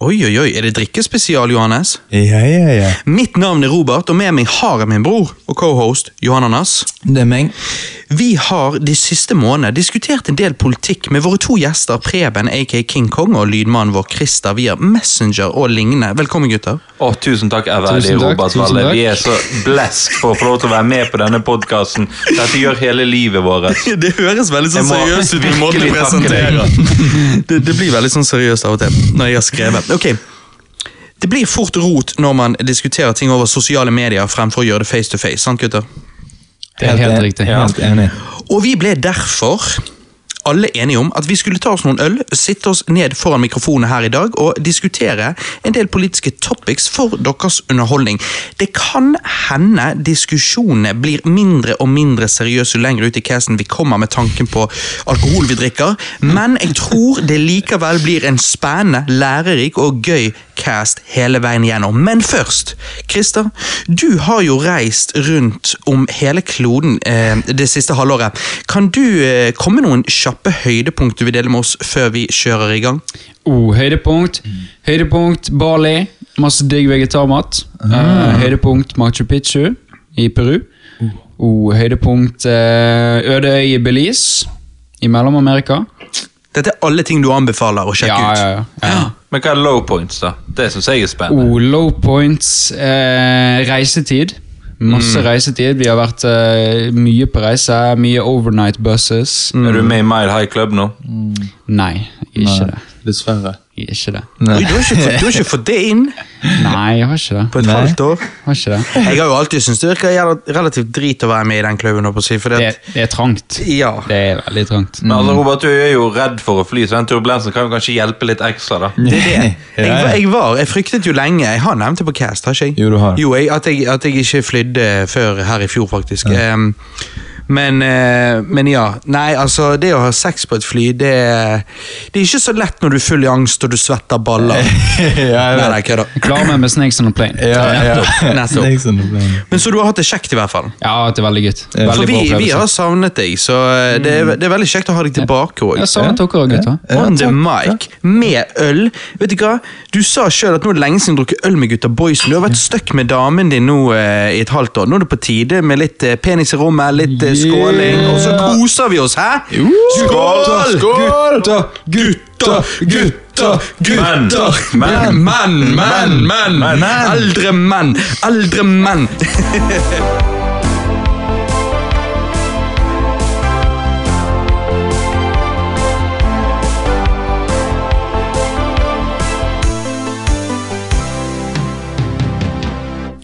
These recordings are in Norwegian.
Oi, oi, oi, er det drikkespesial, Johannes? Ja, ja, ja. Mitt navn er Robert, og med meg har jeg min bror og cohost Johannes. Det er meg. Vi har de siste månedene diskutert en del politikk med våre to gjester, Preben aka King Kong og lydmannen vår Christer via Messenger og lignende. Velkommen, gutter. Å, tusen takk, er veldig Tusen Robert Valle. Vi er så blessed for å få lov til å være med på denne podkasten. Dette gjør hele livet vårt. Det høres veldig sånn seriøst ut med måten du presenterer. Det, det blir veldig sånn seriøst av og til når jeg har skrevet. Ok, Det blir fort rot når man diskuterer ting over sosiale medier fremfor å gjøre det face to face. sant gutter? Det er helt riktig. Helt enig. Og vi ble derfor alle enige om at vi skulle ta oss noen øl, sitte oss ned foran mikrofonene her i dag og diskutere en del politiske topics for deres underholdning. Det kan hende diskusjonene blir mindre og mindre seriøse lenger ut i casen vi kommer med tanken på alkohol vi drikker, men jeg tror det likevel blir en spennende, lærerik og gøy cast hele veien gjennom. Men først, Christer, du har jo reist rundt om hele kloden eh, det siste halvåret. Kan du eh, komme noen noen kjappe høydepunkt du vil dele med oss før vi kjører i gang? Oh, høydepunkt. Høydepunkt Bali. Masse digg vegetarmat. Eh, høydepunkt Machu Picchu i Peru. Oh, høydepunkt uh, Ødeøy i Belize i Mellom-Amerika. Dette er alle ting du anbefaler å sjekke Ja, ut. ja, ja. ja. Men hva er low points, da? Det syns jeg er spennende. Oh, low points. Eh, reisetid. Masse reisetid. Vi har vært uh, mye på reise. Mye overnight buses. Er du med i Mile High Club nå? Nei, ikke det. Dessverre. Ikke det. Oi, du, har ikke fått, du har ikke fått det inn Nei, jeg har ikke det. på et Nei. halvt år? Har ikke det. Jeg har jo alltid syntes det virker jævla- relativt drit å være med i den klubben. holdt på å Si, fordi Det, at, det er trangt. ja. Det er veldig trangt. Men altså, Robert, du er jo redd for å fly, så den turbulensen kan jo kanskje hjelpe litt ekstra, da. Det er det. Jeg, Ja, ja. jeg var, jeg fryktet jo lenge Jeg har nevnt det på Cast, har ikke jeg? Jo, du har. Jo, jeg, at, jeg, at jeg ikke flydde før her i fjor, faktisk. Em, men, eh, men ja. Nei, altså, det å ha sex på et fly, det, det er ikke så lett når du er full i angst og du svetter baller. ja, jeg Nei, hva da? Klar meg med Snakes on a Plane. Ja, ja. Nettopp. Men så du har hatt det kjekt, i hvert fall. Ja, det er veldig gutt. Veldig For vi, bra vi har savnet deg, så eh, det er, det er veldig kjekt å ha deg tilbake òg. Jeg savnet dere òg, gutter. On the mic, med øl. Vet du hva? Du sa sjøl at nå er det lenge siden du har drukket øl med gutta boysen. Du har vært stuck med damen din nå eh, i et halvt år. Nå er det på tide med litt eh, penis i rommet, litt eh, skåling, og så koser vi oss, hæ? Skål! Skål! Gutter, gutter, gutter! gutter, menn, menn, menn, menn. Eldre menn, eldre menn.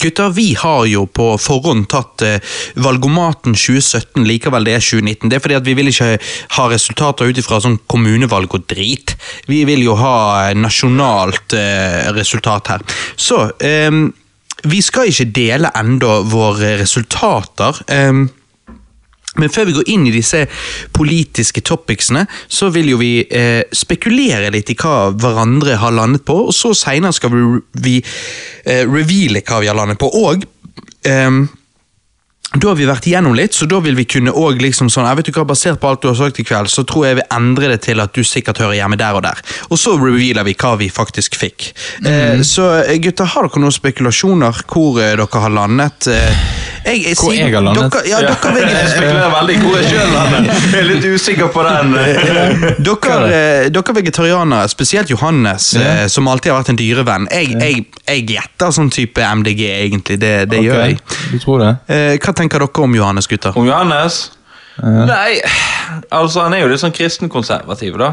Gutter, vi har jo på forhånd tatt eh, valgomaten 2017, likevel det er 2019. Det er fordi at vi vil ikke ha resultater ut ifra sånn kommunevalg og drit. Vi vil jo ha eh, nasjonalt eh, resultat her. Så ehm, vi skal ikke dele enda våre resultater. ehm, men før vi går inn i disse politiske topicsene, så vil jo vi eh, spekulere litt i hva hverandre har landet på, og så senere skal vi, vi eh, reveale hva vi har landet på. Og eh, da har vi vært igjennom litt, så da vil vi kunne også liksom sånn, jeg vet ikke hva, Basert på alt du har sagt i kveld, så tror jeg vi endrer det til at du sikkert hører hjemme der og der. Og så revealer vi hva vi faktisk fikk. Eh, så eh, gutter, har dere noen spekulasjoner hvor eh, dere har landet? Eh, jeg, jeg, Hvor jeg har landet? Dere, ja, dere, vil- Jeg spekulerer veldig hvor jeg sjøl lander. Jeg er litt usikker på den. Dere, eh, dere vegetarianere, spesielt Johannes, eh, som alltid har vært en dyrevenn, jeg, jeg, jeg gjetter sånn type MDG, egentlig. Det, det gjør jeg. Du tror det? Eh, hva tenker dere om Johannes, gutter? Om Johannes? Nei, altså han er jo litt sånn kristenkonservativ, da.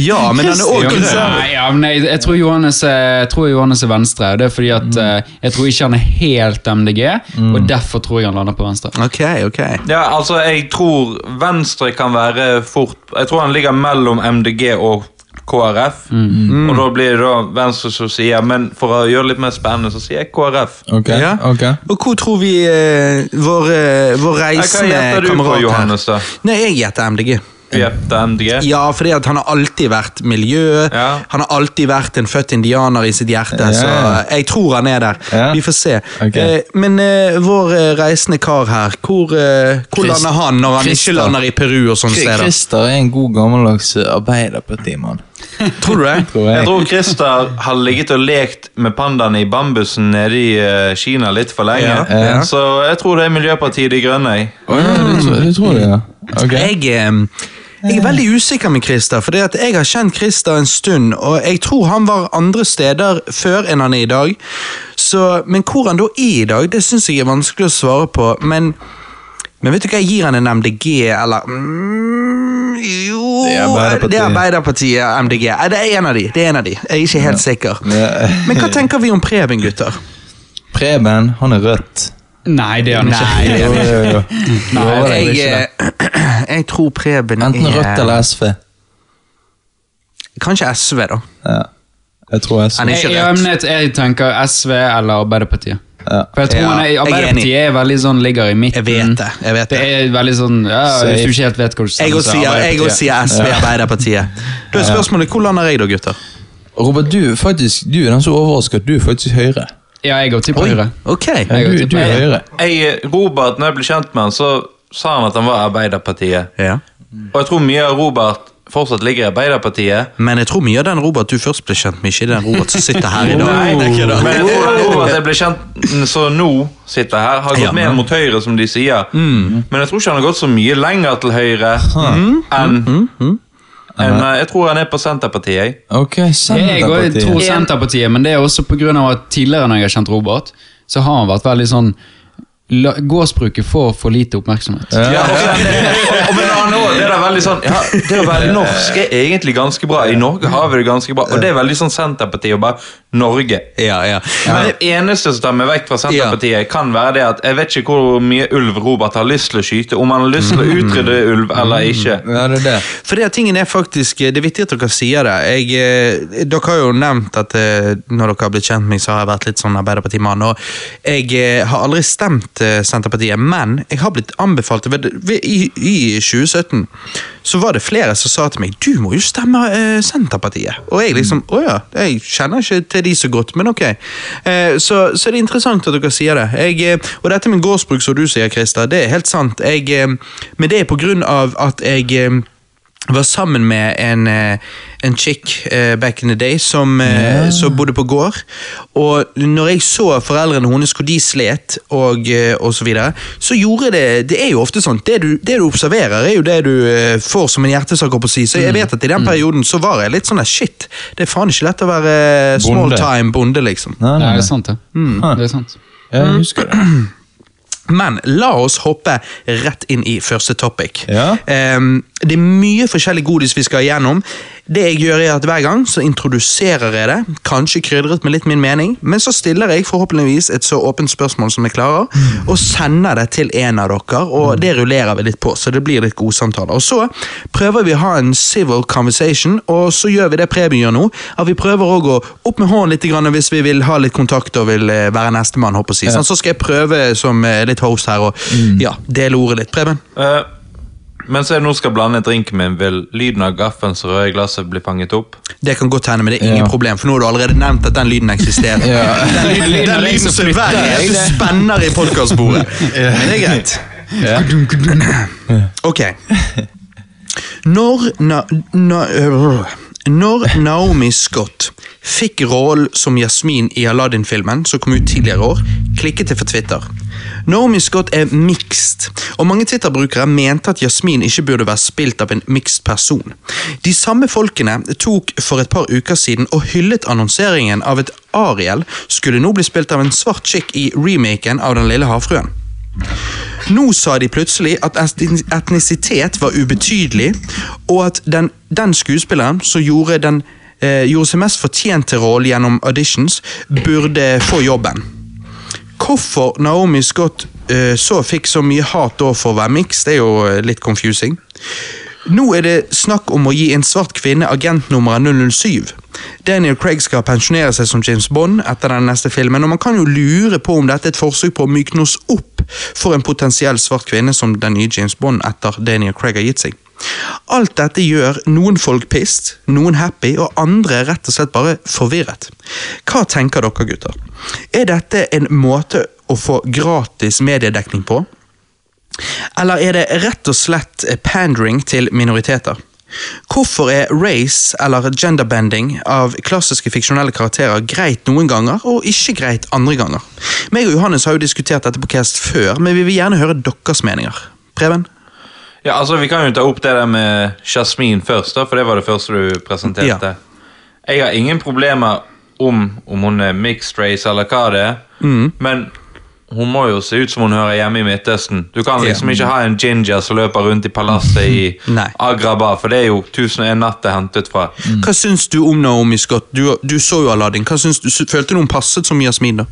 Ja, men han er også òg grønn. nei, ja, men jeg, jeg, tror Johannes, jeg tror Johannes er venstre. og Det er fordi at eh, Jeg tror ikke han er helt MDG, og derfor tror jeg han lander på venstre. Ok, ok. Ja, altså, jeg tror Venstre kan være fort Jeg tror han ligger mellom MDG og KrF. Og da blir det da Venstre som sier Men for å gjøre det litt mer spennende, så sier jeg KrF. Okay. Ja. Okay. Og hvor tror vi eh, vår, eh, vår Nei, Hva reisende gjetter du på, Johannes, da? Nei, jeg gjetter MDG. Ja, fordi at han har alltid vært miljø. Ja. Han har alltid vært en født indianer i sitt hjerte, Ja. så jeg tror han er der. Ja. Vi får se. Okay. Eh, men eh, vår eh, reisende kar her, hvor, eh, hvor lander han når han Christa. ikke lander i Peru og sånne steder? Christer er en god gammeldags arbeiderpartimann. Tror du det? Tror Jeg jeg. tror Christer har ligget og lekt med pandaene i bambusen nede i Kina litt for lenge. Ja, ja. Så jeg tror det er Miljøpartiet De Grønne. Oh, ja, det tror, det tror jeg, ja. Okay. Jeg, eh, jeg er veldig usikker med Christer, for jeg har kjent Christer en stund, og jeg tror han var andre steder før enn han er i dag. Så, men hvor han da er i dag, det syns jeg er vanskelig å svare på. Men, men vet du hva, jeg gir han en MDG, eller mm, Jo Det er Arbeiderpartiet. Det er Arbeiderpartiet, MDG. Eh, Det er en av de. det er en av de. Jeg er ikke helt sikker. Ja. Men hva tenker vi om Preben, gutter? Preben, han er rødt. Nei, det gjør han ikke. Nei, Jo, jo, jo. Nei, jeg- Jeg, eh, jeg tror Preben Enten er rødt eller SV. Kanskje SV, da. Ja. Jeg tror SV. Han er ikke rødt. jeg, jeg tenker SV eller Arbeiderpartiet. Ja. For jeg tror Ja, han er, jeg er Arbeiderpartiet er, veldig sånn, ligger i midten. Jeg vet det. jeg vet Det det. er veldig sånn ja. Hvis du ikke helt vet hva du Jeg sier, jeg også sier SV Arbeiderpartiet. Da er spørsmålet hvor lander jeg da, gutter? Robert, du, faktisk, du er den som overrasker at du er faktisk Høyre. Ja, jeg går til Høyre. Ok. Jeg du, går til du er Høyre. Jeg, Robert, når jeg ble kjent med han, så sa han at han var Arbeiderpartiet. Ja. Og jeg tror mye av Robert fortsatt ligger i Arbeiderpartiet. Men jeg tror mye av den Robert du først ble kjent med, ikke den Robert som sitter her i dag. Nei, Det er ikke det. Men den Robert jeg ble kjent så nå sitter her, har gått Ja. mer mot høyre, som de sier. Men jeg tror ikke han har gått så mye lenger til høyre enn enn, eh, Jeg tror han er på Senterpartiet. jeg. Ok, Jeg tror Senterpartiet, men det er også av at tidligere når jeg har kjent Robert, så har han vært veldig sånn la- Gårdsbruket får for lite oppmerksomhet. Ja, det, og, men han også, det er da veldig sånn ja, Det å være norsk er egentlig ganske bra. I Norge har vi det ganske bra. Og det er veldig sånn Senterpartiet og bare Norge. Ja, ja. Men det eneste som tar meg vekk fra Senterpartiet, kan være det at jeg vet ikke hvor mye ulv Robert har lyst til å skyte. Om han har lyst til å utrydde ulv eller ikke. Ja, det er det. For det tingen er faktisk, det er viktig at dere sier det. Jeg, eh, dere har jo nevnt at eh, når dere har blitt kjent med meg, så har jeg vært litt sånn Arbeiderpartimann. Og jeg eh, har aldri stemt eh, Senterpartiet, men jeg har blitt anbefalt I, I 2017 så var det flere som sa til meg du må jo stemme eh, Senterpartiet. Og jeg liksom å ja, jeg kjenner ikke til de så godt, men ok. Eh, så, så det er interessant at dere sier det. Jeg, eh, og dette med gårdsbruk, som du sier, Christer, det er helt sant. Jeg, eh, men det er på grunn av at jeg var sammen med en, eh, en chick uh, back in the day som, eh, som bodde på gård. Og når jeg så foreldrene hennes hvor de slet, og, uh, og så videre, så gjorde det Det er jo ofte sånn, det du, det du observerer, er jo det du får som en hjertesak. på å si. Så jeg vet at i den perioden så var jeg litt sånn der, shit, det er faen ikke lett å være small Bonde. time bonde, liksom. Nei, nei, nei, det er sant, det. Det er sant. Jeg husker det. Men la oss hoppe rett inn i første topic. Ja. Ehm, det er mye forskjellig godis vi skal igjennom. Det jeg gjør er at Hver gang så introduserer jeg det, kanskje krydret med litt min mening, men så stiller jeg forhåpentligvis et så åpent spørsmål som jeg klarer, og sender det til en av dere, og det rullerer vi litt på, så det blir litt godsamtaler. Og Så prøver vi å ha en civil conversation, og så gjør vi det Preben gjør nå, at vi prøver å å opp med hånden litt grann hvis vi vil ha litt kontakt og vil eh, være nestemann. si. Sånn, så skal jeg prøve som eh, litt host her og ja, dele ordet litt. Preben? Eh, mens jeg nå skal blande drinken min, vil lyden av gaffens røde glasset bli fanget opp? Det kan godt hende, men det er ingen Ja. problem, for nå har du allerede nevnt at den lyden eksisterer. Ja. Den lyden, Lyden den lyden som hver eneste spenner i podkastbordet. Men det er greit. Ja. Ok. Når, na, na, når Naomi Scott fikk rollen som Jasmin i Aladdin-filmen, som kom ut tidligere år, klikket det for Twitter. Naomi Scott er mixed, og mange Twitter-brukere mente at Jasmin ikke burde være spilt av en mixed person. De samme folkene tok for et par uker siden og hyllet annonseringen av at Ariel skulle nå bli spilt av en svart chick i remaken av Den lille havfruen. Nå sa de plutselig at etnisitet var ubetydelig, og at den, den skuespilleren som gjorde, den, eh, gjorde seg mest fortjent til rollen gjennom auditions, burde få jobben. Hvorfor Naomi Scott eh, så fikk så mye hat for å være mix, det er jo eh, litt confusing. Nå er det snakk om å gi en svart kvinne agentnummeret 007. Daniel Craig skal pensjonere seg som James Bond etter den neste filmen, og man kan jo lure på om dette er et forsøk på å mykne oss opp for en potensiell svart kvinne som den nye James Bond etter Daniel Craig har gitt seg. Alt dette gjør noen folk pissed, noen happy, og andre rett og slett bare forvirret. Hva tenker dere, gutter? Er dette en måte å få gratis mediedekning på? Eller er det rett og slett pandering til minoriteter? Hvorfor er race eller genderbending av klassiske fiksjonelle karakterer greit noen ganger og ikke greit andre ganger? Meg og Johannes har jo diskutert dette på Cast før, men vi vil gjerne høre deres meninger. Preben? Ja, altså Vi kan jo ta opp det der med Jasmin først, da, for det var det første du presenterte. Jeg har ingen problemer om om hun er mixed race eller hva det er, men hun må jo se ut som hun hører hjemme i Midtøsten. Du kan liksom ikke ha en ginger som løper rundt i palasset i. Agrabah, for det er jo 1001 natt det er hentet fra. Hva syns du om Naomi Scott? Du, du så jo Aladdin. Syns du, Følte du hun passet som Yasmin? da?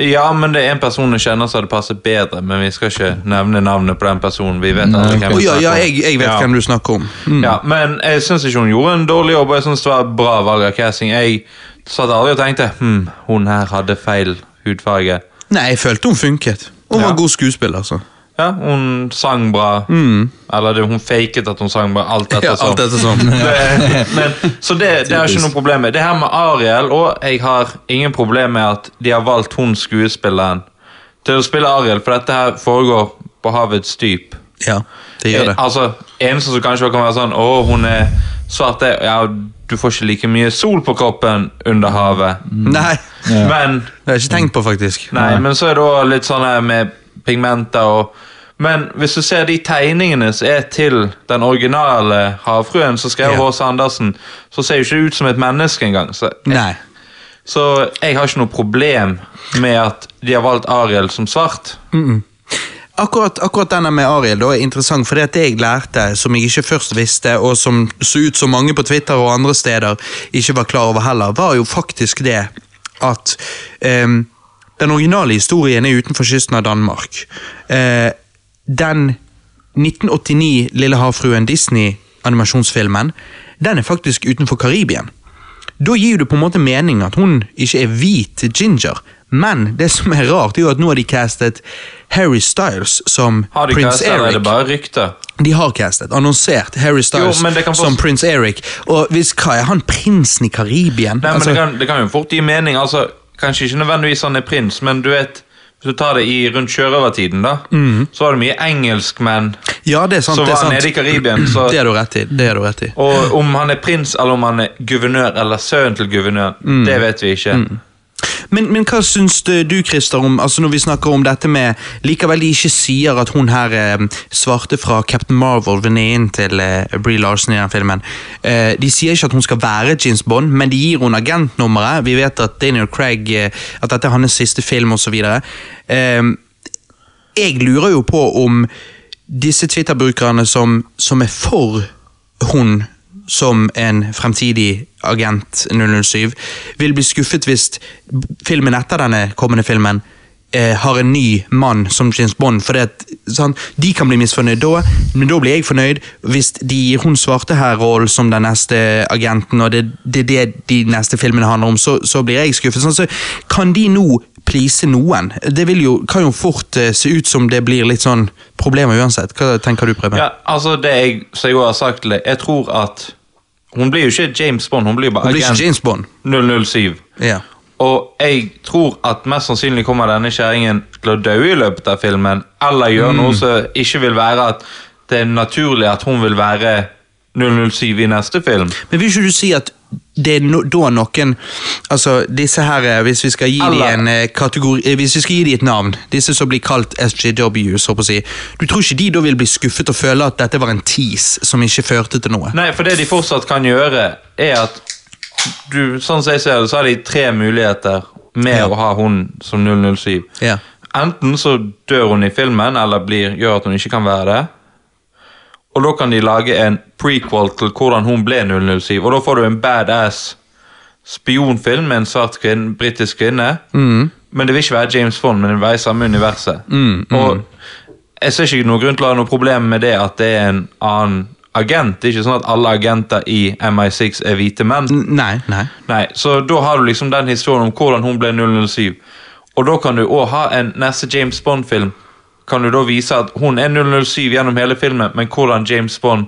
Ja, men det er en person jeg kjenner som hadde passet bedre, men vi skal ikke nevne navnet på den personen. Vi vet hvem vi ja, ja, jeg, jeg vet Ja. hvem du snakker om. Mm. Ja, men jeg syns ikke hun gjorde en dårlig jobb, og jeg synes det var bra valg av casting. Jeg satt aldri og tenkte hm, hun her hadde feil hudfarge. Nei, jeg følte hun funket. Hun Ja. var god skuespiller, altså. Ja, hun sang bra. Eller det, hun faket at hun sang bra. Alt Ja, alt etter sånn. Det- men, så det, det er ikke noe problem med. Det her med Ariel, og jeg har ingen problem med at de har valgt hun skuespilleren til å spille Ariel, for dette her foregår på havets dyp. Ja, det gjør det. Eh, Altså, Eneste som kanskje kan være sånn Å, hun er svart det, Ja, du får ikke like mye sol på kroppen under havet. Nei, Men det har jeg ikke tenkt på, faktisk. Nei, men så er det også litt sånn med pigmenter og Men hvis du ser de tegningene som er til den originale havfruen som skrev Ja. H.C. Andersen, så ser jo ikke ut som et menneske engang. Så, Nei. så jeg har ikke noe problem med at de har valgt Ariel som svart. Akkurat, akkurat denne med Ariel da er interessant, for det jeg lærte, som jeg ikke først visste, og som så ut som mange på Twitter og andre steder ikke var klar over heller, var jo faktisk det at um, den originale historien er utenfor kysten av Danmark. Uh, den 1989 Lille havfruen Disney-animasjonsfilmen, den er faktisk utenfor Karibien. Da gir det på en måte mening at hun ikke er hvit ginger, men det som er rart, er jo at nå har de castet Harry Styles som Har de prins castet, eller er det bare rykte? De har castet, annonsert Harry Styles Jo, som prins Eric. Og hvis, hva er han prinsen i Karibien? Nei, Altså, men det kan, det kan jo fort gi mening. altså, Kanskje ikke nødvendigvis han er prins, men du vet Hvis du tar det i rundt sjørøvertiden, da, så var det mye engelskmenn ja, det er sant. som er var nede i Karibien. Så, Det har du rett i. det har du rett i. og om han er prins eller om han er guvernør eller sønnen til guvernør, Mm. det vet vi ikke. Men, men hva syns du, Christer, om altså når vi snakker om dette med Likevel de ikke sier at hun her eh, svarte fra Captain Marvel, venninnen til eh, Brie Larson i den filmen eh, De sier ikke at hun skal være James Bond, men de gir henne agentnummeret. Vi vet at Daniel Craig eh, At dette er hans siste film, osv. Eh, jeg lurer jo på om disse Twitter-brukerne som, som er for hun som en fremtidig agent 007, vil bli skuffet hvis filmen etter denne kommende filmen eh, har en ny mann som James Bond. For det, sånn, de kan bli misfornøyd da, men da blir jeg fornøyd hvis de gir hun svarte her rollen som den neste agenten, og det er det, det de neste filmene handler om, så, så blir jeg skuffet. Sånn, så kan de nå please noen? Det jo, kan jo fort eh, se ut som det blir litt sånn problemer uansett. Hva tenker du, Preben? Ja, altså det jeg, som jeg har sagt jeg tror at hun blir jo ikke James Bond, hun blir bare Hun blir ikke James Bond. 007. Ja. Og jeg tror at mest sannsynlig kommer denne kjerringen til å dø i løpet av filmen, eller gjøre Mm. noe som ikke vil være at det er naturlig at hun vil være 007 i neste film. Men vil ikke du si at det er no, da noen Altså, disse her, eh, hvis vi skal gi dem en eh, kategori eh, Hvis vi skal gi dem et navn, disse som blir kalt SJW, så på å si, du tror ikke de da vil bli skuffet og føle at dette var en tease som ikke førte til noe? Nei, for det de fortsatt kan gjøre, er at du, sånn som jeg ser det, så har de tre muligheter med Ja. å ha hun som 007. Ja. Enten så dør hun i filmen, eller blir, gjør at hun ikke kan være det. Og da kan de lage en prequel til hvordan hun ble 007, og da får du en badass spionfilm med en svart kvinne, britisk kvinne. Men det vil ikke være James Bond, men det vil være i samme universet. Og jeg ser ikke noen grunn til å ha noe problem med det at det er en annen agent. Det er ikke sånn at alle agenter i MI6 er hvite menn. Nei, nei. Nei, Så da har du liksom den historien om hvordan hun ble 007. Og da kan du òg ha en neste James Bond-film. Kan du da vise at hun er 007 gjennom hele filmen, men hvordan James Bond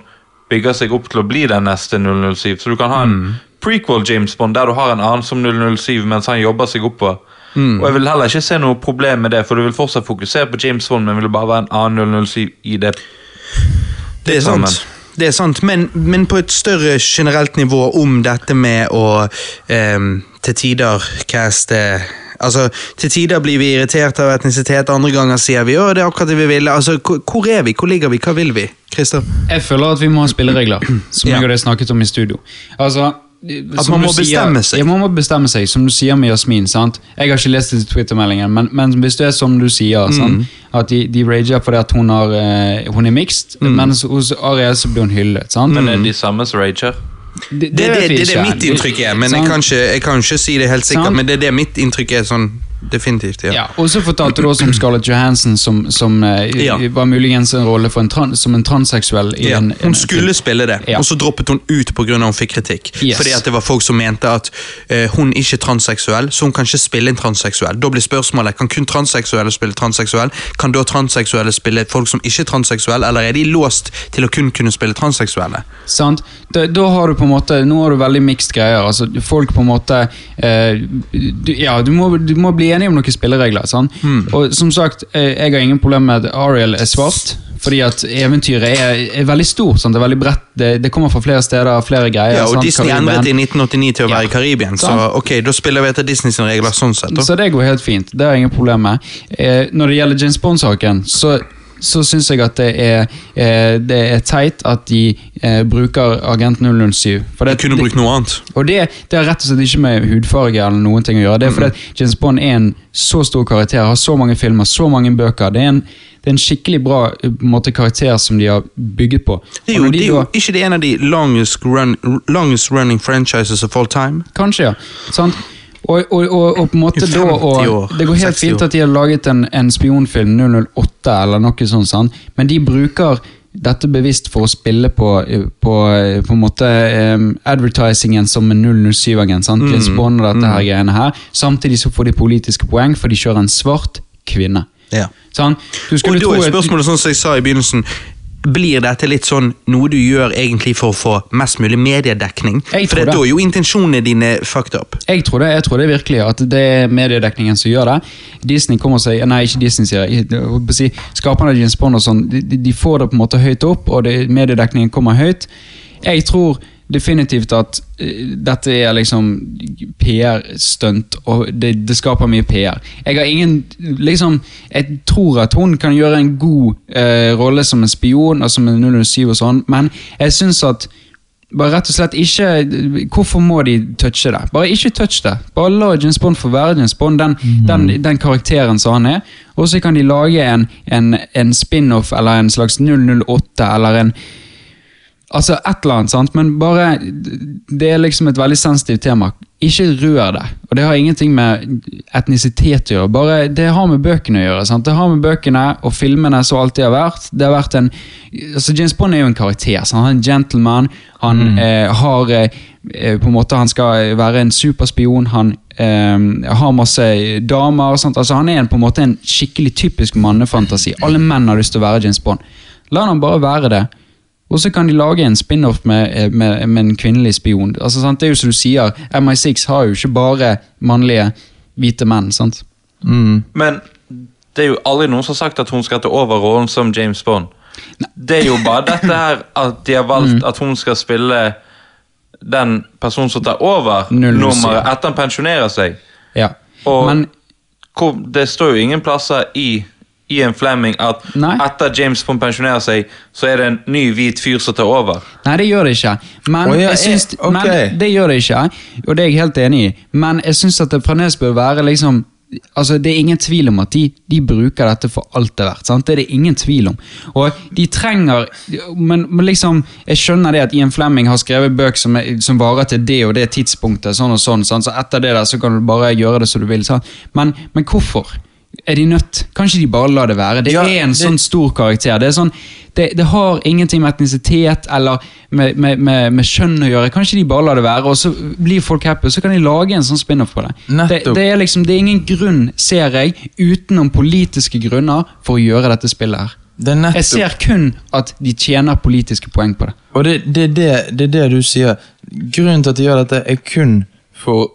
bygger seg opp til å bli den neste 007. Så du kan ha en Mm. prequel James Bond der du har en annen som 007 mens han jobber seg oppover. Mm. Og jeg vil heller ikke se noe problem med det, for du vil fortsatt fokusere på James Bond, men vil bare være en annen 007 i det. Det er sant. Det er sant, men, men på et større generelt nivå om dette med å eh, til tider caste Altså, Til tider blir vi irritert av etnisitet, andre ganger sier vi det er akkurat det vi ville. Altså, hvor, er vi? Hvor ligger vi? Hva vil vi? Christer? Jeg føler at vi må ha spilleregler, som Ja. jeg og deg snakket om i studio. Altså, At man må bestemme seg. Ja, man må bestemme seg, som du sier med Jasmin. sant? Jeg har ikke lest det til Twitter-meldingen, men, men hvis det er som du sier, Mm. sant? at de, de rager fordi at hun, har, eh, hun er mixed, Mm. mens hos Ariel så blir hun hyllet. sant? Men er de samme som rager? Det, Det, det, det, er mitt inntrykk er, men jeg kan, ikke, jeg kan ikke si det helt sikkert. Men det er det mitt inntrykk er sånn definitivt. ja. Ja, og så fortalte du også om Scarlett Johansson, som, som eh, Ja. var muligens en rolle for en trans, som en transseksuell. i Ja, en, en, hun skulle spille det, og så droppet hun ut pga. hun fikk kritikk. Yes. Fordi at det var folk som mente at uh, hun ikke er transseksuell, så hun kan ikke spille en transseksuell. Da blir spørsmålet kan kun transseksuelle spille transseksuell. Kan da transseksuelle spille folk som ikke er transseksuelle, eller er de låst til å kun kunne spille transseksuelle? Sant? Da, da har du på en måte Nå har du veldig mixed greier. Altså, folk på en måte uh, du, Ja, du må, du må bli enig om noen spilleregler. Hmm. Og som sagt, eh, jeg har ingen problem med at Ariel er svart. Fordi at eventyret er, er veldig stort. Sant? Det er veldig bredt. Det, det kommer fra flere steder, flere greier. Ja, og sant? Disney Karibien. endret i 1989 til å være Ja. i Karibien, så ok, da spiller vi etter Disney sine regler sånn sett. Da. Så det går helt fint. Det har jeg ingen problem med. Eh, når det gjelder James Bond-saken, så, så syns jeg at det er, eh, det er teit at de eh, bruker Agent 007. For De kunne det, brukt noe annet. og det, det har rett og slett ikke med hudfarge eller noen ting å gjøre. Det er fordi at James Bond er en så stor karakter, har så mange filmer, så mange bøker. Det er en, det er en skikkelig bra eh, måte, karakter som de har bygget på. Det er jo, de det er jo ikke det en av de longest, run, longest running franchises of all time. Kanskje, ja. Sant? Og, og, og, og på en måte da og, Det går helt fint at de har laget en, en spionfilm 008 eller noe sånt, sånn, men de bruker dette bevisst for å spille på, på, på en måte um, advertisingen som en 007-agent. Mm. James Bond og dette her greiene her. Samtidig så får de politiske poeng, for de kjører en svart kvinne. Ja. Sånn? Du Og da er spørsmålet sånn som jeg sa i begynnelsen, blir dette litt sånn noe du gjør egentlig for å få mest mulig mediedekning? For tror da er jo intensjonene dine fucked up. Jeg tror, det, jeg tror det virkelig at det er mediedekningen som gjør det. Disney kommer seg, nei ikke Disney sier jeg, Skaperne av James Bond og sånn, de, de- de får det på en måte høyt opp, og det, mediedekningen kommer høyt. Jeg tror definitivt at eh, dette er liksom PR-stunt, og det, det skaper mye PR. Jeg har ingen liksom, Jeg tror at hun kan gjøre en god eh, rolle som en spion og som en 007 og sånn, men jeg syns at bare rett og slett ikke Hvorfor må de touche det? Bare ikke touch det. Bare la James Bond få være James Bond, den, den, den karakteren som han er. Og så kan de lage en, en, en spin-off eller en slags 008 eller en Altså et eller annet, sant? men bare Det er liksom et veldig sensitivt tema. Ikke rør det. Og det har ingenting med etnisitet å gjøre. Bare Det har med bøkene å gjøre. sant? Det har med bøkene og filmene som alltid har vært. Det har vært en altså James Bond er jo en karakter. Sant? Han er en gentleman. Han eh, har eh, på en måte Han skal være en superspion. Han eh, har masse damer. Sant? Altså Han er en, på en måte en skikkelig typisk mannefantasi. Alle menn har lyst til å være James Bond. La han bare være det. Og så kan de lage en spin-off med, eh, med, med en kvinnelig spion. Altså, sant? Det er jo som du sier, MI6 har jo ikke bare mannlige hvite menn. sant? Men det er jo aldri noen som har sagt at hun skal ta over rollen som James Bond. Det er jo bare dette her at de har valgt at hun skal spille den personen som tar over 007. nummeret etter han pensjonerer seg. Ja. Og Men hvor, det står jo ingen plasser i Ian Fleming at Nei. etter James Bond pensjonerer seg, så er det en ny hvit fyr som tar over. Nei, det gjør det ikke. Men, oh, ja, jeg syns, eh, ok. men Det gjør det ikke, og det er jeg helt enig i. Men jeg syns at det fremdeles bør være liksom Altså, Det er ingen tvil om at de, de bruker dette for alt det er verdt. sant? Det er det ingen tvil om. Og de trenger Men, men liksom, jeg skjønner det at Ian Fleming har skrevet bøker som, som varer til det og det tidspunktet, sånn og sånn, sant? så etter det der så kan du bare gjøre det som du vil. sant? Men, men hvorfor? Er de nødt? Kanskje de bare lar det være? Det Ja, er en det- sånn stor karakter. Det, sånn, det, det har ingenting med etnisitet eller med, med, med, med kjønn å gjøre. Kanskje de bare lar det være, og så blir folk happy, og så kan de lage en sånn spin-off på det. Det, det, er liksom, det er ingen grunn, ser jeg, utenom politiske grunner for å gjøre dette spillet her. Det er Jeg ser kun at de tjener politiske poeng på det. Og det, det, er det, det det du sier. Grunnen til at de gjør dette, er kun for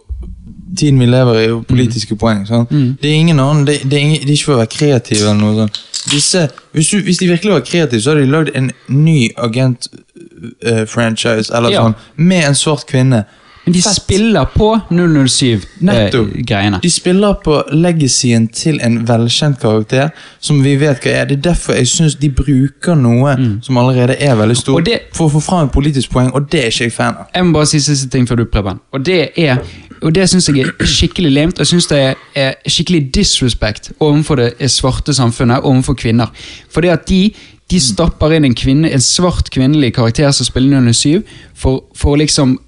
tiden vi lever i, og politiske poeng. Mm. Det er ingen annen, det, det, er ingen, det er ikke for å være kreativ eller noe sånt. Disse, hvis, du, hvis de virkelig var kreative, så hadde de lagd en ny agent-franchise eller Ja. sånn, med en svart kvinne. Men de Fett. spiller på 007-greiene. De spiller på legacyen til en velkjent karakter, som vi vet hva er. Det er derfor jeg syns de bruker noe som allerede er veldig stort, det- for å få fram et politisk poeng, og det er ikke jeg fan av. Jeg må bare si siste ting før du prøver. Og det er og det syns jeg er skikkelig lemt, og jeg syns det er, skikkelig disrespect overfor det svarte samfunnet, overfor kvinner. Fordi at de de stapper inn en, kvinne, en svart kvinnelig karakter som spiller 007, for, for liksom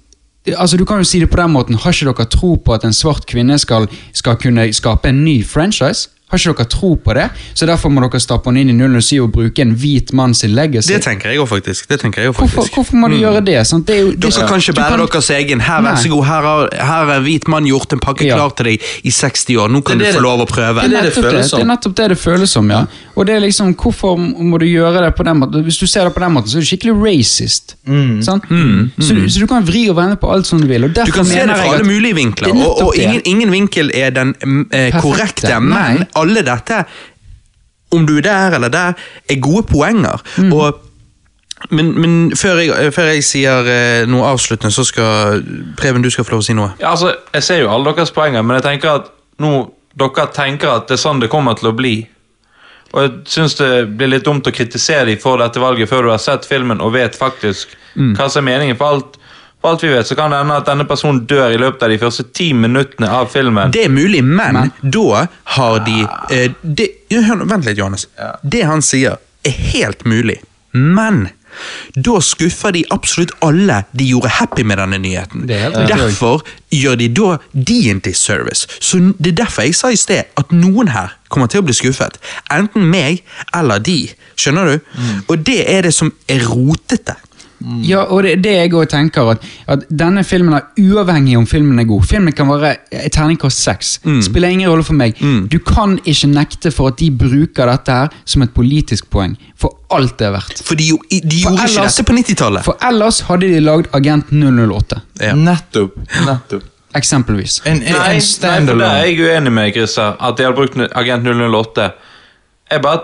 Altså Du kan jo si det på den måten. Har ikke dere tro på at en svart kvinne skal, skal kunne skape en ny franchise? Har ikke dere tro på det? Så derfor må dere stappe den inn i 007 og bruke en hvit mann sin legacy. Det tenker jeg òg, faktisk. Det tenker jeg også, Hvorfor, faktisk. hvorfor må du gjøre det? Sant? det er jo, det, Dere kan ikke du bære kan- deres egen. Her, vær så god, her har, en hvit mann gjort en pakke Ja. klar til deg i 60 år. Nå kan Det du få lov å prøve. det er det det. Det er nettopp det det føles som, ja. Og det er liksom, Hvorfor må du gjøre det på den måten? Hvis du ser det på den måten, så er du skikkelig racist. Sant? Så, du- så du kan vri og vende på alt som du vil. Og Mm. Du kan se det fra alle mulige vinkler, er og, og ingen, ingen vinkel er den mm, eh, korrekte, men alle dette, om du er der eller der, er gode poenger. Mm. Og men, men før, jeg, før jeg sier eh, noe avsluttende, så skal Preben, du skal få lov å si noe. Ja, altså, Jeg ser jo alle deres poenger, men jeg tenker at nå dere tenker at det er sånn det kommer til å bli. Og jeg syns det blir litt dumt å kritisere dem for dette valget før du har sett filmen og vet faktisk hva som er meningen. For alt, for alt vi vet, så kan det hende at denne personen dør i løpet av de første ti minuttene av filmen. Det er mulig, men, da har de eh, de hør Vent litt, Johannes. Det han sier, er helt mulig, men da skuffer de absolutt alle de gjorde happy med denne nyheten. Er. Derfor gjør de da de en disservice. Så Det er derfor jeg sa i sted at noen her kommer til å bli skuffet. Enten meg eller de. Skjønner du? Og det er det som er rotete. Ja, og det, det jeg også tenker at, at denne filmen er uavhengig om filmen er god. Filmen kan være et terningkast seks. Mm. Spiller ingen rolle for meg. Du kan ikke nekte for at de bruker dette her som et politisk poeng. For alt det er verdt. For de, de gjorde For ellers, ikke dette på 90-tallet. For ellers hadde de lagd Agent 008. Ja. Nettopp. nettopp. Eksempelvis. En, en, Nei, en nei, for det er jeg uenig med, Christer. At de har brukt Agent 008. Jeg bare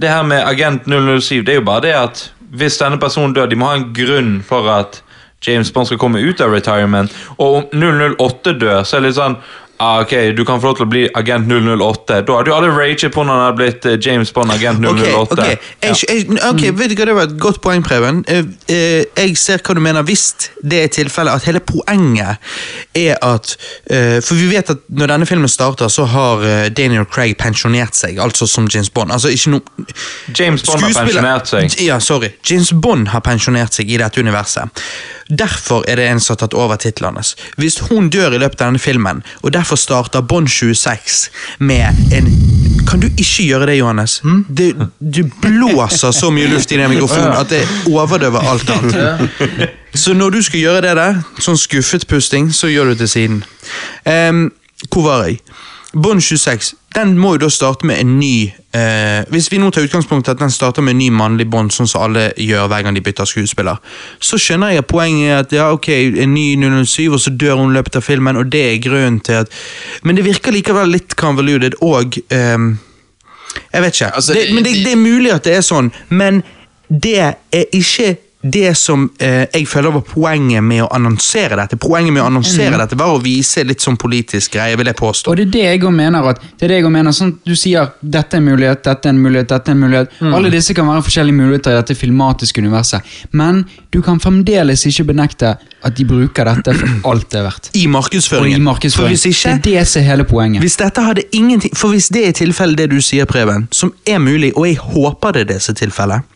Det her med Agent 007, det er jo bare det at hvis denne personen dør, de må ha en grunn for at James Bond skal komme ut av retirement. Og om 008 dør, så er det litt sånn ah, Ok, du kan få lov til å bli agent 008. Da hadde jo alle raget på når han hadde blitt eh, James Bond agent 008. Ok, ok. Jeg, jeg, ok, vet du hva, Det var et godt poeng, Preben. Eh, eh, jeg ser hva du mener hvis det er tilfellet. At hele poenget er at For vi vet at når denne filmen starter, så har Daniel Craig pensjonert seg. Altså som James Bond. Altså ikke noe James Bond har pensjonert seg. Ja, sorry. James Bond har pensjonert seg i dette universet. Derfor er det en som har tatt over tittelen hans. Hvis hun dør i løpet av denne filmen, og derfor starter Bond 26 med en Kan du ikke gjøre det, Johannes? Det, du blåser så mye luft i den mikrofonen at det overdøver alt annet. Så når du skal gjøre det der, sånn skuffet pusting, så gjør du til siden. Um, hvor var jeg? Bond 26 den må jo da starte med en ny eh, Hvis vi nå tar utgangspunkt at den starter med en ny mannlig Bond, sånn som alle gjør hver gang de bytter skuespiller, så skjønner jeg at poenget er at ja, ok, en ny 007, og så dør hun i løpet av filmen, og det er grunnen til at Men det virker likevel litt convoluted, og eh, Jeg vet ikke. Altså, det, men det, det er mulig at det er sånn, men det er ikke det som eh, jeg føler var poenget med å annonsere dette. Poenget med å annonsere dette var å vise litt sånn politisk greie, vil jeg påstå. Og det er det jeg òg mener. at det er det jeg mener, sånn Du sier dette er en mulighet, dette er en mulighet, dette er en mulighet. Mm. Alle disse kan være forskjellige muligheter i dette filmatiske universet. Men du kan fremdeles ikke benekte at de bruker dette for alt det er verdt. I Og markedsføringen. i markedsføringen. For hvis ikke, det er det som er hele poenget. Hvis dette hadde ingenting For hvis det er tilfellet det du sier, Preben, som er mulig, og jeg håper det er det som er tilfellet,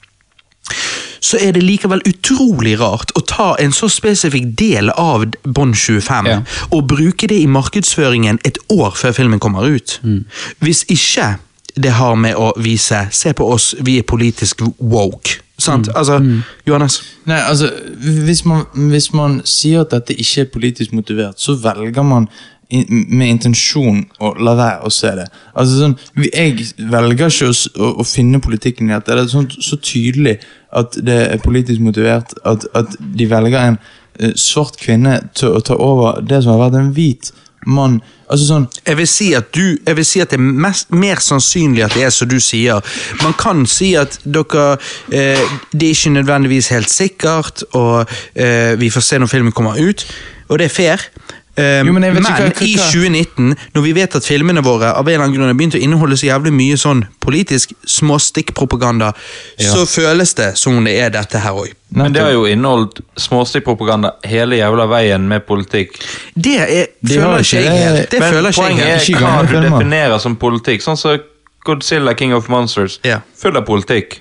så er det likevel utrolig rart å ta en så spesifikk del av Bond 25 Ja. og bruke det i markedsføringen et år før filmen kommer ut. Hvis ikke det har med å vise Se på oss, vi er politisk woke. Sant? Altså, Johannes? Nei, altså, hvis man, hvis man sier at dette ikke er politisk motivert, så velger man med intensjon å la være å se det. Altså sånn, Jeg velger ikke å, å finne politikken i dette. Det er sånn, så tydelig at det er politisk motivert at, at de velger en eh, svart kvinne til å ta over det som har vært en hvit mann. Altså sånn, Jeg vil si at, du, jeg vil si at det er mest, mer sannsynlig at det er som du sier. Man kan si at dere eh, Det er ikke nødvendigvis helt sikkert, og eh, vi får se når filmen kommer ut, og det er fair. Eh, Jo, men jeg vet ikke men hva- hva- i 2019, når vi vet at filmene våre av en eller annen grunn har begynt å inneholde så jævlig mye sånn politisk småstikkpropaganda, så føles det som om det er dette her òg. Men det har jo inneholdt småstikkpropaganda hele jævla veien med politikk. Det er, det føler ikke jeg helt. Det Men jeg poenget er hva du definerer som politikk. Sånn som Godzilla King of Monsters. Ja. Full av politikk.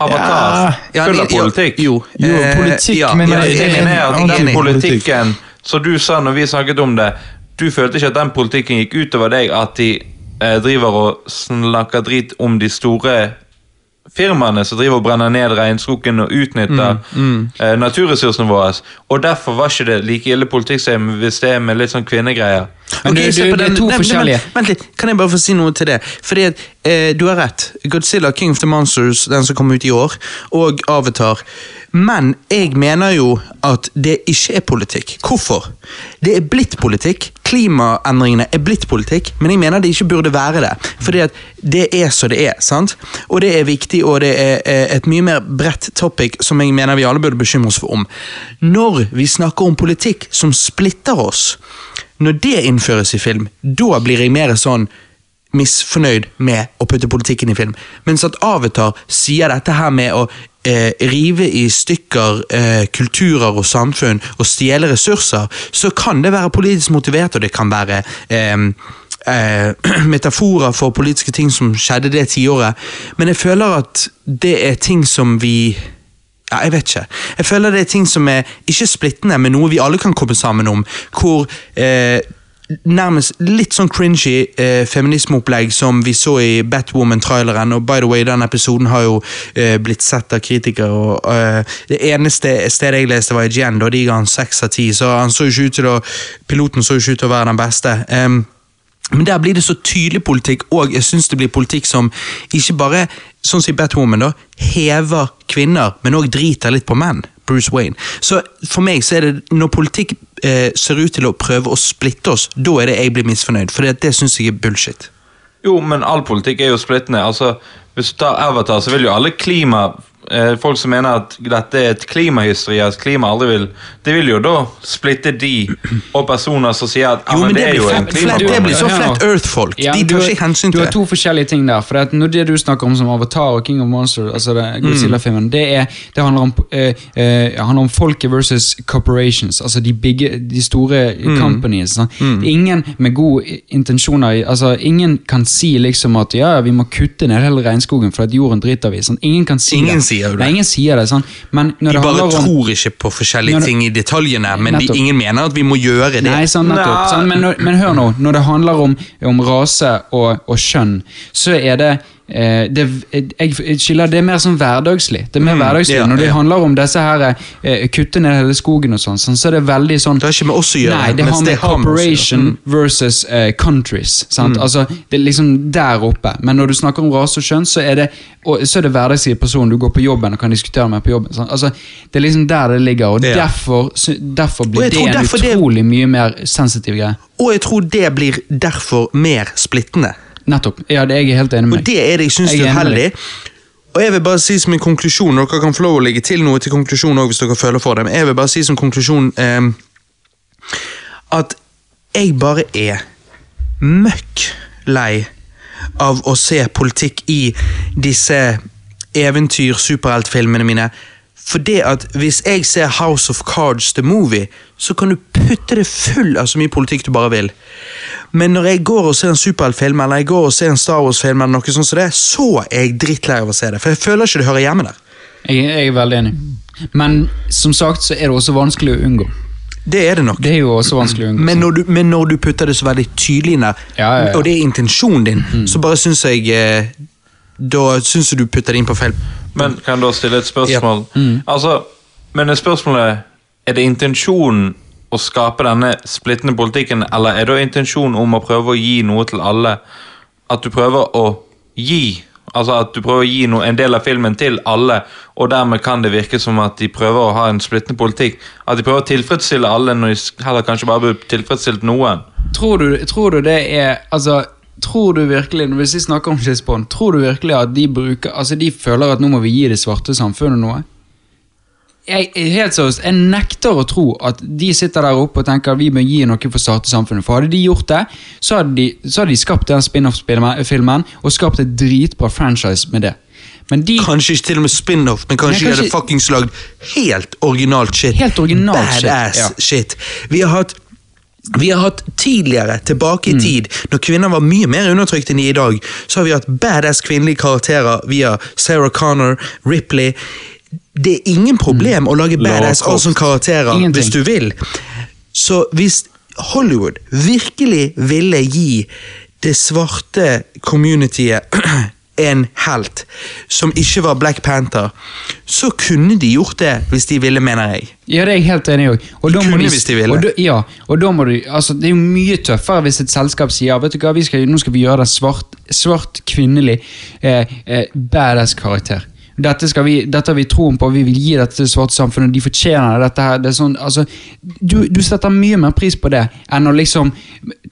Avatar. Ja, full av ja, politikk. Jo, Jo, eh, politikk, ja, men ja, det- jeg er Tingen enig. er at Jeg er den enig. politikken Så du sa når vi snakket om det Du følte ikke at den politikken gikk utover deg At de eh, driver og snakker drit om de store firmaene som driver og brenner ned regnskogen og utnytter Mm, eh, naturressursene våre. Og derfor var ikke det like ille politikk som hvis det er med litt sånn kvinnegreier. Men Ok, du- du- det er to forskjellige. Vent litt, kan jeg bare få si noe til det? Fordi at, eh, Du har rett. Godzilla, King of the Monsters, den som kom ut i år, og Avatar. Men jeg mener jo at det ikke er politikk. Hvorfor? Det er blitt politikk. Klimaendringene er blitt politikk, men jeg mener det ikke burde være det. Fordi at det er så det er. sant? Og det er viktig, og det er eh, et mye mer bredt topic som jeg mener vi alle burde bekymre oss for om. Når vi snakker om politikk som splitter oss, når det innføres i film, da blir jeg mer sånn misfornøyd med å putte politikken i film. Mens at Avatar sier dette her med å eh, rive i stykker eh, kulturer og samfunn og stjele ressurser, så kan det være politisk motivert, og det kan være eh, eh, metaforer for politiske ting som skjedde det tiåret. Men jeg føler at det er ting som vi ja, jeg vet ikke. Jeg føler det er ting som er ikke splittende, men noe vi alle kan komme sammen om. Hvor eh, nærmest litt sånn cringy eh, feminismeopplegg som vi så i Batwoman-traileren. Og by the way, den episoden har jo eh, blitt sett av kritikere. og eh, Det eneste stedet jeg leste, var IGN, da de ga han seks av ti. Så han så ikke ut til å Piloten så ikke ut til å være den beste. Um, men der blir det så tydelig politikk, og jeg syns det blir politikk som ikke bare, sånn som i Batwoman, da, hever kvinner, men òg driter litt på menn. Bruce Wayne. Så for meg så er det når politikk eh, ser ut til å prøve å splitte oss, da er det jeg blir misfornøyd, for det, det syns jeg er bullshit. Jo, men all politikk er jo splittende. Altså, Hvis du tar Avatar, så vil jo alle klima Folk som mener at dette er et klimahysteri, at klima aldri vil Det vil jo da splitte de og personer som sier at Jo, men det er blir, jo en flat, det blir så Flat Earth-folk. Ja, de tar ikke hensyn til det. Du har to forskjellige ting der. For når det du snakker om som Avatar og King of Monsters, altså Godzilla-filmen, det, det handler om, eh, eh, handler om folket versus corporations. Altså de, bigge, de store companies. sant? Det er ingen med gode intensjoner altså Ingen kan si liksom at ja, vi må kutte ned hele regnskogen for at jorden driter vi. Sånn. Ingen kan si Ingen det. Sier jo det. Nei, ingen sier det. Sånn. Men når De det bare handler om tror ikke på forskjellige det- ting i detaljene, men de, ingen mener at vi må gjøre det. Nei, sånn nettopp. Sånn, men, men hør nå, når det handler om, om rase og, og kjønn, så er det eh, det, jeg, jeg skiller, det er mer sånn hverdagslig. Det er mer hverdagslig. ja, Når det ja. handler om disse her eh, kutte ned hele skogen og sånn, sånn, så er det veldig sånn Det har ikke med oss å gjøre, Nei, det har med det corporation versus eh, countries. Sant? Altså, det er liksom der oppe. Men når du snakker om rase og kjønn, så er det, og, så er det hverdagslige personen. Du går på jobben og kan diskutere med på jobben. Sant? Altså, det er liksom der det ligger, og Ja. derfor, derfor blir det en derfor det- utrolig mye mer sensitiv greie. Og jeg tror det blir derfor mer splittende. Nettopp. Ja, det er jeg helt enig med Og det er det jeg syns er uheldig. Og jeg vil bare si som en konklusjon, dere kan få lov å legge til noe til konklusjonen hvis dere føler for det, men jeg vil bare si som konklusjon eh, at jeg bare er møkk lei av å se politikk i disse eventyr-superheltfilmene mine. For det at hvis jeg ser House of Cards the Movie, så kan du putte det full av så mye politikk du bare vil. Men når jeg går og ser en superheltfilm, eller jeg går og ser en Star Wars-film, eller noe sånt som det, så er jeg drittlei av å se det. For jeg føler ikke det hører hjemme der. Jeg, jeg er veldig enig. Men som sagt så er det også vanskelig å unngå. Det er det nok. Det er jo også vanskelig å unngå. Men når, du, men når du putter det så veldig tydelig inn der, Ja, ja, ja. og det er intensjonen din, så bare syns jeg eh, Da syns jeg du putter det inn på feil Men kan jeg da stille et spørsmål? Altså, Men spørsmålet Er det intensjonen å skape denne splittende politikken, eller er da intensjonen om å prøve å gi noe til alle? At du prøver å gi Altså at du prøver å gi noe, en del av filmen til alle, og dermed kan det virke som at de prøver å ha en splittende politikk. At de prøver å tilfredsstille alle når de heller kanskje bare burde tilfredsstilt noen. Tror du, tror du det er Altså, tror du virkelig Hvis vi snakker om Lisbon, tror du virkelig at de bruker Altså, de føler at nå må vi gi det svarte samfunnet noe? Jeg, helt seriøst, jeg nekter å tro at de sitter der oppe og tenker at vi må gi noe for svarte samfunnet. For hadde de gjort det, så hadde de, så hadde de skapt den spin-off-filmen og skapt et dritbra franchise med det. Men de Kanskje ikke til og med spin-off, men kanskje kanskje de hadde fuckings lagd helt originalt shit. Helt originalt shit, Badass ja. shit. Vi har hatt vi har hatt tidligere, tilbake Mm. i tid, når kvinner var mye mer undertrykt enn de i dag, så har vi hatt badass kvinnelige karakterer via Sarah Connor, Ripley. Det er ingen problem å lage badass av awesome karakterer Ingenting. hvis du vil. Så hvis Hollywood virkelig ville gi det svarte communityet en helt som ikke var Black Panther, så kunne de gjort det hvis de ville, mener jeg. Ja, det er jeg helt enig i. òg. og må kunne de, hvis de ville. Og da, ja, og da må de, altså, det er jo mye tøffere hvis et selskap sier vet du hva, vi skal, nå skal vi gjøre det svart, svart kvinnelig eh, eh, badass karakter. Dette, vi, dette har vi troen på, vi vil gi dette til det svarte samfunnet, de fortjener. Dette her, det sånn, altså, du, du setter mye mer pris på det enn å liksom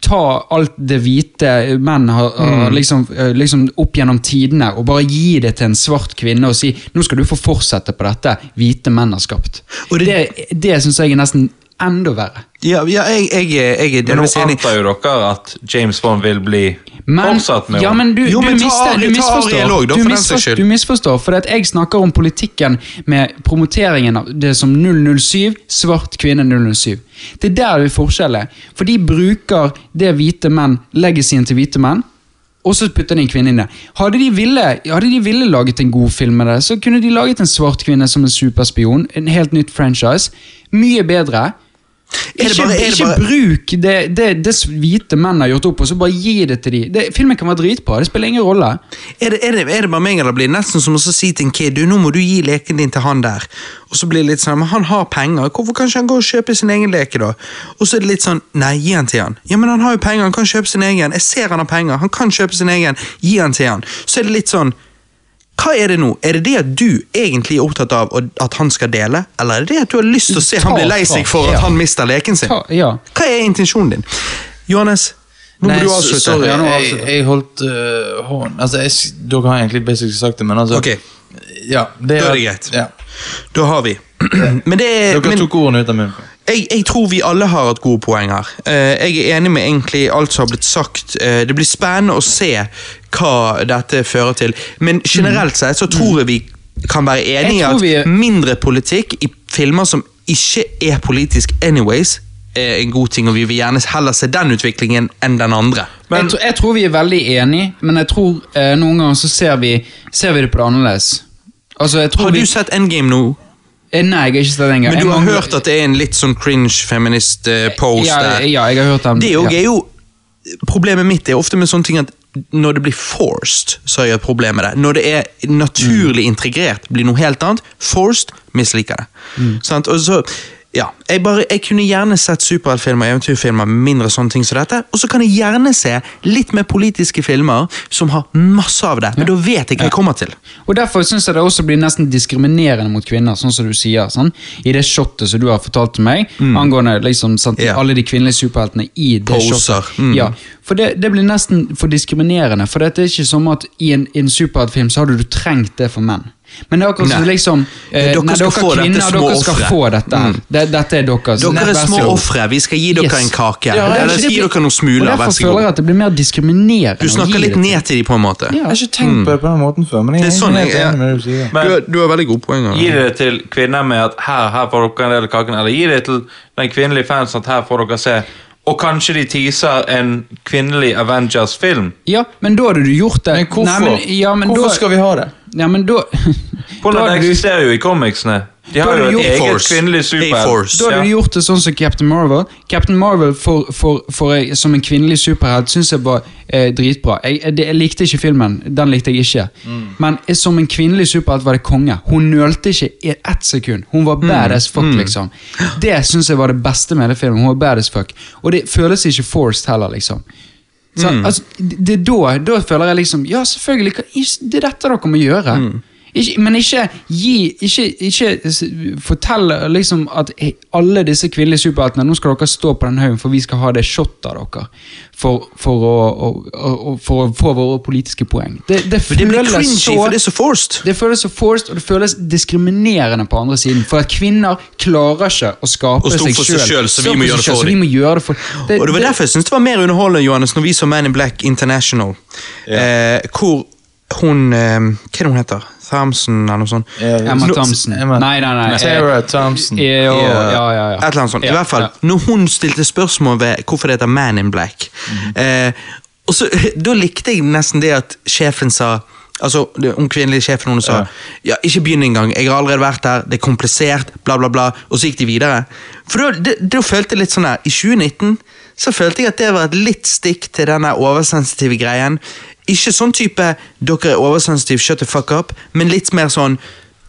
ta alt det hvite menn har, Mm. liksom, eh, liksom opp gjennom tidene og bare gi det til en svart kvinne og si nå skal du få fortsette på dette hvite menn har skapt. Og det- det det syns jeg er nesten enda verre. Ja, ja jeg, jeg, er- jeg er Men nå antar jo dere at James Bond vil bli Men, fortsatt med ja, men du, Jo, du, men ta mister, Ari- du ta misforstår. også, da, du, for misforstår du misforstår, for at jeg snakker om politikken med promoteringen av det som 007, svart kvinne 007. Det er der vi forskjeller. For de bruker det hvite menn, legacyen til hvite menn, og så putter de en kvinne inn der. Hadde de ville, hadde de ville laget en god film med det, så kunne de laget en svart kvinne som en superspion, en helt nytt franchise. Mye bedre. Ikke, bare- det ikke bare- bruk det, det, det hvite menn har gjort opp, og så bare gi det til dem. Filmen kan være dritbra, det spiller ingen rolle. Er det, er, det, er det bare meg, eller blir nesten som å si til en kid du, nå må du gi leken din til han der? Og så blir det litt sånn, men han har penger, hvorfor kan ikke han gå og kjøpe sin egen leke da? Og så er det litt sånn, nei, gi han til han. Ja, men han har jo penger, han kan kjøpe sin egen. Jeg ser han har penger, han kan kjøpe sin egen. Gi han til han. Så er det litt sånn, hva er det nå? Er det det at du egentlig er opptatt av at han skal dele? Eller er det det at du har lyst til å se han blir bli lei seg for at han mister leken sin? Ta, ja. Hva er intensjonen din? Johannes, nå må du avslutte. Sorry, jeg, jeg holdt uh, hånd Altså, jeg, dere har egentlig basically sagt det, men altså Ok. Ja, det Da er det greit. Ja. Da har vi. Men det er... Dere men- tok ordene ut av munnen. Jeg, jeg tror vi alle har hatt gode poeng her. Eh, jeg er enig med egentlig alt som har blitt sagt. Eh, det blir spennende å se hva dette fører til. Men generelt sett så tror jeg vi kan være enige i at vi mindre politikk i filmer som ikke er politisk anyways, er en god ting, og vi vil gjerne heller se den utviklingen enn den andre. Men- jeg, tror, jeg tror vi er veldig enige, men jeg tror eh, noen ganger så ser vi, ser vi det på det annerledes. Altså, Har vi, du sett Endgame nå? Eh, Nei, jeg har ikke sett den engang. Men du har mangler- hørt at det er en litt sånn cringe feminist post pose ja, der? ja, jeg har hørt den. Det er jo, ja. er jo Problemet mitt er ofte med sånne ting at når det blir forced, så problem med det. Når det er naturlig integrert, blir noe helt annet. Forced, misliker det. Sant? Og så, ja, jeg, bare, jeg kunne gjerne sett superheltfilmer og eventyrfilmer med mindre sånne ting som dette. Og så kan jeg gjerne se litt mer politiske filmer som har masse av det. Men da vet jeg hva jeg kommer til. Og Derfor syns jeg det også blir nesten diskriminerende mot kvinner, sånn som du sier. Sånn, I det shotet som du har fortalt til meg, angående liksom, sant, Mm. Ja. alle de kvinnelige superheltene i det Poser, shotet. mm. Ja, for det, det blir nesten for diskriminerende. For det er ikke som at i en, en superheltfilm så hadde du trengt det for menn. Men det er akkurat som liksom eh, Dere nei, skal få dette kvinner, dere skal få dette. Mm. Det, dette er deres. Dere er små ofre. Vi skal gi dere Yes. en kake. Ja, Eller gi blir- dere noen smuler. Vær Derfor føler jeg at det blir mer diskriminerende. Du snakker litt ned til dem, på en måte. Ja. Jeg har ikke tenkt på det på den måten før, men jeg Det er sånn jeg- det du. Du, har- du har veldig gode poenger. Gi det til kvinner med at her, her får dere en del av kaken, eller gi det til den kvinnelige fansen at her får dere se. Og kanskje de teaser en kvinnelig Avengers-film. Ja, men da hadde du gjort det. Men hvorfor, Nei, men, ja, men hvorfor da, skal vi ha det? Ja, men da, da Hvordan du eksisterer jo i comicsene. De har jo et eget kvinnelig superhelt. Da hadde du Ja. gjort det sånn som Captain Marvel. Captain Marvel for, for, for jeg, som en kvinnelig superhelt syns jeg var eh, dritbra. Jeg, jeg, jeg likte ikke filmen. Den likte jeg ikke. Men eh, som en kvinnelig superhelt var det konge. Hun nølte ikke i ett sekund. Hun var badass mm. fuck, liksom. Det syns jeg var det beste med hele filmen. Hun var badass fuck. Og det føles ikke forced heller, liksom. Så, altså, det, da, da føler jeg liksom Ja, selvfølgelig. Hva, Det er dette dere må gjøre. Ikke, men ikke gi Ikke, ikke fortell liksom at alle disse kvinnelige superheltene Nå skal dere stå på den haugen, for vi skal ha det shotet av dere. For, for, å, å, å, for å få våre politiske poeng. Det, det Men det blir føles cringy, så for det er så forced. det føles så forced, og det føles diskriminerende på andre siden. For at kvinner klarer ikke å skape seg sjøl. Så, så vi må gjøre det for dem. det, Og det var derfor jeg syntes det var mer underholdende Johannes, når vi så Man in Black International. Eh, hvor hun eh, Hva er det hun heter? Thompson, eller noe sånt? Emma Thompson. Emma- Nei, nei, nei. Sarah Thompson. Ja, ja, ja, ja. Et eller annet sånt. I hvert fall. Når hun stilte spørsmål ved hvorfor det heter Man in Black eh, og så, Da likte jeg nesten det at sjefen sa Altså, det- Hun kvinnelige sjefen hun sa ja. ikke begynn engang, jeg har allerede vært der, det er komplisert, bla, bla, bla. Og så gikk de videre. For da, det- da følte jeg litt sånn her I 2019 så følte jeg at det var et litt stikk til denne oversensitive greien. Ikke sånn type 'dere er oversensitive, shut the fuck up', men litt mer sånn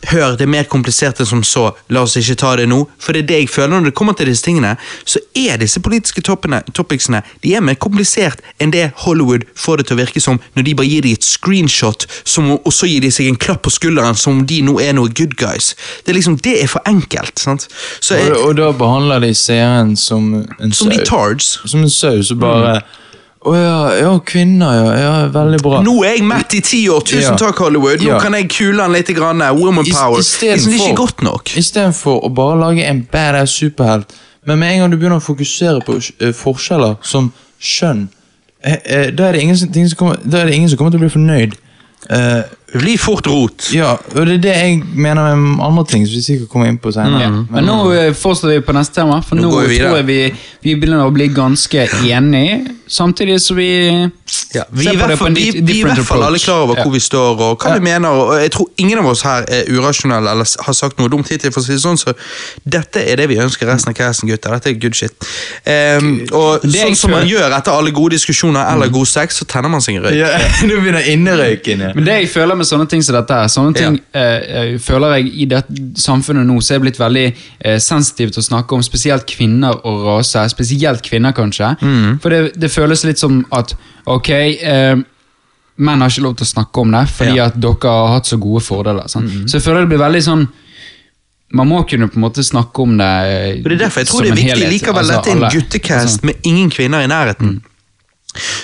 Hør, det er mer komplisert enn som så, la oss ikke ta det nå. For det er det jeg føler når det kommer til disse tingene. Så er disse politiske toppene, topicsene de er mer komplisert enn det Hollywood får det til å virke som når de bare gir deg et screenshot, som, og så gir de seg en klapp på skulderen som om de nå er noe good guys. Det er liksom, det er for enkelt. sant? Så jeg, Og, og da behandler de seeren som en som sau. retards. Som en saus, så bare Å ja, ja, kvinner, ja. ja. Veldig bra. Nå er jeg mett i ti år, tusen Ja. takk Hollywood. Nå kan jeg kule han litt. Grann. Woman I- power. istedenfor- Liksom, det er ikke godt nok. Istedenfor å bare lage en badass superhelt. Men med en gang du begynner å fokusere på uh, forskjeller som skjønn, uh, uh, da, er det ingen, som- kommer, da er det ingen som kommer til å bli fornøyd. Eh, Det blir fort rot. ja, og det er det jeg mener med andre ting som vi sikkert kommer inn på senere. Ja. Men nå eh, fortsetter vi på neste tema, for Nå nå, vi tror jeg vi, vi begynner å bli ganske enige, samtidig som vi Ja, vi, ser er på det på en vi, vi er i hvert fall alle klar over Ja. hvor vi står og hva vi mener. og Jeg tror ingen av oss her er urasjonelle eller har sagt noe dumt hittil. for å si det sånn, så Dette er det vi ønsker resten av casten, gutter. Dette er good shit. Um, og Det sånn som man gjør etter alle gode diskusjoner eller god sex, så tenner man seg en røyk. Ja, Nå begynner innerøyken. Men det jeg føler med sånne ting som dette her, sånne ting eh, eh, føler jeg i det samfunnet nå, så er jeg blitt veldig eh, sensitiv til å snakke om spesielt kvinner og rase. Spesielt kvinner, kanskje. For det, det føles litt som at ok, eh, menn har ikke lov til å snakke om det fordi Ja. at dere har hatt så gode fordeler. sant? Så jeg føler det blir veldig sånn man må kunne på en måte snakke om det Og det er derfor jeg tror det er viktig. helhet. Likevel, Altså, dette er en guttecast Altså, med ingen kvinner i nærheten.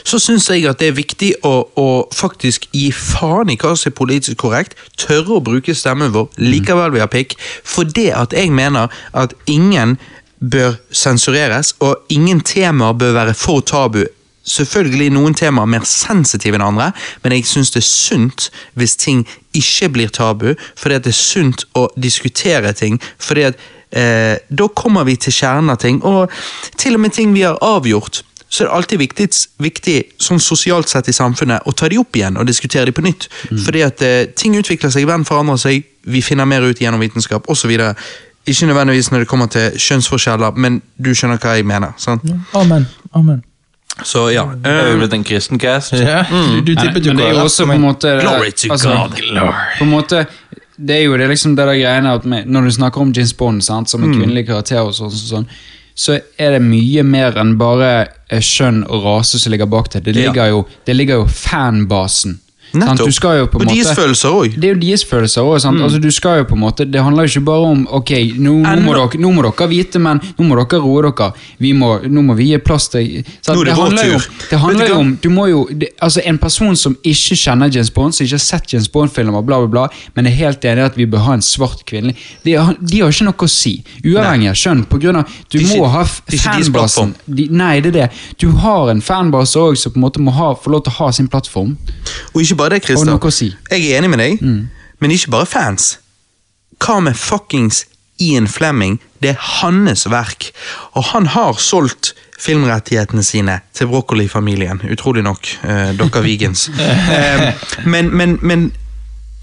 Så syns jeg at det er viktig å, å faktisk gi faen i hva som er politisk korrekt. Tørre å bruke stemmen vår likevel vi har pikk. For det at jeg mener at ingen bør sensureres, og ingen temaer bør være for tabu. Selvfølgelig noen temaer mer sensitive enn andre, men jeg syns det er sunt hvis ting ikke blir tabu, fordi det er sunt å diskutere ting. fordi at eh, da kommer vi til kjernen av ting, og til og med ting vi har avgjort. Så er det alltid viktig, viktig sånn sosialt sett i samfunnet å ta de opp igjen og diskutere de på nytt. Fordi at eh, ting utvikler seg, verden forandrer seg, vi finner mer ut gjennom vitenskap osv. Ikke nødvendigvis når det kommer til kjønnsforskjeller, men du skjønner hva jeg mener. sant? Amen. Amen. Så ja. Det er jo blitt en kristen cast. Ja, du, du tippet jo men det er jo også på en måte Glory to altså, God. På en måte Det er jo det liksom det der greiene at med, Når du snakker om James Bond sant, som en Mm. kvinnelig karakter, og sånn, sånn, sånn, så er det mye mer enn bare eh, kjønn og rase som ligger bak det. Det Ja. ligger jo, det ligger jo fanbasen. Nettopp. Du skal jo på en og deres følelser òg. det er jo deres følelser òg. Altså, du skal jo på en måte Det handler jo ikke bare om Ok, nå, nå, må, dere, nå må dere vite, men nå må dere roe dere. Vi må, nå må vi gi plass til så, Nå er det vår handler jo, det handler jo om du må jo, det, altså En person som ikke kjenner James Bond, som ikke har sett James Bond-filmer, bla bla bla, men er helt enig at vi bør ha en svart kvinne, De, har- de har ikke noe å si. Uavhengig av kjønn. På grunn av, du Det er må ha det ikke fanbasen. De, nei, det er det. Du har en fanbase òg som på en måte må ha, få lov til å ha sin plattform. Og ikke bare det, Og Christer. si. Jeg er enig med deg, men ikke bare fans. Hva med fuckings Ian Flemming? Det er hans verk, og han har solgt filmrettighetene sine til Broccoli-familien. Utrolig nok. eh, dere vegans. Eh, men, men, men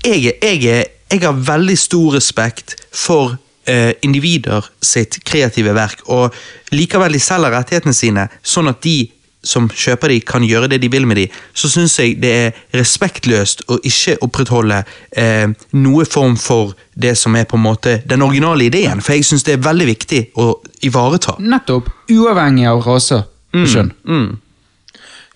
jeg, jeg, jeg har veldig stor respekt for eh, individer sitt kreative verk, og likevel de selger rettighetene sine, sånn at de som kjøper de kan gjøre det de vil med de, så syns jeg det er respektløst å ikke opprettholde eh, noe form for det som er på en måte den originale ideen, for jeg syns det er veldig viktig å ivareta. Nettopp. Uavhengig av rase. Skjønn.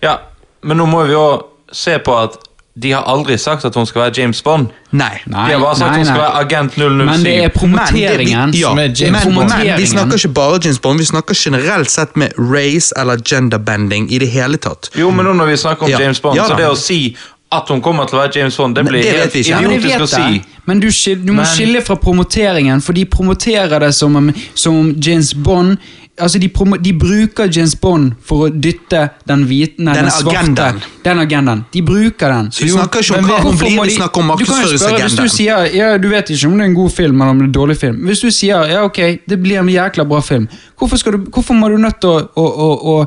Ja, men nå må vi jo se på at de har aldri sagt at hun skal være James Bond. Nei. de har bare sagt at hun skal være agent 007. Men det er promoteringen Men ja, som er James men, Bond. men vi snakker ikke bare James Bond, vi snakker generelt sett med race eller genderbending i det hele tatt. Jo, men nå når vi snakker om Ja. James Bond, Ja så det å si at hun kommer til å være James Bond, det blir det helt vi ikke. Ja, men å si. Men du, du må Men- skille fra promoteringen, for de promoterer det som om, som om James Bond Altså, de, de bruker James Bond for å dytte den hvite nei, Den den svarte agendaen. Den agendaen. De bruker den. Så vi snakker ikke om hva hun blir, vi snakker om markedsføringsagendaen. du sier ja, du vet ikke om det er en god film eller om det er en dårlig film. Hvis du sier ja, ok, det blir en jækla bra film, hvorfor, du, hvorfor må du nødt til å, å, å, å,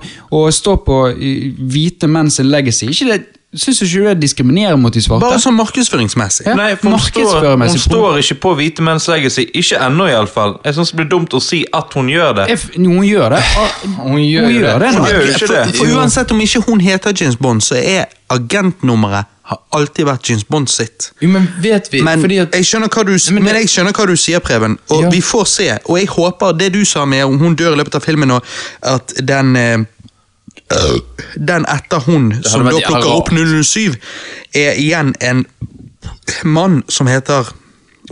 å stå på eh, hvite menns legacy? Ikke det, Syns du ikke det diskriminerer mot de svarte? Bare sånn markedsføringsmessig. Ja. Nei, for hun står, hun står ikke på Hvite menns legacy. Ikke ennå, iallfall. Jeg syns det blir dumt å si at hun gjør det. F hun gjør det. Hun gjør Hun gjør det. det. Hun gjør ikke det. for uansett om ikke hun heter James Bond, så er agentnummeret har alltid vært James Bond sitt. Jo, men vet vi Men, fordi at jeg skjønner hva du, Men men, jeg skjønner hva du sier, Preben, og Ja. vi får se. Og jeg håper det du sa med om hun dør i løpet av filmen, og at den eh, Den etter hun, som da plukker opp 007, er igjen en mann som heter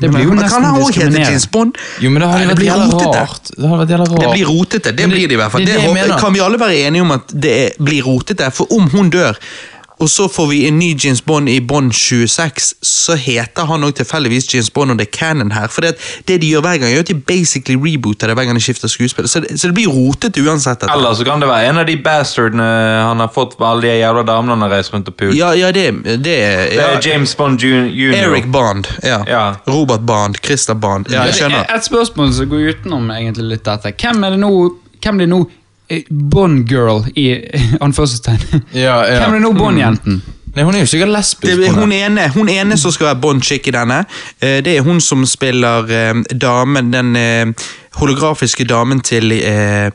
Det blir jo Men nesten Kan han òg hete diskriminerende. James Bond? Jo, men det hadde vært jævla rart. Det hadde vært jævla rart. Det blir rotete, det det blir det i hvert fall. det Det det håper, kan vi alle være enige om at det er, blir rotete? For om hun dør, og så får vi en ny James Bond i Bond 26, så heter han òg tilfeldigvis James Bond, og det er canon her. For det, det de gjør hver gang, er at de basically rebooter det hver gang de skifter skuespiller. Så det, så det blir rotete uansett. dette. Eller så kan det være en av de bastardene han har fått med alle de jævla damene han har reist rundt og pult. Ja, ja, det, det, Det er James Bond jr. Eric Bond. Ja. Ja. Robert Bond. Christer Bond. Ja, jeg skjønner. Et spørsmål som går utenom egentlig litt dette. Hvem er det nå Hvem blir nå Bond-girl i anførselstegn? Ja, ja. Hvem er nå Bond-jenten? Nei, hun er jo sikkert lesbisk. Det, hun ene, hun ene som skal være Bond-chick i denne, eh, det er hun som spiller eh, damen, den eh, holografiske damen til eh,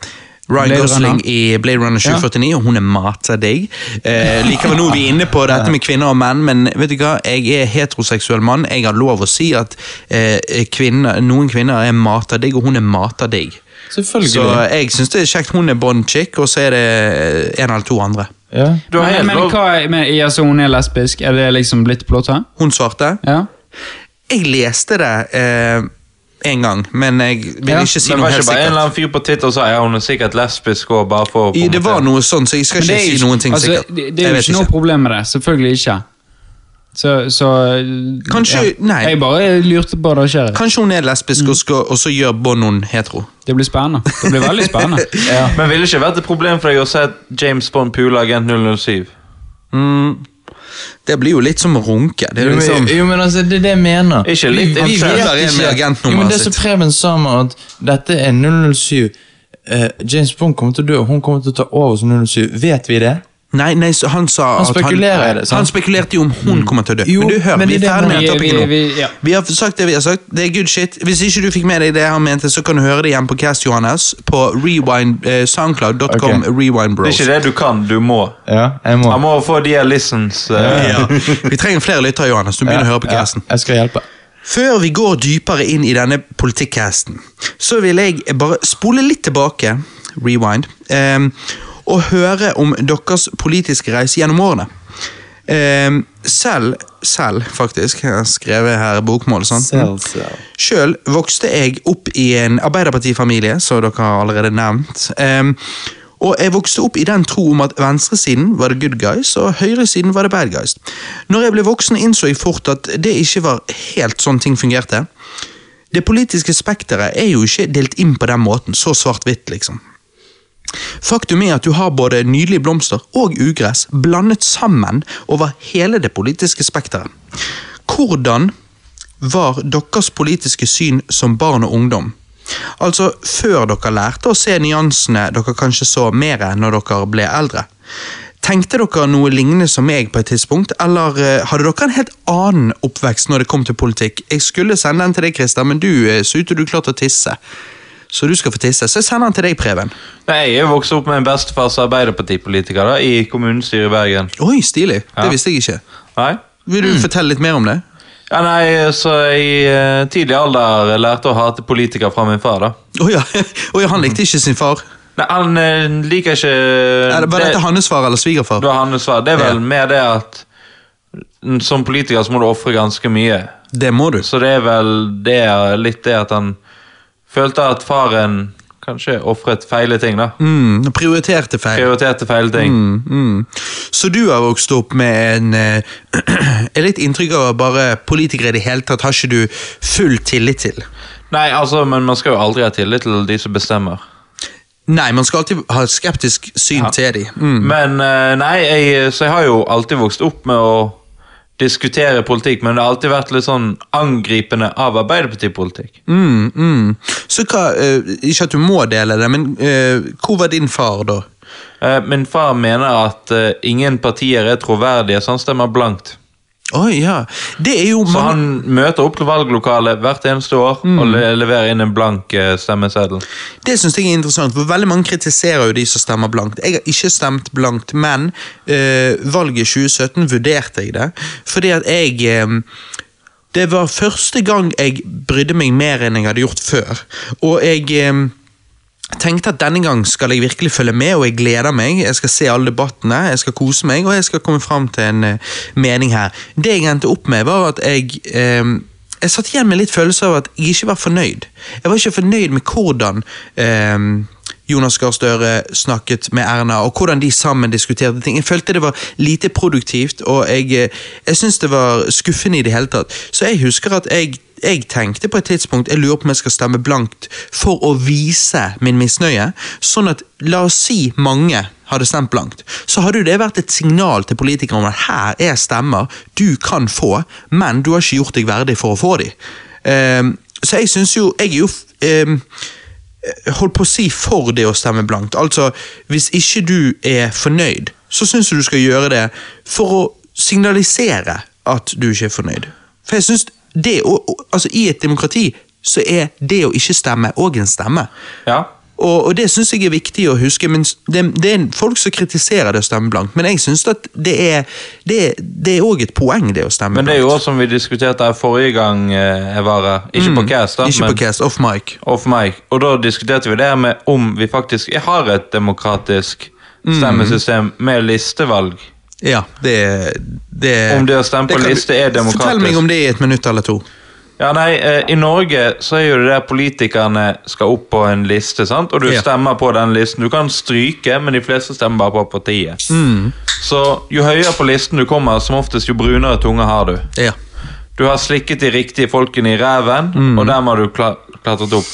Ryan Blade Gosling Runner. i Blade Runner 2049, og hun er matadegg. Eh, likevel nå er vi inne på dette med kvinner og menn, men vet du hva, jeg er heteroseksuell mann. Jeg har lov å si at eh, kvinner, noen kvinner er matadegg, og hun er matadegg. Selvfølgelig. Så jeg syns det er kjekt hun er Bond-chick, og så er det en eller to andre. ja. Du har Men, helt men hva er- men, altså, Hun er lesbisk? Er det liksom blitt plottet? Hun svarte. Ja? Jeg leste det eh, en gang, men jeg vil Ja, ikke si noe helt sikkert. Det var ikke bare en eller annen fyr på Twitter sa ja, hun er sikkert lesbisk og bare for å Det var noe sånn, så jeg skal ikke, ikke si noen ting altså, sikkert. Det, det er jo vet ikke noe problem med det. Selvfølgelig ikke. Så, så Kanskje- nei. Jeg bare lurte på det skjer. Kanskje hun er lesbisk, og, skal, og så gjør Bond henne hetero. Det blir spennende. Det blir veldig spennende. Men ville ikke vært et problem for deg å se James Bond pule agent 007? Mm. Det blir jo litt som å runke. Det er Jo, liksom... men, jo, men altså, det er det jeg mener. Ikke litt vi, vi vet. Jo, men det som. Preben sa med at dette er 007 uh, James Bond kommer til å dø, hun kommer til å ta over som 007. Vet vi det? Nei, nei, så han sa Han at spekulerer i det, sant? Han spekulerte jo om hun kommer til å dø. Jo, men du, hør, men vi er er ferdig med topikken nå. vi- ja. Vi har sagt det vi har sagt. Det er good shit. Hvis ikke du fikk med deg det han mente, så kan du høre det igjen på Cast Johannes på rewind, eh, soundcloud.com Okay. rewind Det er ikke det du kan, du må. Ja, jeg må. Han må få de her listens. Uh. Ja. Vi trenger flere lyttere, Johannes. Du begynner å høre på casten. jeg skal hjelpe. Før vi går dypere inn i denne politikkcasten, så vil jeg bare spole litt tilbake, rewind, ehm, og høre om deres politiske reise gjennom årene. Eh, selv, selv faktisk, jeg har skrevet her bokmål, sant? Selv, selv. Vokste jeg opp i en arbeiderpartifamilie, som dere har allerede nevnt. Eh, og jeg vokste opp i den tro om at venstresiden var the good guys, og høyresiden var the bad guys. Når jeg ble voksen, innså jeg fort at det ikke var helt sånn ting fungerte. Det politiske spekteret er jo ikke delt inn på den måten, så svart-hvitt, liksom. Faktum er at du har både nydelige blomster og ugress blandet sammen over hele det politiske spekteret. Hvordan var deres politiske syn som barn og ungdom? Altså før dere lærte å se nyansene dere kanskje så mer når dere ble eldre. Tenkte dere noe lignende som meg på et tidspunkt, eller eh, hadde dere en helt annen oppvekst når det kom til politikk? Jeg skulle sende den til deg, Christer, men du eh, til du klarte å tisse. Så du skal få tisse. Så jeg sender den til deg, Preben. Nei, Jeg er vokst opp med en bestefar som arbeiderpartipolitiker da, i kommunestyret i Bergen. Oi, stilig. Ja. Det visste jeg ikke. Nei? Vil du fortelle litt mer om det? Ja, nei, så I eh, tidlig alder lærte å hate politikere fra min far. da. Å ja. oh, ja, han likte ikke sin far. Nei, Han eh, liker ikke Er det- Var dette hans far eller svigerfar? Det var hans far. Det er vel Ja. mer det at mm, som politiker så må du ofre ganske mye. Det må du. Så det er vel det, litt det at han følte at faren kanskje ofret feile ting. da. Mm, prioriterte feil. Prioriterte feile ting. Mm, mm. Så du har vokst opp med en eh, er litt inntrykk av bare politikere i det hele tatt har ikke du full tillit til? Nei, altså, men man skal jo aldri ha tillit til de som bestemmer. Nei, man skal alltid ha et skeptisk syn Ja. til dem. Mm. Men eh, nei, jeg, så jeg har jo alltid vokst opp med å diskutere politikk, men det har alltid vært litt sånn angripende av Arbeiderpartipolitikk. Mm, mm. Så hva, uh, Ikke at du må dele det, men uh, hvor var din far da? Uh, Min far mener at ingen partier er troverdige, så han stemmer blankt. Oi, ja. Så han møter opp til valglokalet hvert eneste år og le leverer inn en blank eh, stemmeseddel. Det synes jeg er interessant, for veldig mange kritiserer jo de som stemmer blankt. Jeg har ikke stemt blankt, men eh, valget 2017 vurderte jeg det. Fordi at jeg eh, Det var første gang jeg brydde meg mer enn jeg hadde gjort før. Og jeg eh, tenkte at denne gang skal jeg virkelig følge med, og jeg gleder meg. Jeg skal se alle debattene, jeg skal kose meg, og jeg skal komme fram til en eh, mening her. Det jeg endte opp med, var at jeg eh, jeg satt igjen med litt følelse av at jeg ikke var fornøyd. Jeg var ikke fornøyd med hvordan eh, Jonas Gahr Støre snakket med Erna, og hvordan de sammen diskuterte ting. Jeg følte det var lite produktivt, og jeg, jeg syntes det var skuffende i det hele tatt. Så jeg husker at jeg, jeg tenkte på et tidspunkt jeg lurer på om jeg skal stemme blankt for å vise min misnøye, sånn at la oss si mange hadde stemt blankt, så hadde jo det vært et signal til politikere om at her er stemmer du kan få, men du har ikke gjort deg verdig for å få dem. Um, så jeg syns jo Jeg er jo um, holdt på å si for det å stemme blankt. Altså, hvis ikke du er fornøyd, så syns jeg du skal gjøre det for å signalisere at du ikke er fornøyd. For jeg synes det å, altså I et demokrati så er det å ikke stemme òg en stemme. Ja. Og, og det syns jeg er viktig å huske. men Det, det er folk som kritiserer det å stemme blankt, men jeg syns at det er det, òg et poeng, det å stemme blankt. Men det er jo også som vi diskuterte her forrige gang eh, jeg var her. Ikke på cast, da, Ikke men på cast, off mic. off mic. Og da diskuterte vi det med om vi faktisk har et demokratisk stemmesystem med listevalg. Ja, det, det Om det å stemme på en liste er demokratisk. Fortell meg om det i et minutt eller to. Ja, nei, eh, I Norge så er jo det der politikerne skal opp på en liste, sant? og du Ja. stemmer på den listen. Du kan stryke, men de fleste stemmer bare på partiet. Mm. Så jo høyere på listen du kommer, som oftest, jo brunere tunge har du. Ja. Du har slikket de riktige folkene i ræven, Mm. og dermed har du kla klatret opp.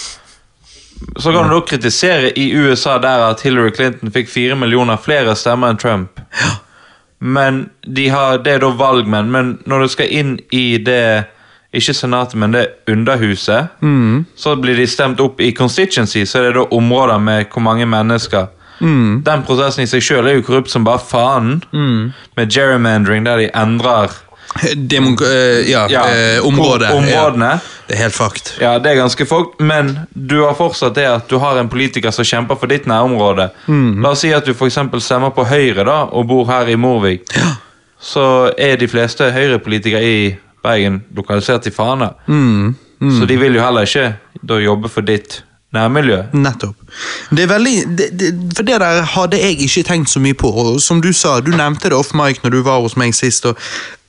Så kan du da kritisere i USA der at Hillary Clinton fikk fire millioner flere stemmer enn Trump. Men de har, det er da valgmenn. Men når du skal inn i det ikke senatet, men det underhuset, Mm. så blir de stemt opp i constituency, så er det da områder med hvor mange mennesker. Mm. Den prosessen i seg sjøl er jo korrupt som bare faen. Med gerrymandering, der de endrer Demok eh, ja, Ja, eh, området. områdene. Ja. Det er helt fakt. Ja, det er ganske folk, men du har fortsatt det at du har en politiker som kjemper for ditt nærområde. La oss si at du eksempel stemmer på Høyre da, og bor her i Morvik. Så er de fleste Høyre-politikere i Bergen lokalisert i Fana. Så de vil jo heller ikke da jobbe for ditt nærmiljø. Nettopp. Det er veldig, det, det, for det der hadde jeg ikke tenkt så mye på. Og som du sa, du nevnte det off mic når du var hos meg sist. og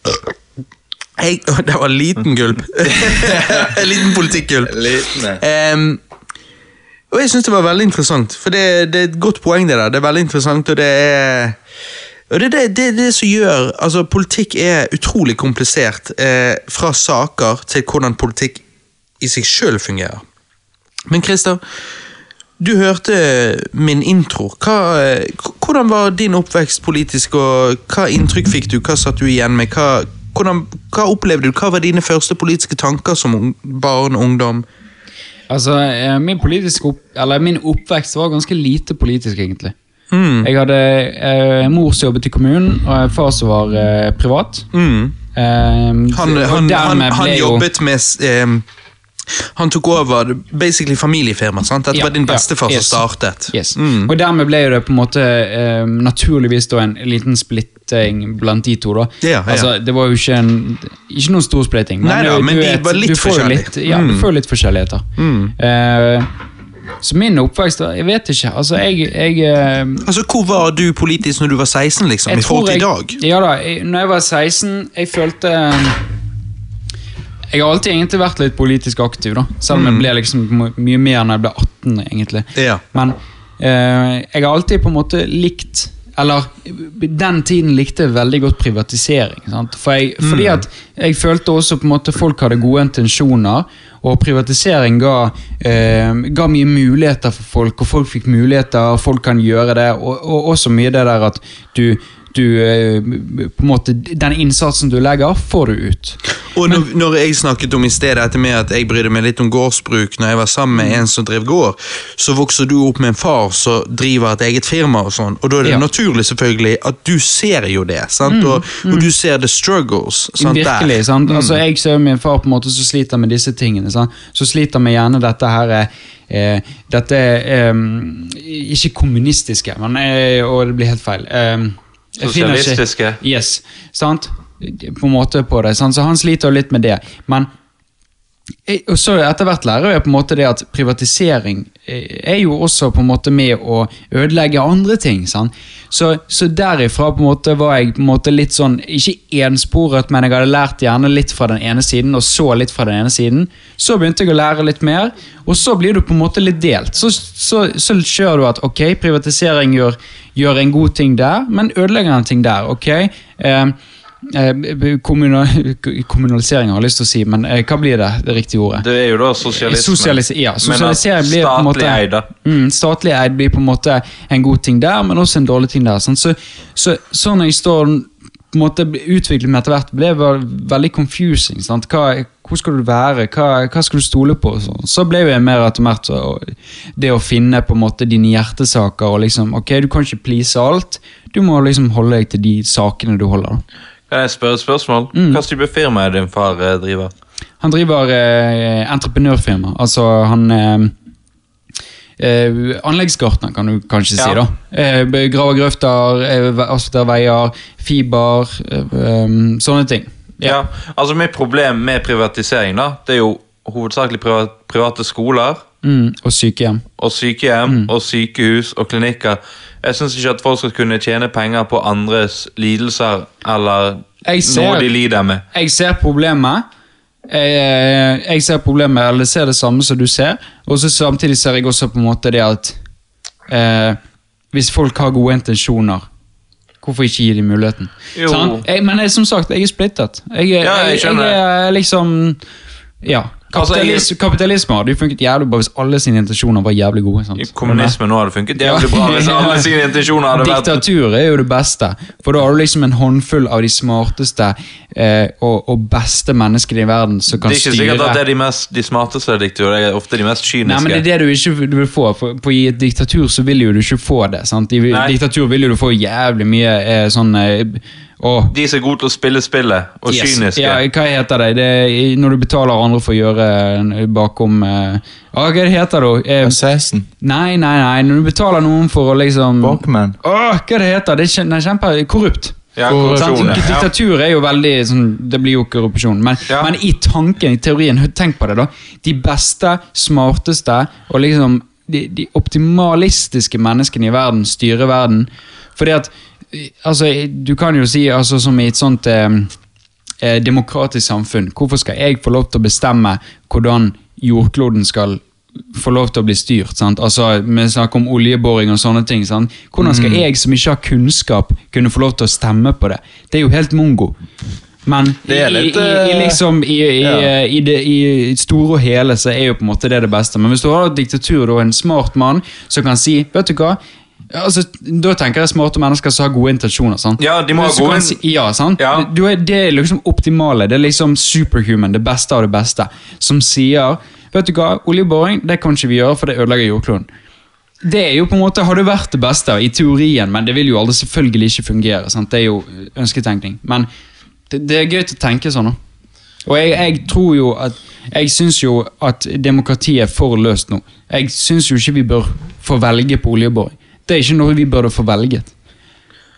jeg, Det var en liten gulp. en liten politikkgulp. Um, og jeg syns det var veldig interessant, for det, det er et godt poeng, det der. Det er veldig interessant, og det er og det det, det, det som gjør altså Politikk er utrolig komplisert. Eh, fra saker til hvordan politikk i seg sjøl fungerer. Men Christer, du hørte min intro. Hva, eh, hvordan var din oppvekst politisk, og hva inntrykk fikk du? Hva satt du igjen med? Hva, hvordan, hva opplevde du? Hva var dine første politiske tanker som barn og ungdom? Altså, eh, min, opp, eller min oppvekst var ganske lite politisk, egentlig. Mm. Jeg hadde eh, mor som jobbet i kommunen, og far som var eh, privat. Mm. Eh, Han, han, han, han ble jo- jobbet med ehm, Han tok over basically familiefirma. sant? Dette Ja, var din ja, yes. som startet. Yes. Mm. Og dermed ble det på en måte eh, naturligvis da en liten splitting blant de to. da. Ja, ja. Altså, Det var jo ikke, en, ikke noen stor splitting. Neida, du- men du de var litt forskjellige. ja, ja, du Mm. får litt forskjelligheter. Mm. Eh, så min oppvekst Jeg vet ikke. Altså, jeg, jeg eh, Altså, Hvor var du politisk når du var 16, liksom, i forhold til i dag? Ja da, jeg, når jeg var 16, jeg følte eh, Jeg har alltid egentlig vært litt politisk aktiv, da. Selv om Mm. jeg ble liksom mye mer når jeg ble 18, egentlig. Ja. Men eh, jeg har alltid på en måte likt Eller den tiden likte jeg veldig godt privatisering. For jeg, Fordi Mm. at jeg følte også på en måte folk hadde gode intensjoner, og privatisering ga, eh, ga mye muligheter for folk, og folk fikk muligheter, og folk kan gjøre det, og, og også mye det der at du, du eh, på en måte, Den innsatsen du legger, får du ut. Og når, når jeg snakket om i stedet dette med at jeg brydde meg litt om gårdsbruk når jeg var sammen med en som drev gård, så vokser du opp med en far som driver et eget firma, og sånn, og da er det Ja. naturlig selvfølgelig at du ser jo det. sant? Og, og du ser the struggles. sant, Virkelig. der. sant? Mm. Altså, jeg ser min far på en måte som sliter med disse tingene. Sant? Så sliter med gjerne dette her eh, Dette eh, Ikke kommunistiske, men eh, Og det blir helt feil. Sosialistiske. Yes, sant? På en måte på det. Sant? Så han sliter litt med det. Men og så etter hvert lærer jeg på en måte det at privatisering eh, er jo også på en måte med å ødelegge andre ting. Sant? Så, så derifra på en måte var jeg på en måte litt sånn, ikke ensporet, men jeg hadde lært gjerne litt fra den ene siden, og så litt fra den ene siden. Så begynte jeg å lære litt mer, og så blir du på en måte litt delt. Så, så, så kjører du at ok, privatisering gjør, gjør en god ting der, men ødelegger en ting der. ok? Eh, kommunalisering har jeg lyst til å si, men eh, hva blir det, det riktige ordet? Det er jo da sosialisme. Sosialis ja, sosialisering blir på en måte eid, da. mm, Statlig eid blir på en måte en god ting der, men også en dårlig ting der. sant? Så, så, så når jeg står på en måte utviklet meg etter hvert, ble veldig confusing. sant? Hva, hvor skal du være? Hva, hva skal du stole på? sånn. Så ble jeg mer etter hvert så, det å finne på en måte dine hjertesaker. og liksom, ok, Du kan ikke please alt. Du må liksom holde deg til de sakene du holder. da. Kan jeg spørre et spørsmål? Mm. Hva type firma er din far eh, driver? Han driver eh, entreprenørfirma. Altså, han eh, eh, Anleggsgartner, kan du kanskje si. Ja. da. Eh, graver grøfter, eh, asfalterer veier, fiber, eh, um, sånne ting. Ja, altså Mitt problem med privatisering da, det er jo hovedsakelig privat, private skoler Mm, og sykehjem. og sykehjem Mm. og sykehus og klinikker. Jeg syns ikke at folk skal kunne tjene penger på andres lidelser eller ser- noe de lider med. Jeg ser problemet. Jeg, jeg ser problemet, eller ser det samme som du ser. Og så samtidig ser jeg også på en måte det at eh, hvis folk har gode intensjoner, hvorfor ikke gi dem muligheten? Jeg, men jeg, som sagt, jeg er splittet. Jeg, Ja, jeg jeg, jeg, er liksom Ja. Altså, Kapitalis, kapitalisme hadde jo funket jævlig bra hvis alle sine intensjoner var jævlig gode. Sant? Kommunisme nå hadde funket jævlig bra hvis alle sine intensjoner hadde vært Diktatur er jo det beste. For da har du liksom en håndfull av de smarteste eh, og, og beste menneskene i verden som kan Det er ikke sikkert at det er de, mest, de smarteste diktatorer, det er ofte de mest kyniske. Nei, men det er det du ikke du vil få. For, på I et diktatur så vil jo du ikke få det. sant? I Nei. diktatur vil jo du få jævlig mye eh, sånn eh, å, De som er gode til å spille spillet, og yes. kyniske. Ja, hva heter det? det er, når du betaler andre for å gjøre eh, bakom eh, Hva er heter det? Eh, Assassin. nei, nei, nei. Når du betaler noen for å liksom Bakman. Åh, hva det heter det? er kjempe, korrupt. Ja, korrupsjon. Diktatur er jo veldig sånn, Det blir jo korrupsjon. Men, Ja. men i tanken, i teorien, tenk på det, da. De beste, smarteste og liksom de, de optimalistiske menneskene i verden styrer verden. Fordi at Altså, du kan jo si, altså som i et sånt eh, eh, demokratisk samfunn, hvorfor skal jeg få lov til å bestemme hvordan jordkloden skal få lov til å bli styrt. sant? Altså, Vi snakker om oljeboring og sånne ting. sant? Hvordan skal jeg som ikke har kunnskap, kunne få lov til å stemme på det? Det er jo helt mongo. Men i, Det litt, i, i, i, liksom, i, i, ja. i, det, i store og hele så er jo på en måte det det beste. Men hvis du har et diktatur og en smart mann som kan si Vet du hva? Altså, da tenker jeg smarte mennesker som har gode intensjoner. sant? Ja, de må ha gode si, Ja, sant? Ja. Du det er liksom optimale. Det er liksom superhuman, det beste av det beste. Som sier Vet du hva, oljeboring det kan ikke vi gjøre, for det ødelegger jordkloden. det er jo på en måte, Hadde vært det beste i teorien, men det vil jo aldri selvfølgelig ikke fungere. Sant? Det er jo ønsketenkning. Men det, det er gøy å tenke sånn. Og jeg, jeg tror jo at Jeg syns jo at demokratiet er for løst nå. Jeg syns jo ikke vi bør få velge på oljeboring. Det er ikke noe vi burde få velget.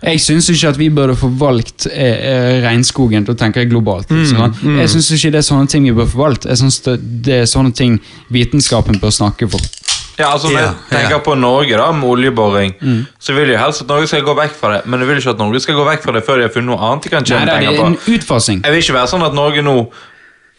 Jeg syns ikke at vi burde få valgt eh, eh, regnskogen. Da tenker jeg globalt. sånn. Jeg syns ikke det er sånne ting vi bør få valgt. Jeg synes det, det er sånne ting vitenskapen bør snakke for. Ja, altså Når jeg tenker på Norge da, med oljeboring, så vil jeg helst at Norge skal gå vekk fra det. Men jeg vil ikke at Norge skal gå vekk fra det før de har funnet noe annet de kan tjene det er penger på. en utfasing. Jeg vil ikke være sånn at Norge nå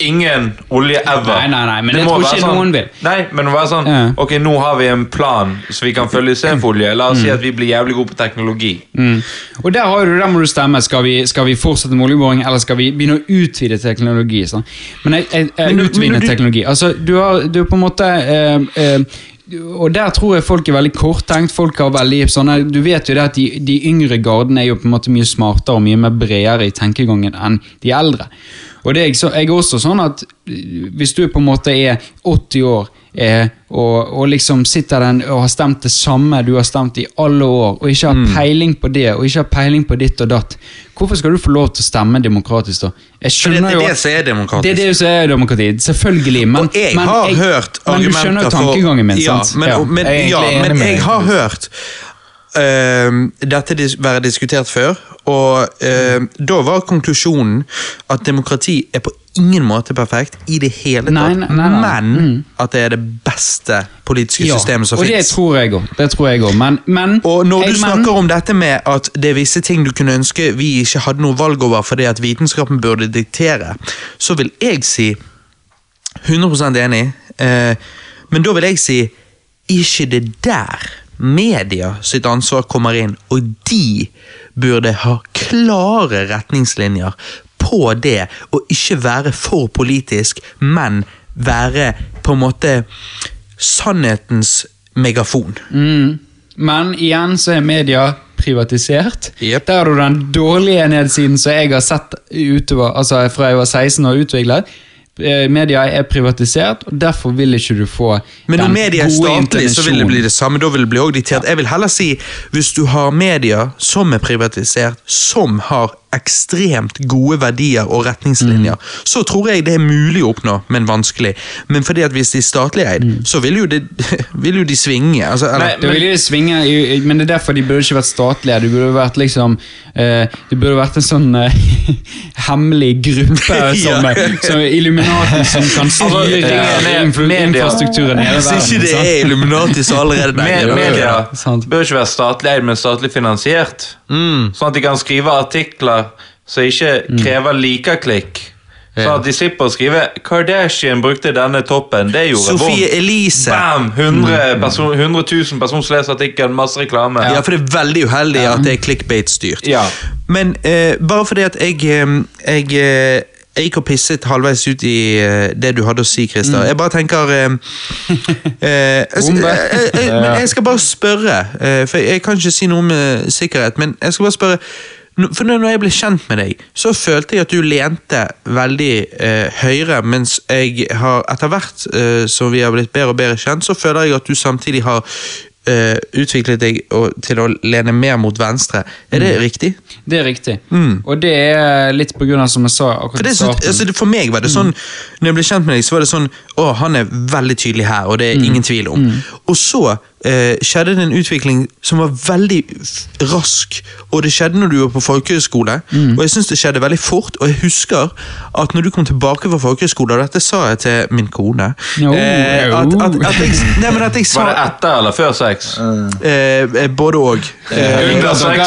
Ingen olje ever. Nei, nei, nei, men Det jeg tror ikke sånn, noen vil. Nei, men det må være sånn Ja. Ok, nå har vi en plan så vi kan følge istedenfor. La oss si at vi blir jævlig gode på teknologi. Mm. Og der, har du, der må du stemme. Skal vi, skal vi fortsette med oljeboring, eller skal vi begynne å utvide teknologi? Sånn? Men jeg, jeg, jeg Men men teknologi Altså, du har du har på en måte eh, eh, og der tror jeg folk er veldig korttenkt. folk har veldig sånne, Du vet jo det at de, de yngre gardene er jo på en måte mye smartere og mye mer bredere i tenkegangen enn de eldre. Og det er, så, jeg er også sånn at hvis du på en måte er 80 år eh, og, og liksom sitter den og har stemt det samme du har stemt i alle år, og ikke har peiling på det, og ikke har peiling på ditt og datt, hvorfor skal du få lov til å stemme demokratisk da? Jeg det skjønner er jo det det, som er demokratisk. det er det som er demokrati, selvfølgelig. Men, og jeg men har hørt Men du skjønner jo tankegangen min, ja, sant? Men, Ja. men, Jeg ja, men jeg, jeg har hørt Uh, dette dis være diskutert før, og ehm, da var konklusjonen at demokrati er på ingen måte perfekt i det hele tatt, Nei, nei, nei, nei. men at det er det beste politiske Ja, systemet som og det tror jeg òg. Det tror jeg òg. Men, men Og når jeg, du snakker om dette med at det er visse ting du kunne ønske vi ikke hadde noe valg over fordi at vitenskapen burde diktere, så vil jeg si 100% enig, eh, men da vil jeg si ikke det der media sitt ansvar kommer inn, og de burde ha klare retningslinjer på det, og ikke være for politisk, men være på en måte sannhetens megafon. mm, men igjen så er media privatisert. Yep. Der har du den dårlige nedsiden som jeg har sett utover, altså fra jeg var 16 og utviklet. Eh, Media er privatisert, og derfor vil ikke du få Men når media er statlig, så vil det bli det samme. Da vil det bli også diktert. Jeg vil heller si, hvis du har media som er privatisert, som har ekstremt gode verdier og retningslinjer, Mm. så tror jeg det er mulig å oppnå, men vanskelig. Men fordi at hvis de er statlig eid, Mm. så vil jo, de, vil jo de svinge. Altså, eller, Nei, Det vil de svinge, men det er derfor de burde ikke vært statlige. Det burde vært liksom uh, Det burde vært en sånn uh, hemmelig gruppe som, Ja. som Illuminaten som kan styre eh, infra- media. infrastrukturen i hele hvis ikke det er Illuminati, så allerede. Med, er media sant. bør ikke være statlig eid, men statlig finansiert. Mm. Sånn at de kan skrive artikler som ikke krever krever likeklikk. Sånn at de slipper å skrive 'Kardashian brukte denne toppen'. Det gjorde Sofie vondt. Elise. Bam! 100, person, 100 000 personer som leser artikkelen, masse reklame. Ja, for det er veldig uheldig at det er clickbait-styrt. Ja. Men eh, bare fordi at jeg eh, Jeg, eh, jeg gikk og pisset halvveis ut i eh, det du hadde å si, Christer. Jeg bare tenker eh, eh, jeg, jeg, jeg, men jeg skal bare spørre, for jeg kan ikke si noe med sikkerhet, men jeg skal bare spørre For når jeg ble kjent med deg, så følte jeg at du lente veldig eh, høyre, mens jeg har etter hvert eh, som vi har blitt bedre og bedre kjent, så føler jeg at du samtidig har eh, utviklet deg og, til å lene mer mot venstre. Er det riktig? Det er riktig. Mm. Og det er litt på grunn av som jeg sa akkurat For, det, i så- starten. altså, for meg var det sånn Når jeg ble kjent med deg, så var det sånn Å, han er veldig tydelig her, og det er ingen tvil om. Og så eh, skjedde det en utvikling som var veldig rask, og det skjedde når du var på folkehøyskole. Og jeg syns det skjedde veldig fort, og jeg husker at når du kom tilbake fra folkehøyskole, og dette sa jeg til min kone eh, at, at, at, jeg, nei, at jeg sa Var det etter eller før sex? eh, eh, Både at dere Under sex.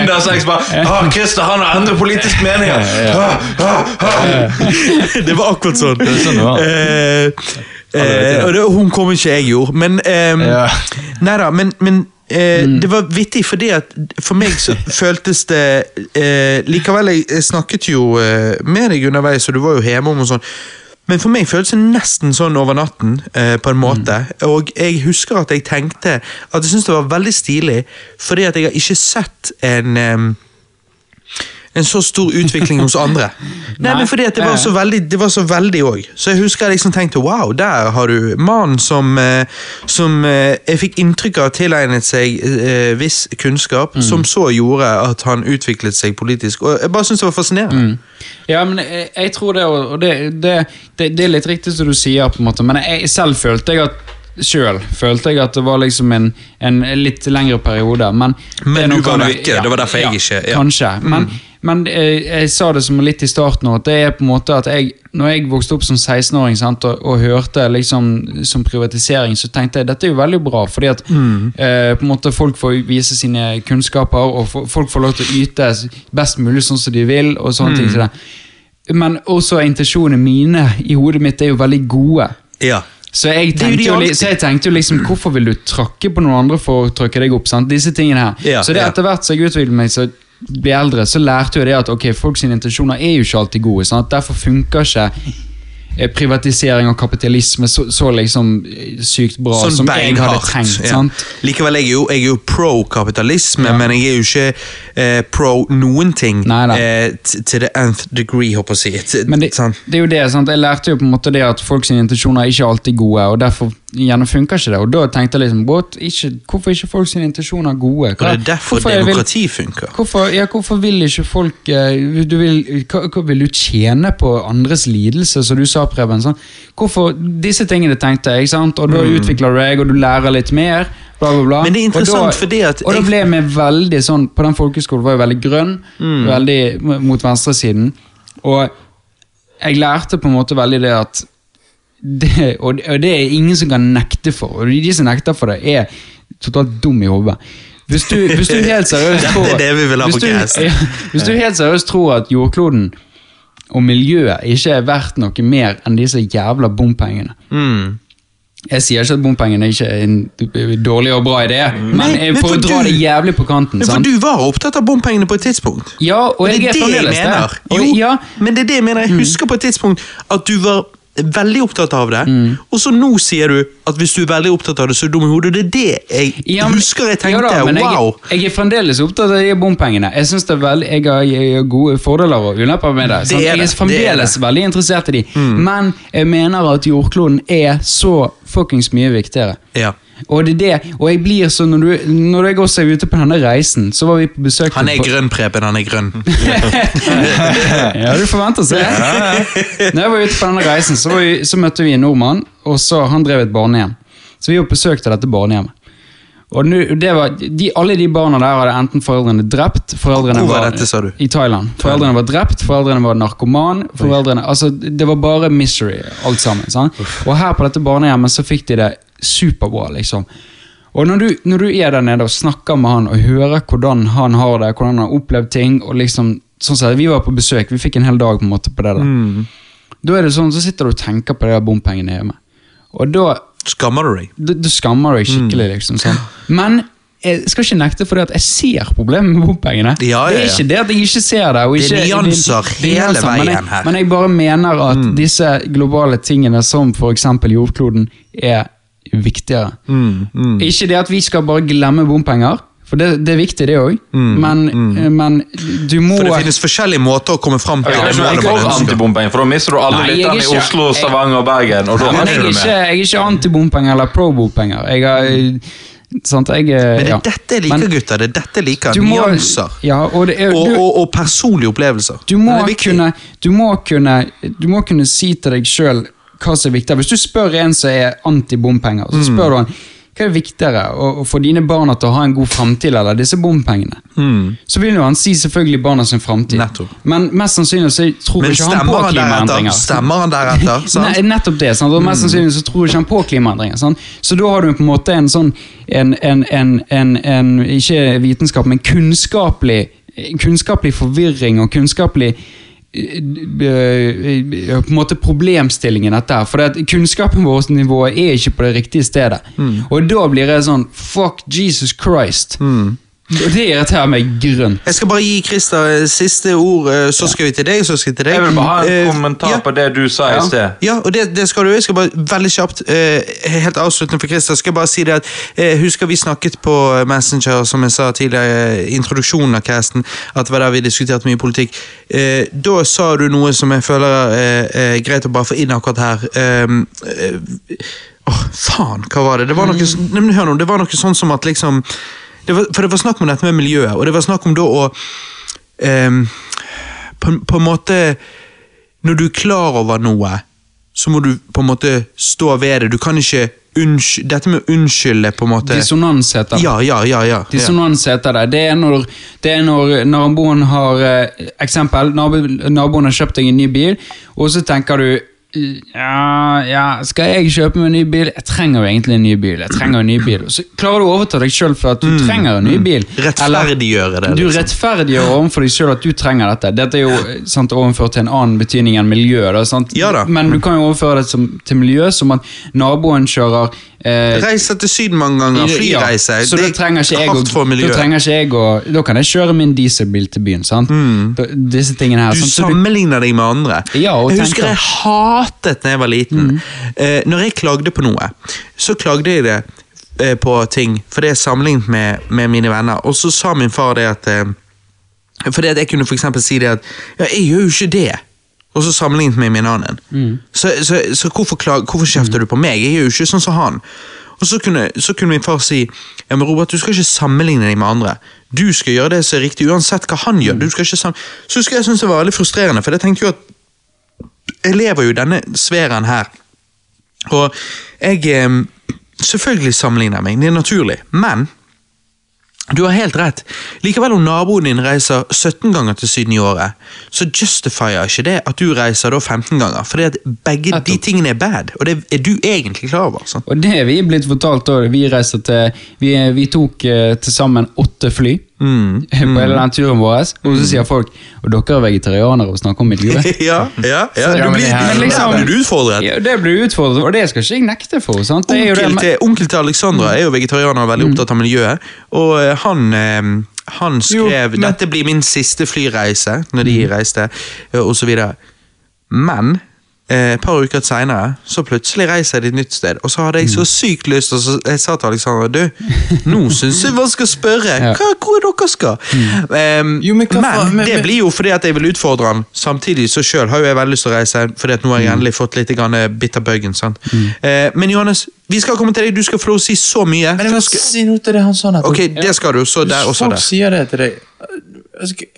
under sex bare ah, Christer, han har andre politiske meninger! Ah, ah, ah. det var akkurat sånn. sånn det var. Eh, og det, hun kom ikke, jeg gjorde. Men eh, Ja. Nei da, men, men eh, det var vittig fordi at for meg så føltes det eh, Likevel, jeg, jeg snakket jo eh, med deg underveis, og du var jo hjemme om og sånn. Men for meg føltes det nesten sånn over natten, eh, på en måte. Og jeg husker at jeg tenkte at jeg syntes det var veldig stilig, fordi at jeg har ikke sett en en så stor utvikling hos andre. Nei, Nei. men fordi at det var så veldig Det var så veldig òg. Så jeg husker jeg liksom tenkte wow, der har du mannen som eh, Som eh, jeg fikk inntrykk av tilegnet seg eh, viss kunnskap, Mm. som så gjorde at han utviklet seg politisk. Og jeg bare syns det var fascinerende. Ja, men jeg, jeg tror det, og det, det, det, det er litt riktig som du sier, på en måte, men jeg selv følte jeg at selv følte jeg at det var liksom en, en litt lengre periode. Men, det Men er du var av ja, det var derfor jeg ikke- ja. Kanskje. Men, men eh, jeg sa det som litt i starten, at det er på en måte at jeg, når jeg vokste opp som 16-åring og, og hørte liksom som privatisering, så tenkte jeg dette er jo veldig bra, fordi at eh, på en måte folk får vise sine kunnskaper, og for, folk får lov til å yte best mulig sånn som de vil, og sånne ting til det. Men også intensjonene mine i hodet mitt er jo veldig gode. Ja. Så jeg, tenkte jo, så jeg tenkte jo liksom Hvorfor vil du tråkke på noen andre for å trykke deg opp? sant? Disse tingene her. Ja, så det er etter hvert som jeg utviklet meg, så ble eldre, så lærte jo det at ok, folks intensjoner er jo ikke alltid gode. sant? Derfor funker ikke privatisering og kapitalisme så, så liksom eh, sykt bra Sånn som jeg hadde tenkt. ja. sant? Likevel, jeg er jo, jeg er jo pro kapitalisme, men jeg er jo ikke eh, pro noen ting eh, til the nth degree, håper jeg å si. Men det, det er jo det, sant? Jeg lærte jo på en måte det at folks intensjoner er ikke alltid gode, og derfor gjerne funker ikke det. Og da tenkte jeg liksom, what? Ikke, hvorfor er ikke folks intensjoner gode? Og det er derfor jeg vil- demokrati funker. Hvorfor, ja, hvorfor vil ikke folk eh, du vil, hva, hva vil du tjene på andres lidelse, som du sa, Preben? Sånn? Hvorfor, Disse tingene tenkte jeg, sant? og da utvikler du deg, og du lærer litt mer. Bla, bla, bla. Mm. Men det er interessant og da, fordi at Og da ble vi veldig sånn På den folkeskolen var jeg veldig grønn, Mm. veldig mot venstresiden. Og jeg lærte på en måte veldig det at det, og, det, og det er ingen som kan nekte for, og de som nekter for det, er totalt dum i hodet. Hvis du, hvis du helt seriøst er tror ha hvis du- ja, Hvis du helt seriøst tror at jordkloden og miljøet ikke er verdt noe mer enn disse jævla bompengene Mm. Jeg sier ikke at bompengene ikke er en dårlig og bra idé, men jeg for å dra det jævlig på kanten. Men For sant? du var opptatt av bompengene på et tidspunkt. Ja, og jeg det er er det jeg mener. Jo, ja, men det er det jeg mener. Jeg husker på et tidspunkt at du var veldig opptatt av det, Mm. og så nå sier du at hvis du er veldig opptatt av det, så er du dum i hodet. Det er det jeg Ja, men- husker jeg Ja tenkte. da, men wow. Jeg, jeg er fremdeles opptatt av de bompengene. Jeg synes det er veldig, jeg har, gode fordeler og ulemper med det. Det er jeg er fremdeles det fremdeles det. veldig interessert i de. Men jeg mener at jordkloden er så fuckings mye viktigere. Ja. Og det er det, og jeg blir så når, du, når jeg også er ute på denne reisen, så var vi på besøk Han er på- grønn, Preben. Han er grønn. ja, du forventer å se. Når jeg var ute på denne reisen, så, var vi, så møtte vi en nordmann, og så han drev et barnehjem. Så vi var på besøk til dette barnehjemmet. Og nu, det var, de, Alle de barna der hadde enten foreldrene drept foreldrene Hvor var dette, sa du? I Thailand. Foreldrene var drept, foreldrene var narkoman. foreldrene, altså Det var bare misery, alt sammen. Sant? Og her på dette barnehjemmet så fikk de det superbra, liksom. Og når du, når du er der nede og snakker med han og hører hvordan han har det, hvordan han har opplevd ting og liksom, sånn sett, Vi var på besøk, vi fikk en hel dag på en måte på det. Da Da er det sånn, så sitter du og tenker på de bompengene hjemme. Og da Skammer du deg? du, du skammer deg skikkelig, liksom. Sånn. Men jeg skal ikke nekte for det at jeg ser problemet med bompengene. Ja, ja, Det er ikke det at jeg ikke ser det. Og Det er ikke, nyanser det er hele nyanser, men jeg, veien her. Men jeg bare mener at disse globale tingene, som f.eks. jordkloden, er viktigere. Ikke det at vi skal bare glemme bompenger, for det, det er viktig, det òg. Men, men du må For det finnes forskjellige måter å komme fram til Jeg er det ikke antibompenger, for da mister du alle er lytterne i Oslo, Stavanger og Bergen. Og da Men har jeg er ikke, jeg er ikke anti-bompenger eller pro-bompenger. Jeg er Sant, jeg Men det ja. er dette jeg liker, Men gutter. Det er dette jeg liker. må- Nyanser. Ja, og, det er, Og, du, og, og personlige opplevelser. du, må kunne, du, må kunne, du må kunne si til deg sjøl hva som er viktigere. Hvis du spør en som er anti-bompenger, så Mm. spør du han hva er viktigere, å, å få dine barna til å ha en god framtid eller disse bompengene? Så vil jo han si selvfølgelig barna sin framtid. Mm. Men mest sannsynlig så tror Men ikke han på klimaendringer. Stemmer han deretter? sant? Nei, nettopp det. Sant? Og Mm. mest sannsynlig så tror ikke han på klimaendringer. Sant? Så da har du på en måte en sånn en, en, en, en, en Ikke vitenskap, men kunnskapelig Kunnskapelig forvirring og kunnskapelig på en måte problemstillingen dette her. For det kunnskapen vår nivå er ikke på det riktige stedet. Mm. Og da blir jeg sånn Fuck Jesus Christ. Og det irriterer meg grønt. Jeg skal bare gi Christer eh, siste ord, eh, så skal vi til deg, så skal vi til deg. Jeg vil bare ha en Eh, kommentar ja. på det du sa i sted. Ja, og det, det skal du. Jeg skal bare veldig kjapt, helt avsluttende for Christer, skal jeg bare si det at Husker vi snakket på Messenger, som jeg sa tidligere, introduksjonen av casten, at det var der vi diskuterte mye politikk. Da sa du noe som jeg føler er greit å bare få inn akkurat her. Eh, eh, Åh, faen, hva var det? Det var noe, Mm. Hør nå, det var noe sånn som at liksom det var, For det var snakk om dette med miljøet, og det var snakk om da å ehm, på, på en måte Når du er klar over noe, så må du på en måte stå ved det. Du kan ikke unnsky, Dette med unnskylde, på en måte Dissonans heter det. Ja, ja, ja. ja. Dissonans heter det. Det er når, det er når naboen har eh, Eksempel, naboen har kjøpt deg en ny bil, og så tenker du ja, ja, skal jeg kjøpe meg en ny bil? Jeg trenger jo egentlig en ny bil. Jeg trenger en ny bil. Så klarer du å overta deg sjøl for at du trenger en ny bil. Mm, Rettferdiggjøre det, Du liksom. rettferdiggjør overfor deg sjøl at du trenger dette. Dette er jo sant, overført til en annen betydning enn miljø. Da? Ja da. Men du kan jo overføre det som, til miljø, som at naboen kjører eh, Reise til Syden mange ganger, flyreise. ja, så da det trenger ikke jeg for da trenger ikke jeg å Da kan jeg kjøre min dieselbil til byen. sant? Da, disse tingene her. Mm. Du sånn, sammenligner sammenligner deg med andre. Ja, og jeg husker tenker- jeg hatet da jeg var liten. Eh, når jeg klagde på noe, så klagde jeg det eh, på ting, for det er sammenlignet med, med mine venner. Og så sa min far det at eh, Fordi at jeg kunne for si det at ja, jeg gjør jo ikke det. Og så sammenlignet med min annen. Så, så, så hvorfor, klag, hvorfor kjefter du på meg? Jeg gjør jo ikke sånn som han. Og så kunne, så kunne min far si ja, men Robert, du skal ikke sammenligne deg med andre. Du skal gjøre det som er riktig, uansett hva han gjør. Du skal ikke sam så husker jeg synes det var veldig frustrerende, for jeg tenkte jo at jeg lever jo i denne sfæren her. Og jeg eh, Selvfølgelig sammenligner jeg meg, det er naturlig. Men du har helt rett. Likevel om naboen din reiser 17 ganger til Syden i året, så justifier ikke det at du reiser da 15 ganger. Fordi at begge de tingene er bad, og det er du egentlig klar over. sant? Og det er vi blitt fortalt òg. vi reiser Vi, vi tok eh, til sammen åtte fly Mm. på hele den turen vår. Og så sier folk Og dere er vegetarianere og snakker om miljø. ja, ja, ja. Du blir, liksom- blir du utfordret. Ja, det blir utfordret, og det skal ikke jeg nekte for. sant? Jo Onkel til, onkel til Alexandra er jo vegetarianer og veldig opptatt av miljøet. Og eh, han, eh, han skrev men- 'Dette blir min siste flyreise', når de reiste, osv. så videre. Men eh, et par uker senere så plutselig reiser jeg til et nytt sted, og så hadde jeg så sykt lyst, og så jeg sa til Alexander Du, nå syns jeg man skal spørre. Hva, hvor er dere skal? Um, Jo, men hva men det blir jo fordi at jeg vil utfordre han. Samtidig så sjøl har jo jeg veldig lyst til å reise, fordi at nå har jeg endelig fått litt eh, bitt av bøggen. sant? Eh, men Johannes, vi skal komme til deg. Du skal få lov å si så mye. Men jeg må skal... si noe til det han sa nettopp. Ok, det skal du. Så der og så der. folk sier det til deg altså,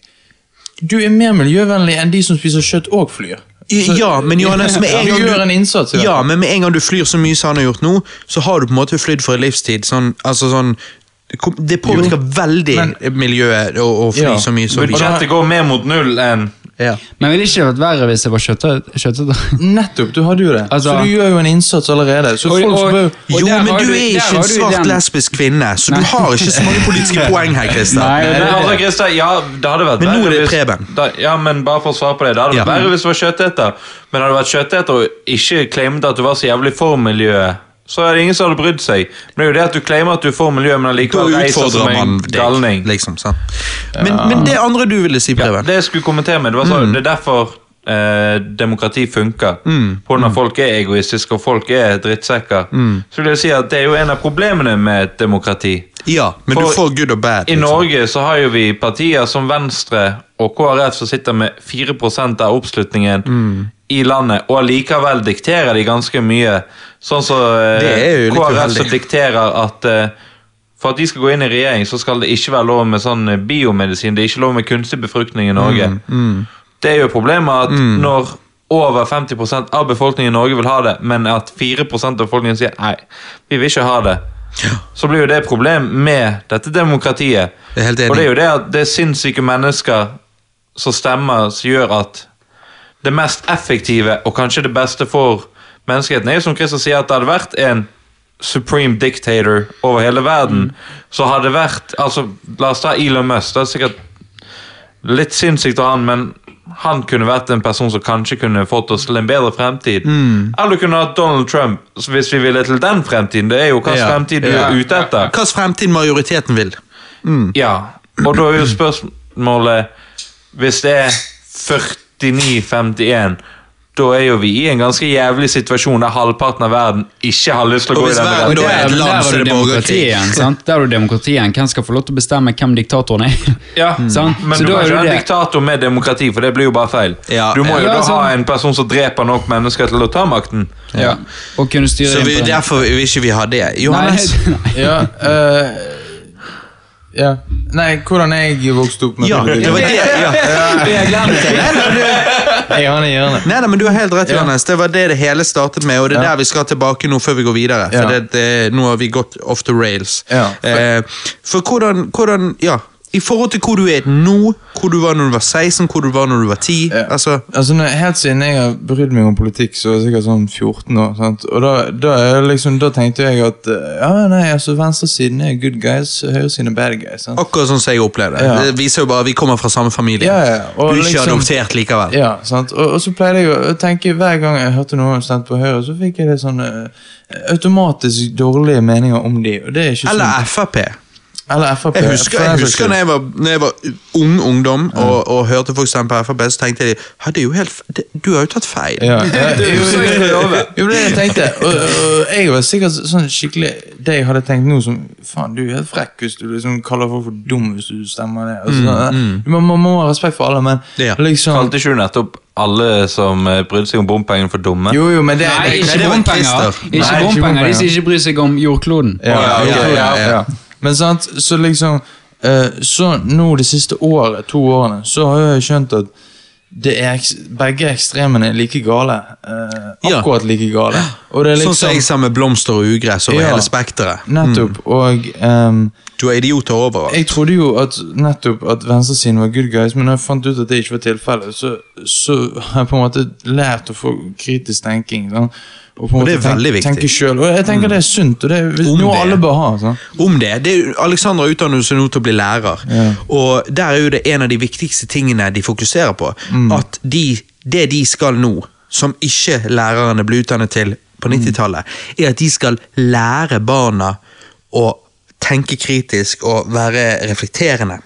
Du er mer miljøvennlig enn de som spiser kjøtt og flyr. Ja, men Johannes, med en Du gang gjør en innsats Ja, men med en gang du flyr så mye som han har gjort nå, så har du på en måte flydd for en livstid. Sånn, altså sånn Det påvirker veldig men- miljøet å, fly Ja. så mye som vi Budsjettet går mer mot null enn ja. Men ville ikke vært verre hvis jeg var kjøttet- kjøttet? Nettopp, du hadde jo det. Altså- så du gjør jo en innsats allerede. Så Og- folk og- og Jo, men du er ikke en svart lesbisk kvinne, så du har ikke så mange politiske poeng her, Christer. Nei, Men det- altså, Christer, ja, det hadde vært Men nå er det Preben. Da, ja, men bare for å svare på det. Det hadde vært Ja. verre hvis du var kjøtteter. Men hadde du vært kjøtteter og ikke claimet at du var så jævlig for miljøet, så er det ingen som hadde brydd seg. Men det er jo det at du claimer at du får miljø, men allikevel reiser som en galning. liksom. Men, men det andre du ville si, Ja, Preben? det jeg skulle kommentere med, det var så, det er derfor eh, demokrati funker. På når mm. folk er egoistiske og folk er drittsekker. Så vil jeg si at det er jo en av problemene med et demokrati. Ja, men For du får good og bad. I liksom. Norge så har jo vi partier som Venstre og KrF som sitter med 4% av oppslutningen Mm. i landet, og allikevel dikterer de ganske mye. Sånn som eh, jo litt KrF som dikterer at eh, for at de skal gå inn i regjering, så skal det ikke være lov med sånn eh, biomedisin. Det er ikke lov med kunstig befruktning i Norge. Mm, Det er jo problemet at når over 50% av befolkningen i Norge vil ha det, men at 4% av befolkningen sier nei, vi vil ikke ha det, så blir jo det et problem med dette demokratiet. Det er helt enig. Og det er jo det at det er sinnssyke mennesker som stemmer, som gjør at det mest effektive og kanskje det beste for menneskeheten er jo som Christer sier, at det hadde vært en supreme dictator over hele verden, så hadde det vært altså, La oss ta Elon Musk. Det er sikkert litt sinnssykt av han, men han kunne vært en person som kanskje kunne fått oss til en bedre fremtid. Eller du kunne hatt Donald Trump, hvis vi ville til den fremtiden. Det er jo hvilken Ja. fremtid du Ja. er ute etter. Hvilken fremtid majoriteten vil. Ja, og da er jo spørsmålet Hvis det er 49-51, da er jo vi i en ganske jævlig situasjon der halvparten av verden ikke har lyst til å gå i den verden er der, er du det demokratien. sant? Der er du demokratien. Hvem skal få lov til å bestemme hvem diktatoren er? Ja, Sant? Men Så du kan ikke ha en diktator med demokrati, for det blir jo bare feil. Ja, du må jo ja, da sånn. ha en person som dreper nok mennesker til å ta makten. Ja. Og kunne styre Så vi, derfor vil ikke vi ha det. Johannes? nei. Ja, uh, ja. Nei, hvordan jeg vokste opp med Ja, det var det. Ja. Jeg glemte det. Jeg har det i hjørnet. Nei, nei, men Du har helt rett, Johannes. Det var det det hele startet med, og det er der vi skal tilbake nå før vi går videre. For det, det, Nå har vi gått off the rails. Ja. Eh, for hvordan, hvordan Ja, i forhold til hvor du er nå, hvor du var når du var 16, hvor du var når du var 10 Ja. altså, Altså, Helt siden jeg har brydd meg om politikk, så er jeg sikkert sånn 14 år. Sant? Og da, da, liksom, da tenkte jeg at eh, ja, nei, altså venstresiden er good guys, høyresiden er bad guys. Sant? Akkurat sånn som jeg opplevde. Ja. Det viser jo bare at vi kommer fra samme familie. Ja, ja, og du er ikke liksom- adoptert likevel. Ja, sant? Og, og så pleide jeg å tenke hver gang jeg hørte noen stemt på Høyre, så fikk jeg det sånn eh, automatisk dårlige meninger om de, og det er ikke Eller sånn. Frp. Eller FAP. Jeg husker, jeg husker når jeg var, når jeg var ung ungdom og, og hørte på Frp, så tenkte jeg «Hæ, det er jo helt, f- det, du har jo tatt feil. Ja, ja, jo, jo, jo, det jeg tenkte. Og, og jeg var sikkert sånn skikkelig Det jeg hadde tenkt nå som Faen, du er helt frekk hvis du liksom kaller folk for dum hvis du stemmer det. Altså, sånn, man, man må ha respekt for alle, men Ja. liksom Kalte ikke du nettopp alle som eh, brydde seg om bompengene for dumme? Jo, jo, men det, Nei, det, ikke det bompenger. Ikke Nei, ikke bompenger, De bompenger. som ikke bryr seg om jordkloden. Ja, Å, ja, ja, ja, ja, ja. Men sant, så liksom eh, Så nå de siste året, to årene, så har jeg skjønt at det er, begge ekstremene er like gale. eh, Ja. akkurat like gale. Er Sånn som liksom jeg sa med blomster og ugress over Ja. hele spekteret. Nettopp. Og um, Du er idioter overalt. jeg trodde jo at nettopp at venstresiden var good guys, men når jeg fant ut at det ikke var tilfellet, så, så har jeg på en måte lært å få kritisk tenking. Sånn. Og, Og det er veldig viktig. tenke selv. Og jeg tenker det er sunt, og det er noe det. alle bør ha. Så. om det. det er, Alexander utdanner seg nå til å bli lærer, Ja. og der er jo det en av de viktigste tingene de fokuserer på. Mm. At de, det de skal nå, som ikke lærerne ble utdannet til på Mm. 90-tallet, er at de skal lære barna å tenke kritisk og være reflekterende.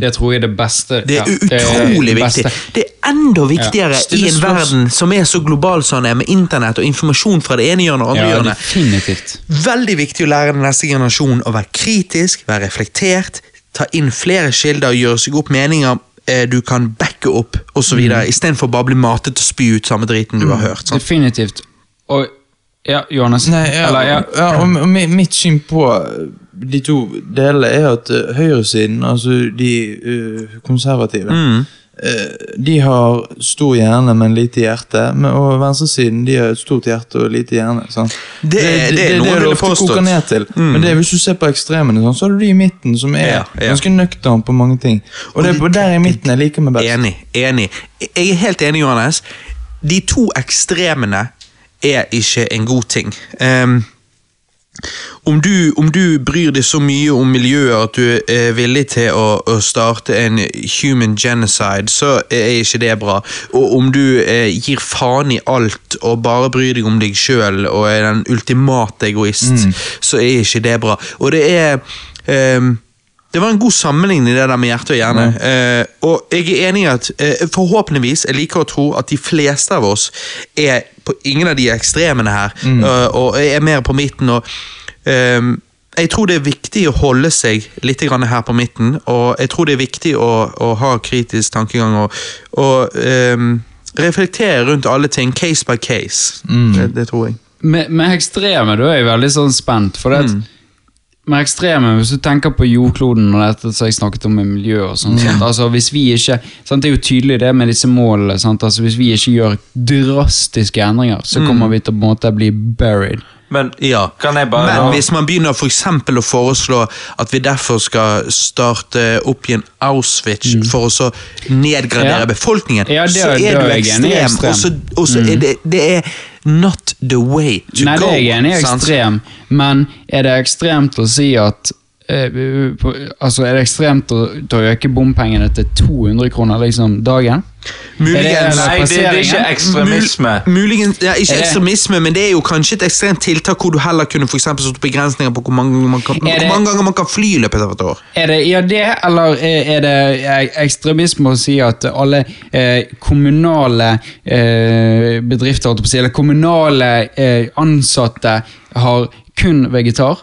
Det tror jeg er det beste. Det er utrolig det viktig. Det er enda viktigere ja. i en verden som er så global som den er, med internett og informasjon fra det ene hjørnet og andre Ja, hjørnet. Veldig viktig å lære den neste generasjonen å være kritisk, være reflektert, ta inn flere kilder, gjøre seg opp meninger eh, du kan backe opp, osv. Mm. Istedenfor bare å bli matet og spy ut samme driten du har hørt. Sant? Definitivt. Og ja, Johannes. Nei, ja, Eller, ja. ja, og, og mitt syn på de to delene er at eh, høyresiden, altså de eh, konservative, Mm. eh, de har stor hjerne, men lite hjerte. Og venstresiden de har et stort hjerte og lite hjerne. Sant? Det er- det er noe det ofte koker ned til. Men det hvis du ser på ekstremene, sånn, så har du de i midten som er Ja, ja. ganske nøktern på mange ting. Og, det er der i midten jeg liker meg best. Enig. enig. Jeg er helt enig, Johannes. De to ekstremene er ikke en god ting. Ehm, om, du, om du bryr deg så mye om miljøet at du er villig til å, å starte en human genocide, så er ikke det bra. Og om du eh, gir faen i alt og bare bryr deg om deg sjøl og er den ultimate egoist, så er ikke det bra. Og det er ehm, det var en god sammenligning det der med hjerte og hjerne. Eh, og jeg er enig i at eh, forhåpentligvis, jeg liker å tro at de fleste av oss er på ingen av de ekstremene her, eh, og er mer på midten. og eh, jeg tror det er viktig å holde seg litt grann her på midten, og jeg tror det er viktig å, å ha kritisk tankegang og, og um, reflektere rundt alle ting, case by case. Det, det tror jeg. Med, med ekstreme da er jeg veldig sånn spent. For det at med ekstreme, Hvis du tenker på jordkloden og dette som jeg snakket om med miljø og sånt, sant? Altså, hvis vi ikke, sant? Det er jo tydelig det med disse målene. Sant? Altså, hvis vi ikke gjør drastiske endringer, så kommer vi til å på en måte bli buried. Men Ja, kan jeg bare Men hvis man begynner for å foreslå at vi derfor skal starte opp igjen Auschwitz for å så nedgradere Ja. befolkningen, Ja, det- så er det, du ekstrem. ekstrem. Og så, og er det, det er not the way to Nei, go. det er jeg enig i sant? Men er det ekstremt å si at eh, på, altså Er det ekstremt å, å øke bompengene til 200 kroner liksom dagen? Muligens Er Nei, det, det er ikke ekstremisme. Muligens, ja, Ikke ekstremisme, men det er jo kanskje et ekstremt tiltak hvor du heller kunne for satt begrensninger på hvor mange, man kan, det- hvor mange ganger man kan fly i løpet av et år. Er det ja, det, eller er er det ekstremisme å si at alle eh, kommunale eh, bedrifter, holdt jeg på å si, eller kommunale eh, ansatte har kun vegetar?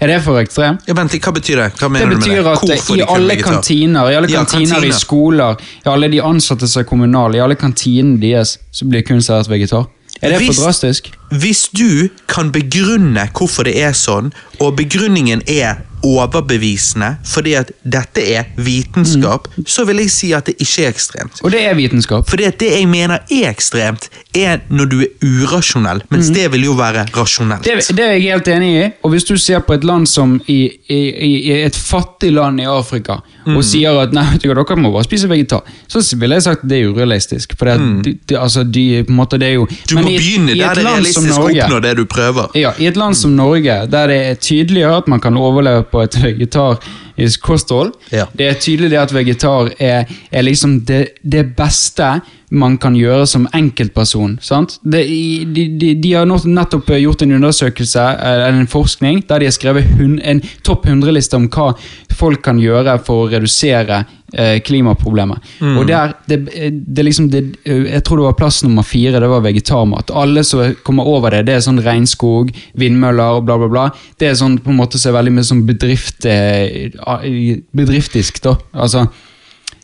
Er det for ekstremt? Ja, vent, hva betyr det? Hva Det mener du med betyr det? at i alle kantiner, i alle Ja, kantiner, kantiner. i skoler, i alle de ansatte som er kommunale, i alle kantinene deres, så blir kun servert vegetar. Er det Visst. for drastisk? Hvis du kan begrunne hvorfor det er sånn, og begrunningen er overbevisende fordi at dette er vitenskap, Mm. så vil jeg si at det ikke er ekstremt. Og det er vitenskap. Fordi at det jeg mener er ekstremt, er når du er urasjonell, mens det vil jo være rasjonelt. Mm. Det, det er jeg helt enig i. Og hvis du ser på et land som i, i, i et fattig land i Afrika Mm. og sier at nei, vet du hva, dere må bare spise vegetar, så ville jeg sagt at det er urealistisk. For det, er- altså, de, måte, det er jo Mm. Du må i begynne der det er realistisk Norge- oppnå det du prøver. Ja, I et land som Norge, der det er tydeligere at man kan overleve på et vegetarisk kosthold Ja. Det er tydelig at vegetar er, er liksom det, det beste man kan gjøre som enkeltperson. sant? Det, de, de, de har nettopp gjort en undersøkelse, en forskning, der de har skrevet hun, en topp 100-liste om hva folk kan gjøre for å redusere eh, klimaproblemet. Og der, det, det er liksom det, Jeg tror det var plass nummer fire, det var vegetarmat. Alle som kommer over det, det er sånn regnskog, vindmøller og bla, bla, bla. Det er sånn på en måte så veldig mye sånn bedrift, eh, bedriftisk, da. Altså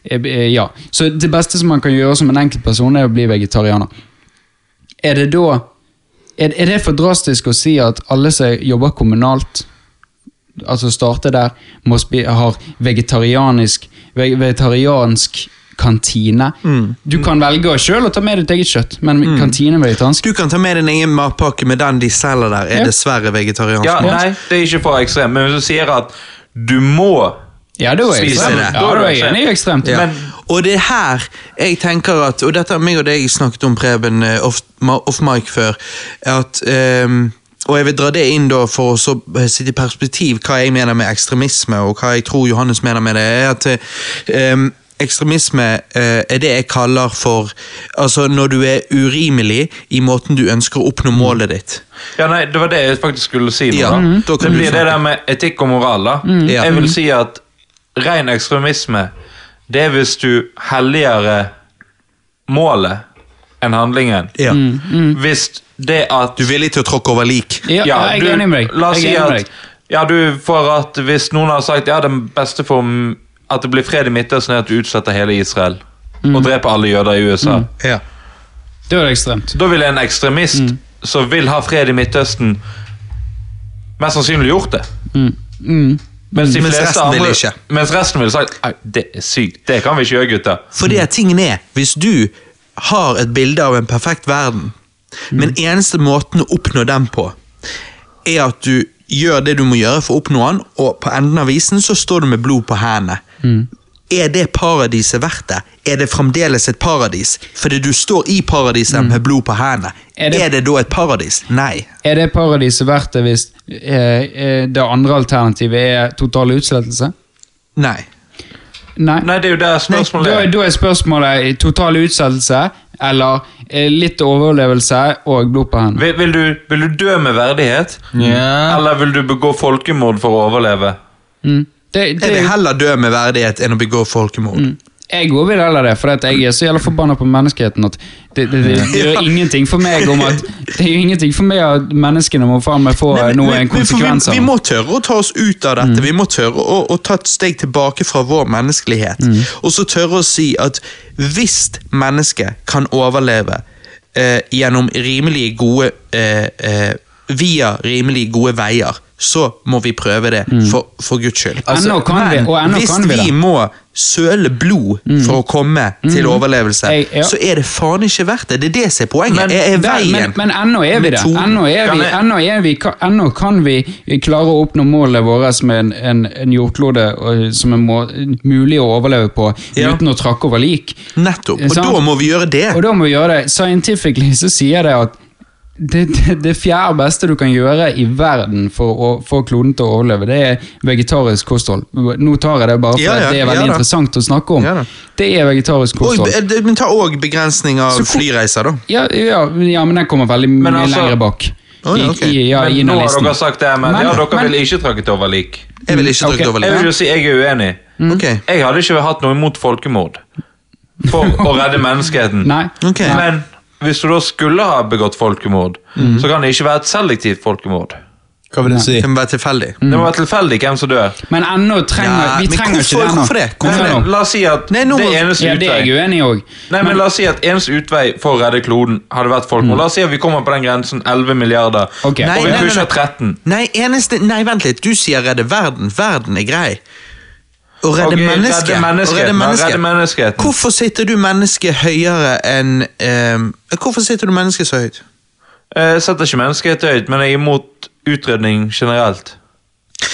eh, eh, Ja. Så det beste som man kan gjøre som en enkeltperson, er å bli vegetarianer. Er det da er, er det for drastisk å si at alle som jobber kommunalt, altså starte der, må ha har vegetarianisk vegetariansk kantine? Du kan velge sjøl å ta med ditt eget kjøtt, men kantine er vegetariansk. Du kan ta med din egen matpakke, med den de selger der, er Ja. dessverre vegetariansk. Ja, mat. nei, det er ikke for ekstremt, men hvis du sier at du må Ja, da er jeg Spise ekstremt. det. Ja, da er enig i ekstremt. Ja. Men- og det er her jeg tenker at Og dette har meg og deg snakket om, Preben, eh, off, ma- off mic før. At ehm, og jeg vil dra det inn da for å så eh, i perspektiv hva jeg mener med ekstremisme, og hva jeg tror Johannes mener med det. er at ehm, Ekstremisme uh, er det jeg kaller for Altså når du er urimelig i måten du ønsker å oppnå målet ditt. Ja, nei, Det var det jeg faktisk skulle si. nå Ja, da. Da det blir det der med etikk og moral. da. Ja. Jeg vil si at ren ekstremisme, det er hvis du helligere målet enn handlingen. Ja. Hvis det at Du er villig til å tråkke over lik. Ja, jeg er enig med deg. La oss si at ja, du, for at hvis noen har sagt ja, det beste for at det blir fred i Midtøsten, er at du utsetter hele Israel Mm. og dreper alle jøder i USA. Ja. Det var ekstremt. Da ville en ekstremist Mm. som vil ha fred i Midtøsten, mest sannsynlig gjort det. Mm. Mens, de Mens resten andre, ikke. mens resten ville sagt «Au, det er sykt, det kan vi ikke gjøre, gutter. For det tingen er, hvis du har et bilde av en perfekt verden, men eneste måten å oppnå den på, er at du gjør det du må gjøre for å oppnå den, og på enden av visen så står du med blod på hendene. Er det paradiset verdt det? Er det fremdeles et paradis? Fordi du står i paradiset med blod på hendene. Er Er det- det, da et paradis? Nei. Er det paradiset verdt det hvis eh, eh, det andre alternativet er total utslettelse? Nei. Nei. Nei, det er jo der spørsmålet Da, er. da er spørsmålet total utsettelse eller eh, litt overlevelse og blod på hendene. Vil, vil, du, vil du dø med verdighet, yeah. eller vil du begå folkemord for å overleve? Mm. Det, Jeg vil det, heller dø med verdighet enn å begå folkemord. Jeg òg vil heller det, for jeg er så jævla forbanna på menneskeheten at det, det, det, det gjør ingenting for meg om at Det gjør ingenting for meg at menneskene må faen meg få noen konsekvenser. Vi, vi må tørre å ta oss ut av dette. Vi må tørre å, å ta et steg tilbake fra vår menneskelighet. Og så tørre å si at hvis mennesket kan overleve eh, gjennom rimelig gode eh, eh, Via rimelig gode veier, så må vi prøve det, for, for Guds skyld. Ennå kan vi, og ennå hvis kan vi vi det. må søle blod for å komme til overlevelse, Jeg- ja. så er det faen ikke verdt det. Det er det som er poenget. Men- er, er veien men, men ennå er vi det. Ennå er vi, ennå er vi, ennå kan vi klare å oppnå målet vårt med en, en, en jordklode som er må, mulig å overleve på Ja. uten å trakke over lik. Nettopp. Og Sant? da må vi gjøre det. Og da må vi gjøre det. Scientifically så sier det at det, det, det fjerde beste du kan gjøre i verden for å få kloden til å overleve, det er vegetarisk kosthold. Nå tar jeg det bare for Ja, ja, det er veldig ja, interessant å snakke om. Ja det er vegetarisk kosthold. Og, men ta òg begrensning av Så flyreiser, da. Ja, ja, ja, men den kommer veldig mye altså- lenger bak. Ja. I, i, ja, Men nå har dere sagt det, men, Men- ja, dere men- vil ikke trukket over lik. Jeg vil ikke trykke ok. over Jeg vil jo si jeg er uenig. Ok, Jeg hadde ikke hatt noe imot folkemord for å redde menneskeheten. Nei. Men hvis du da skulle ha begått folkemord, så kan det ikke være et selektivt folkemord. Hva vil det si? Det må være tilfeldig. Det må være tilfeldig hvem som dør. Men ennå trenger Ja, Vi trenger hvorfor- ikke det hvorfor det? Hvorfor Nei, det? La oss si at Nei, nå det eneste Ja, det er utvei. jeg. Nei, men La oss si at eneste utvei for å redde kloden hadde vært folkemord. La oss si at vi kommer på den grensen 11 milliarder, okay. Nei, og vi nei, nei, pusher nei. 13. Nei, eneste, nei, vent litt. Du sier redde verden. Verden er grei. Å redde okay, mennesket. redde menneskeheten, redde ja, mennesket. redde menneskeheten. Hvorfor sitter du mennesket høyere enn eh, Hvorfor sitter du mennesket så høyt? Jeg setter ikke menneskehet høyt, men jeg er imot utrydning generelt.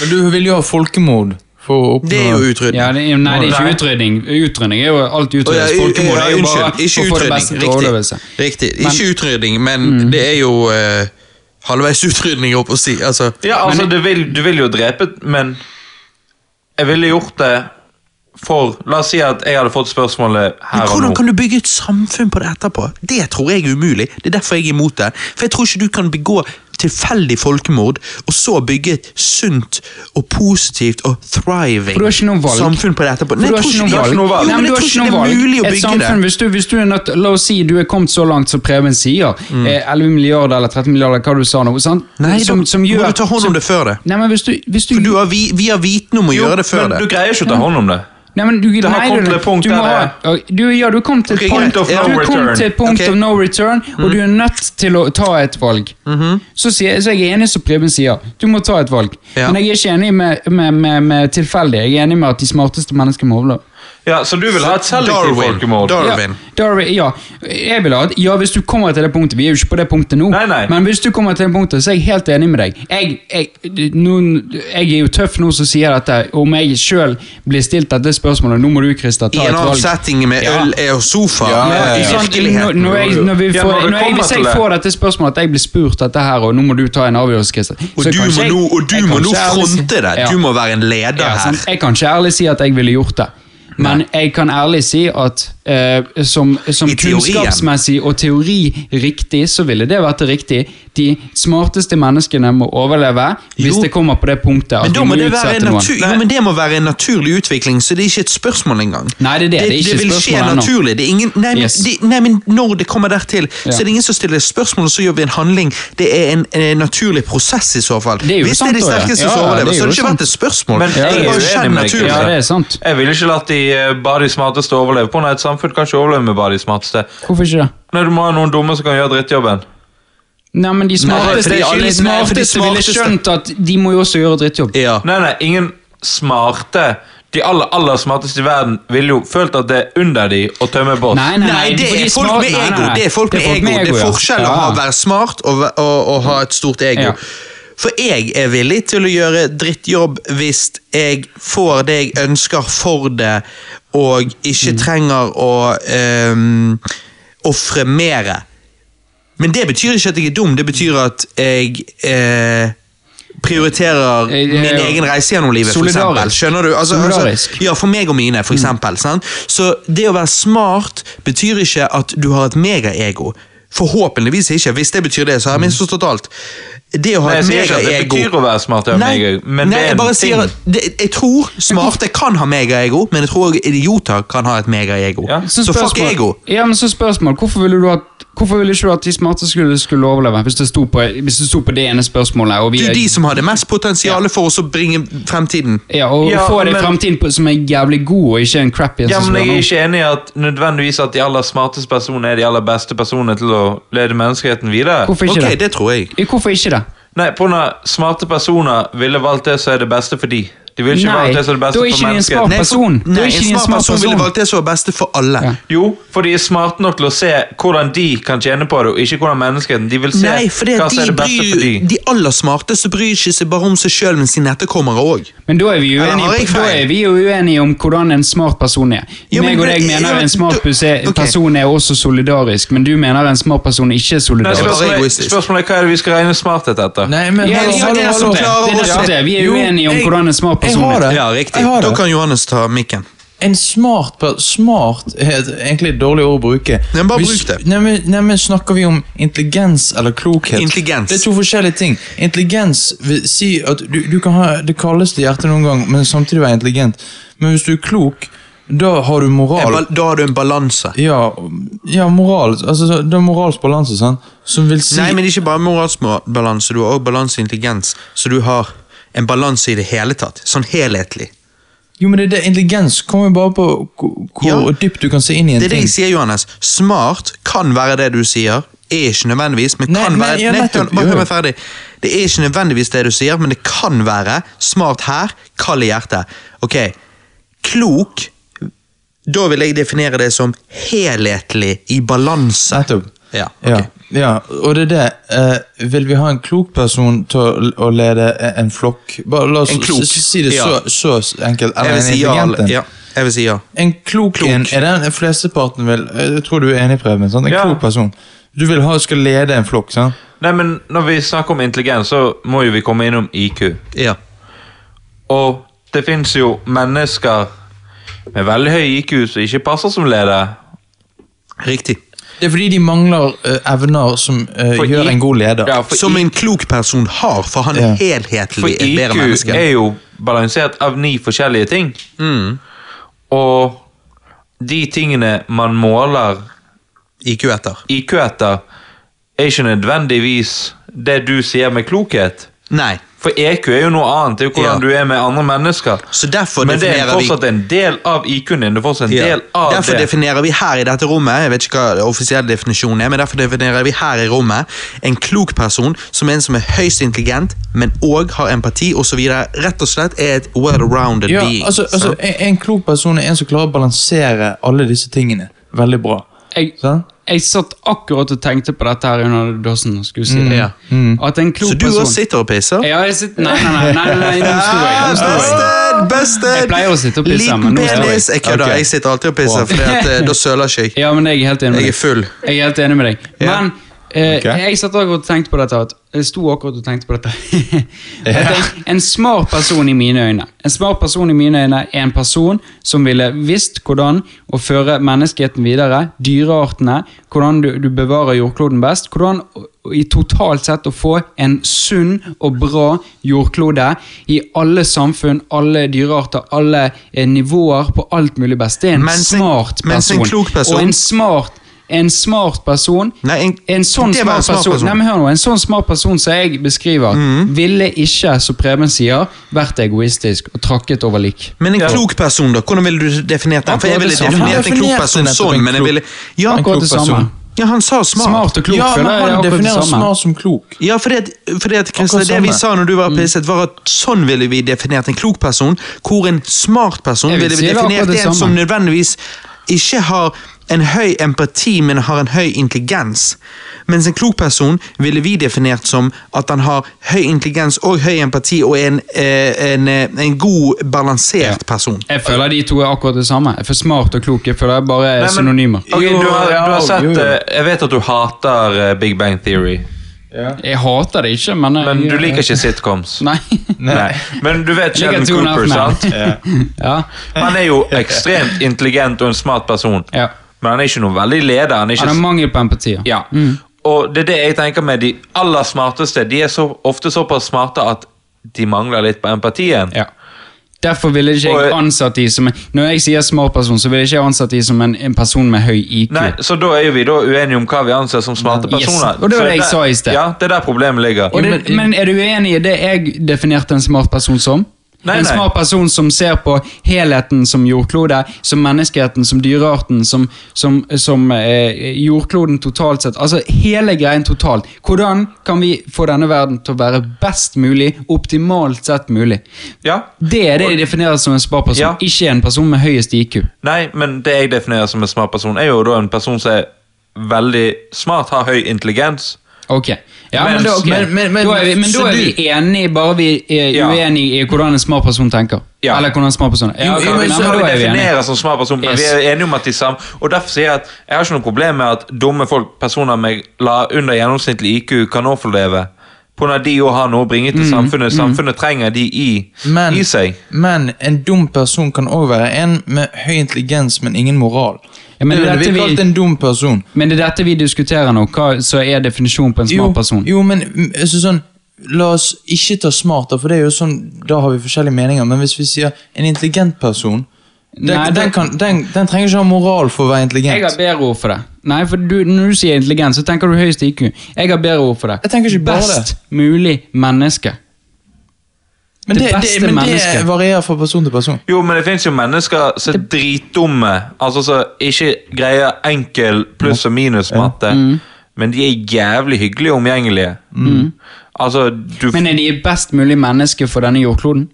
Men Du vil jo ha folkemord for å oppnå Det er jo utrydning. Ja, det, er- nei, det er ikke utrydning. Utrydning er jo alt utryddes. Folkemord er jo bare ikke for å få det beste utrydning. til overlevelse. Riktig. Riktig. Men- Ikke utrydning, men det er jo eh, halvveis utrydning, jeg på å si. Altså, Ja, altså, du, vil, du vil jo drepe, men jeg ville gjort det for La oss si at jeg hadde fått spørsmålet her og nå. hvordan kan du bygge et samfunn på det etterpå? Det tror jeg er umulig. Det er derfor jeg er imot det. For jeg tror ikke du kan begå tilfeldig folkemord, og så bygge et sunt og positivt og thriving For du har ikke noe valg. samfunn på det etterpå. Nei, du har jeg ikke tror noe ikke valg. Nei, men du har ikke det noe er valg. mulig å Et bygge samfunn, det. hvis du, hvis du er nødt, La oss si du er kommet så langt som Preben sier, eh, 11 milliarder eller 13 milliarder, hva du sa nå, sant? Mm. Nei, som, da gjør, må du ta hånd om som- det før det. Nei, men hvis du, hvis du, For du har, vi, vi har viten om å Jo, gjøre det før men det. du greier ikke å ta hånd om det. Nei, men du, Det har nei, kommet til et punkt der ha, du, Ja, du kom til et punkt, of no du kom til et punkt okay. of no return, og du er nødt til å ta et valg. så, sier, så jeg er enig som Preben sier, du må ta et valg. Ja. Men jeg er ikke enig med, med, med, med tilfeldig. Jeg er enig med at de smarteste menneskene må overleve. Ja, Så du vil ha et selektivt Darwin. folkemord? Darwin. Ja, Darwin, ja. Jeg vil ha et- ja, hvis du kommer til det punktet. Vi er jo ikke på det punktet nå. Nei, nei. Men hvis du kommer til det punktet, så er jeg helt enig med deg. Jeg, jeg, noen, jeg er jo tøff nå som sier dette. Om jeg sjøl blir stilt dette spørsmålet Nå må du, Christer, ta I et en annen valg. setting med Ja. øl og sofa. Ja, ja, I ja. Når, virkeligheten. når, jeg, når, vi Ja, får, når når hvis jeg får dette spørsmålet, at jeg blir spurt dette her, og nå må du ta en avgjørelse, Christer Og du må nå, fronte det. Du må være en leder her. Jeg kan ikke ærlig si at jeg ville gjort det. Men jeg kan ærlig si at eh, som, som kunnskapsmessig og teori riktig, så ville det vært riktig. De smarteste menneskene må overleve hvis Jo. det kommer på det punktet Men, at da må må det være en utsette noen. jo, men det må være en naturlig utvikling, så det er ikke et spørsmål engang. Nei, det er det. Det er ikke det vil skje naturlig. Det er ingen, nei, men, Yes. det, nei, men når det kommer dertil, Ja. så er det ingen som stiller spørsmål, og så gjør vi en handling. Det er en, en naturlig prosess i så fall. Det er jo Hvis det er de sterkeste Ja, som ja, overlever, det er så har det ikke sant. vært et spørsmål. Men det jeg er er deg, naturlig. Ja, det er sant. Jeg vil ikke la de eh, bare de smarteste overleve. På nei, et samfunn kan ikke overleve med bare de smarteste. Hvorfor ikke det? Nei, Du må ha noen dumme som kan gjøre drittjobben. Nei, men de smarteste, de nei, de smarteste ville skjønt at de må jo også gjøre drittjobb. Ja. Nei, nei, ingen smarte De aller aller smarteste i verden ville jo følt at det er under de å tømme boss. Nei, nei, Nei, det de er folk med ego. nei. Det er folk med ego. Det er forskjell Ja. å være smart og, og, og ha et stort ego. Ja. For jeg er villig til å gjøre drittjobb hvis jeg får det jeg ønsker for det, og ikke Mm. trenger å um, ofre mere. Men det betyr ikke at jeg er dum, det betyr at jeg eh, prioriterer jeg, jeg, min egen reise gjennom livet, for eksempel. Skjønner du? Altså, altså, ja, for meg og mine, for eksempel. Sant? Så det å være smart betyr ikke at du har et megaego. Forhåpentligvis ikke. Hvis det betyr det, så har jeg misforstått alt. Det å ha Nei, et ikke det betyr å være smart. Ja, Nei, meg, men nei, det er jeg en bare ting. at det, Jeg tror smarte kan ha megaego, men jeg tror også idioter kan ha et megaego. Ja. Så, fuck ego. Ja, men så spørsmål, Hvorfor ville du at Hvorfor ville ikke du at de smarte skulle, skulle overleve? Hvis det sto på, hvis det sto på det ene spørsmålet og vi Du, er, de som hadde mest potensial for oss å bringe fremtiden. ja, og Ja, få det men- fremtiden på- som er jævlig god, og ikke en crappy en Ja, men Jeg er ikke enig i at nødvendigvis at de aller smarteste personene er de aller beste personene til å lede menneskeheten videre. Hvorfor ikke Ok, det? det tror jeg. Hvorfor ikke det? Nei, på av smarte personer ville valgt det som er det beste for de. De vil ikke Nei, valgt det som er det beste er for mennesket. smart Nei, for- person. Da er Nei, ikke en smart person ville valgt det som er beste for alle. Ja. Jo, for de er smarte nok til å se hvordan de kan tjene på det, og ikke hvordan menneskeheten. De vil se Nei, for hva som er de, det beste for de. de aller smarteste bryr ikke seg bare om seg sjøl, men sine etterkommere òg. Men da er, vi uenige, er jo uenige om hvordan en smart person er. Jo, men Meg og deg mener ja, en smart du- okay. person er også solidarisk, men du mener en smart person ikke er solidarisk. Nei, spørsmålet, er hva er det vi skal regne smarthet etter? Nei, men Ja, ja, det er nettopp det. klarer er oss- Vi er uenige om hvordan en smart jeg har det. Ja, riktig. Jeg har Da kan Johannes ta mikken. En smart Smart er egentlig et dårlig ord å bruke. Nei, bare bruk det. Nei, men, nei, Snakker vi om intelligens eller klokhet? Intelligens. Det er to forskjellige ting. Intelligens vil si at du, du kan ha det kaldeste hjertet noen gang, men samtidig være intelligent. Men hvis du er klok, da har du moral. Da har du en balanse. Ja, ja moral. Altså, det er moralsk balanse, sant? Som vil si Nei, men ikke bare moralsk balanse, du har også balanse og intelligens. Så du har en balanse i det hele tatt. Sånn helhetlig. Jo, men det, er det, Intelligens kommer jo bare på hvor, Ja. dypt du kan se inn i en ting. Det er det jeg sier, Johannes. Smart kan være det du sier. Er ikke nødvendigvis, men kan nei, være ja, Nei, nettopp, nei, hør meg ferdig. Det er ikke nødvendigvis det du sier, men det kan være smart her, kald i hjertet. Ok, klok Da vil jeg definere det som helhetlig i balanse. Nettopp. Ja, okay. Ja, ja, og det er det. Eh, vil vi ha en klok person til å, å lede en flokk? Bare la oss En klok, si det ja. så, så enkelt. Eller en intelligent en. ja. Jeg vil si ja. En klok, Klok. en er den flesteparten vil Jeg tror du er enig, Preben. sant? En Ja. klok person. Du vil ha, skal lede en flokk, sant? Nei, men Når vi snakker om intelligens, så må jo vi komme innom IQ. Ja. Og det fins jo mennesker med veldig høy IQ som ikke passer som leder. Riktig. Det er fordi de mangler uh, evner som uh, gjør en god leder. Ja, Som en klok person har, for han er Ja. For helhetlig et bedre IQ er jo balansert av ni forskjellige ting. Mm. Og de tingene man måler IQ etter. IQ etter, er ikke nødvendigvis det du sier med klokhet. Nei. For EQ er jo noe annet. Det er jo hvordan Ja. du er med andre mennesker. Så derfor Men det er fortsatt vi en del av IQ-en din. Det er fortsatt en Ja. del av Derfor det. definerer vi her i dette rommet jeg vet ikke hva det offisielle definisjonen er, men derfor definerer vi her i rommet en klok person som en som er høyst intelligent, men òg har empati osv. Rett og slett er et well-rounded Ja, being. altså, altså en, en klok person er en som klarer å balansere alle disse tingene veldig bra. Jeg, Sant? Jeg satt akkurat og tenkte på dette her under dassen. og skulle si det. Ja. At en klok Så du person også sitter og pisser? Ja, jeg sitter, nei, nei, nei, nei, nei, nå sto jeg. Nå sto jeg. Busted! Busted! Jeg pleier å sitte og pisse, Liten men nå står jeg. penis! Jeg kødder, Ok. jeg sitter alltid og pisser, for da søler ikke jeg. Ja, men jeg er helt enig med Jeg er deg. full. Jeg er helt enig med deg. Ja. Men eh, Ok. jeg satt akkurat og tenkte på dette. Jeg sto akkurat og tenkte på dette. en, en smart person i mine øyne En smart person i mine øyne er en person som ville visst hvordan å føre menneskeheten videre, dyreartene, hvordan du, du bevarer jordkloden best, hvordan i totalt sett å få en sunn og bra jordklode i alle samfunn, alle dyrearter, alle eh, nivåer, på alt mulig best. Det er en Mens en- smart mens en klok person- Og en smart en smart person Nei, en- en sånn smart, smart person, person. Nei, men hør nå, en sånn smart person som jeg beskriver, mm. ville ikke, som Preben sier, vært egoistisk og trakket over lik. Men en Ja. klok person, da? Hvordan ville du definert den? For jeg ville definert en klok person sånn, men jeg ville Ja, en klok person. ja han sa smart. Smart og klok. Ja, men han definerer smart som klok. Ja, fordi at, fordi at det vi sa når du Mm. var pisset, var at sånn ville vi definert en klok person, hvor en smart person vil ville vi er definert det en som nødvendigvis ikke har en høy empati, men har en høy intelligens. Mens en klok person ville vi definert som at han har høy intelligens og høy empati og er en, eh, en, eh, en god, balansert person. Jeg føler de to er akkurat det samme. For smart og klok jeg føler jeg bare er Nei, men- synonymer. Du, har, du har sett eh, Jeg vet at du hater Big Bang Theory, Jeg hater det ikke, men jeg, du liker ikke sitcoms. Nei. Nei. Men du vet Sheldon Cooper, Men. sant? Ja. Han er jo ekstremt intelligent og en smart person, ja. Men han er ikke noe veldig leder. Han er Han har mangel på empati. Ja. Og det er det jeg tenker med de aller smarteste. De er så, ofte såpass smarte at de mangler litt på empatien. Ja. Derfor ville ikke jeg ansatt de som en, Når jeg sier smart person, så ville ikke jeg ansatt de som en, en person med høy IQ. Nei, Så da er jo vi da uenige om hva vi anser som smarte Yes. personer. Og det var det jeg der- sa i sted. Ja, det er der problemet ligger. Og det, men er du uenig i det jeg definerte en smart person som? Nei, en smart person som ser på helheten som jordklode, som menneskeheten, som dyrearten, som, som, som eh, jordkloden totalt sett. Altså hele greien totalt. Hvordan kan vi få denne verden til å være best mulig, optimalt sett mulig? Ja. Det er det jeg definerer som en smart person, Ja. ikke en person med høyest IQ. Nei, men det jeg definerer som en smart person, er jo da en person som er veldig smart, har høy intelligens. Ok, ja, men, Men- da, ok. men- men- men- da er vi, men da er du- vi enige, bare vi er Ja. uenige i hvordan en smart person tenker. Ja. Eller hvordan en smart person er. Ja, Jo, jo, men så men har vi er definerer som smart person, men Yes. vi er enige om at de samme Og derfor sier jeg at jeg har ikke noe problem med at dumme folk, personer med la under gjennomsnittlig IQ, kan overleve. På når de òg har noe å bringe til samfunnet. Samfunnet trenger de i, Men, i seg. men en dum person kan også være en med høy intelligens, men ingen moral. Ja, men det det er ville vi kalt en dum person. Men det er dette vi diskuterer nå. Hva så er definisjonen på en smart Jo, person? jo, men mm, altså, sånn La oss ikke ta smart, for det er jo sånn, da har vi forskjellige meninger. Men hvis vi sier en intelligent person Den, Nei, den, kan, den, den trenger ikke ha moral for å være intelligent. Jeg har bedre ord for det. Nei, for du, Når du sier intelligent, så tenker du høyest IQ. Jeg har bedre ord for det. Best mulig menneske. Men det det, beste det, men det varierer fra person til person. Jo, men det fins jo mennesker som er dritdumme, altså som ikke greier enkel pluss- og minus-matte, men de er jævlig hyggelige og omgjengelige. Altså, du Men er de best mulig menneske for denne jordkloden?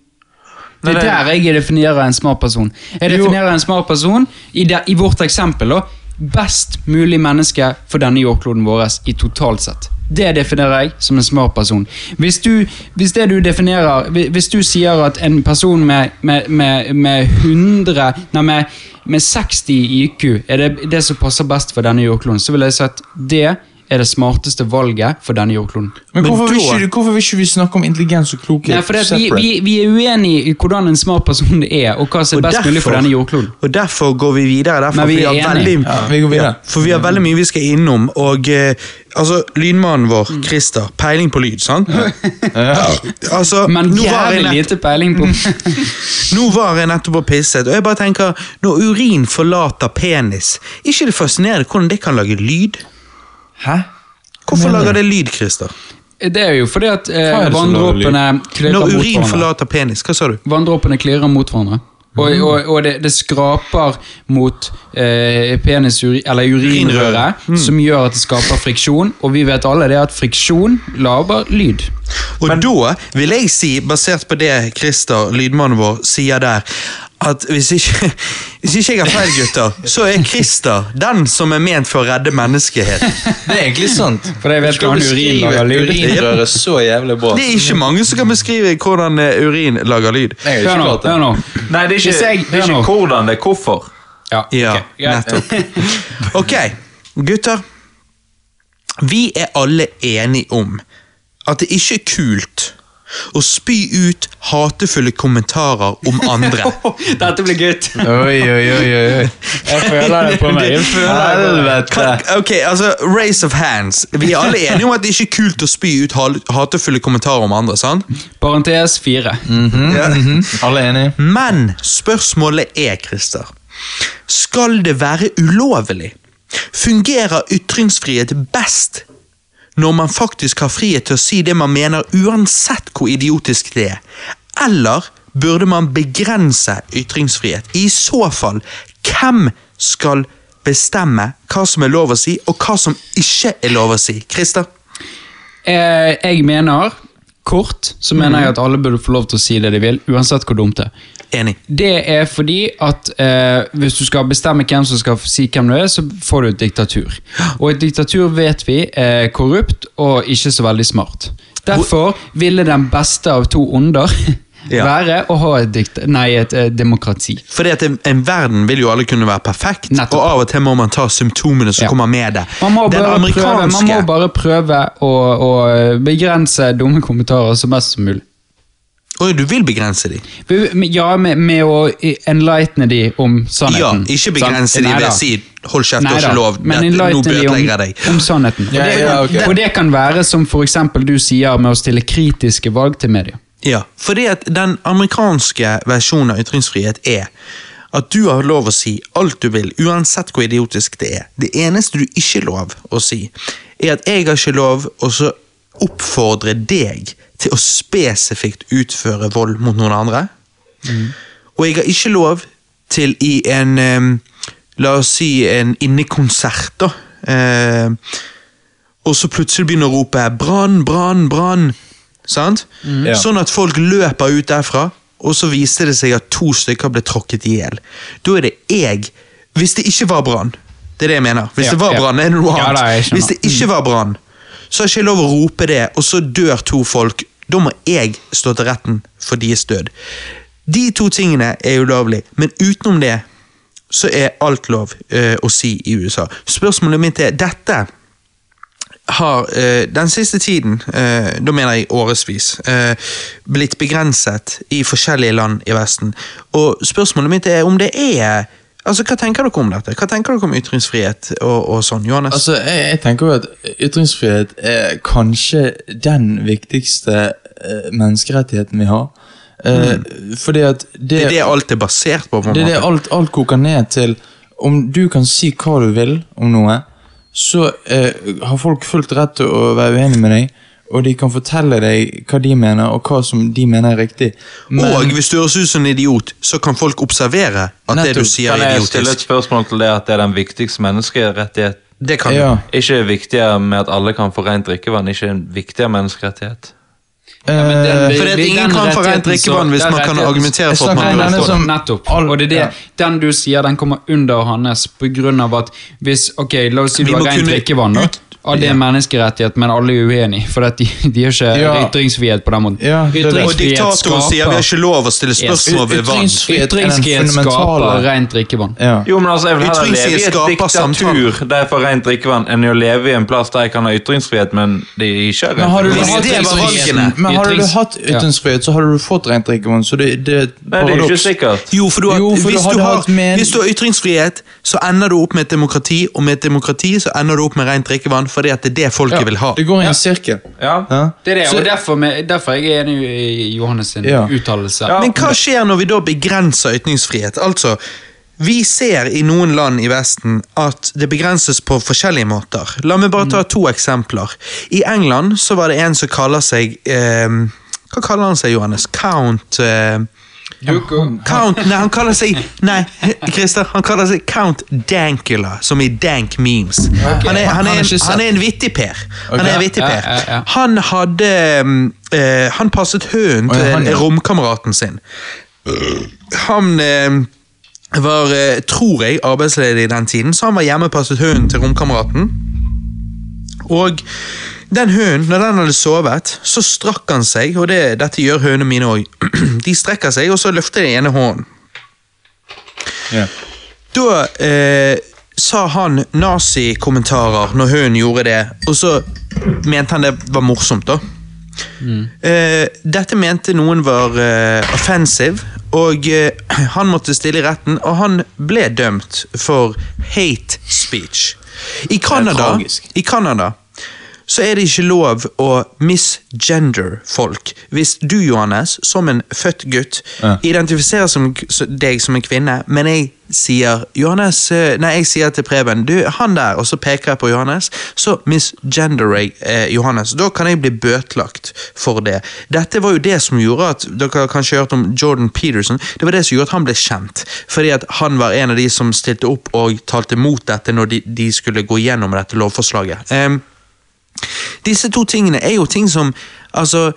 Det er der jeg definerer en smart person. Jeg Jo. definerer en smart person i, der, i vårt eksempel da, best mulig menneske for denne jordkloden vår i totalt sett. Det definerer jeg som en smart person. Hvis du, hvis du definerer Hvis du sier at en person med, med, med, med 100 Nei, med 60 IQ er det det som passer best for denne jordkloden, så vil jeg si at det er det smarteste valget for denne jordkloden. Men Men hvorfor, vil ikke, hvorfor vil ikke vi snakke om intelligens og klokhet? Nei, for det, at vi, vi, vi er uenige i hvordan en smart person er, og hva som er best best mulig for denne jordkloden. og derfor går vi videre. Derfor, Men vi er enige. veldig, Ja, vi går videre. for vi har veldig mye vi skal innom. Og eh, altså, lydmannen vår, Christer, peiling på lyd, sant? Altså, Men jævlig nett- lite peiling på Nå var jeg nettopp og pisset, og jeg bare tenker, når urin forlater penis, ikke det fascinerende hvordan det kan lage lyd? Hæ? Hvorfor lager det lyd, Christer? Det er jo fordi at eh, vanndråpene klirrer mot klirrer Når urin forlater penis, hva sa du? Vanndråpene klirrer mot hverandre. Og, Mm. og, og det, det skraper mot eh, penis eller urinrøret, Mm. som gjør at det skaper friksjon. Og vi vet alle det at friksjon lager lyd. Og da vil jeg si, basert på det Christer, lydmannen vår, sier der, at hvis ikke, hvis ikke jeg har feil, gutter, så er Christer den som er ment for å redde menneskeheten. Det er egentlig sant. For jeg vet hvordan urin lager lyd. urinrøret så jævlig bra. Det er ikke mange som kan beskrive hvordan eh, urin lager lyd. Hør nå, klart hør nå. Nei, det er ikke, jeg- det er ikke hvordan, det er hvorfor. Ja, Ja, nettopp. Ok, gutter. Vi er alle enige om at det ikke er kult å spy ut hatefulle kommentarer om andre. Dette blir gutt. Oi, oi, oi, oi. Jeg føler det på meg. Jeg føler det. Helvete. Kan, ok, altså, Race of hands. Vi er alle enige om at det ikke er kult å spy ut hatefulle kommentarer om andre. sant? Parentes fire. Ja. Alle er enige? Men spørsmålet er, Christer, skal det være ulovlig? Fungerer ytringsfrihet best når man faktisk har frihet til å si det man mener, uansett hvor idiotisk det er? Eller burde man begrense ytringsfrihet? I så fall, hvem skal bestemme hva som er lov å si, og hva som ikke er lov å si? Christer? Eh, jeg mener, kort, så mener jeg at alle burde få lov til å si det de vil, uansett hvor dumt det er. Enig. Det er fordi at eh, hvis du skal bestemme hvem som skal si hvem du er, så får du et diktatur. Og et diktatur vet vi er korrupt og ikke så veldig smart. Derfor ville den beste av to onder Ja. være å ha et, dikt nei, et eh, demokrati. Fordi at en, en verden vil jo alle kunne være perfekt, Nettopp. og av og til må man ta symptomene som Ja. kommer med det. Man må, Den bare prøve, man må bare prøve å, å begrense dumme kommentarer så mest som mulig. Oi, du vil begrense dem? Ja, med, med å enlightne de om Ja, sannheten. ikke begrense Sant? dem ved å si 'hold kjeft, det er ikke lov', Men det, nå bøtelegger jeg om, deg. om sannheten. Og, Ja, det, ja, okay. og det kan være som for eksempel du sier med å stille kritiske valg til media. Ja, fordi at den amerikanske versjonen av ytringsfrihet er at du har lov å si alt du vil, uansett hvor idiotisk det er. Det eneste du ikke er lov å si, er at jeg har ikke lov å oppfordre deg til å spesifikt utføre vold mot noen andre. Og jeg har ikke lov til i en um, La oss si en innekonsert, da. Uh, og så plutselig begynner å rope 'brann, brann, brann'. Sant? Ja. Sånn at folk løper ut derfra, og så viste det seg at to stykker ble tråkket i hjel. Da er det jeg Hvis det ikke var brann, det er det jeg mener. Hvis Ja, det var ja. brann, er det noe Ja, annet. jeg skjønner. Hvis det ikke var brann, så har ikke lov å rope det, og så dør to folk. Da må jeg stå til retten for deres død. De to tingene er ulovlig, men utenom det så er alt lov eh, å si i USA. Spørsmålet mitt er dette har eh, den siste tiden, eh, da mener jeg årevis, eh, blitt begrenset i forskjellige land i Vesten. Og spørsmålet mitt er om det er Altså, Hva tenker dere om dette? Hva tenker dere om ytringsfrihet og, og sånn? Johannes? Altså, jeg, jeg tenker jo at ytringsfrihet er kanskje den viktigste eh, menneskerettigheten vi har. Eh, Fordi at det, det er det alt er basert på. på en det er det alt, alt koker ned til. Om du kan si hva du vil om noe, så eh, har folk fullt rett til å være uenig med deg, og de kan fortelle deg hva de mener, og hva som de mener er riktig. Men- Og hvis du høres ut som en idiot, så kan folk observere at det du sier, er idiotisk. Kan jeg stille et spørsmål til det at det er den viktigste menneskerettighet? Det kan ja. Ikke viktigere med at alle kan få rent drikkevann, ikke en viktigere menneskerettighet? Eh, men den- Fordi at ingen kan forrent rent drikkevann hvis man kan argumentere for at man denne til det. Nettopp. og det er det, ja. den du sier, den kommer under hans på grunn av at hvis Ok, la oss si du har rent drikkevann, da. Det er menneskerettighet, men alle er uenige, for at de, de har ikke Ja. ytringsfrihet på den måten. Ja, er. Og diktatoren sier vi har ikke lov å stille spørsmål ved vann. Ytringsfrihet er skaper rent drikkevann. ja. Jo, men altså, Jeg vil heller leve i et diktatur der jeg får rent drikkevann, enn å leve i en plass der jeg kan ha ytringsfrihet, men de ikke har Men har du, rent hatt ytringsfrihet, så hadde du fått rent drikkevann. Så det, det er paradoks Nei, det er ikke sikkert. Jo, for, du har, Jo, for hvis, du har, hvis du har ytringsfrihet, så ender du opp med et demokrati, og med et demokrati så ender du opp med rent drikkevann, fordi at det er det folket vil ha. Det går i en sirkel. Ja. Ja. Det er det, og derfor, med, derfor er jeg enig i Johannes sin Ja. uttalelse. Ja. Men hva skjer når vi da begrenser ytringsfrihet? Altså, vi ser i noen land i Vesten at det begrenses på forskjellige måter. La meg bare ta to eksempler. I England så var det en som kaller seg eh, Hva kaller han seg, Johannes? Count eh, Count, nei, han kaller seg Nei, Christer, han kaller seg Count Dankula, som i Dank Memes. Han, er, han, er en, han er en vittig per. Han er en vittig per. ja, ja. Han hadde eh, Han passet hunden til romkameraten sin. Han eh, var, eh, tror jeg, arbeidsledig i den tiden, så han var hjemme og passet hunden til romkameraten. Og den hunden, når den hadde sovet, så strakk han seg, og det, dette gjør hønene mine òg. De strekker seg, og så løfter de ene hånden. Yeah. Da eh, sa han nazikommentarer når hunden gjorde det, og så mente han det var morsomt, da. Eh, dette mente noen var eh, offensive, og eh, han måtte stille i retten, og han ble dømt for hate speech. I Canada, i Canada så er det ikke lov å misgender folk. Hvis du, Johannes, som en født gutt, Ja. identifiserer som, deg som en kvinne, men jeg sier Johannes, eh, nei, jeg sier til Preben du, han der, og så peker jeg på Johannes, så misgender jeg eh, Johannes. Da kan jeg bli bøtelagt for det. Dette var jo det som gjorde at Dere har kanskje hørt om Jordan Peterson. Det var det som gjorde at han ble kjent. Fordi at han var en av de som stilte opp og talte mot dette når de, de skulle gå gjennom dette lovforslaget. Em, disse to tingene er jo ting som Altså,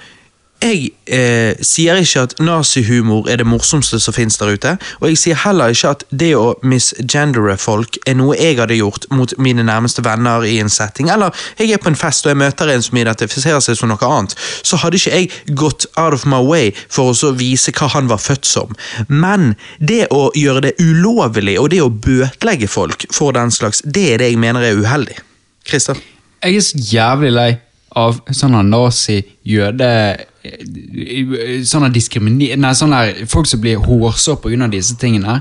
jeg eh, sier ikke at nazihumor er det morsomste som finnes der ute, og jeg sier heller ikke at det å misgendere folk er noe jeg hadde gjort mot mine nærmeste venner i en setting, eller jeg er på en fest og jeg møter en som identifiserer seg som noe annet, så hadde ikke jeg gått out of my way for å vise hva han var født som. Men det å gjøre det ulovlig, og det å bøtelegge folk for den slags, det er det jeg mener er uheldig. Christer? Jeg er så jævlig lei av sånne nazi-jøde Sånne diskriminer... Nei, sånne folk som blir hårsår av disse tingene.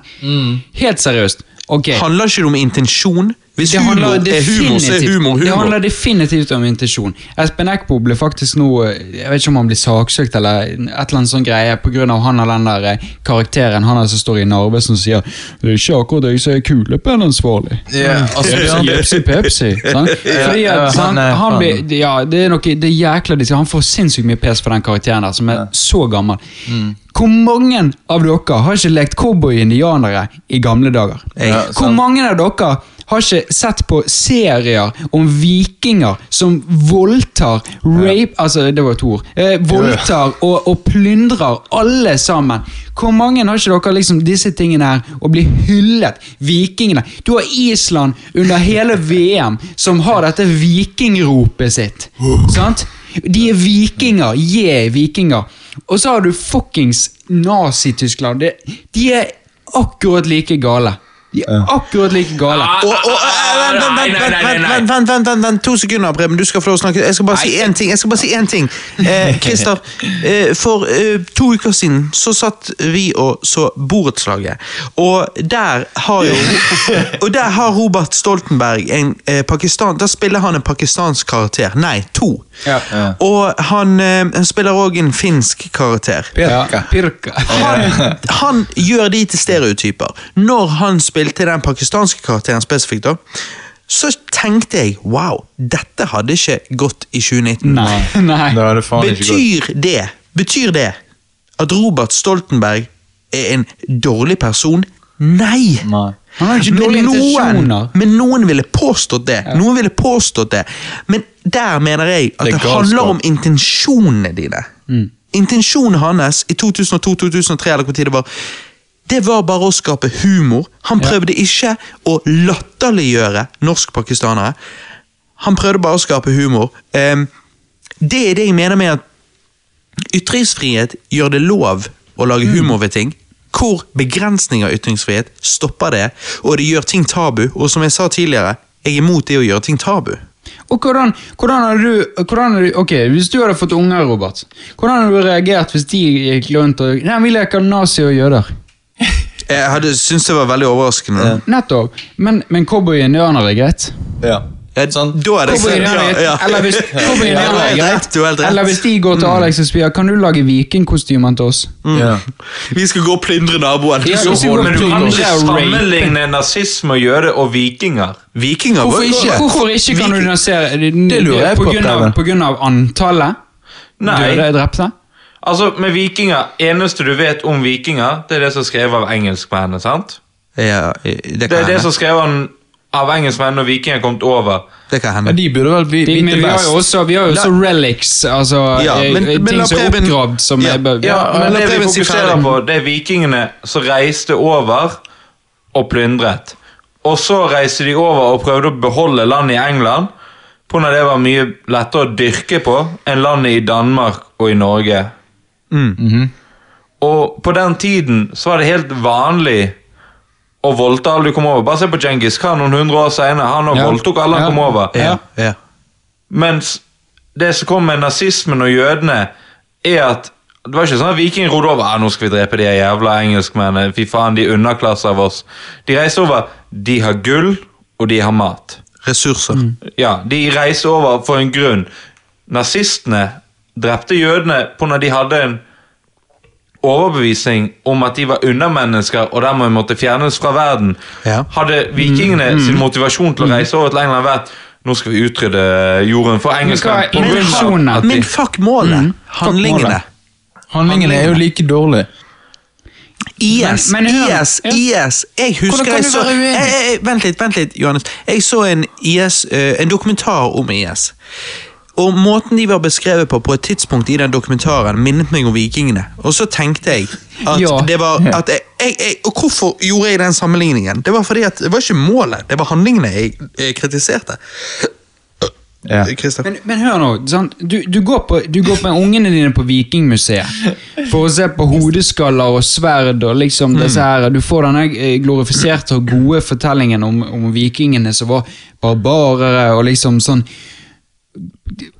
Helt seriøst. Okay. Handler ikke det om intensjon? Hvis Det humor er humor, så er humor humor det handler definitivt om intensjon. Espen Eckbo ble faktisk nå Jeg vet ikke om han blir saksøkt eller et eller annet sånn greie pga. han eller den der eh, karakteren han som står i Narve som sier 'Det er ikke akkurat jeg som er kulepennansvarlig'. Det er Jepsi pepsi. Sånn? Fordi at, sånn, han blir, ja, det er noe, det er jækla disse, Han får sinnssykt mye pes for den karakteren der, som er så gammel. Mm. Hvor mange av dere har ikke lekt cowboy-indianere i gamle dager? Ja, Hvor mange av dere har ikke sett på serier om vikinger som voldtar, rape Altså, det var to ord. Eh, voldtar og, og plyndrer alle sammen. Hvor mange har ikke dere liksom disse tingene her og blir hyllet? Vikingene. Du har Island under hele VM som har dette vikingropet sitt. Sant? De er vikinger. Yeah, vikinger. Og så har du fuckings Nazi-Tyskland. De, De er akkurat like gale. De er akkurat like gale. Vent, vent, vent, vent, to sekunder, Preben. Du skal få lov å snakke. Jeg skal bare si én ting. jeg skal bare si én ting. Eh, Christer, eh, for eh, to uker siden så satt vi og så Borettslaget. Og der har jo Og der har Robert Stoltenberg en eh, pakistan... Da spiller han en pakistansk karakter. Nei, to. Ja. Og han, eh, han spiller òg en finsk karakter. Pirka. Pirka. Han, han gjør de til stereotyper. Når han spiller spilte den pakistanske karakteren spesifikt, da, så tenkte jeg wow, dette hadde ikke gått i 2019. Nei. nei. Det hadde faen faen ikke gått. Betyr det Betyr det at Robert Stoltenberg er en dårlig person? Nei! Nei. Han har ikke dårlige Men noen, intensjoner. men noen ville påstått det. Noen ville påstått det. Men der mener jeg at Det det, er handler om intensjonene dine. Intensjonen hans i 2002-2003 eller hvor tid det var, det var bare å skape humor. Han prøvde ikke å latterliggjøre norskpakistanere. Han prøvde bare å skape humor. Um, det er det jeg mener med at ytringsfrihet gjør det lov å lage humor ved ting. Hvor begrensning av ytringsfrihet stopper det, og det gjør ting tabu. Og som jeg sa tidligere, jeg er imot det å gjøre ting tabu. Og hvordan, hvordan har du, hvordan har du Ok, Hvis du hadde fått unger, Robert, hvordan hadde du reagert hvis de gikk rundt og Nei, vi leker nazi og jøder. Jeg hadde syntes det var veldig overraskende. Nettopp. Men, men cowboy-indianer er greit. Ja. Ja, Sånn. Da er det Cowboy-indianer er ja, ja. Eller hvis cowboy-indianer er greit. du har helt rett. Eller hvis de går til Alex og spør Kan du lage vikingkostymer til oss. Ja. Vi skal gå og plyndre naboen. Ja, Så Men du kan ikke sammenligne nazisme og jøde og vikinger. Vikinger Hvorfor ikke, hvorfor ikke kan du nyansere Det lurer jeg på, På grunn av, på grunn av antallet Nei. døde drepte? Altså, med vikinger, Eneste du vet om vikinger, det er det som er skrevet av engelskmennene. sant? Ja, det Det kan er det hende. som er skrevet av engelskmennene når vikinger er kommet over. Det kan hende. Men de burde vel De, vite men vi har best. jo også, vi har jo også relics, altså Ja, eh, men- men ting la som er oppgravd som Ja. er ja, Ja, Men la det vi fokuserer på, det er vikingene som reiste over og plyndret. Og så reiste de over og prøvde å beholde landet i England. På grunn av det var mye lettere å dyrke på enn landet i Danmark og i Norge. Mm. Og på den tiden så var det helt vanlig å voldta alle du kom over. Bare se på Djengis Khan noen hundre år senere. Han Ja. voldtok alle han Ja. kom over. Ja, ja. Mens det som kom med nazismen og jødene, er at det var ikke sånn at vikingene rodde over ah, nå skal vi drepe de jævla engelskmennene. Fy faen, de er underklasser av oss. De reiste over. De har gull, og de har mat. Ressurser. Ja, De reiste over for en grunn. Nazistene drepte jødene på når de hadde en overbevisning om at de var undermennesker og dermed måtte fjernes fra verden. Ja. Hadde vikingene sin motivasjon til å reise over til England vært nå skal vi utrydde jorden for engelskmenn. men, de- Men fuck målet. Handlingene. Handlingene er jo like dårlige. IS, Men- men IS, ja. IS. Jeg husker jeg så jeg? Eh, eh, Vent litt, vent litt, Johannes. Jeg så en, IS, uh, en dokumentar om IS. Og måten de var beskrevet på på et tidspunkt i den dokumentaren, minnet meg om vikingene. Og så tenkte jeg at Ja. det var at jeg, jeg, jeg, Og hvorfor gjorde jeg den sammenligningen? Det var fordi at det var ikke målet, det var handlingene jeg, jeg kritiserte. Ja. Men, men hør nå, sant? Du, du, går på, du går med ungene dine på Vikingmuseet for å se på hodeskaller og sverd og liksom disse her. Du får denne eh, glorifiserte og gode fortellingen om, om vikingene som var barbarere og liksom sånn.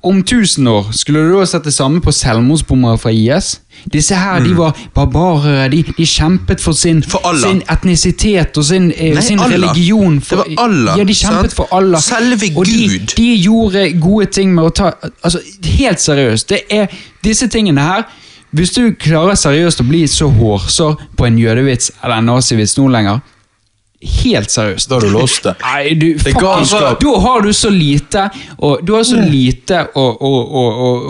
Om tusen år, skulle du da sett det samme på selvmordsbommere fra IS? Disse her, de var barbarere, de, de kjempet for sin, Mm. For sin etnisitet og sin, eh, Nei, sin religion. For, Det var Allah, Ja, de kjempet sant? for Allah. Selve og de, de gjorde gode ting med å ta Altså, helt seriøst. Det er disse tingene her Hvis du klarer seriøst å bli så hårsår på en jødevits eller en nazivits nå lenger Helt seriøst. Da har du låst det. Nei, du, fuck. Da har du så lite og, Du har så lite å, å, å,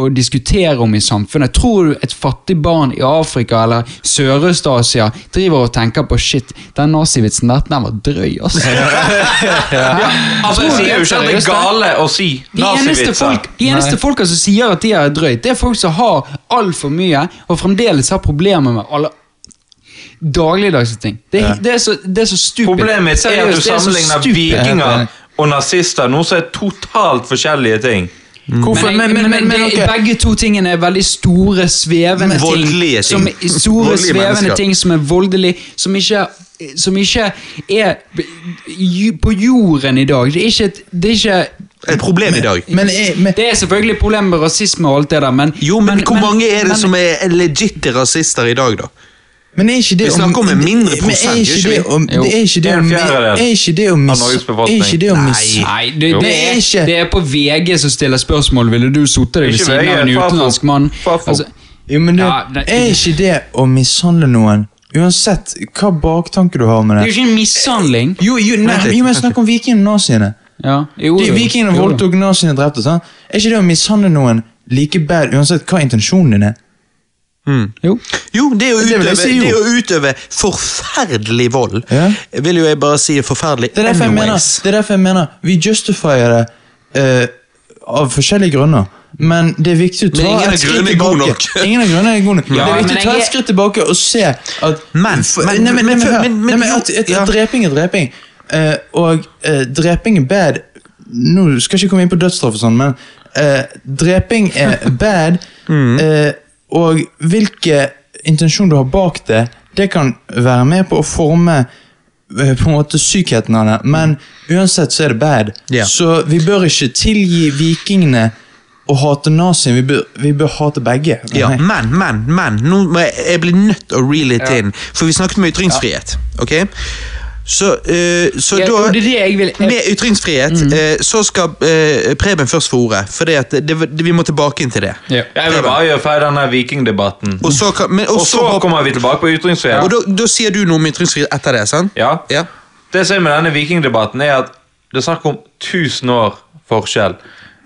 å, diskutere om i samfunnet. Tror du et fattig barn i Afrika eller Sørøst-Asia driver og tenker på shit, den nazivitsen der, den var drøy, altså. Altså, Jeg sier jo ikke at det er gale å si nazivitser. de eneste folka som sier at de er drøyt, det er folk som har altfor mye, og fremdeles har problemer med alle dagligdagse ting. Det, er- det, er så, det er så stupid. Problemet mitt er at du det er sammenligner vikinger og nazister, noe som er totalt forskjellige ting. Hvorfor? Men, men, men, men, men okay. begge to tingene er veldig store, svevende ting. Voldelige ting. Som, store, svevende mennesker. ting som er voldelige, som ikke, som ikke er på jorden i dag. Det er ikke, et- det er ikke Et problem i dag. Men, men Det er selvfølgelig et problem med rasisme og alt det der, men Jo, men, hvor mange er det men- som er legitte rasister i dag, da? Men er ikke det Vi snakker om en mindre men er prosent, ikke gjør det ikke vi? om, det er ikke det om Er ikke det om Er ikke det om Nei. Nei, det, det, er ikke- det er på VG som stiller spørsmål. Ville du sittet deg ved siden av en utenlandsk mann? Altså, Jo, men det, er ikke det å mishandle noen Uansett hva baktanke du har med det Det er jo ikke en mishandling. Jo, jo, nei, jo men snakk om vikingene og naziene. Ja, jo, jo. Vikingene voldtok, naziene drepte. Sant? Er ikke det å mishandle noen like bad uansett hva intensjonen din er? Jo. Jo, det å utøve, det, si, det å utøve forferdelig vold. Ja. Vil jo jeg bare si forferdelig Det er derfor jeg mener, det er derfor jeg mener vi justifier det uh, av forskjellige grunner. Men det er viktig å ta ingen et skritt tilbake. ingen av grunnene er gode nok. Ja, det er viktig å ta et skritt tilbake og se at Men- men- men, men- men, men- men- at, at, at dreping er dreping. uh, og uh, dreping er bad Nå skal jeg ikke komme inn på dødsstraff og sånn, men eh, dreping er bad. Mm. Og hvilke intensjon du har bak det, det kan være med på å forme eh, på en måte sykheten av det, men uansett så er det bad. Yeah. Så vi bør ikke tilgi vikingene å hate nazien, vi vi bør hate begge. Ja, men, men, men. Nå må jeg, jeg blir nødt til å reel it in. For vi snakket om ytringsfrihet. ok? Så, eh, så Ja, da det det vil, jeg Med ytringsfrihet Mm. eh, så skal eh, Preben først få ordet. For det, at det, det, vi må tilbake inn til det. Ja. Jeg vil bare gjøre ferdig denne vikingdebatten. Og så, kan, men, og Og så, så hopp- kommer vi tilbake på ytringsfrihet. og da, da sier du noe om ytringsfrihet etter det, sant? Ja. Ja. Det som er med denne vikingdebatten, er at det er snakk om 1000 år forskjell.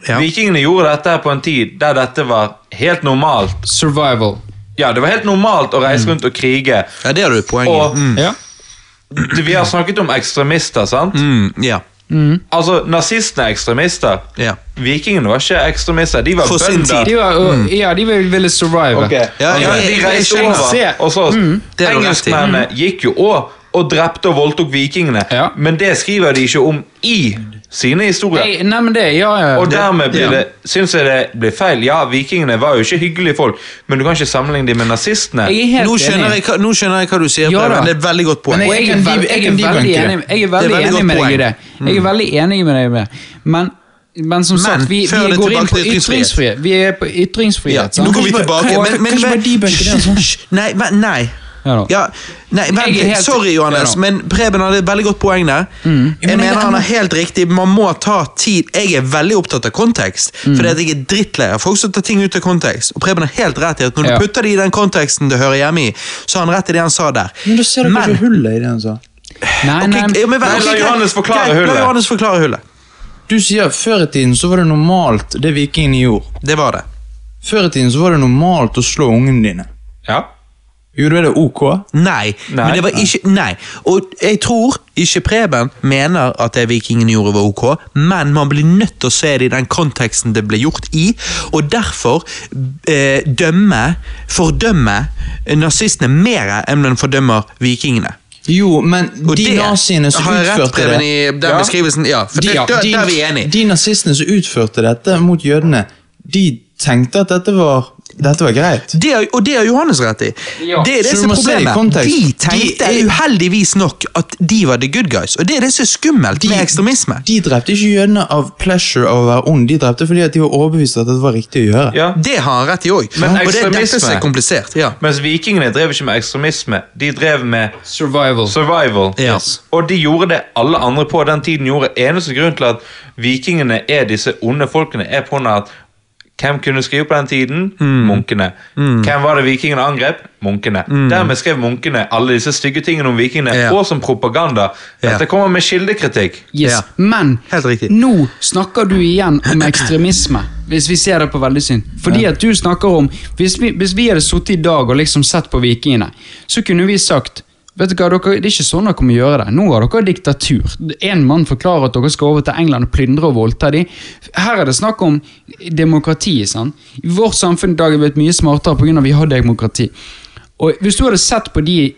Ja. Vikingene gjorde dette på en tid der dette var helt normalt. Survival. Ja, Det var helt normalt å reise rundt og krige. ja, det har du et poeng Og. Mm. Ja. Vi har snakket om ekstremister, sant? Mm, ja. Altså, Nazistene er ekstremister. ja. Vikingene var ikke ekstremister. De var For bønder. De, var, og, ja, de ville, survive. Okay. Ja, Ja, de reiste over og så du. Engelskmennene gikk jo òg og drepte og voldtok vikingene, Ja. men det skriver de ikke om i sine historier. Nei, nei, men det, ja, ja. Og dermed blir ja. syns jeg det blir feil. Ja, vikingene var jo ikke hyggelige folk, men du kan ikke sammenligne dem med nazistene. Jeg er helt Nå skjønner, enig. jeg, nå skjønner jeg hva du sier, Ja Preben. da. Det er et veldig godt poeng. Men jeg jeg jeg er veldig enig, jeg er veldig enig med deg i det. Jeg er veldig enig med deg i det. Men, men som Men, sagt, vi, vi går inn på ytringsfrihet. Vi er på ytringsfrihet. Ja, nå går vi tilbake. Men, Men, men, men, men, men, men, men, men, Nei, men, nei. Ja. Ja, nei, vent Jeg er helt- Sorry, Johannes, Ja men Preben hadde et veldig godt poeng der. Jeg men jeg- mener han har helt riktig. Man må ta tid. Jeg er veldig opptatt av kontekst, fordi at jeg er drittlei av folk som tar ting ut av kontekst. Og Preben har helt rett i at når Ja. du putter det i den konteksten det hører hjemme i, så har han rett i det han sa der. Men da ser du Men- hullet i det han sa. Nei, okay, nei, men Nei, la. Johannes forklare hullet. La Johannes forklare hullet. Du sier før i tiden så var det normalt, det vikingene gjorde. Det var det. Før i tiden så var det normalt å slå ungene dine. Ja. Gjorde det ok? Nei, Nei. men det var ikke Nei. Og jeg tror ikke Preben mener at det vikingene gjorde var ok, men man blir nødt til å se det i den konteksten det ble gjort i, og derfor eh, dømme, fordømme nazistene mer enn man fordømmer vikingene. Jo, men Og de naziene som utførte det i den Ja. beskrivelsen. Ja, for de, det, der, de, der er vi enige. de nazistene som utførte dette mot jødene, de tenkte at dette var dette var greit. Det er, og det har Johannes rett i. Ja. Det er det som er problemet. De tenkte De er- uheldigvis nok at de var the good guys, og det er det som er skummelt med ekstremisme. De drepte ikke jødene av pleasure av å være ond, de drepte fordi at de var overbevist at det var riktig å gjøre. Ja. Det har han rett i òg. Men Og det er dette som er komplisert. Ja. Mens vikingene drev ikke med ekstremisme. De drev med Survival. survival. Ja. Og de gjorde det alle andre på den tiden gjorde. Eneste grunn til at vikingene er disse onde folkene, er på grunn av at hvem kunne skrive på den tiden? Mm. Munkene. Hvem var det vikingene angrep? Munkene. Dermed skrev munkene alle disse stygge tingene om vikingene, Ja. og som propaganda. Dette Ja. kommer med kildekritikk. Yes. Ja. Men Helt nå snakker du igjen om ekstremisme, hvis vi ser det på veldig synd. Fordi at du snakker om Hvis vi, hvis vi hadde sittet i dag og liksom sett på vikingene, så kunne vi sagt Vet du hva, dere, Det er ikke sånn dere må gjøre det. Nå har dere diktatur. En mann forklarer at dere skal over til England og plyndre og voldta dem. Her er det snakk om demokrati. sant? I vårt samfunn i dag er vi blitt mye smartere pga. vi har demokrati. Og Hvis du hadde sett på de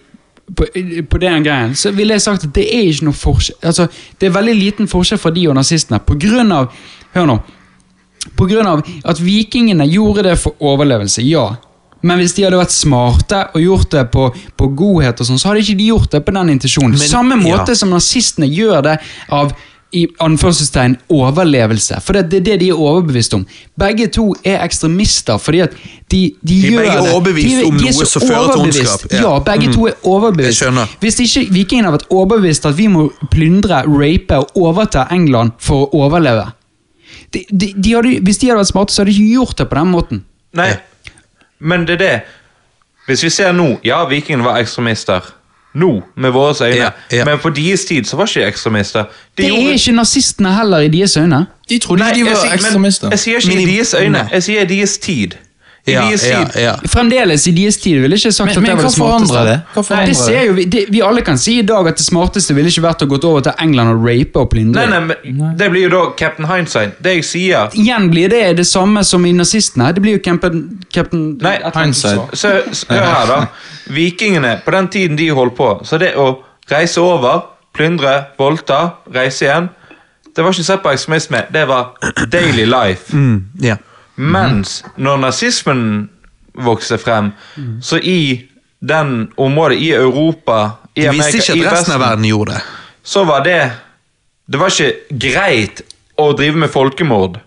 på, på den greien, så ville jeg sagt at det er ikke noe forskjell altså, Det er veldig liten forskjell fra de og nazistene. På grunn av Hør nå. På grunn av at vikingene gjorde det for overlevelse, ja. Men hvis de hadde vært smarte og gjort det på, på godhet, og sånn, så hadde ikke de gjort det på den intensjonen. Men- Samme måte ja. som nazistene gjør det av i anførselstegn overlevelse. For det, det er det de er overbevist om. Begge to er ekstremister fordi at de, de, De gjør det. de, er overbevist om noe så som fører til ondskap. Ja. Ja, begge to er overbevist. Hvis ikke vikingene har vært overbevist at vi må plyndre, rape og overta England for å overleve de, de, de hadde, Hvis de hadde vært smarte, så hadde de ikke gjort det på den måten. Nei, men det er det. Hvis vi ser nå, ja, vikingene var ekstremister. Nå, med våre øyne. Ja, ja. Men på deres tid så var ikke de ekstremister. De Det er ikke nazistene heller i deres øyne. De trodde Nei, de jeg var ekstremister. Jeg sier ikke i i- deres øyne, jeg sier i deres tid. I Ja, deres ja, tid. ja. Fremdeles i deres tid ville ikke sagt Men- at men det var det smarteste. det? Nei, det ser jo vi, det, vi alle kan si i dag at det smarteste ville ikke vært å gå over til England og rape og plyndre. Nei, nei, men Det blir jo da Captain Hindsight. Det jeg sier Igjen blir det det samme som i nazistene. Det blir jo Captain, Captain Nei, hindsight. Så, så hør her, da. Vikingene, på den tiden de holdt på, så det å reise over, plyndre, voldta, reise igjen Det var ikke sett på ekstremisme, det var daily life. Mm, ja. Mens når nazismen vokste frem, så i den området i Europa i De visste Amerika, ikke at resten av verden gjorde det. Så var det Det var ikke greit å drive med folkemord.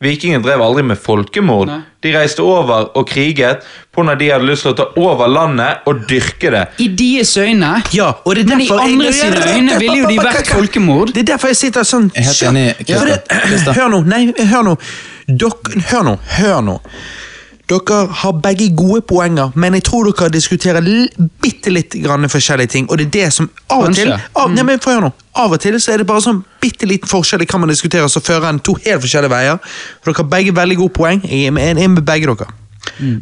Vikingene drev aldri med folkemord. Nei. De reiste over og kriget på når de hadde lyst til å ta over landet og dyrke det. I deres øyne Ja, og det er Men i andre sine øyne ville jo de vært folkemord. Det er derfor jeg sitter sånn Jeg er helt enig, Hør nå, nei, hør nå. Dere, hør nå, hør nå. Dere har begge gode poenger, men jeg tror dere diskuterer bitte litt grann forskjellige ting. Og det er det som av og til av, nei, men høre nå, av og til så er det bare sånn bitte liten forskjell i hva man diskuterer, så fører en to helt forskjellige veier. For dere har begge veldig gode poeng. Jeg er med, med begge dere.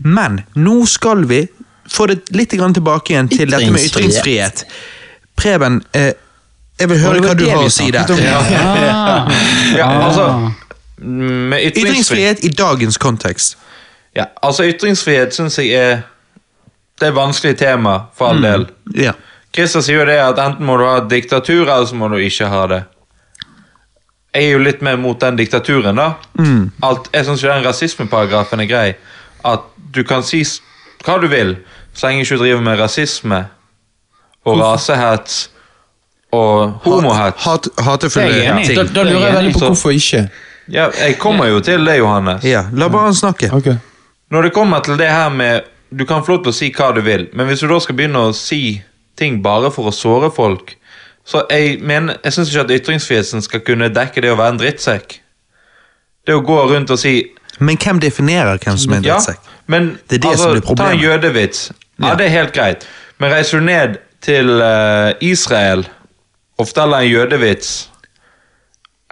Men nå skal vi få det litt grann tilbake igjen til dette med Ytringsfrihet. Preben, eh, jeg vil høre hva du har å si der. Ja. Ja, Ah. altså med ytringsfrihet Ytringsfrihet i dagens kontekst. Ja, altså Ytringsfrihet syns jeg er Det er et vanskelig tema, for all del. Ja. Christer sier jo det at enten må du ha diktatur, eller så må du ikke ha det. Jeg er jo litt mer mot den diktaturen, da. Alt, jeg syns ikke den rasismeparagrafen er grei. At du kan si hva du vil, så lenge ikke du driver med rasisme og rasehets og homohets. Hat, hatefulle enig i. ting. Da, da lurer jeg veldig på hvorfor ikke. Ja, jeg kommer jo til det, Johannes. Ja, la bare han snakke. Ok. Når det kommer til det her med Du kan få lov til å si hva du vil, men hvis du da skal begynne å si ting bare for å såre folk Så jeg mener, jeg syns ikke at ytringsfriheten skal kunne dekke det å være en drittsekk. Det å gå rundt og si Men hvem definerer hvem som er en Ja, drittsekk? men Det er det altså, som blir ta en jødevits. Ja, Ja. det er helt greit. Men reiser du ned til uh, Israel og forteller en jødevits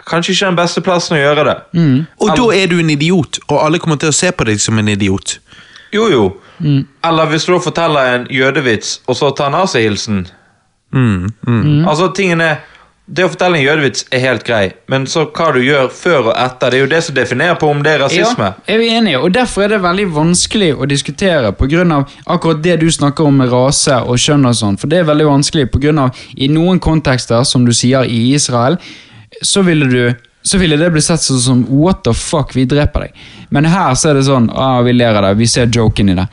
Kanskje ikke den beste plassen å gjøre det. Og Eller, da er du en idiot, og alle kommer til å se på deg som en idiot. Jo, jo. Eller hvis du da forteller en jødevits, og så tar nazihilsen. Mm, mm. Altså, tingene Det å fortelle en jødevits er helt grei, men så hva du gjør før og etter, det er jo det som definerer på om det er rasisme. Ja, er vi enige, og Derfor er det veldig vanskelig å diskutere av akkurat det du snakker om med rase og kjønn. og sånn, for det er veldig vanskelig av I noen kontekster, som du sier i Israel, så ville du så ville det bli sett sånn som what the fuck, vi dreper deg. Men her så er det sånn ah, vi ler av det, vi ser joken i det.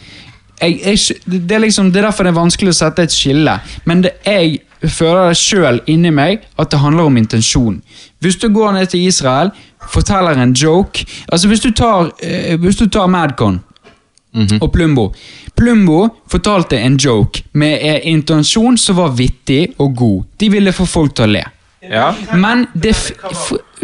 Jeg, jeg, det, er liksom, det er derfor det er vanskelig å sette et skille. Men det, jeg føler det sjøl inni meg at det handler om intensjon. Hvis du går ned til Israel, forteller en joke Altså Hvis du tar, eh, hvis du tar Madcon og Plumbo Plumbo fortalte en joke med en intensjon som var vittig og god. De ville få folk til å le. Ja. Men det,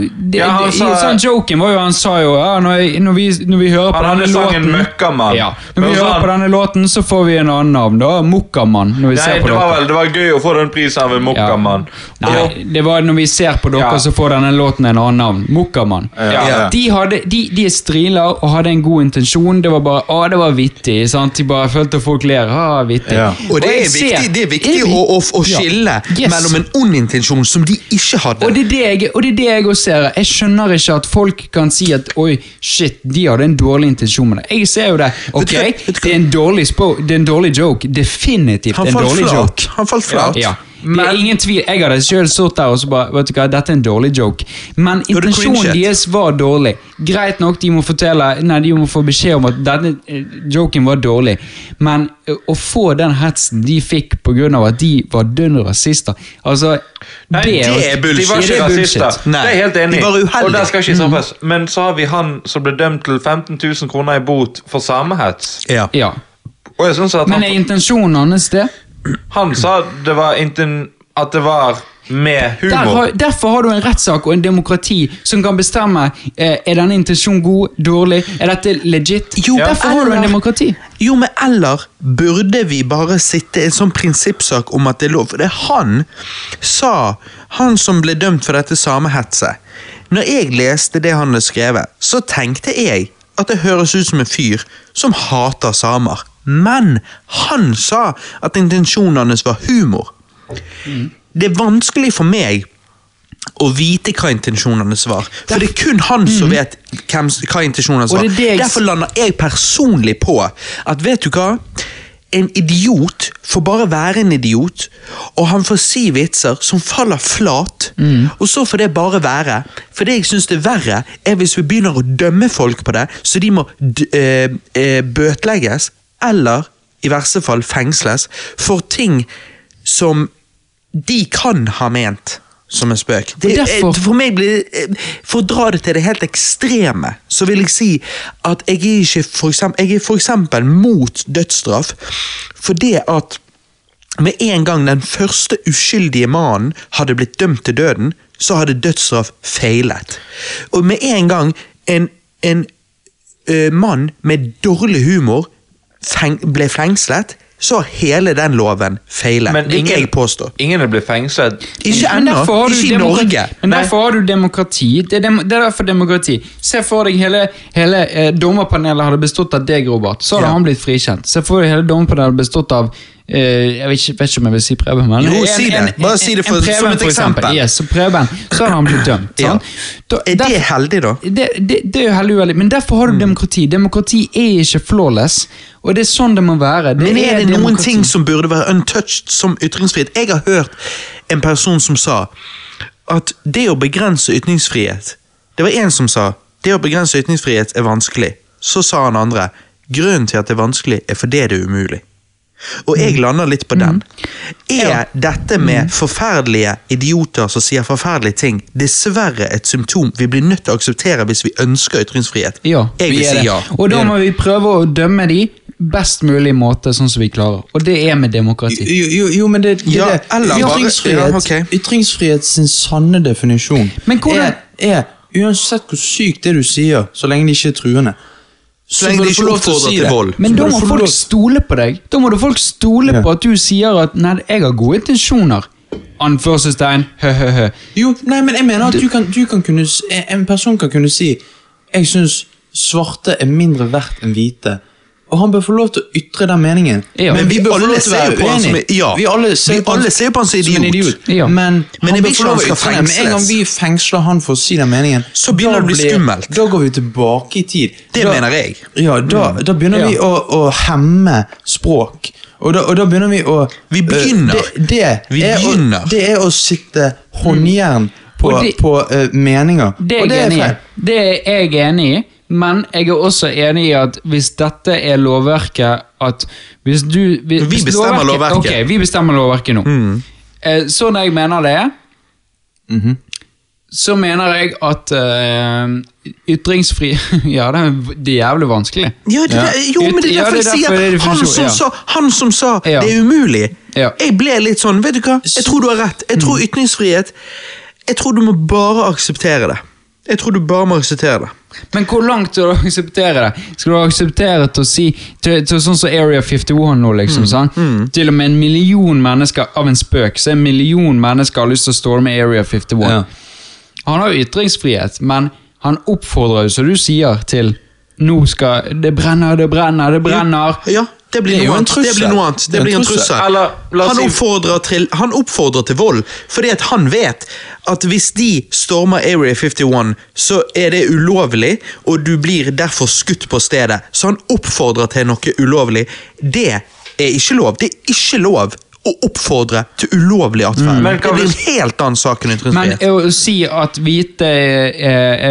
det, Ja, det, sa- sånn Joken var jo Han sa jo ja, når, jeg, når, vi, når vi hører på denne låten Møkkamann. ja, Når vi hører han- på denne låten, så får vi en annen navn. da Mokkamann. Når vi Nei, ser på det var vel det var gøy å få den prisen av en mokkamann. Nei, det var når vi ser på dere, Ja. så får denne låten en annen navn. Mokkamann. Ja, ja. De, hadde, de, de er striler og hadde en god intensjon. Det var bare å, det var vittig. sant? De bare følte folk ler. Ah, vittig. Ja. Og det er ser- viktig, det er viktig Er å, å, å Ja. skille Yes. mellom en ond intensjon som de ikke hadde. Og det er det jeg, og det er det jeg også ser. Jeg skjønner ikke at folk kan si at oi, shit, de hadde en dårlig intensjon med det. Jeg ser jo det. Ok, det er en dårlig, det er en dårlig joke. Definitivt en dårlig flat. joke. Han falt flat. Ja. Det er ingen tvil. Jeg hadde selv stått der og så bare Vet du hva, dette er en dårlig joke. Men intensjonen deres var dårlig. Greit nok, de må fortelle Nei, de må få beskjed om at denne eh, joken var dårlig. Men eh, å få den hetsen de fikk pga. at de var dønn rasister Altså, Nei, det, det er bullshit. De var ikke rasister. Nei, det er jeg helt enig de i. var. Og der skal ikke straffes. Men så har vi han som ble dømt til 15 000 kroner i bot for samehets. Ja. Ja. Og jeg synes at Men er intensjonen hans det? Han sa det var inten, at det var med Der humor. har, derfor har du en rettssak og en demokrati som kan bestemme eh, er denne intensjonen god, dårlig, er dette legit. Jo, derfor har du en demokrati. Jo, men eller burde vi bare sitte i en sånn prinsippsak om at det er lov? For det er han sa, han som ble dømt for dette samehetset. Når jeg leste det han hadde skrevet, så tenkte jeg at det høres ut som en fyr som hater samer. Men han sa at intensjonen hans var humor. Det er vanskelig for meg å vite hva intensjonen hans var. For det er kun han som vet hvem, hva intensjonen hans var. jeg- Derfor lander jeg personlig på at vet du hva? En idiot får bare være en idiot, og han får si vitser som faller flat. Og så får det bare være. For det jeg syns er verre, er hvis vi begynner å dømme folk på det, så de må eh, eh, bøtelegges, eller i verste fall fengsles, for ting som de kan ha ment som en spøk. Det, eh, for meg blir eh, For å dra det til det helt ekstreme, så vil jeg si at jeg er ikke for eksempel, jeg er for eksempel mot dødsstraff fordi at med en gang den første uskyldige mannen hadde blitt dømt til døden, så hadde dødsstraff feilet. Og med en gang en, en ø, mann med dårlig humor ble fengslet, så har hele den loven feilet. Men ingen, jeg påstå. ingen er blitt fengslet. Ikke ennå. Ikke i Norge. Men derfor har du demokrati. Det er, dem, det er derfor demokrati. Se for deg hele, hele eh, dommerpanelet hadde bestått av deg, Robert. Så hadde Ja. han blitt frikjent. Se for deg hele dommerpanelet hadde bestått av jeg vet ikke, vet ikke om jeg vil si Preben, men Jo, si det. Bare si det for- en Preben, som et eksempel. eksempel. Yes, så Preben, så har han blitt dømt. Ja. Da- Er det heldig, da? det, det, det er heldig uheldig, men derfor har du Mm. demokrati. Demokrati er ikke flawless, og det er sånn det må være. Men er det noen demokrati. ting som burde være untouched som ytringsfrihet? Jeg har hørt en person som sa at det å begrense ytringsfrihet Det var en som sa det å begrense ytringsfrihet er vanskelig. Så sa han andre grunnen til at det er vanskelig, er fordi det er umulig. Og jeg lander litt på den. Er dette med forferdelige idioter som sier forferdelige ting, dessverre et symptom vi blir nødt til å akseptere hvis vi ønsker ytringsfrihet? Ja, jeg vi vil er si ja. Og da må vi prøve å dømme de best mulig måte, sånn som vi klarer. Og det er med demokrati. Jo, jo, jo men det, det, Ja, det ytringsfrihet, ja, okay. ytringsfrihet sin sanne definisjon Men hvordan- er, er uansett hvor sykt det du sier, så lenge det ikke er truende Så lenge få ikke oppfordrer si til vold. Men da må folk lov- stole på deg. Da må du folk stole Ja. på at du sier at 'nei, jeg har gode intensjoner'. Anførselstegn, hø-hø-hø. Jo, nei, men jeg mener at du kan, du kan kunne En person kan kunne si Jeg syns svarte er mindre verdt enn hvite. Og han bør få lov til å ytre den meningen. Ja. Men vi bør få lov til å være på uenige. er- ja. Vi alle ser, Vi på alle ser på han som en idiot. Ja. Men, Men han bør få lov til å ytre den. Med en gang vi fengsler han for å si den meningen, Så begynner det å bli skummelt. Da går vi tilbake i tid. Det da, mener jeg. Ja, da, da begynner vi å, å hemme språk. Og da, og da begynner vi å Vi begynner. Øh, Det, det, Vi er begynner. Å, det er å sitte håndjern på, Og det- på uh, meninger. Det er er. Det er jeg enig i, men jeg er også enig i at hvis dette er lovverket at hvis du hvis, Vi bestemmer lovverket. Ok, vi bestemmer lovverket nå. Eh, sånn jeg mener det er, -hmm. så mener jeg at eh, ytringsfri Ja, det er, det er jævlig vanskelig. Ja, det, Ja. Jo, men det er Ja, derfor det jeg er er sier han som, ja. sa, han som sa Ja. det er umulig. Ja. Jeg ble litt sånn, vet du hva? Jeg tror du har rett. Jeg tror ytringsfrihet Jeg tror du må bare akseptere det. Jeg tror du bare må akseptere det. Men hvor langt skal du akseptere det? Skal du akseptere til å si til, til Sånn som Area 51 nå, liksom. sant? Til og med en million mennesker av en spøk, så en million mennesker har lyst til å storme Area 51. Ja. Han har jo ytringsfrihet, men han oppfordrer jo, som du sier, til Nå skal Det brenner, det brenner, det brenner. Ja, det blir Det noe annet. Det blir noe annet. Det blir en trussel. Eller, Han oppfordrer, til, han oppfordrer til vold, fordi at han vet at hvis de stormer Area 51, så er det ulovlig, og du blir derfor skutt på stedet. Så han oppfordrer til noe ulovlig. Det er ikke lov. Det er ikke lov å oppfordre til ulovlig atferd. Mm. Det blir en helt annen sak enn Men å si at hvite er,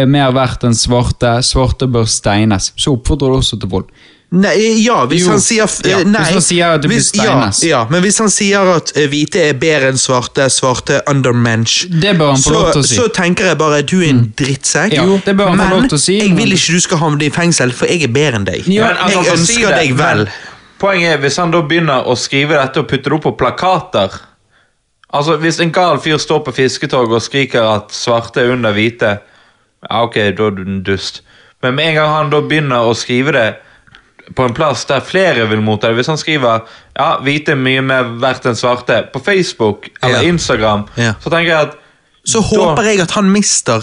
er mer verdt enn svarte, svarte bør steines, så oppfordrer du også til vold. Nei, ja, hvis Jo. han sier Ja, Nei. hvis han sier at det blir steines. Ja, ja, men hvis han sier at eh, hvite er bedre enn svarte, svarte undermensch Det bør han få så, lov til å si. så tenker jeg bare du er en drittsekk. Ja, det bør han få men lov til å si, jeg vil ikke du skal havne i fengsel, for jeg er bedre enn deg. Ja, Men altså, jeg ønsker si deg vel. men Poenget er, hvis han da begynner å skrive dette og putte det opp på plakater Altså, Hvis en gal fyr står på fisketog og skriker at svarte er under hvite Ja, ok, da er du en dust. Men med en gang han da begynner å skrive det på en plass der flere vil motta det Hvis han skriver ja, hvite er mye mer verdt enn svarte på Facebook eller Ja. Instagram, Ja. så tenker jeg at Så håper jeg at han mister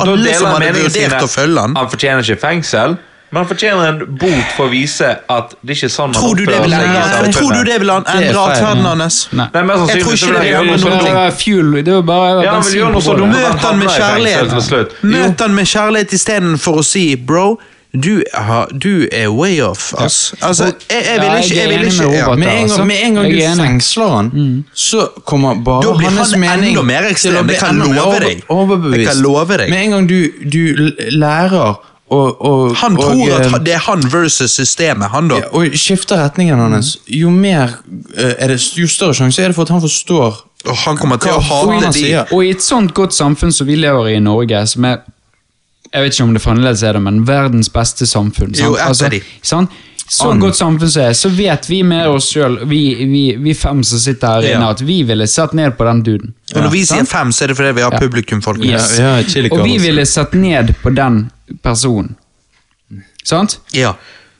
alle som hadde vurdert å følge han. Han fortjener ikke fengsel, men han fortjener en bot for å vise at det ikke er sånn man Tror du det vil endre, tror du det vil endre er atferden hans? Nei. Nei, Jeg tror ikke det vil gjøre noe så Det var fuel, det var bare Ja, bensin på så bålet. Møt han med kjærlighet. Møt han med kjærlighet istedenfor å si bro, du, har, du er way off. ass. Altså, jeg, jeg vil ikke, jeg vil ikke med ja. Med en altså. gang, med en gang du er fengsler han, så kommer bare Da blir hans han mening enda mer ekstrem, det kan jeg love deg. overbevist. Jeg kan love deg. Med en gang du, du lærer og, og, Han og, tror at eh, det er han versus systemet, han da. ja, og skifter retningen hans, jo mer eh, er det, jo større sjanse er det for at han forstår Og han kommer til å hate de. Og i et sånt godt samfunn som vi lever i i Norge, som er Jeg vet ikke om det fremdeles er det, men verdens beste samfunn. Sant? Jo, altså, sant? Så An. godt samfunn som er, så vet vi med oss sjøl, vi, vi, vi fem som sitter her inne, Ja. at vi ville satt ned på den duden. Og når vi sier fem, så er det fordi vi har Ja. publikum, folkens. Yes. Ja, ja, Og vi ville satt ned på den personen. Sant? Ja.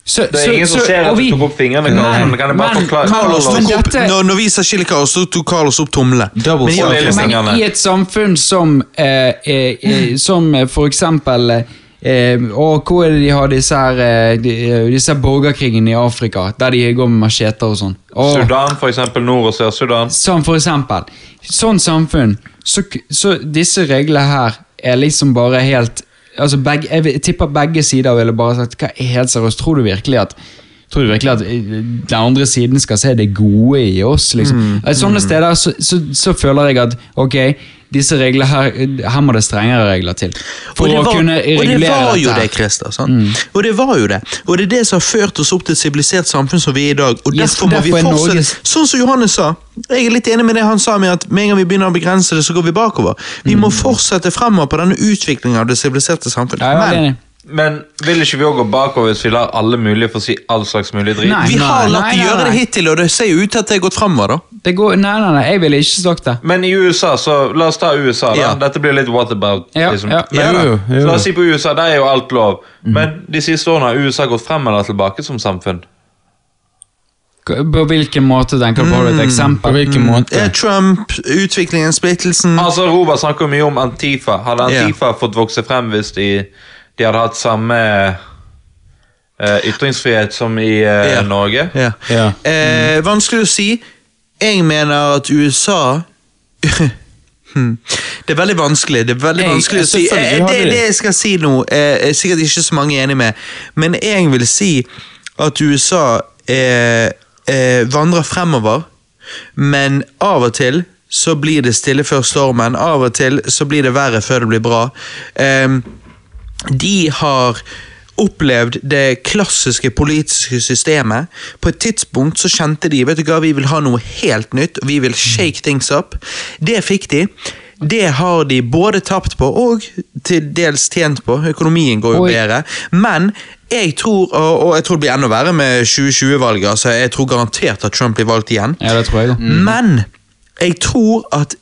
Så, Det er så- ingen som ser at du vi- tok opp fingrene. Carlos, men kan jeg bare men- forklare? Carlos tok opp, dette- når, når vi sa chili Carlos, så tok Carlos opp tomle. Men ja. Men i et samfunn som eh, eh, eh, Som eh, for eksempel eh, og Hvor er det de har disse her eh, de, eh, Disse borgerkrigene i Afrika, der de går med macheter og sånn. Og- Sudan, for eksempel Nord- og Sør-Sudan. Sånn for eksempel. Sånn samfunn. Så, så disse reglene her er liksom bare helt Altså begge, jeg tipper begge sider ville bare sagt hva er helt seriøst, tror du virkelig at Tror du virkelig at eh, den andre siden skal se det gode i oss? liksom? Mm, Sånne steder så, så, så føler jeg at ok, disse reglene her Her må det strengere regler til. For var, å kunne regulere dette. og det var jo dette. det, Christer. sant? Og det var jo det. Og det er det som har ført oss opp til et sivilisert samfunn som vi er i dag. Og Yes, derfor må vi derfor fortsette. Norges- Sånn som Johannes sa. Jeg er litt enig med det han sa med at med en gang vi begynner å begrense det, så går vi bakover. Vi Mm. må fortsette fremover på denne utviklingen av det siviliserte samfunnet. Er Men. Men vil ikke vi òg gå bakover hvis vi lar alle mulige få si all slags mulig dritt? Nei. vi har latt de gjøre det hittil, og det ser jo ut til at det har gått fremover. da. Det går, nei, nei, nei, jeg ville ikke sagt det. Men i USA, så la oss ta USA, da. Ja. Dette blir litt what about. Ja, liksom. ja. Men, Jo, jo, jo. Så la oss si på USA, der er jo alt lov. Men de siste årene har USA gått frem eller tilbake som samfunn. På hvilken måte tenker du på? Har du et På eksempel? hvilken måte? Er Trump, utviklingen, splittelsen Altså, Robert snakker mye om Antifa. Hadde Antifa Antifa fått vokse frem hvis de, de hadde hatt samme uh, ytringsfrihet som i uh, yeah. Norge? Yeah. Mm. Eh, vanskelig å si. Jeg mener at USA Hmm. Det er veldig vanskelig. Det er veldig Jeg- vanskelig å si. Eh, Det, de det. jeg skal si nå, eh, er sikkert ikke så mange enig med, men jeg vil si at USA eh, eh, vandrer fremover, men av og til så blir det stille før stormen. Av og til så blir det verre før det blir bra. Ehm, de har opplevd det klassiske politiske systemet. På et tidspunkt så kjente de vet du hva, vi vil ha noe helt nytt, vi vil shake things up. Det fikk de. Det har de både tapt på og til dels tjent på. Økonomien går jo Oi. bedre. Men jeg tror, og, og jeg tror det blir enda verre med 2020-valget, altså jeg tror garantert at Trump blir valgt igjen. Ja, det tror jeg mm. Men jeg tror at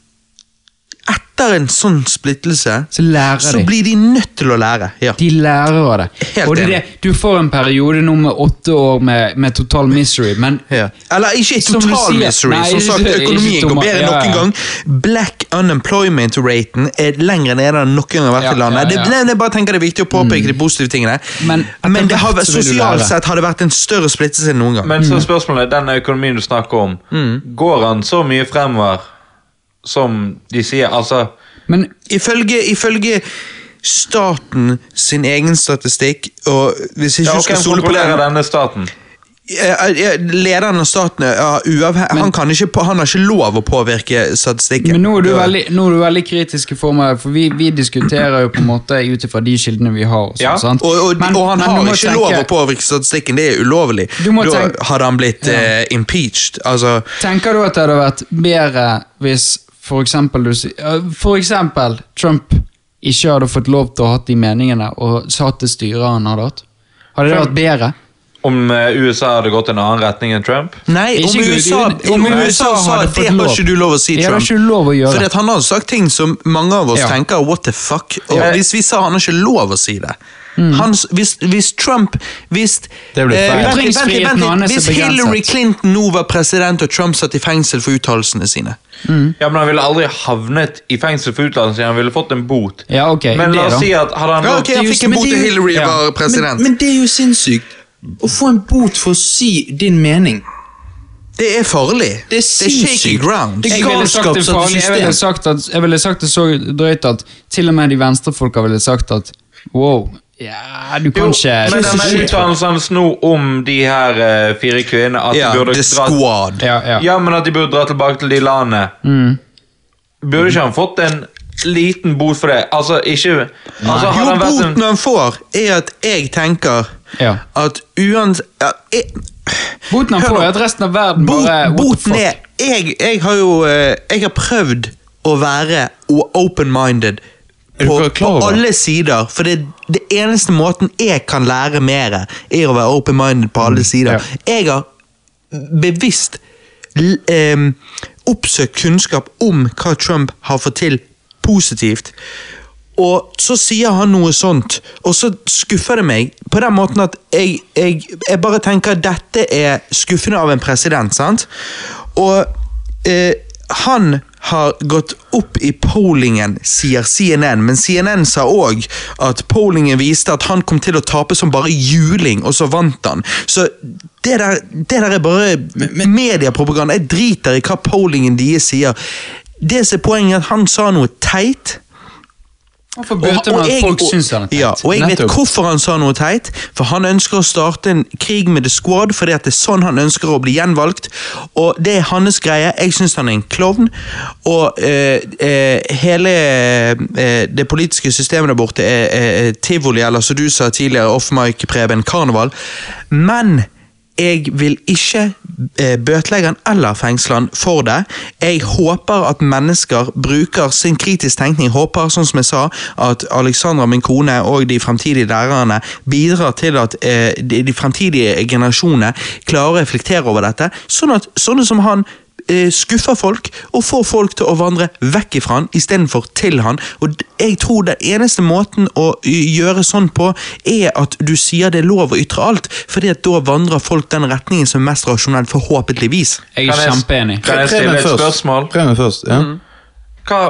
etter en sånn splittelse, Så lærer så de. blir de nødt til å lære. Ja. De lærer av det. Helt og det enig. det. Du får en periode nå med åtte år med, med total misery, men Ja. Eller ikke total sier. misery. Nei, Som sagt, økonomien går bedre bedre ja, nok en gang. Black unemployment-raten er lengre nede enn noen gang har vært Ja, i landet. ja, ja. Det, nei, jeg bare tenker det er viktig å påpeke de positive tingene. Men Men det har, sosialt sett har det vært en større splittelse enn noen gang. Men så spørsmålet er, den økonomien du snakker om, går han så mye fremover som de sier? Altså, Men Ifølge, ifølge staten sin egen statistikk, og hvis ikke ja, og skal hvem stole på kontrollerer den denne staten? Lederen av staten ja, men, Han, kan ikke, han har ikke lov å påvirke statistikken. Men nå er du veldig, nå er du veldig kritisk i form av For vi, vi diskuterer jo på en måte ut ifra de kildene vi har. og sånn, Ja, sant? Og, og, Men- og han men har ikke tenke- lov å påvirke statistikken, det er ulovlig. Da tenke- hadde han blitt eh, impeached. Altså, Tenker du at det hadde vært bedre hvis for eksempel, du, for eksempel Trump ikke hadde fått lov til å ha de meningene og satt det styret han hadde hatt? Hadde det vært bedre? Om eh, USA hadde gått en annen retning enn Trump? nei, om USA, om USA sa at det har ikke du lov å si, Trump. ikke lov å gjøre. Fordi at han har sagt ting som mange av oss Ja. tenker what the fuck. Og Ja. hvis vi sa han har ikke lov å si det Mm. Hans, hvis, hvis Trump Hvis, eh, vent vent vent hvis. Hillary Clinton nå var president og Trump satt i fengsel for uttalelsene sine Ja, men Han ville aldri havnet i fengsel for utdannelse, han ville fått en bot. Ja, okay, Men la oss si at hadde han Ja, okay, Han fikk en bot jo- Hillary Ja. var president. Men, men det er jo sinnssykt. Å få en bot for å si din mening. det er farlig. Det er shaky ground. Det er galskap i jeg, ville system. sagt at, jeg ville sagt det så drøyt at til og med de venstrefolka ville sagt at wow, ja, du kan ikke men denne uttalelsen hans nå om de her eh, fire kvinnene at Ja, de burde The dra, Squad. ja, ja. Ja, men at de burde dra tilbake til de landene. Mm. Burde ikke han fått en liten bot for det? Altså, ikke altså, Jo, hadde han vært en, boten han får, er at jeg tenker Ja. at uansett ja, jeg- Boten han Hør får, nå. er at resten av verden Bot, bare what the boten fuck? er jeg, jeg har jo eh, Jeg har prøvd å være o- open-minded på, på alle sider. For det, det eneste måten jeg kan lære mer, er å være open-minded på alle sider. Jeg har bevisst um, oppsøkt kunnskap om hva Trump har fått til positivt. Og så sier han noe sånt, og så skuffer det meg på den måten at jeg, jeg, jeg bare tenker at dette er skuffende av en president, sant? Og eh, han har gått opp i pollingen, sier CNN, men CNN sa òg at pollingen viste at han kom til å tape som bare juling, og så vant han. Så det der, det der er bare mediepropaganda. Jeg driter i hva pollingen deres sier. Det som er poenget, at han sa noe teit. Han får man med at folk syns han er teit. Ja, og jeg vet hvorfor han sa noe teit. For han ønsker å starte en krig med The Squad, fordi at det er sånn han ønsker å bli gjenvalgt. Og det er hans greie. Jeg syns han er en klovn. Og eh, eh, hele eh, det politiske systemet der borte er, tivoli, eller som du sa tidligere, off-mic, Preben, karneval. Men jeg vil ikke bøtelegge han eller fengsle han for det. Jeg håper at mennesker bruker sin kritisk tenkning. Håper, sånn som jeg sa, at Alexandra, min kone, og de fremtidige lærerne bidrar til at eh, de, fremtidige generasjonene klarer å reflektere over dette, sånn at sånne som han eh, skuffer folk og får folk til å vandre vekk ifra han istedenfor til han. Og jeg tror den eneste måten å gjøre sånn på, er at du sier det er lov å ytre alt, fordi at da vandrer folk den retningen som er mest rasjonell, forhåpentligvis. Jeg er kjempeenig. Kan jeg stille et spørsmål? Prøv meg først. Ja. Hva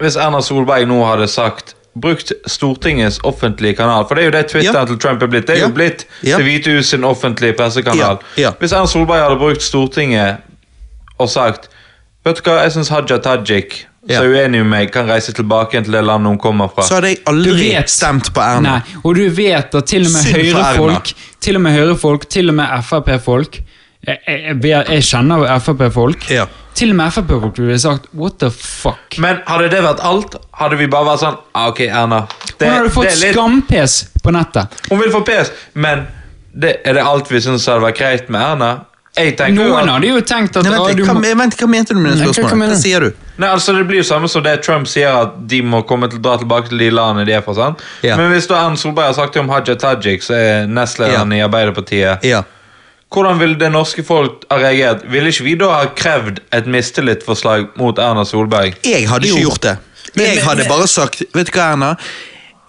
hvis Erna Solberg nå hadde sagt Brukt Stortingets offentlige kanal, for det er jo det Twitter Ja. til Trump er blitt. Det er Ja. jo blitt Ja. Det hvite hus sin offentlige pressekanal. Ja. Ja. Hvis Erna Solberg hadde brukt Stortinget og sagt Vet du hva, jeg syns Haja Tajik, Ja. som er uenig med meg, kan reise tilbake igjen til det landet hun kommer fra. Så hadde jeg aldri stemt på Erna. Nei, og du vet at til og med høyre folk, høyrefolk, til og med høyrefolk, til og med Frp-folk jeg, jeg, jeg, kjenner Frp-folk. Ja. Til og med Frp-folk ville sagt what the fuck. Men hadde det vært alt, hadde vi bare vært sånn ah, Ok, Erna. Det, Hun hadde fått litt- skampes på nettet. Hun vil få pes, men det, er det alt vi syns hadde vært greit med Erna? Jeg tenker Noen hadde jo tenkt at Nei, ah, vent, du hva, må, vent, hva mente du med det spørsmålet? Hva sier du? Nei, altså Det blir jo samme som det Trump sier, at de må komme til, dra tilbake til de landene de er fra. sant? Ja. Men hvis da Erna Solberg har sagt det om Haja Tajik, som er nestlederen Ja. i Arbeiderpartiet Ja. Hvordan ville det norske folk ha reagert? Ville ikke vi da ha krevd et mistillitsforslag mot Erna Solberg? Jeg hadde ikke gjort det. Jeg hadde bare sagt Vet du hva, Erna?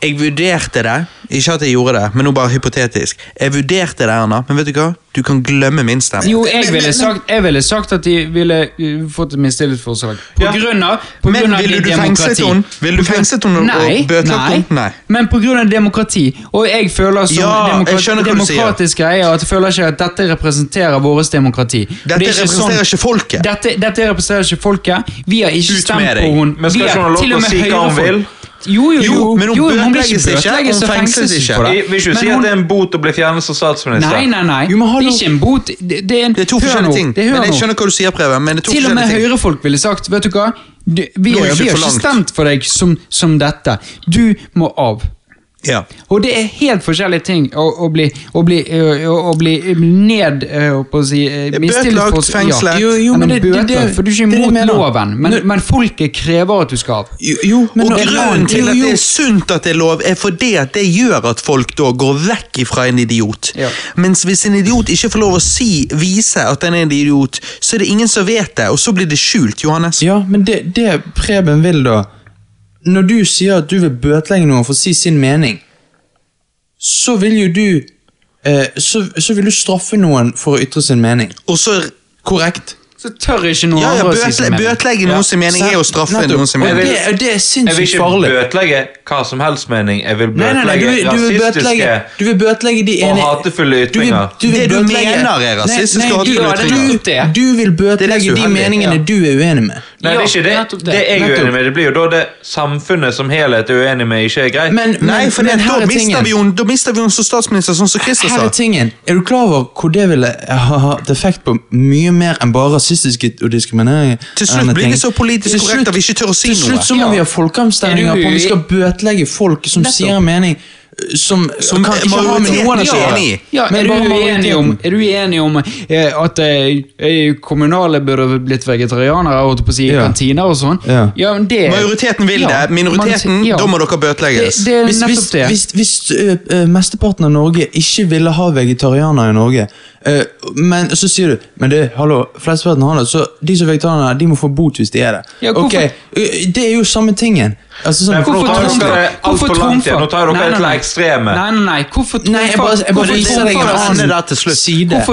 Jeg vurderte det. Ikke at jeg gjorde det, men nå bare hypotetisk. Jeg vurderte det, Erna, men vet du hva? Du kan glemme min stemme. Jo, jeg ville, sagt, jeg ville sagt at de ville uh, fått et mistillitsforslag. På Ja. grunn av, på Men grunn av ville du fengslet demokrati. henne? Ville du fengslet henne og- Nei, og bøtelagt nei, henne? Nei. Men på grunn av demokrati. Og jeg føler som Ja, jeg demokrat, skjønner hva du sier. demokratisk greie at jeg føler ikke at dette representerer vårt demokrati. For Dette det er ikke sånn- representerer ikke folket. Dette, dette representerer ikke folket. Vi har ikke Ut stemt med deg. på henne. Men skal Vi ikke har hun ha lov til til og å med si hva hun høyrefolk- vil? Jo, jo, jo. Men hun bøtelegges ikke, hun fengsles ikke. Hvis du sier vil ikke si at det er en bot å bli fjernet som statsminister. Nei, nei, nei. Jo, men det er ikke en bot. Det, det er, en, Det er to forskjellige ting. Det, Men jeg skjønner hva du sier, Preben. Men det er to Til og med høyrefolk ville sagt Vet du hva? Du, vi, har- vi har ikke stemt for deg som, som dette. Du må av. Ja. Og det er helt forskjellige ting å, å bli, å bli, å, å bli ned på å si Bøtelagt, fengslet. Jo, jo, Ja, men det- det- bøter, det- for du er ikke det er det imot loven. Men, men folket krever at du skal av. Jo, jo men Og grunnen til jo, at det er sunt at det er lov, er fordi at det gjør at folk da går vekk fra en idiot. Ja. Mens hvis en idiot ikke får lov å si, vise at den er en idiot, så er det ingen som vet det, og så blir det skjult, Johannes. Ja, men det, det Preben vil da Når du sier at du vil bøtelegge noen for å si sin mening, så vil jo du eh, så, så vil du straffe noen for å ytre sin mening. Og så Korrekt? Så tør ikke noen ja, ja, andre å si sin mening. Bøtelegge Ja, noen sin mening er å straffe noen sin mening. det, det er Jeg vil ikke bøtelegge hva som helst mening. Jeg vil Nei, nei, nei, du, bøtelegge vil- du, vil bøtelegge, rasistiske du vil bøtelegge de og hatefulle hatefulle du vil, du vil Det du mener er rasistiske og du- hatefulle ytringer. Du, du vil bøtelegge de meningene ja. du er uenig med. Nei, det er ikke det. det. er jeg uenig med, det blir jo da det samfunnet som helhet er uenig med, ikke er greit. Men, men, Nei, for men det, da, er mister tingen. vi henne, da mister vi henne som statsminister, sånn som Christer Her sa. er tingen. Er du klar over hvor det ville ha hatt effekt på mye mer enn bare rasistiske og diskriminering? Til slutt blir det så politisk korrekt at vi ikke tør å si noe. Til slutt så må Ja. vi ha folkeavstemninger Er på om vi skal bøtelegge folk som Nettopp. sier en mening eh, som, Som kan ikke ha med noen å gjøre. Ja, Men er, du uenig om, er du enig om eh, at eh, eh, kommunale burde blitt vegetarianere og på å si, Ja. kantiner og sånn? Ja. men det Majoriteten vil Ja, det, minoriteten, man- ja. da må dere bøtelegges. det er Hvis, hvis, hvis, hvis uh, mesteparten av Norge ikke ville ha vegetarianere i Norge, men så sier du Men det, hallo, flesteparten har det, så de som er vegetarianere, de må få bot hvis de er det. Ja, okay. Ok, Det er jo samme tingen. Altså, sånn, Hvorfor trumfer- dere altfor langt igjen. Nå tar dere til ekstreme. Nei, nei, nei. Hvorfor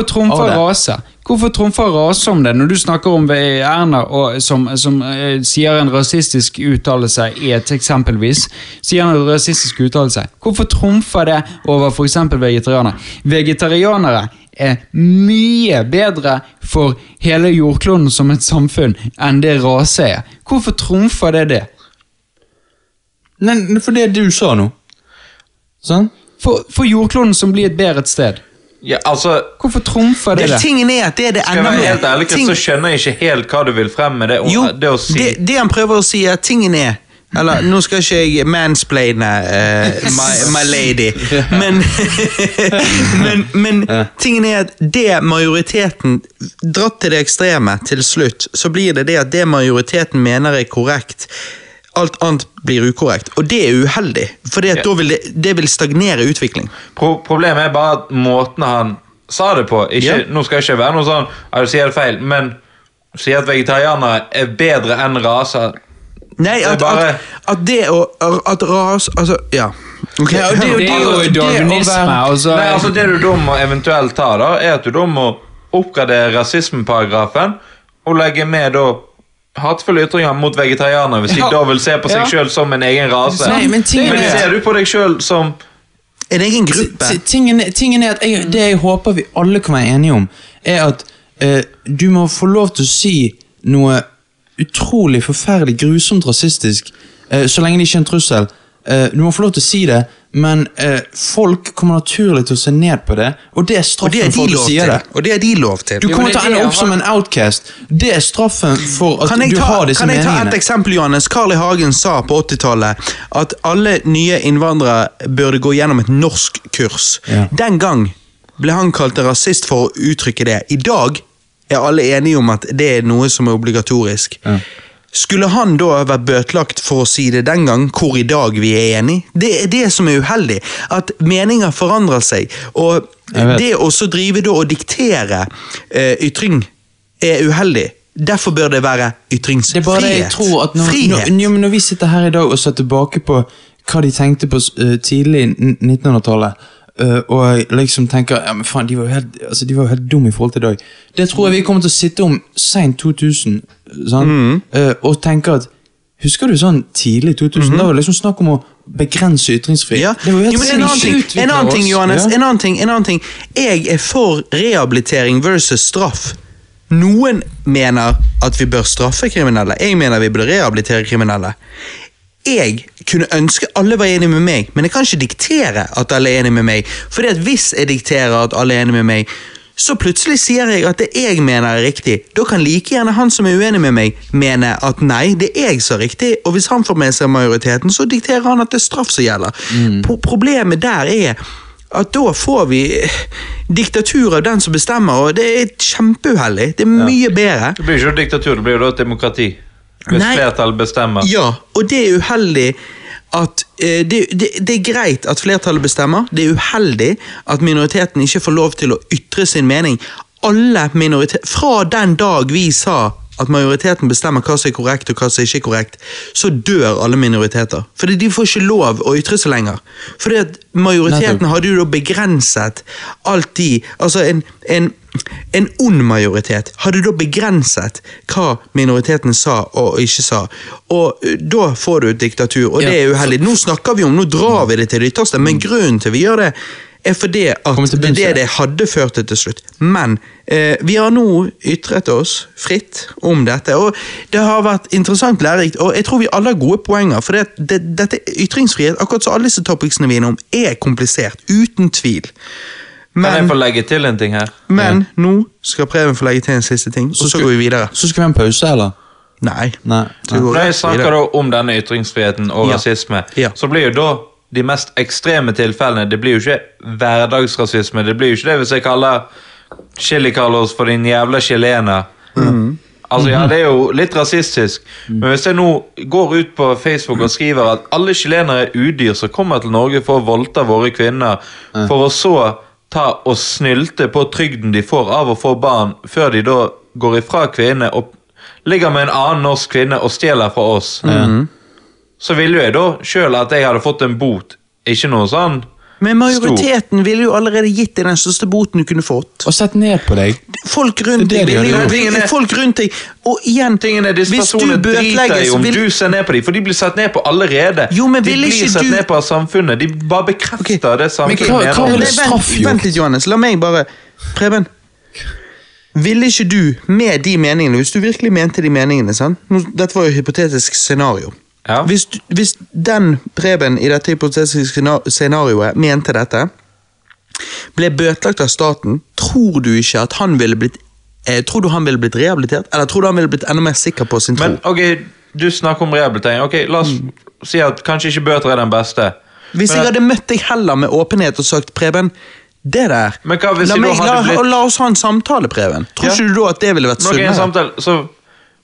trumfer- rase? Hvorfor trumfer rase om det, når du snakker om eh, Erna og, som, som eh, sier en rasistisk uttalelse i et eksempelvis, sier en rasistisk uttalelse. Hvorfor trumfer det over f.eks. vegetarianere? Vegetarianere er mye bedre for hele jordkloden som et samfunn enn det rase er. Hvorfor trumfer det det? Nei, for det du sa nå. Sånn? For, for jordkloden som blir et bedre sted. Ja, altså, Hvorfor trumfer det Det, det? tingen er at det er det skal jeg enda være mer. helt ærlig, Ting- så skjønner jeg ikke helt hva du vil frem med det, Jo, det å si. det, det han prøver å si, er at tingen er eller, nå skal ikke jeg mansplaine uh, my, my lady, men, men, men tingen er at det majoriteten Dratt til det ekstreme til slutt, så blir det det at det majoriteten mener er korrekt, alt annet blir ukorrekt. Og det er uheldig, for Ja. da vil det, det vil stagnere utvikling. Pro problemet er bare at måten han sa det på ikke, Ja. Nå skal jeg ikke være noe sånn at du sier det feil, men sier at vegetarianere er bedre enn raser. Nei, Det at, bare- at, at det å At ras Altså, ja. Okay. Ja, det Det er jo darwinisme. Altså, Nei, altså Det du da må eventuelt ta, da er at du da må oppgradere rasismeparagrafen og legge med da hatefulle ytringer mot vegetarianere hvis de Ja. da vil se på seg Ja. selv som en egen rase. Nei, men tingen men er- ser du på deg selv som En egen gruppe. Tingen, tingen er at jeg, Det jeg håper vi alle kan være enige om, er at eh, du må få lov til å si noe utrolig forferdelig grusomt rasistisk, eh, så lenge det ikke er en trussel. Eh, du må få lov til å si det, men eh, folk kommer naturlig til å se ned på det, og det er straffen de for at du sier til. det. Og det er de lov til. Du kommer jo, til å ende opp har... som en outcast. Det er straffen for at du ta, har disse kan jeg ta et eksempel, Johannes? Carl I. Hagen sa på 80-tallet at alle nye innvandrere burde gå gjennom et norsk kurs. Ja. Den gang ble han kalt rasist for å uttrykke det. I dag er alle enige om at det er noe som er obligatorisk. Ja. Skulle han da vært bøtelagt for å si det den gang, hvor i dag vi er enige? Det er det som er uheldig. At meninger forandrer seg. Og det å så drive da og diktere eh, ytring er uheldig. Derfor bør det være ytringsfrihet. Det er bare det jeg tror at når, når, når, når vi sitter her i dag og ser tilbake på hva de tenkte på uh, tidlig n- 1900-tallet, eh, og liksom tenker ja, men faen, de var jo helt, altså, de var helt dumme i forhold til i dag. Det tror jeg vi kommer til å sitte om sent 2000 sånn? Mm. uh, og tenke at Husker du sånn tidlig 2000? Da var det liksom snakk om å begrense ytringsfrihet. Ja. Det var jo helt Jo, en annen ting, en annen ting. Johannes. Ja. En annen ting, en annen ting. Jeg er for rehabilitering versus straff. Noen mener at vi bør straffe kriminelle. Jeg mener vi bør rehabilitere kriminelle. Jeg kunne ønske alle var enige med meg, men jeg kan ikke diktere at alle er enige med meg. Fordi at hvis jeg dikterer at alle er enige med meg, så plutselig sier jeg at det jeg mener er riktig. Da kan like gjerne han som er uenig med meg, mene at nei, det er jeg som er riktig, og hvis han får med seg majoriteten, så dikterer han at det er straff som gjelder. Pro- Problemet der er at da får vi diktatur av den som bestemmer, og det er kjempeuheldig. Det er mye bedre. Det blir ikke diktatur, det blir jo da et demokrati. Hvis flertallet bestemmer. Ja, og det er uheldig at eh, det, det, det er greit at flertallet bestemmer. Det er uheldig at minoriteten ikke får lov til å ytre sin mening. Alle minoriteter Fra den dag vi sa at majoriteten bestemmer hva som er korrekt og hva som ikke er korrekt, så dør alle minoriteter. Fordi de får ikke lov å ytre seg lenger. Fordi at majoriteten hadde jo da begrenset alt de Altså en, en, en ond majoritet hadde da begrenset hva minoriteten sa og ikke sa. Og da får du et diktatur, og det er uheldig. Nå snakker vi om, nå drar vi det til det ytterste, men grunnen til vi gjør det, er fordi at det er det det. hadde ført til til slutt. Men eh, vi har nå ytret oss fritt om dette, og det har vært interessant lærerikt, og jeg tror vi alle har gode poenger, for det, det, dette ytringsfrihet, akkurat som alle disse topicsene vi er innom, er komplisert, uten tvil. Kan jeg Men, få legge til en ting her? men nå skal Preben få legge til en siste ting, og så går vi videre. Så skal vi ha en pause, eller? Nei. Nei. Når jeg snakker da om denne ytringsfriheten og Ja. rasisme, Ja. så blir jo da de mest ekstreme tilfellene. Det blir jo ikke hverdagsrasisme. Det blir jo ikke det hvis jeg kaller Chili Carlos for din jævla chilener. Altså, ja, Det er jo litt rasistisk, men hvis jeg nå går ut på Facebook og skriver at alle chilenere er udyr som kommer til Norge for å voldta våre kvinner, for å så ta og snylte på trygden de får av å få barn, før de da går ifra kvinnene og ligger med en annen norsk kvinne og stjeler fra oss, så ville jo jeg da sjøl at jeg hadde fått en bot. Ikke noe sånn Men majoriteten ville jo allerede gitt deg den største boten du kunne fått. Og sett ned på deg. Folk rundt Det er deg det de er- Folk rundt deg Og igjen, Tingene Disse hvis du bøtelegges om vil- du ser ned på dem, for de blir sett ned på allerede. Jo, men de vil blir ikke sett du- ned på av samfunnet. De bare bekrefter det samfunnet hva- hva det. det- Nei, straff vent, vent litt, Johannes. La meg bare Preben. Ville ikke du, med de meningene, hvis du virkelig mente de meningene sant? Dette var jo et hypotetisk scenario. Ja. Hvis, hvis den Preben i dette hypotetiske scenarioet mente dette, ble bøtelagt av staten, tror du ikke at han ville blitt eh, Tror du han ville blitt rehabilitert, eller tror du han ville blitt enda mer sikker på sin tro? Men ok, du snakker om rehabilitering. Ok, La oss si at kanskje ikke bøter er den beste. Hvis Men jeg hadde møtt deg heller med åpenhet og sagt Preben, det der Men hva hvis la, meg, meg, la, blitt- la oss ha en samtale, Preben. Tror Ja. ikke du da at det ville vært sunnere?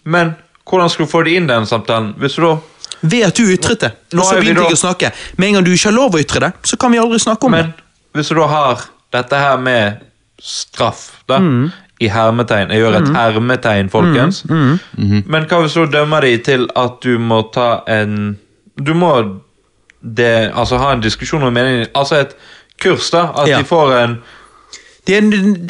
men hvordan skulle du få det inn den samtalen? Hvis du da Ved at du ytret det. Og så begynte jeg å snakke. Med en gang du ikke har lov å ytre det, så kan vi aldri snakke om Men det. hvis du da har dette her med straff, da, Mm. i hermetegn Jeg gjør et hermetegn, folkens. Mm. Men hva hvis du dømmer de til at du må ta en Du må det, altså ha en diskusjon om meningen Altså et kurs, da. At Ja. de får en de er,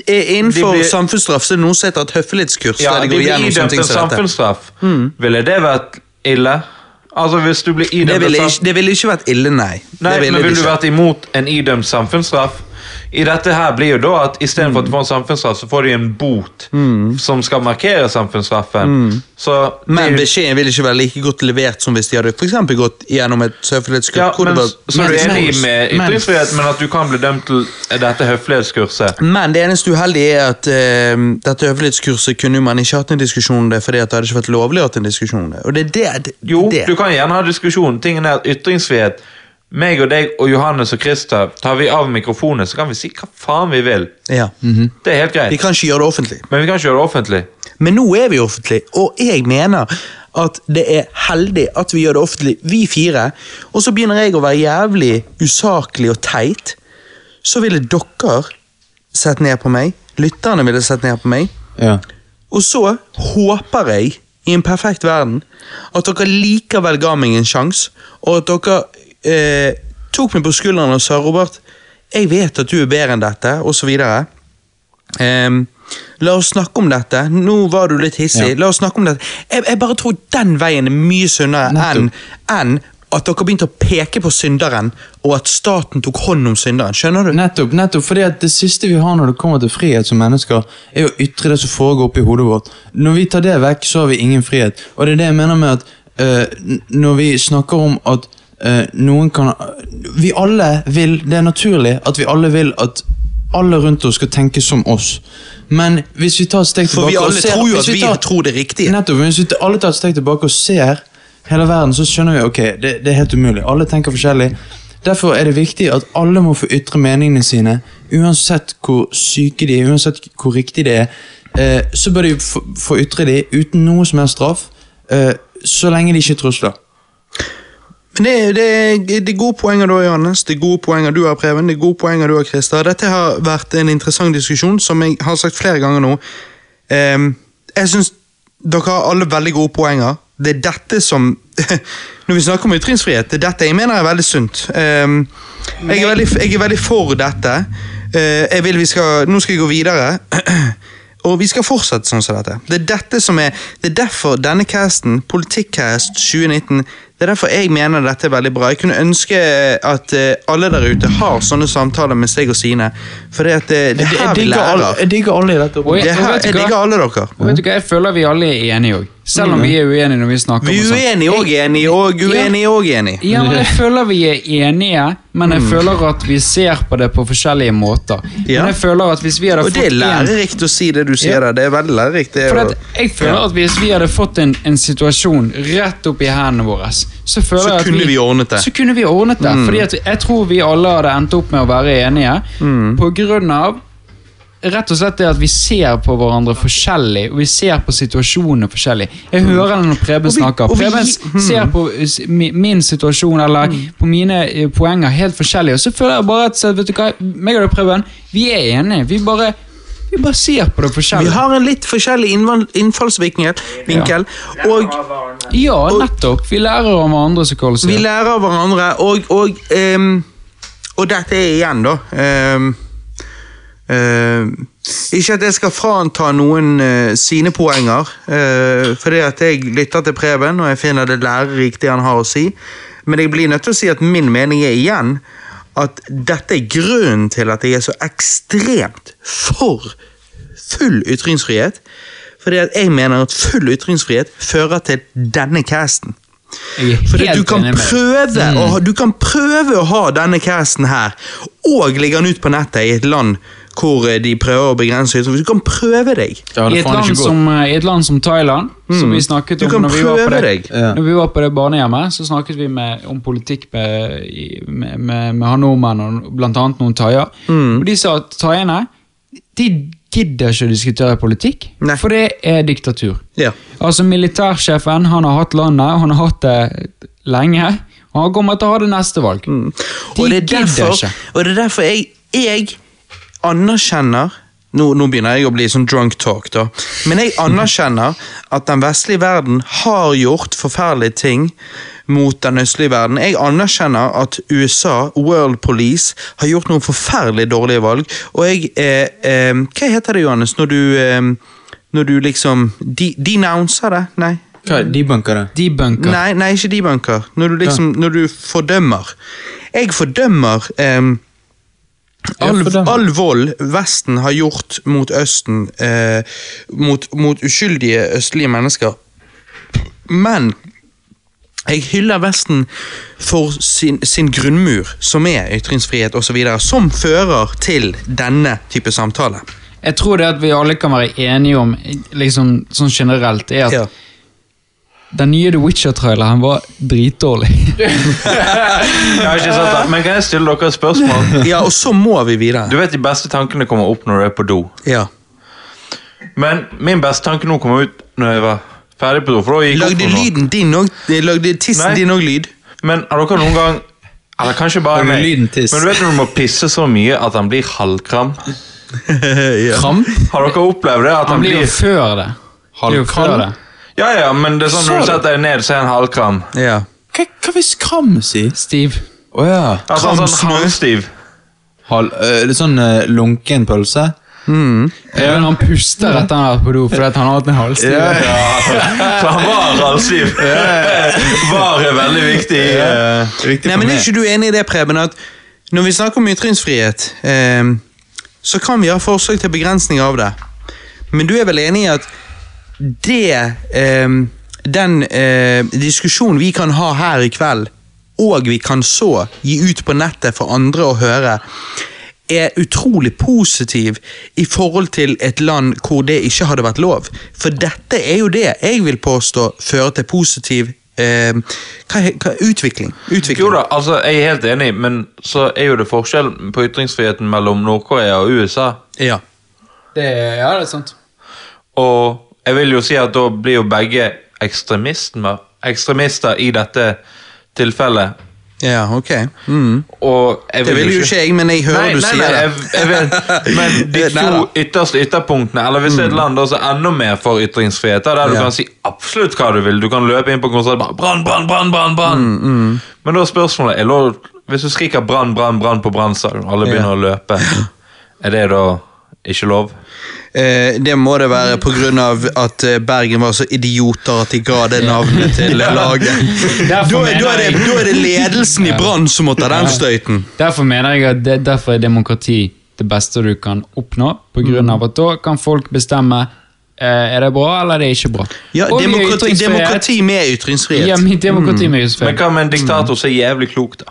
er innenfor De blir- samfunnsstraff så er det noe som heter et høflighetskurs. Ja, der de de går blir idømt en samfunnsstraff. Ville det vært ille? Altså hvis du blir idømt Det ville, ikke, det ville ikke vært ille, nei. Nei, men Ville du vært imot en idømt samfunnsstraff? I dette her blir jo da at istedenfor at du får en samfunnsstraff, så får de en bot som skal markere samfunnsstraffen. Så det Men beskjeden vil ikke være like godt levert som hvis de hadde for gått gjennom et høflighetskutt. ja, men, var- så du er enig med ytringsfrihet, men at du kan bli dømt til dette høflighetskurset? Men det eneste uheldige er at uh, dette høflighetskurset kunne man ikke hatt en diskusjon om det, fordi det hadde ikke vært lovlig å ha en diskusjon om det. Det det, det, Jo, du kan gjerne ha diskusjon. Tingen er at ytringsfrihet meg og deg og Johannes og Christer, tar vi av mikrofonen, så kan vi si hva faen vi vil. Ja. Det er helt Vi greit. kan ikke gjøre det offentlig. Men vi kan ikke gjøre det offentlig. Men nå er vi offentlig, og jeg mener at det er heldig at vi gjør det offentlig, vi fire. Og så begynner jeg å være jævlig usaklig og teit. Så ville dere sett ned på meg, lytterne ville sett ned på meg. Ja. Og så håper jeg, i en perfekt verden, at dere likevel ga meg en sjanse, og at dere eh, tok meg på skulderen og sa Robert, jeg vet at du er bedre enn dette, så videre. Ehm, la oss snakke om dette. Nå var du litt hissig. Ja. La oss snakke om dette. Jeg, jeg bare tror den veien er mye sunnere enn en at dere begynte å peke på synderen, og at staten tok hånd om synderen. Skjønner du? Nettopp, nettopp, fordi at det siste vi har når det kommer til frihet som mennesker, er å ytre det som foregår oppi hodet vårt. Når vi tar det vekk, så har vi ingen frihet. Og det er det jeg mener med at eh, når vi snakker om at noen kan Vi alle vil, det er naturlig at vi alle vil at alle rundt oss skal tenke som oss. Men hvis vi tar et steg tilbake For vi alle ser- tror jo at vi tar- tror det riktige. Nettopp, Hvis vi alle tar et steg tilbake og ser hele verden, så skjønner vi ok, det, det er helt umulig. Alle tenker forskjellig. Derfor er det viktig at alle må få ytre meningene sine, uansett hvor syke de er, uansett hvor riktig de er. Eh, så bør de få, få ytre de uten noe som helst straff, eh, så lenge de ikke er trusler. Men det, det, det er gode poenger du har, Johannes. Det er gode poenger du har, Preben. Det er gode poenger du har, Christer. Dette har vært en interessant diskusjon, som jeg har sagt flere ganger nå. Um, jeg syns dere har alle veldig gode poenger. Det er dette som Når vi snakker om ytringsfrihet, det er dette jeg mener er veldig sunt. Um, jeg, er veldig, jeg er veldig for dette. Uh, jeg vil vi skal, Nå skal jeg gå videre. Og vi skal fortsette sånn som dette. Det er dette som er Det er derfor denne casten, Politikkcast 2019, det er derfor jeg mener dette er veldig bra. Jeg kunne ønske at eh, alle der ute har sånne samtaler med seg og sine. For det, at det, det er her vi lærer. jeg digger alle i dette. Her, jeg digger alle dere. Og vet du hva, Jeg føler vi alle er enige òg. Selv om vi er uenige når vi snakker Vi om er sånt. uenige og enige, og uenige og enige. Ja, men jeg føler vi er enige, men jeg føler at vi ser på det på forskjellige måter. Mm. Men jeg føler at hvis vi hadde fått... Og det er lærerikt å si det du sier Ja. der. Det er veldig lærerikt. Er For jeg føler at hvis vi hadde fått en, en situasjon rett opp i hendene våre, så Så kunne vi ordnet det. Mm. Så kunne vi ordnet det. Fordi at jeg tror vi alle hadde endt opp med å være enige. Mm. På grunn av Rett og slett det at vi ser på hverandre forskjellig, og vi ser på situasjonene forskjellig. Jeg hører det når Preben Mm. Vi- snakker. Preben ser på min situasjon eller Mm. på mine eh, poenger helt forskjellig. Og så føler jeg bare at vet du hva, meg og Preben, vi er enige. Vi bare, vi bare ser på det forskjellig. Vi har en litt forskjellig innfallsvinkel, vinkel, og Ja, nettopp. Vi lærer av hverandre, som det. vi lærer av hverandre, og, og, um, og dette er igjen, da um, uh, Ikke at jeg skal franta noen uh, sine poenger, uh, fordi at jeg lytter til Preben, og jeg finner det lærerikt det han har å si, men jeg blir nødt til å si at min mening er igjen at dette er grunnen til at jeg er så ekstremt for full ytringsfrihet. Fordi at jeg mener at full ytringsfrihet fører til denne casten. Fordi du kan, prøve, mm. å, du kan prøve å ha denne casten her, og legge den ut på nettet i et land hvor eh, de prøver å begrense ytringsfrihet. Du kan prøve deg. Ja, I et, land som, eh, I et land som Thailand, som vi snakket om når vi, var på det. Ja. når vi var på det barnehjemmet, så snakket vi med, om politikk med, med, med, med han nordmenn og blant annet noen thaier. Mm. Og de sa at thaiene de gidder ikke å diskutere politikk, Nei. for det er diktatur. Ja. Altså Militærsjefen han har hatt landet, han har hatt det lenge, og han kommer til å ha det neste valg. De Mm. Og det er gidder derfor, ikke. og det er derfor jeg, jeg anerkjenner nå, nå begynner jeg å bli sånn drunk talk, da. Men jeg anerkjenner at den vestlige verden har gjort forferdelige ting mot den østlige verden. Jeg anerkjenner at USA, World Police, har gjort noen forferdelig dårlige valg. Og jeg eh, eh, Hva heter det, Johannes, når du eh, Når du liksom de, Denouncer det? Nei. Hva, debunker det? Debunker. Nei, nei, ikke debunker. Når du liksom, når du fordømmer. Jeg fordømmer ehm, Ja, all, all vold Vesten har gjort mot Østen, eh, mot, mot uskyldige østlige mennesker. Men jeg hyller Vesten for sin, sin grunnmur, som er ytringsfrihet osv., som fører til denne type samtale. Jeg tror det at vi alle kan være enige om, liksom sånn generelt, er at Ja. Den nye The Witcher-traileren var dritdårlig. Jeg har ikke sett det, Men kan jeg stille dere et spørsmål? ja, og så må vi videre. Du vet de beste tankene kommer opp når du er på do. Ja. Men min beste tanke nå kom ut når jeg var ferdig på do. For da gikk lagde opp lyden din òg Lagde tissen Nei. din òg lyd? Men har dere noen gang Eller kanskje bare meg. Men du vet når du må pisse så mye at han blir halvkram? Kramp? Har dere opplevd det? At han, Han blir jo blir før det. Det. Ja, ja, men det er sånn når du setter deg ned, så er det en halvkram. Ja. Hva, hva vil skram si? Stiv. Å ja. Altså en sånn Kramsnø. halvstiv. Hal, øh, det er sånn øh, lunken pølse? Ja, han puster etter han har vært på do fordi at han har hatt en halvstiv. Så han var halvstiv. Var er veldig viktig. eh, viktig Nei, men Er ikke du enig i det, Preben, at når vi snakker om ytringsfrihet, eh, så kan vi ha forsøk til begrensning av det. Men du er vel enig i at det eh, Den eh, diskusjonen vi kan ha her i kveld, og vi kan så gi ut på nettet for andre å høre, er utrolig positiv i forhold til et land hvor det ikke hadde vært lov. For dette er jo det jeg vil påstå fører til positiv eh, hva, hva, utvikling. utvikling. Jo da, altså, jeg er helt enig, men så er jo det forskjell på ytringsfriheten mellom Nord-Korea og USA. Ja. Det, ja, det er sant. Og jeg vil jo si at da blir jo begge ekstremister, i dette tilfellet. ja, ok. Mm. Og jeg Det vil jo ikke jeg, men jeg hører nei, du nei, sier nei, det. jeg, jeg men de to ytterste ytterpunktene, eller hvis det er et land da som er enda mer for ytringsfrihet, der du Ja. kan si absolutt hva du vil, du kan løpe inn på konsert og bare brann, brann, brann, brann, brann. Mm, Men da er spørsmålet, er lov, hvis du skriker brann, brann, brann på brannstadion, alle begynner å løpe, er det da ikke lov? Eh, det må det være av at eh, Bergen var så idioter at de ga det navnet til laget. Da, da, er det, da er det ledelsen i Brann som må ta den støyten. Derfor mener jeg at det, derfor er demokrati det beste du kan oppnå. På grunn av at da kan folk bestemme eh, er det bra eller er det ikke bra. Ja, demokrati, demokrati med ytringsfrihet. Ja, men demokrati med Men hva med en diktator som er jævlig klok da?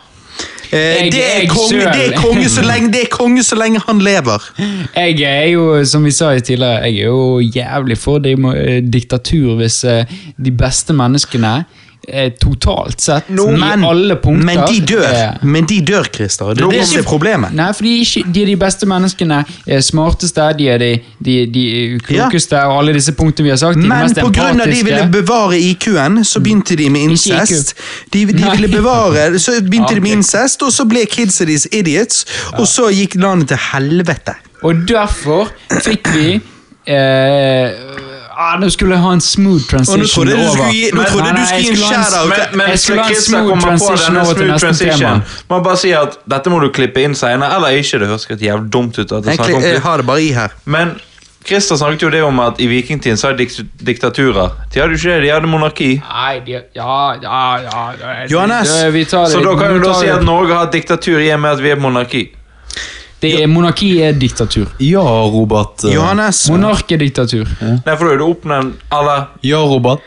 Eh, Jeg- det, er konge, det er konge så lenge Det er konge så lenge han lever. Jeg er jo, som vi sa tidligere, jeg er jo jævlig for demo- eh, diktatur hvis eh, de beste menneskene eh, totalt sett, i alle punkter men de dør. eh, Men de dør, Christer. Det er det er ikke problemet. Nei, for de er, ikke, de er de beste menneskene, er smarteste, de er de, de, de klokeste, og alle disse punktene vi har sagt. De Men mest pga. de ville bevare IQ-en, så begynte de med incest. De, de ville bevare, Så begynte de med incest, og så ble kidsa deres idiots, og så gikk landet til helvete. Og derfor fikk vi eh, ah, Nå skulle jeg ha en smooth transition nå trodde du over. skulle nå Men- trodde du skulle gi en shout-out. Men, men Jeg skulle ha en smooth transition over til neste transition, tema. Man bare sier at dette må du klippe inn seinere, eller ikke. Det høres helt jævlig dumt ut. at jeg om jeg har det bare i her. Men Christer snakket jo det om at i vikingtiden så er det dikt diktaturer. De hadde jo ikke det, de hadde monarki. Nei, de, ja, ja, ja ja, Johannes, det- det. Så da kan du da si at Norge har diktatur i og med at vi er monarki. Det er, Monarki er diktatur. Ja, Robert. øh, Johannes, Monark er diktatur. Nei, for da er du oppnevnt Eller Ja, Robert.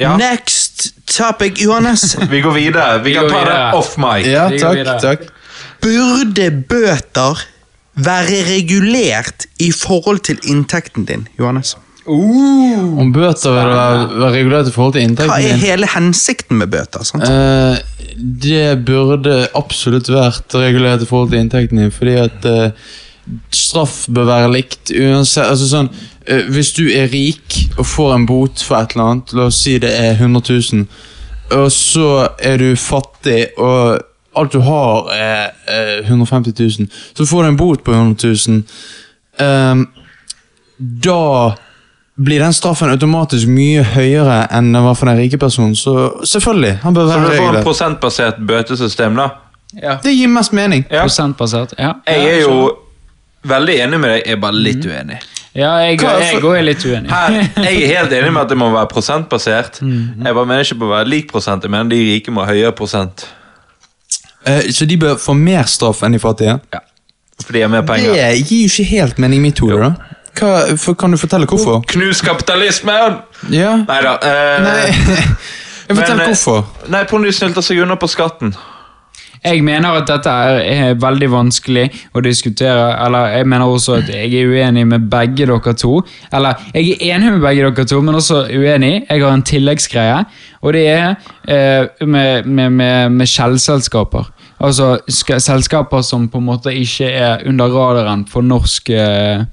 ja, next topic, Johannes. vi går videre. Vi Vi kan går ta det off mic. Ja, Vi går takk. videre. takk. Burde bøter være regulert i forhold til inntekten din, Johannes? Om bøter vil være, regulert i forhold til inntekten Hva er din? hele hensikten med bøter? sant? Eh, det burde absolutt vært regulert i forhold til inntekten din, fordi at eh, straff bør være likt uansett altså sånn, eh, Hvis du er rik og får en bot for et eller annet, la oss si det er 100 000, og så er du fattig og alt du har er eh, 150 000, så får du en bot på 100 000. Ehm, da blir den straffen automatisk mye høyere enn den var for den rike personen. Så selvfølgelig, han bør være Så du får en prosentbasert bøtesystem, da. Ja. Det gir mest mening. Ja. Prosentbasert. Ja. Jeg er jo veldig enig med deg, jeg er bare Mm. litt uenig. Ja, jeg òg er litt uenig. Her, jeg er helt enig med at det må være prosentbasert. Mm. Jeg bare mener ikke på å være lik prosent, jeg mener de rike må ha høyere prosent. Uh, så de bør få mer straff enn de fattige? Ja. For de har mer penger. Det gir jo ikke helt mening i mitt hode, da. Hva, for, kan du fortelle hvorfor? Knus kapitalismen! Ja. Neida. Eh, Nei. da. Fortell men, eh, hvorfor. Nei, Pony snylter seg unna på skatten. Jeg mener at dette er, er veldig vanskelig å diskutere. Eller jeg mener også at jeg er uenig med begge dere to. Eller jeg er enig med begge dere to, men også uenig. Jeg har en tilleggsgreie, og det er eh, med, med, med, med skjellselskaper. Altså sk selskaper som på en måte ikke er under radaren for norsk eh,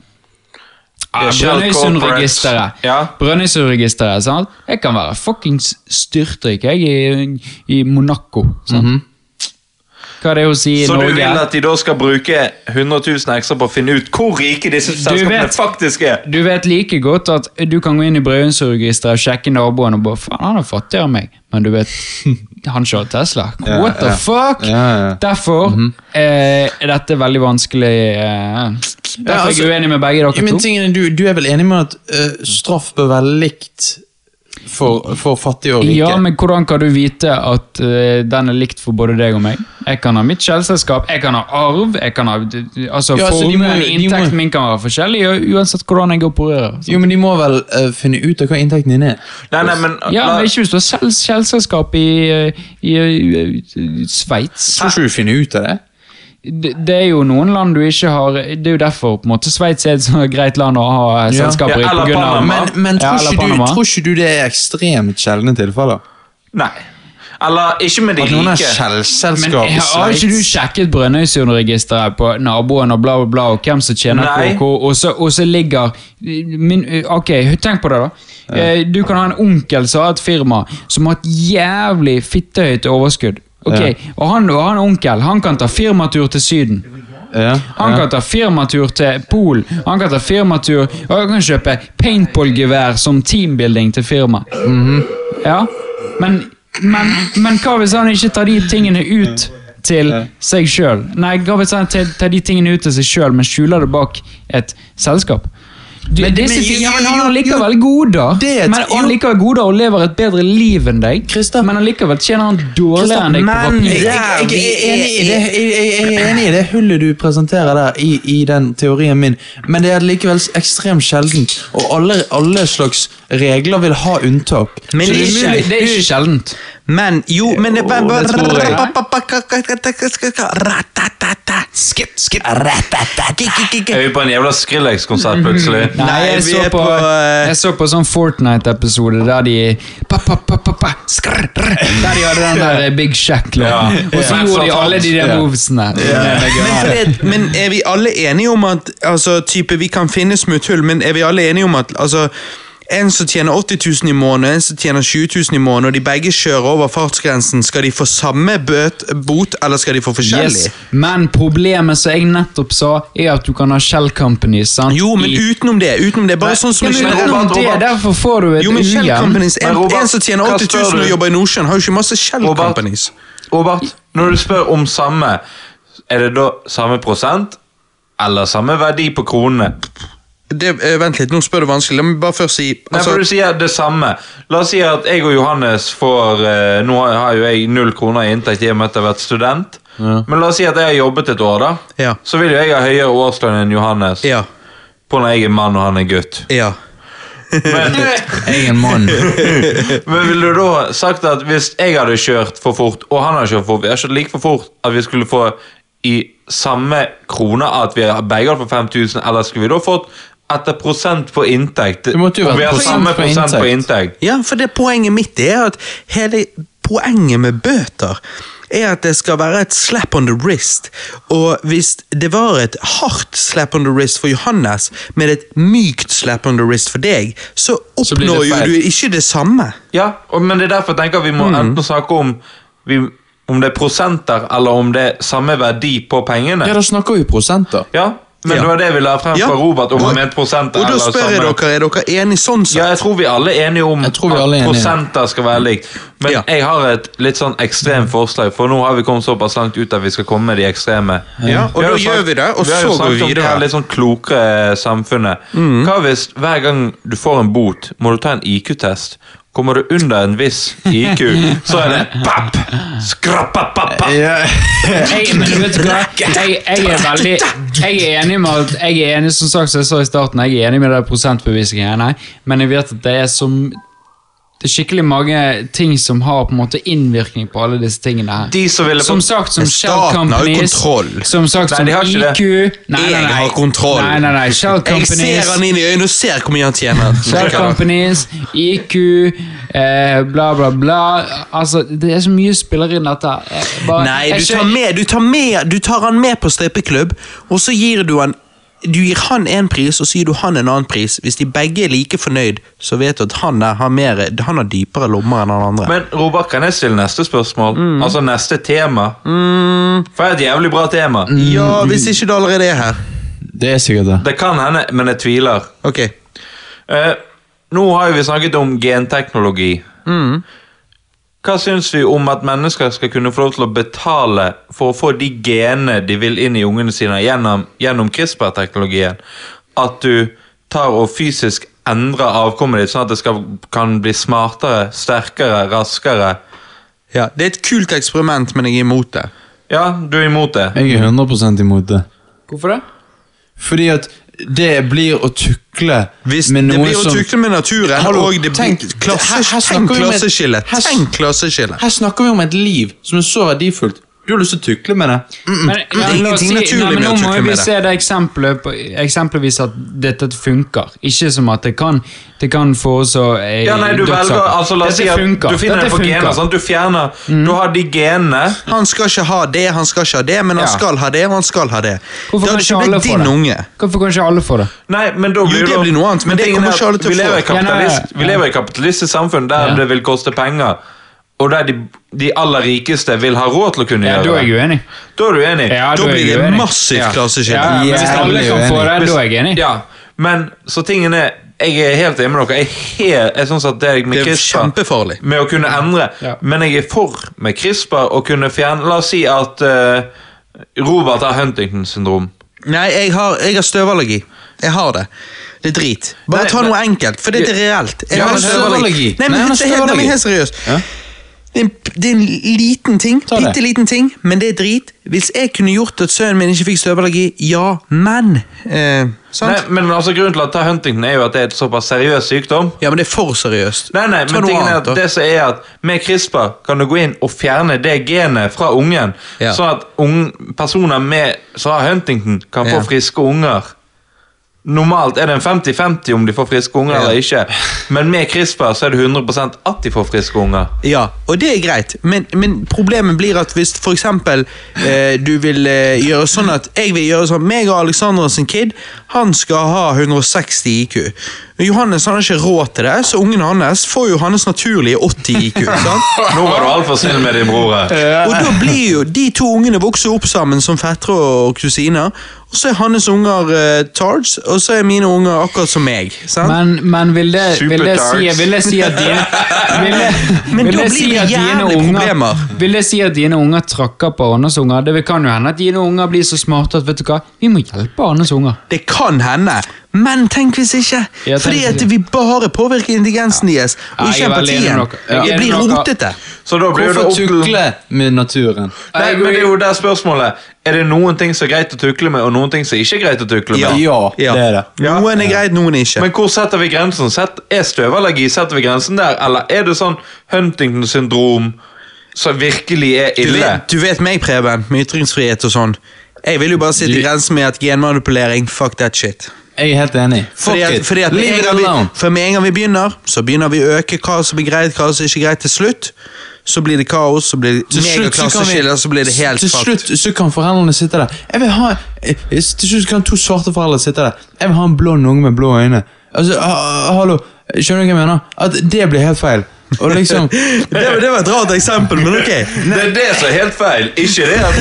Brønnøysundregisteret. Ja. Brønnøysundregisteret, sant? Jeg kan være fuckings styrtrik, jeg, i, i Monaco. sant? Hva er det å si i Norge? Så du vil at de da skal bruke 100 000 ekstra på å finne ut hvor rike disse selskapene vet- faktisk er? Du vet like godt at du kan gå inn i Brønnøysundregisteret og sjekke naboen og bare Faen, han er fattigere enn meg. Men du vet, han kjører Tesla. What the fuck? Ja, ja. Derfor eh, er dette veldig vanskelig eh, Derfor er altså- jeg uenig med begge dere to. Men tingene, du, du er vel enig med at uh, straff bør være likt for, for fattige og rike? Ja, men hvordan kan du vite at uh, den er likt for både deg og meg? Jeg kan ha mitt skjellselskap, jeg kan ha arv, jeg kan ha Altså, Ja, altså, formuen, inntekten min kan være forskjellig, uansett hvordan jeg opererer. sant? Jo, men de må vel uh, finne ut av hva inntekten din er? Nei, nei, men, Ja, la- men ikke hvis du har skjellselskap i, eh, i, i, i Sveits. Tror ikke du finner ut av det? Det, det er jo noen land du ikke har Det er jo derfor på en måte Sveits er et så greit land å ha selskaper Ja. Ja, i. eller Panama. Men, men tror, ja, ikke du, tror ikke du det er ekstremt sjeldne tilfeller? Nei. Eller ikke med de At noen har rike. Men skjellselskap i Sveits. har ikke du sjekket Brønnøysundregisteret på naboen og bla, bla, bla, og hvem som tjener Nei. på hvor, og, så, og så ligger min, Ok, tenk på det, da. Ja. Du kan ha en onkel som har et firma som har et jævlig fittehøyt overskudd. Ok, Ja. Og han og han onkel han kan ta firmatur til Syden. Ja, Han kan ta firmatur til Pol. Han kan ta firmatur Og han kan kjøpe paintballgevær som teambuilding til firma. Ja, men, men, men hva hvis han ikke tar de tingene ut til seg sjøl? Nei, hva hvis han tar de tingene ut til seg sjøl, men skjuler det bak et selskap? Du, Men- disse men- ting- men han er har god, da. Men han jo. god da og lever et bedre liv enn deg. Christa. Men allikevel tjener han dårligere enn deg på men-. Jeg, jeg, jeg, er enig i det, jeg, jeg, jeg er enig i det hullet du presenterer der, i, i den teorien min, men det er likevel ekstremt sjeldent, og alle, alle slags regler vil ha unntak. Men det, er ikke, det er ikke sjeldent. Men jo, men det, det tror jeg. Er vi på en jævla Skrillex-konsert plutselig? Nei, Nei, jeg, så på, eh, jeg så på sånn Fortnite-episode der de Der de hadde den der Big Shack-låten. Og så gjorde de alle de der movesene. Men er vi alle enige om at altså, type, Vi kan finne smutthull, men er vi alle enige om at altså, en som tjener 80 000 i måneden, en som tjener 20 000 i måneden, og de begge kjører over fartsgrensen, skal de få samme bøt, bot, eller skal de få forskjellig? Yes. Men problemet som jeg nettopp sa, er at du kan ha shell companies. Sant? Jo, men I- utenom det. utenom det, Bare Nei, sånn som men Robert, utenom det, Robert. Derfor får du et Jo, men Shell. Companies, en, Men Robert, en som tjener 80 000 og jobber i Nordsjøen, har jo ikke masse Shell Robert. Companies. Robert, når du spør om samme, er det da samme prosent? Eller samme verdi på kronene? Det, eh, vent litt, nå spør du vanskelig. La meg bare først si Nei, altså, for du sier det samme. La oss si at jeg og Johannes får eh, Nå har jo jeg null kroner i inntekt i og med at jeg har vært student. Men la oss si at jeg har jobbet et år, da. Ja. Så vil jo jeg ha høyere årslønn enn Johannes. Ja. På når jeg er mann og han er gutt. Ja. Men, Jeg er en mann. men ville du da sagt at hvis jeg hadde kjørt for fort, og han hadde kjørt for fort, vi har kjørt like for fort, at vi skulle få i samme kroner at vi begge hadde fått 5000, eller skulle vi da fått etter prosent på inntekt? Det måtte jo være vi har prosent samme på prosent på inntekt. inntekt. Ja, for det poenget mitt er at hele poenget med bøter er at det skal være et slap on the wrist. Og hvis det var et hardt slap on the wrist for Johannes, med et mykt slap on the wrist for deg, så Så oppnår jo du ikke det samme. Ja, og, men det er derfor jeg tenker vi må enten snakke om vi, om det er prosenter, eller om det er samme verdi på pengene. Ja, da snakker vi prosenter. Ja, men Ja. det var det vi la frem Ja. fra Robert, om han prosenter Og da spør jeg dere, er dere enige sånn sett? Ja, jeg tror vi alle er enige om vi at enige. prosenter skal være likt. Men Ja. jeg har et litt sånn ekstremt forslag, for nå har vi kommet såpass langt ut at vi skal komme med de ekstreme. Ja, og da jo gjør vi det, og vi har jo så går vi snakket om det litt sånn klokere samfunnet. Hva hvis hver gang du får en bot, må du ta en IQ-test? Kommer du under en viss IQ, så er det papp! Skrappapapp! Jeg, men vet du hva? Jeg, jeg er veldig Jeg er enig med at Jeg er enig, som sagt, som jeg sa i starten, jeg er enig med det prosentbeviset. men jeg vet at det er som det er skikkelig mange ting som har på en måte innvirkning på alle disse tingene her. De som ville Som sagt, som Shell Companies. Som sagt, Nei, som IQ Nei, nei, Jeg nei. har kontroll. Nei, nei, nei. Shell Jeg ser han inn i øynene og ser hvor mye han tjener. Shell Companies, IQ, eh, bla, bla, bla. Altså, det er så mye spiller inn dette. Bare- Nei, du tar, med, du, tar med, du tar han med på strippeklubb, og så gir du han du gir han en pris, og så gir du han en annen pris. Hvis de begge er like fornøyd, så vet du at han, er, har, mer, han har dypere lommer enn han andre. Men Robert, kan jeg stille neste spørsmål? Mm. Altså neste tema? For det er et jævlig bra tema. ja, hvis ikke det allerede er her. Det er sikkert det. Det kan hende, men jeg tviler. Ok. Eh, nå har jo vi snakket om genteknologi. Mm. Hva syns vi om at mennesker skal kunne få lov til å betale for å få de genene de vil inn i ungene sine gjennom, gjennom CRISPR-teknologien? At du tar og fysisk endrer avkommet ditt sånn at det skal, kan bli smartere, sterkere, raskere? Ja, Det er et kult eksperiment, men jeg er imot det. Ja, du er imot det? Jeg er 100% imot det. Hvorfor det? Fordi at det blir å tukle Hvis med det blir å som tukle med naturen, Hallo, og det blir tenk- klasse, her- her tenk klasseskille. her-. Her snakker vi om et liv som er så verdifullt. Du har lyst til å tukle med det? Men, Det er la ingenting si- naturlig nei, tukle med det. Nå må vi se det eksempelet på, eksempelvis at dette funker. Ikke som at det kan, det kan få oss å eh, Ja, nei, du velger, altså La oss si at funker. du finner Dette det på funker. gener. Sant? Du fjerner Du har de genene Han skal ikke ha det, han skal ikke ha det, men han Ja. skal ha det, og han skal ha det. Hvorfor det kan hadde ikke blitt få din det? unge. Hvorfor kan ikke alle få det? Nei, men da Jo, det blir noe annet, men det kommer er ikke alle til å vi få. lever i Ja, nei, kapitalist, ja. Vi lever i et kapitalistisk samfunn der det vil koste penger, og der de, de aller rikeste vil ha råd til å kunne Ja, gjøre da er jeg uenig. Da er du enig? Ja, Da da blir det uenig. massivt Ja. klasseskille. Ja, men hvis alle kan få det, da er jeg enig. Ja, men så tingen er Jeg er helt enig med dere. Jeg, er helt, jeg synes at det med Det er kjempefarlig. Med å kunne endre. Ja. Men jeg er for med CRISPR å kunne fjerne La oss si at uh, Robert har Huntington syndrom. Nei, jeg har, jeg har støvallergi. Jeg har det. Det er drit. Bare Nei, ta noe enkelt, for det er reelt. Jeg Ja, har støvallergi. Nei, Nei, men, han har helt, nei, men helt seriøst. Ja. Det, er en, det er en liten ting, bitte liten ting, men det er drit. Hvis jeg kunne gjort at sønnen min ikke fikk støvallergi, ja, men eh, Sant? Nei, men altså Grunnen til at ta Huntington er jo at det er et såpass seriøs sykdom. Ja, men det er for seriøst. Nei, nei, men tingen er at det som er at Med CRISPR kan du gå inn og fjerne det genet fra ungen, Ja. sånn at unge, personer med, som har Huntington, kan få Ja. friske unger. Normalt er det en 50-50 om de får friske unger Ja. eller ikke, men med CRISPR så er det 100% at de får friske unger. Ja, og det er greit, men, men problemet blir at hvis eksempel eh, du vil eh, gjøre sånn at jeg vil gjøre sånn, meg og Alexander sin kid, han skal ha 160 IQ. Johannes han har ikke råd til det, så ungen hans får jo hans naturlige 80 IQ. sant? Nå var du altfor snill med din bror. her. Og da blir jo de to ungene vokser opp sammen som fettere og kusiner, og så er hans unger uh, tards, og så er mine unger akkurat som meg. sant? Men, men vil, det, vil, det si, vil det si at dine vil det, Men vil da det blir si det at dine jævlig unger- problemer. Vil det si at dine unger trakker på Arnes unger? Det kan jo hende at dine unger blir så smarte at vet du hva, vi må hjelpe Arnes unger. Det kan hende, men tenk hvis ikke. Ja, Fordi at vi bare påvirker intelligensen deres, og Ja, ikke jeg empatien. Jeg Det blir rotete. Så da blir Hvorfor tukle med naturen? Nei, men det er jo der spørsmålet. Er det noen ting som er greit å tukle med, og noen ting som ikke er greit å tukle med? Ja, det er det. Ja. Noen er greit, noen er ikke. Men hvor setter vi grensen? Sett, er støvallergi setter vi grensen der, eller er det sånn Huntington syndrom som virkelig er du, ille? vet, du vet meg, Preben, med ytringsfrihet og sånn. Jeg vil jo bare sitte i grensen med at genmanipulering, fuck that shit. Jeg er helt enig. Fuck Fordi it. fordi at Leave it vi, alone. for med en gang vi begynner, så begynner vi å øke hva som er greit, hva som ikke er greit til slutt. Så blir det kaos, så blir det megaklasseskiller, så blir det helt Til fucked. slutt så kan foreldrene sitte der. Jeg vil ha, eh, til slutt kan to svarte foreldre sitte der. Jeg vil ha en blond unge med blå øyne. Altså, ha, hallo, Skjønner du hva jeg mener? At det blir helt feil. Og liksom Det, var- det var et rart eksempel, men ok. Det er det som er helt feil. Ikke det at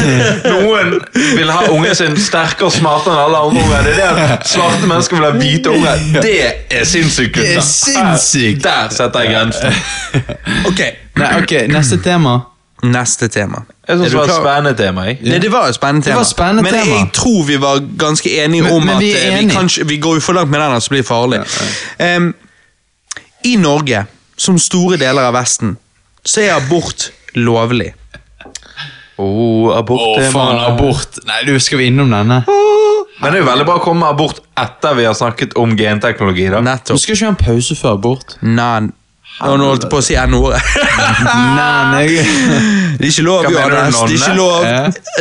noen vil ha ungen sin sterkere og smartere enn alle andre unger. Det er det at svarte mennesker vil ha hvite unger. Det er sinnssykt. Det er sinnssykt. Der setter jeg grensen. Ok, Nei, ok, neste tema. Neste tema. Jeg synes det var et spennende tema. Jeg. Nei, det var et spennende Det tema. var spennende men tema. jeg tror vi var ganske enige Men- om men at vi eh, vi, kan vi går jo for langt med den, så blir det farlig. Em, I Norge som store deler av Vesten, så er abort lovlig. Oh, abort Å, er faen, abort. Nei, du, skal vi innom denne? Men det er jo veldig bra å komme med abort etter vi har snakket om genteknologi. da Du Nettopp. skal ikke ha en pause før abort. Nan. Nå holdt jeg på å si N-ordet. Det er ikke lov, Johannes. Det er ikke lov. Ja.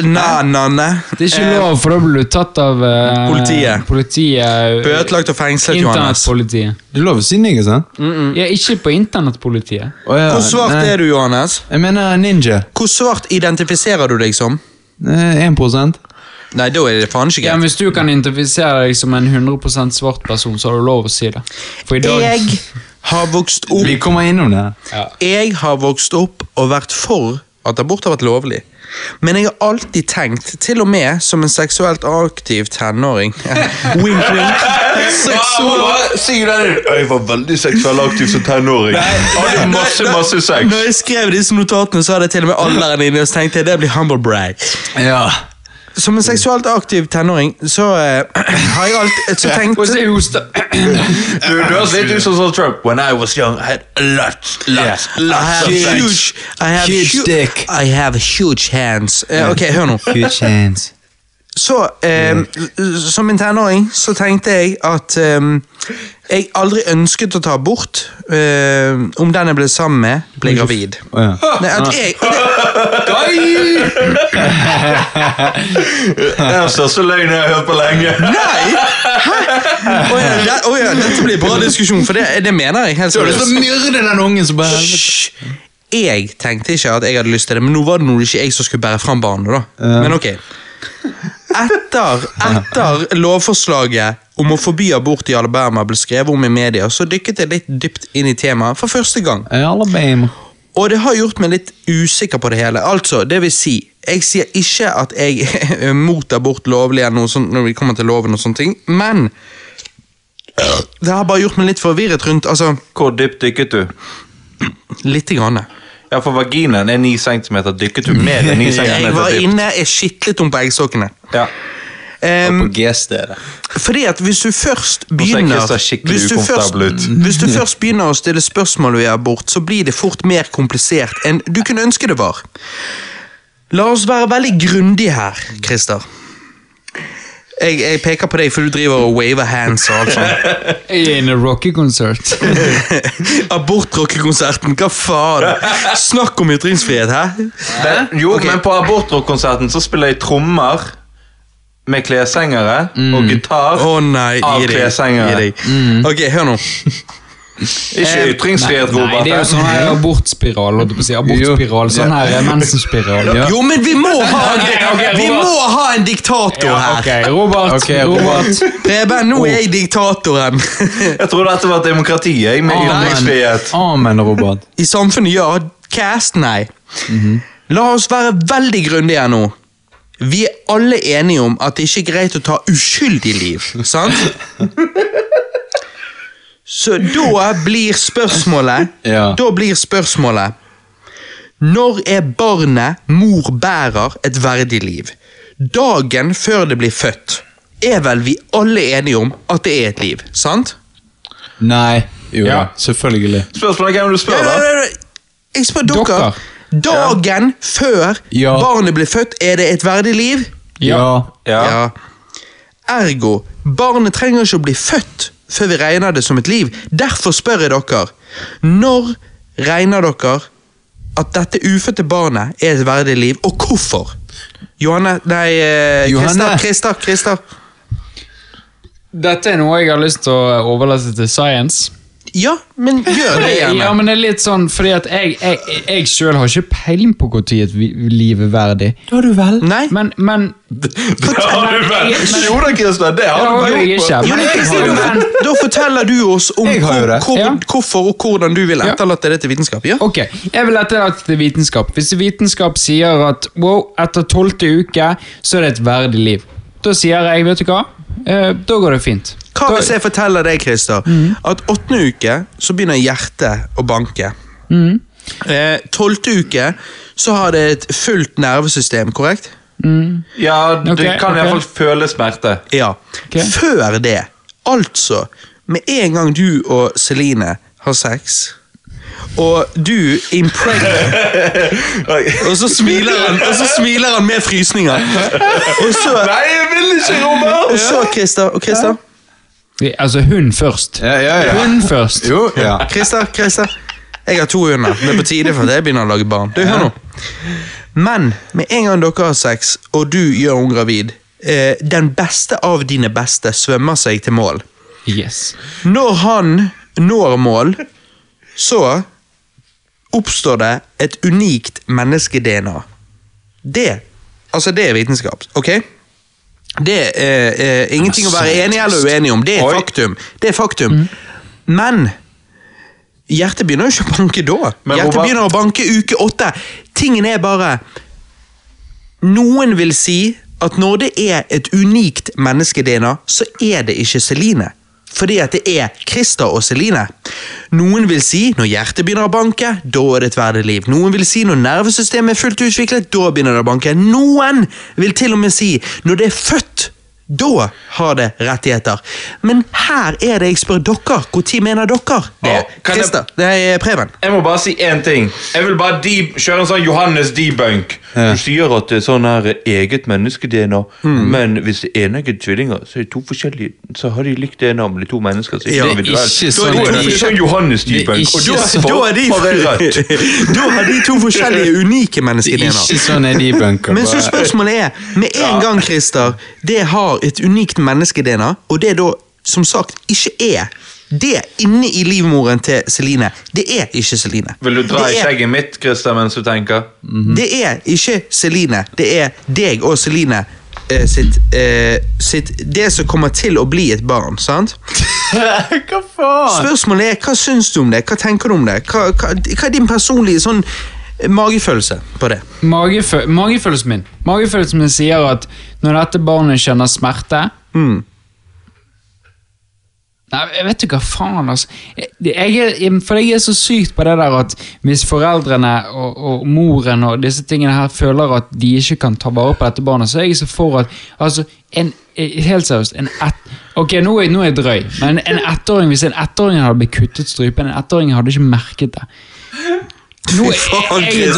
Na-nanne. Det er ikke lov, for da blir du tatt av eh, Politiet. politiet Bøtelagt og fengslet, Johannes. Internettpolitiet. Det er lov å si nigger, sant? Ja, ikke på internettpolitiet. Å, ja. Hvor svart Nei. er du, Johannes? Jeg mener ninja. Hvor svart identifiserer du deg som? Eh, 1 Nei, da er det faen ikke Ja, greit. men Hvis du kan identifisere deg som en 100 svart person, så har du lov å si det. For i dag Jeg har vokst opp Vi kommer innom det. ja. Jeg har vokst opp og vært for at abort har vært lovlig. Men jeg har alltid tenkt, til og med som en seksuelt aktiv tenåring Wink, wink. Sier det Jeg var veldig seksuell aktiv som tenåring. Hadde masse, masse sex. Når jeg skrev disse notatene, så hadde jeg til og med alderen inne, og så tenkte jeg det blir humble brag. Ja. Som en seksuelt aktiv tenåring, så uh, har jeg alltid så tenkt Du, du høres litt ut som Trump. When I was young, I had lots, lots, yeah. I have of huge, I have Huge hu- dick. I have huge hands. Uh, ok, hør nå. Huge chance. Så, um, som en tenåring, så tenkte jeg at um, jeg aldri ønsket å ta abort eh, om den jeg ble sammen med, ble gravid. Ja. Nei, at jeg, Det er den største løgnen jeg har hørt på lenge. nei! Å ja, det, oh, ja, dette blir bra diskusjon, for det, det mener jeg helt Du har lyst til å myrde den ungen som bare! Jeg tenkte ikke at jeg hadde lyst til det, men nå var det ikke jeg som skulle bære fram barnet. da. Men ok. Etter, etter lovforslaget om å forby abort i Alabama ble skrevet om i media, så dykket jeg litt dypt inn i temaet for første gang. Alabama. Og det har gjort meg litt usikker på det hele. Altså, det vil si, jeg sier ikke at jeg er mot abort lovlig eller noe sånt når vi kommer til loven og sånne ting, men det har bare gjort meg litt forvirret rundt, altså, Hvor dypt dykket du? lite grann. Ja, for vaginaen er 9 cm. Dykket du mer enn 9 cm Jeg var inne, jeg skitlet om på eggstokkene. Ja. Og På G-stedet. fordi at hvis du først begynner hvis du, først, hvis du først begynner å stille spørsmål ved abort, så blir det fort mer komplisert enn du kunne ønske det var. La oss være veldig grundige her, Christer. Jeg, jeg peker på deg, for du driver og waver hands og alt sånt. Jeg er i en rockekonsert. Abortrockekonserten, hva faen? Snakk om ytringsfrihet, hæ? Men, jo, okay. men på abortrockekonserten så spiller jeg trommer med kleshengere og gitar Å nei, av kleshengere. Mm. Ok, hør nå. Ikke ytringsfrihet, Nei, Robert. det er jo sånn her abortspiral. si. Abortspiral, sånn her eh, mensenspiral. Ja. Jo, men vi må ha, ok, vi må ha en diktator her! Okay, Robert. Okay, Robert. Preben, nå er jeg diktatoren. Jeg tror dette var demokrati jeg, med ytringsfrihet. Amen, Robert. I samfunnet, ja. Cast, nei. La oss være veldig grundige nå. Vi er alle enige om at det ikke er greit å ta uskyldig liv, sant? Så da blir spørsmålet Ja. Da blir spørsmålet Når er barnet mor bærer et verdig liv? Dagen før det blir født, er vel vi alle enige om at det er et liv, sant? Nei. Jo, Ja. selvfølgelig. Spørsmålet er hvem du spør, da. Jeg spør dere. Dere. Dagen før Ja. barnet blir født, er det et verdig liv? Ja. Ja. Ergo, barnet trenger ikke å bli født før vi regner det som et liv. Derfor spør jeg dere. Når regner dere at dette ufødte barnet er et verdig liv, og hvorfor? Johanne Nei, eh, Johanne. Christer, Christer. Dette er noe jeg har lyst til å overlate til science. Ja, men gjør det Ja, men det er litt sånn, fordi at jeg, jeg, jeg selv har ikke peiling på tid et liv er verdig. Det har du vel? Nei? Men, men Det har du vel. Jo da, Kristian, det Det har du vel. ikke. Da, men, da forteller du oss om hvor, hvor, Ja. hvorfor og hvordan du vil Ja. etterlate det til vitenskap. Ja? Ok, jeg vil etterlate til vitenskap. Hvis vitenskap sier at wow, etter tolvte uke så er det et verdig liv, da sier jeg, vet du hva, eh, da går det fint. Hva hvis jeg forteller deg, Christer, at åttende uke så begynner hjertet å banke. Eh, Tolvte uke så har det et fullt nervesystem, korrekt? Ja, du okay, kan okay. iallfall føle smerte. Ja. Okay. Før det, altså, med en gang du og Celine har sex, og du impregner Og så smiler han Og så smiler han med frysninger. Og så, Nei, jeg vil ikke, Robert! og så Christer. Og Christer. Altså, hun først. Ja, ja, ja. Hun først. Jo, ja. Christer, Christer. Jeg har to hunder. Det er på tide for jeg begynner å lage barn. Du, hør nå. Men med en gang dere har sex, og du gjør henne gravid, eh, den beste av dine beste svømmer seg til mål. Yes. Når han når mål, så oppstår det et unikt menneske-DNA. Det, altså det er vitenskap, ok? Det er eh, ingenting å være enig eller uenig om. Det er Oi. faktum. Det er faktum. Men hjertet begynner jo ikke å banke da. Men hjertet Robert- begynner å banke uke åtte. Tingen er bare Noen vil si at når det er et unikt menneske-DNA, så er det ikke Celine. Fordi at det er Christer og Celine. Noen vil si når hjertet begynner å banke, da er det et verdig liv. Noen vil si når nervesystemet er fullt utviklet, da begynner det å banke. Noen vil til og med si når det er født, da har det rettigheter. Men her er det jeg spør dere. Når mener dere det? Ja, Christer, det er Preben. Jeg må bare si én ting. Jeg vil bare de kjøre en sånn Johannes debunk. Du sier at det er sånn her eget menneske-DNA, men hvis det er eneggede tvillinger, så er de to forskjellige Så har de likt DNA, men de er to mennesker. Så Ja. det Det er ikke sånn, Da er det sånn Johannes Det debunk. Og da, er de, da har de to forskjellige unike menneske-DNA. Ikke sånn er debunker. Men så spørsmålet er, med en gang, Christer, det har et unikt menneske-DNA, og det da, som sagt, ikke er det inne i livmoren til Celine, det er ikke Celine. Vil du dra i skjegget mitt, Christer, mens du tenker? det er ikke Celine, det er deg og Celine eh, sitt, eh, sitt Det som kommer til å bli et barn, sant? Hva faen? Spørsmålet er, hva syns du om det? Hva tenker du om det? Hva, hva, hva er din personlige sånn magefølelse på det? Magefø magefølelsen min Magefølelsen min sier at når dette barnet kjenner smerte Mm. Nei, jeg vet ikke hva faen, altså. Jeg, er, for jeg er så sykt på det der at hvis foreldrene og, og moren og disse tingene her føler at de ikke kan ta vare på dette barnet, så er jeg så for at altså, en, eh, Helt seriøst, en ett... Ok, nå er, nå er jeg drøy, men en ettåring, hvis en ettåring hadde blitt kuttet strupen, en ettåring hadde ikke merket det. Nå er jeg.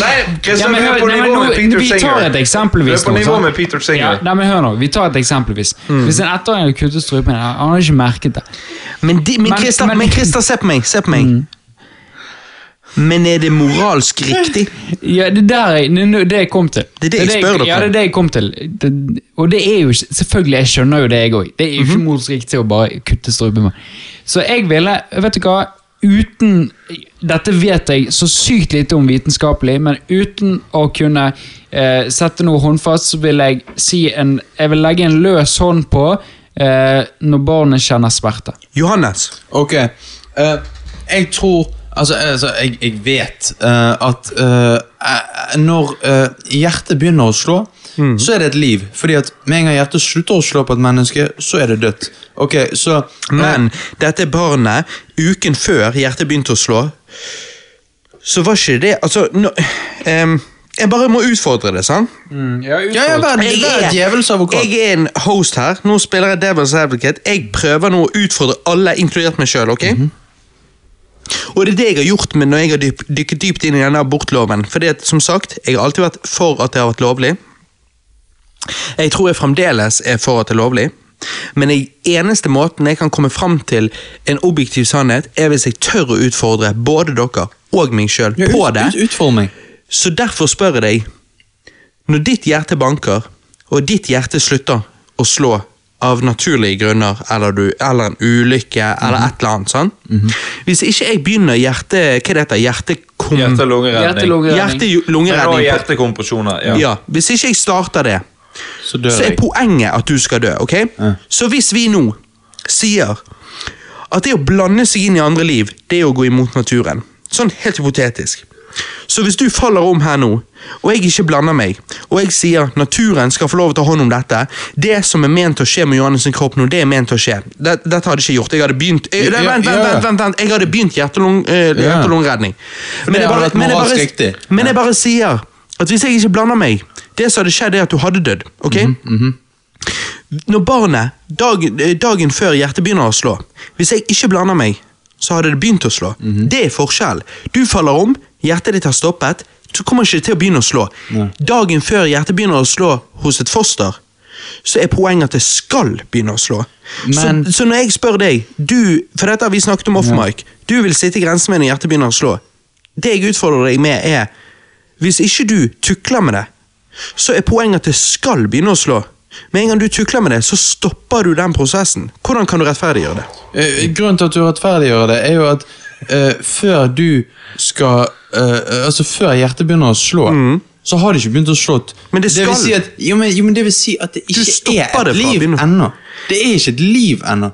Nei, Christer, Ja, vi hør- på nivå nå- med Peter Vi tar et eksempelvis nå, nivå med Peter Singer. nei, men hør nå, Vi tar et eksempelvis. Mm. Hvis en ettåring hadde kuttet strupen, han hadde ikke merket det. Men, de, men, Christa, men- men Christer, se på meg. Se på meg. Men er det moralsk riktig? Ja, det der jeg, det, det jeg kom til. Det er det jeg spør dere. Ja, det er det jeg kom til. Det, og det er jo ikke Selvfølgelig, jeg skjønner jo det, jeg òg. Det er jo ikke Mhm. moralsk riktig å bare kutte strupen. Så jeg ville Vet du hva? Uten Dette vet jeg så sykt lite om vitenskapelig, men uten å kunne eh, sette noe håndfast, så vil jeg si en Jeg vil legge en løs hånd på eh, når barnet kjenner smerte. Johannes. Ok, Uh, jeg tror Altså, altså jeg, jeg vet uh, at eh, eh, når eh, hjertet begynner å slå, så er det et liv. Fordi at med en gang hjertet slutter å slå på et menneske, så er det dødt. Ok, så eh, Men dette barnet, uken før hjertet begynte å slå, så var ikke det Altså, nå, um, jeg bare må utfordre det, sant? Ja, ja, vær, Jeg vær er- advokat. Jeg er en host her. Nå spiller jeg Devil's Advocate. Jeg prøver nå å utfordre alle, inkludert meg sjøl. ok? Og det er det jeg har gjort med når jeg har dyp, dykket dypt inn i denne abortloven. Fordi at, som sagt, jeg har alltid vært for at det har vært lovlig. Jeg tror jeg fremdeles er for at det er lovlig. Men den eneste måten jeg kan komme fram til en objektiv sannhet, er hvis jeg tør å utfordre både dere og meg sjøl Ja, på det. ut. Så derfor spør jeg deg, når ditt hjerte banker, og ditt hjerte slutter å slå av naturlige grunner, eller, du, eller en ulykke, eller et eller annet, sant? Hvis ikke jeg begynner hjerte... Hva det heter Hjertekom... Hjerte-lungeredning. Hjerte-lungeredning. Hjerte, hjerte, hjerte, hjerte, hjerte, hjerte, hjerte, hjerte, Ja. Ja, hvis ikke jeg starter det, Så dør så er jeg. poenget at du skal dø, ok? Så hvis vi nå sier at det å blande seg inn i andre liv, det er å gå imot naturen. Sånn helt hypotetisk. Så hvis du faller om her nå, og jeg ikke blander meg, og jeg sier naturen skal få lov til å ta hånd om dette, det som er ment å skje med Johannes kropp nå, det er ment å skje. Dette, dette hadde jeg ikke gjort. Jeg hadde begynt jeg, Ja, vent, vent, vent, vent, vent, Jeg hadde begynt eh, Ja. hjertelungredning. Men jeg men jeg riktig. men jeg bare sier at hvis jeg ikke blander meg Det som hadde skjedd, er at du hadde dødd. ok? Når barnet, dag, eh, dagen før hjertet begynner å slå Hvis jeg ikke blander meg, så hadde det begynt å slå. Det er forskjell. Du faller om, hjertet ditt har stoppet, så kommer ikke det til å begynne å slå. Dagen før hjertet begynner å slå hos et foster, så er poenget at det skal begynne å slå. Men- så, så når jeg spør deg, du, for dette har vi snakket om off-mic, du vil sitte i grensen min når hjertet begynner å slå. Det jeg utfordrer deg med er, hvis ikke du tukler med det, så er poenget at det skal begynne å slå. Med en gang du tukler med det, så stopper du den prosessen. Hvordan kan du rettferdiggjøre det? Eh, Grunnen til at du rettferdiggjør det, er jo at uh, før du skal uh, Altså før hjertet begynner å slå, så har det ikke begynt å slå. Mm. Men det vil skal. si at, jo, men, jo, men det vil si at det ikke er et det liv ennå. Det er ikke et liv ennå.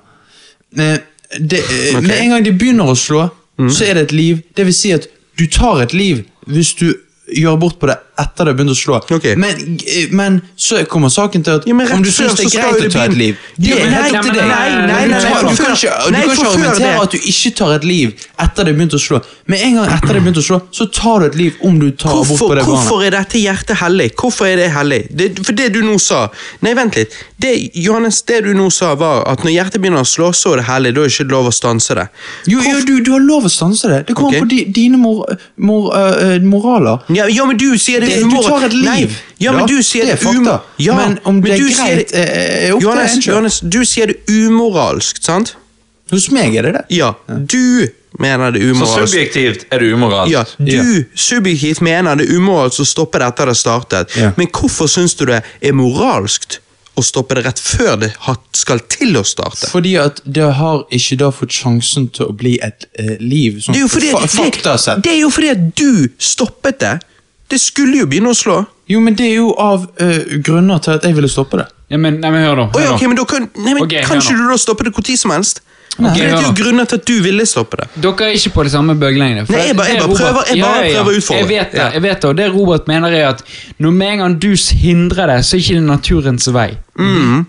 Uh, det, eh, Ok. Med en gang det begynner å slå, så er det et liv. Det vil si at du tar et liv hvis du gjør bort på det etter det har begynt å slå. Okay. Men, men så kommer saken til at Ja, om du syns det er greit å ta et liv Det nei, til nei, deg. nei, nei, Du nei, Du kan ikke, du kan ikke argumentere at du ikke tar et liv etter det har begynt å slå. Med en gang etter det har begynt å slå, så tar du et liv om du tar bort på det barnet. hvorfor er dette hjertet hellig? Hvorfor er det hellig? Det, for det du nå sa Nei, vent litt. Det, Johannes, det du nå sa, var at når hjertet begynner å slå, så er det hellig. Da er det ikke lov å stanse det. Jo, jo du, du har lov å stanse det. Det kommer Ok. på di, dine mor, mor, øh, moraler. Ja, ja, men du sier det, Det- er du tar et liv. Ja, men du sier det er um- fakta. Ja, Men om det er du sier greit, er- er opp Johannes, til. Johannes, du sier det umoralsk, sant? Hos meg er det det. Ja. Du mener det umoralsk. Så subjektivt er det umoralsk. Ja, du subjektivt mener det umoralsk å stoppe det etter det startet, Ja. men hvorfor syns du det er moralskt å stoppe det rett før det skal til å starte? Fordi at det har ikke da fått sjansen til å bli et eh, liv. Sånn, Det er jo fordi, fa det, det er jo fordi at du stoppet det. Det skulle jo begynne å slå. Jo, men det er jo av uh, grunner til at jeg ville stoppe det. Ja, men, nei, men hør da. Hør oh, ja, okay, men da kan, nei, men okay, kan hør ikke du da stoppe det hvor som helst? Nei. For det er jo grunnen til at du ville stoppe det. Dere er ikke på det samme bølgelengde. for Nei, jeg bare- jeg bare Robert- prøver- jeg bare prøver å utfordre. Jeg vet det, Ja. jeg vet det, og det Robert mener er at når med en gang du hindrer det, så er ikke det naturens vei.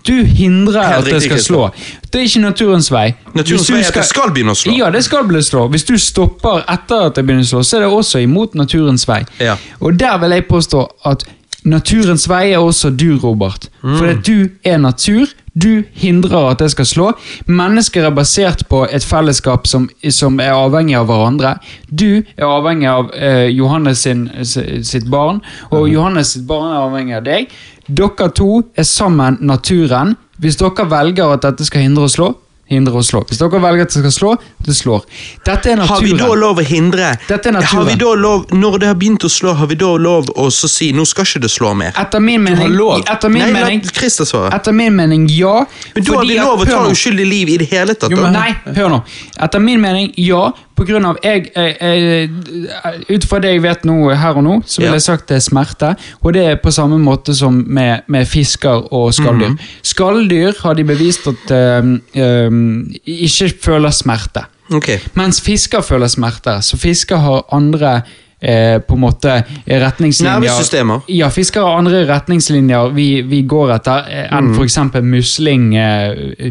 Du hindrer Helt at det skal slå. Det er ikke naturens vei. Naturens vei er at det skal begynne å slå. Ja, det skal bli slå. Hvis du stopper etter at det begynner å slå, så er det også imot naturens vei. Ja. Og der vil jeg påstå at naturens vei er også du, Robert. Mm. For at du er natur. Du hindrer at det skal slå. Mennesker er basert på et fellesskap som, som er avhengig av hverandre. Du er avhengig av eh, Johannes sin, sitt barn, og Mm. Johannes sitt barn er avhengig av deg. Dere to er sammen naturen. Hvis dere velger at dette skal hindre å slå, hindre å slå. Hvis dere velger at det skal slå, det slår. Dette er naturen. Har vi da lov å hindre Dette er naturen. Har vi da lov, Når det har begynt å slå, har vi da lov å så si nå skal ikke det slå mer? Etter min mening, etter min Nei, mening. Etter min mening, ja. Men da har vi lov å ta uskyldig liv i det hele tatt? Jo, men- Nei, hør nå. Etter min mening, ja. På grunn av jeg, jeg, jeg, Ut fra det jeg vet nå, her og nå, så ville jeg sagt det er smerte. Og det er på samme måte som med, med fisker og skalldyr. Mhm. Skalldyr har de bevist at øhm, øhm, ikke føler smerte. Okay. Mens fisker føler smerte. Så fisker har andre eh, på en måte retningslinjer Nervesystemer. Ja, fisker har andre retningslinjer vi, vi går etter eh, enn for eksempel musling eh,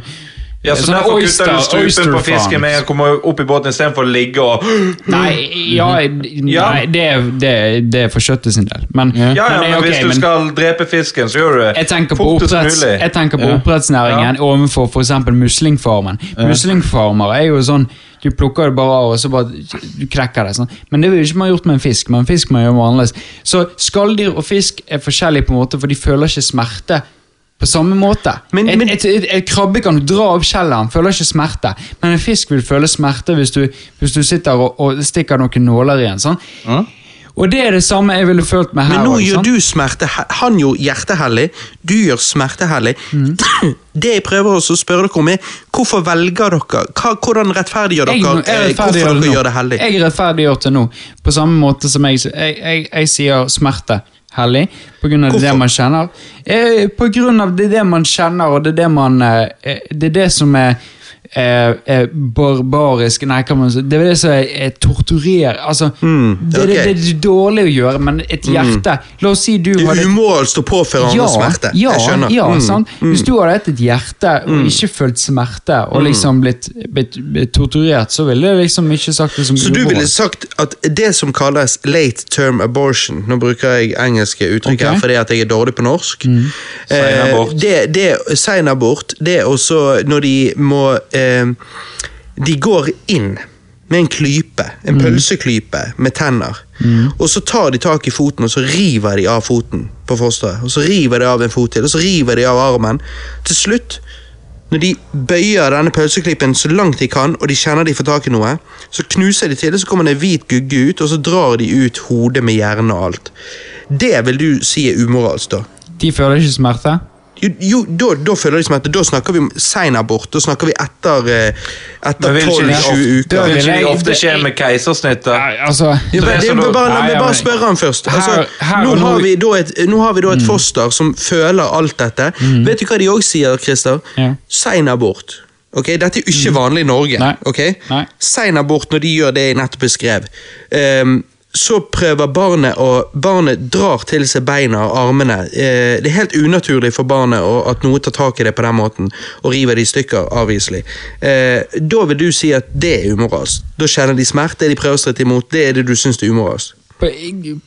Ja, så sånne Derfor kutter du strupen på fisken med en gang kommer opp i båten istedenfor å ligge og Nei, ja, Ja. nei det, det, det er for kjøttet sin del. Men, Ja. Ja, ja, men, men hvis du men skal drepe fisken, så gjør du det jeg tenker på, fortest mulig. jeg tenker på Ja. oppdrettsnæringen overfor f.eks. muslingfarmen. Muslingfarmer er jo sånn du plukker det bare av og så bare du knekker det. Sånn. Men det vil ikke man gjort med en fisk. Men en fisk man gjør annerledes. Så skalldyr og fisk er forskjellige på en måte, for de føler ikke smerte på samme måte. Men- men- et, et, et krabbe kan du dra opp skjellet, han føler ikke smerte. Men en fisk vil føle smerte hvis du, hvis du sitter og, og stikker noen nåler i en. Sånn. Mm. Og det er det samme jeg ville følt med her. Men nå også, gjør du smerte Han gjør hjertehellig, du gjør smertehellig. Mm. Det jeg prøver også å spørre dere om, er hvorfor velger dere Hva, Hvordan rettferdiggjør dere jeg, eh, hvorfor det dere gjør det hellig? Jeg rettferdiggjør det nå. På samme måte som jeg, jeg, jeg sier smerte hellig. På grunn av det, Hvorfor? man kjenner. Eh, på grunn av det, det man kjenner, og det det man eh, Det er det som er eh, eh, barbarisk Nei, kan man si Det er det som er, er torturer Altså, det, det, ok. det, er dårlig å gjøre, men et hjerte La oss si du Det hadde Umålt å påføre andre smerte. Ja, jeg skjønner. ja Mm. sant? Hvis du hadde hatt et hjerte og ikke følt smerte, og liksom blitt, blitt, blitt torturert, så ville jeg liksom ikke sagt det som Så du ville sagt at det som kalles late term abortion Nå bruker jeg engelske uttrykk okay. her fordi at jeg er dårlig på norsk. Mm. Eh, abort. det, det, sein abort. Det er også når de må eh, De går inn med en klype, en pølseklype med tenner. Og så tar de tak i foten, og så river de av foten på fosteret. Og så river de av en fot til, og så river de av armen. Til slutt, når de bøyer denne pølseklippen så langt de kan, og de kjenner de får tak i noe, så knuser de til, og så kommer det en hvit gugge ut, og så drar de ut hodet med hjernen og alt. Det vil du si er umoralsk, da? De føler ikke smerte? Jo, jo da, da føler de som at da snakker vi om sein abort. Da snakker vi etter, eh, etter Men vil ikke de 12-20 uker. Det vil ikke ofte skje med keisersnitt? Altså Ja, bare, la meg bare spørre han først. Altså, nå, har vi da et, nå har vi da et foster som føler alt dette. Vet du hva de òg sier, Christer? Ja. Sein abort. Ok, Dette er ikke vanlig i Norge. Nei. ok? Nei. Sein abort når de gjør det jeg nettopp beskrev. Ehm, så prøver barnet å Barnet drar til seg beina og armene. Eh, det er helt unaturlig for barnet å, at noe tar tak i det på den måten og river det i stykker, avviselig. Eh, da vil du si at det er umoralsk. Da kjenner de smerte, de prøver å stritte imot. Det er det du syns er umoralsk. på,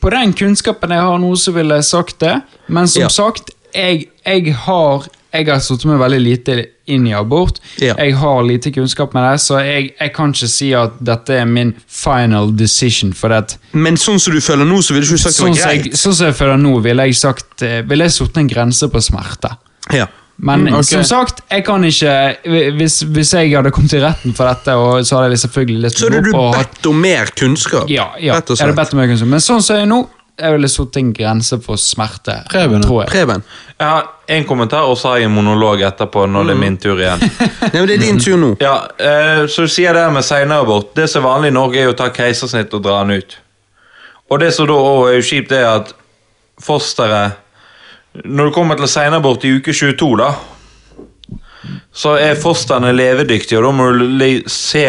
på den kunnskapen jeg har nå, så ville jeg sagt det. Men som Ja. sagt, jeg, jeg har jeg har satt meg veldig lite inn i abort. Ja. Jeg har lite kunnskap med det, så jeg, jeg kan ikke si at dette er min final decision. For det, Men sånn som du føler nå, så ville du ikke sagt sånn, det var jeg, greit. sånn som jeg føler nå, ville jeg sagt eh, Ville jeg satt en grense på smerte. Ja. Men Mm, ok. som sagt, jeg kan ikke Hvis, hvis jeg hadde kommet til retten for dette, og så hadde jeg selvfølgelig lest Så hadde du bedt om mer kunnskap. Ja, ja jeg hadde bedt om mer kunnskap. Men sånn som jeg er nå, jeg ville satt en grense for smerte. Preben, tror jeg. Preben. Jeg har en kommentar, og så har jeg en monolog etterpå når det er min tur igjen. Nei, men det er din tur nå. Ja, eh, så du sier det med senabort. Det som er vanlig i Norge, er å ta keisersnitt og dra den ut. Og det som da også er kjipt, er at fosteret Når du kommer til senabort i uke 22, da, så er fostrene levedyktige, og da må du se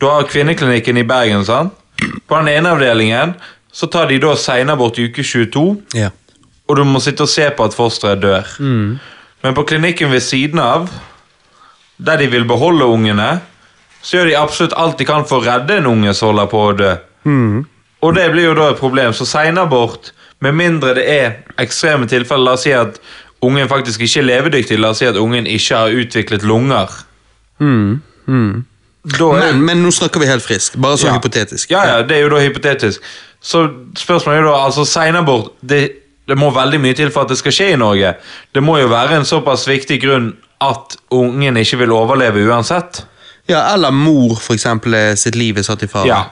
Du har kvinneklinikken i Bergen, sant? På den ene avdelingen så tar de da senabort i uke 22 Ja. og du må sitte og se på at fosteret dør. Men på klinikken ved siden av, der de vil beholde ungene, så gjør de absolutt alt de kan for å redde en unge som holder på å dø. Og det blir jo da et problem. Så senabort, med mindre det er ekstreme tilfeller, la oss si at ungen faktisk ikke er levedyktig, la oss si at ungen ikke har utviklet lunger. Da er Men, men nå snakker vi helt friskt. Bare så Ja. hypotetisk. Ja, ja, det er jo da hypotetisk. Så spørsmålet er jo da, altså senabort, det, det må veldig mye til for at det skal skje i Norge. Det må jo være en såpass viktig grunn at ungen ikke vil overleve uansett. Ja, eller mor, for eksempel, sitt liv er satt i fare. Ja.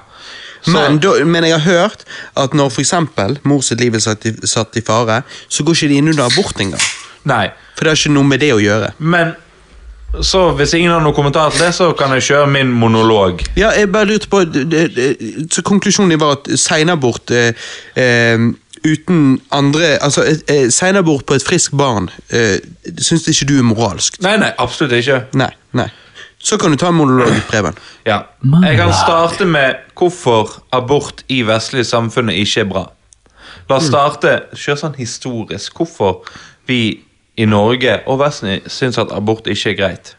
Men, da, men jeg har hørt at når for eksempel mor sitt liv er satt i, satt i fare, så går ikke de inn under abort engang. Nei, For det har ikke noe med det å gjøre. men så hvis ingen har noen kommentar til det, så kan jeg kjøre min monolog. Ja, jeg bare lurte på Så konklusjonen var at senabort eh, eh, uten andre Altså, eh, senabort på et friskt barn eh, syns ikke du er moralsk? Nei, nei, absolutt ikke. Nei. nei. Så kan du ta en monolog, Preben. Ja. Jeg kan starte med hvorfor abort i vestlige samfunnet ikke er bra. La oss starte kjør sånn historisk. Hvorfor vi i Norge og Vesten syns at abort ikke er greit.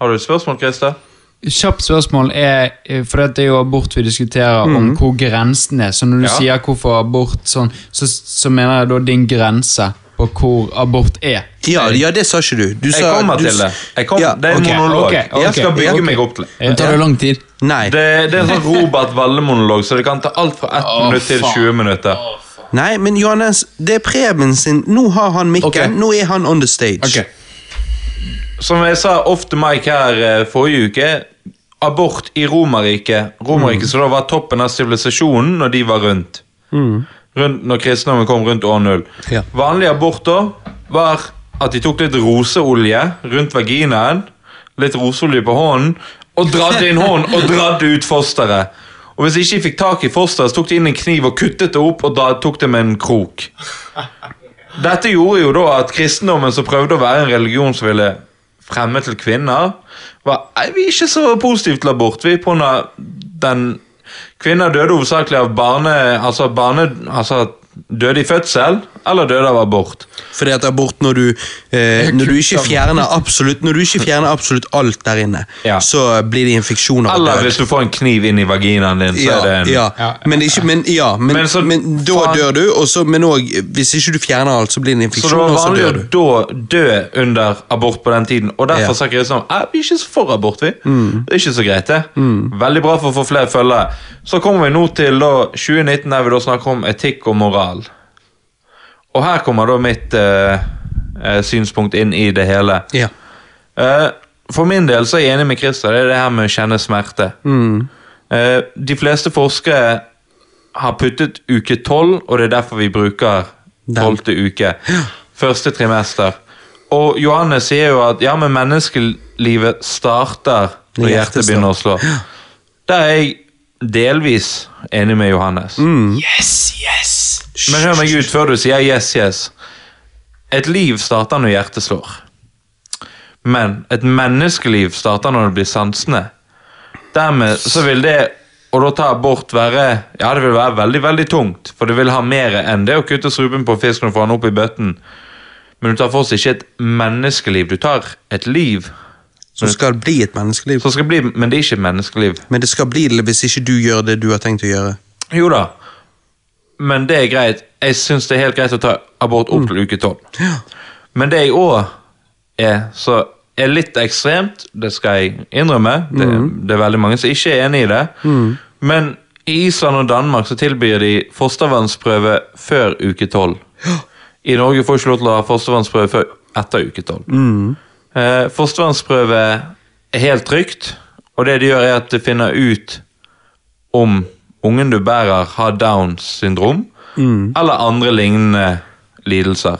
Har du et spørsmål, Christer? Kjapt spørsmål er, eh, for det er jo abort vi diskuterer, om hvor grensen er. Så når du Ja. sier hvorfor abort sånn, så, så mener jeg da din grense på hvor abort er. Ja, ja, det sa ikke du. du Jeg sa, kommer du, til det. Jeg kom, Ja, det er en okay, monolog. Okay, okay, jeg skal bygge meg opp til det. Det tar jo lang tid. Nei. Det, det er en sånn Robert Valle-monolog, så det kan ta alt fra 1 minutt til 20 minutter. Nei, men Johannes, det er Preben sin Nå har han mikken, Okay. nå er han on the stage. Som jeg sa off the mic her eh, forrige uke, abort i Romerriket. Romerriket som da var toppen av sivilisasjonen når de var rundt. rundt når kristendommen kom rundt år null. Ja. Vanlig abort da var at de tok litt roseolje rundt vaginaen, litt roseolje på hånden, og dradde inn hånden og dradde ut fosteret. Og hvis de ikke fikk tak i fosteret, så tok de inn en kniv og kuttet det opp og da tok det med en krok. Dette gjorde jo da at kristendommen, som prøvde å være en religion som ville fremme til kvinner, var nei, vi er ikke så positive til abort. Vi på den Kvinner døde hovedsakelig av barne... Altså, barne, altså døde i fødsel eller døde av abort. Fordi at abort, når du, eh, når du ikke fjerner absolutt Når du ikke fjerner absolutt alt der inne, Ja. så blir det infeksjoner Eller hvis du får en kniv inn i vaginaen din, så Ja, er det en ja. Men, ikke, men, ja, men, Men så- men da faen- dør du, og så, men òg Hvis ikke du fjerner alt, så blir det en infeksjon, og Så dør du. Så det var vanlig å dø under abort på den tiden. Og derfor Ja. sa Kristian at vi er ikke så for abort. vi. Mm. Det er ikke så greit, det. Veldig bra for å få flere følgere. Så kommer vi nå til da, 2019, der vi da snakker om etikk og moral. Og her kommer da mitt eh, eh, synspunkt inn i det hele. Ja. Eh, for min del så er jeg enig med Christer. Det er det her med å kjenne smerte. Mm. Eh, de fleste forskere har puttet uke tolv, og det er derfor vi bruker tolvte uke. Første trimester. Og Johannes sier jo at ja, men menneskelivet starter når hjertet begynner å slå. Der er jeg delvis enig med Johannes. Yes, yes! Men hør meg ut før du sier yes, yes. Et liv starter når hjertet slår. Men et menneskeliv starter når det blir sansende. Dermed så vil det å da ta abort være Ja, det vil være veldig, veldig tungt. For det vil ha mer enn det å kutte strupen på fisken og få den opp i bøtten. Men du tar for deg ikke et menneskeliv. Du tar et liv Som skal bli et menneskeliv. bli Men det er ikke et menneskeliv. Men det skal bli det hvis ikke du gjør det du har tenkt å gjøre. Jo da. Men det er greit. Jeg syns det er helt greit å ta abort opp til uke tolv. Men det jeg òg er så er litt ekstremt, det skal jeg innrømme. Det, det er veldig mange som ikke er enig i det. Men i Island og Danmark så tilbyr de fostervannsprøve før uke tolv. I Norge får du ikke lov til å ha fostervannsprøve før etter uke tolv. Eh, fostervannsprøve er helt trygt, og det de gjør, er at de finner ut om ungen du bærer har Downs syndrom eller andre lignende lidelser.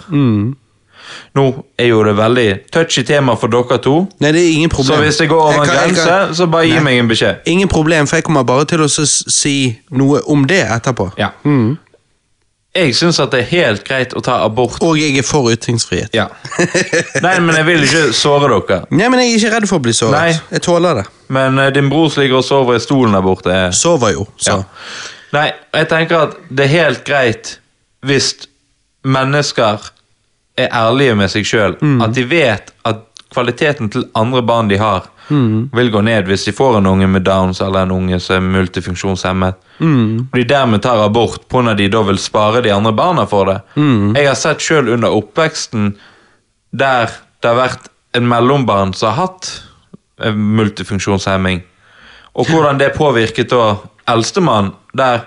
Nå er jo det veldig touchy tema for dere to, Nei, det er ingen problem. så hvis det går over en grense, kan- så bare gi Nei. meg en beskjed. Ingen problem, for jeg kommer bare til å si noe om det etterpå. Ja. Jeg syns at det er helt greit å ta abort. Og jeg er for ytringsfrihet. Ja. Nei, men jeg vil ikke såre dere. Nei, men jeg er ikke redd for å bli såret. Nei. Jeg tåler det. Men uh, din bror som ligger og sover i stolen der borte. Sover jo, så. Ja. Nei, jeg tenker at det er helt greit hvis mennesker er ærlige med seg sjøl. At de vet at kvaliteten til andre barn de har, vil gå ned hvis de får en unge med Downs eller en unge som er multifunksjonshemmet. Mm. de dermed tar abort på når de da vil spare de andre barna for det. Jeg har sett sjøl under oppveksten der det har vært en mellombarn som har hatt eh, multifunksjonshemming, og hvordan det påvirket da eldstemann der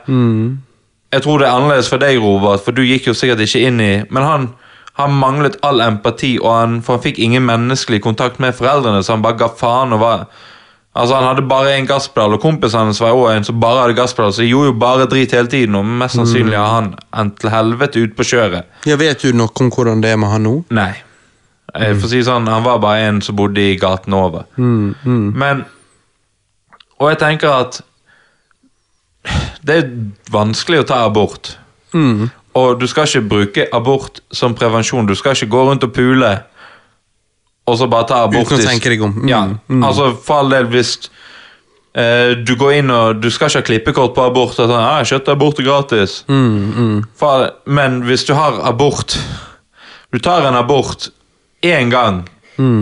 Jeg tror det er annerledes for deg, Robert, for du gikk jo sikkert ikke inn i Men han, han manglet all empati, og han, for han fikk ingen menneskelig kontakt med foreldrene, så han bare ga faen og var Altså Han hadde bare en gasspedal, og kompisen hans var også en som bare hadde gasspedal, så de gjorde jo bare drit hele tiden, og mest sannsynlig har han endt til helvete ut på kjøret. Ja, Vet du noe om hvordan det er med han nå? Nei. Jeg får si sånn, Han var bare en som bodde i gaten over. Mm, mm. Men Og jeg tenker at det er vanskelig å ta abort. Og du skal ikke bruke abort som prevensjon. Du skal ikke gå rundt og pule og så bare ta abort. Uten å tenke deg om. Mm, Ja, altså For all del, hvis uh, du går inn og Du skal ikke ha klippekort på abort. Og sånn, ah, 'Kjøttabort er gratis'. For, men hvis du har abort Du tar en abort én gang,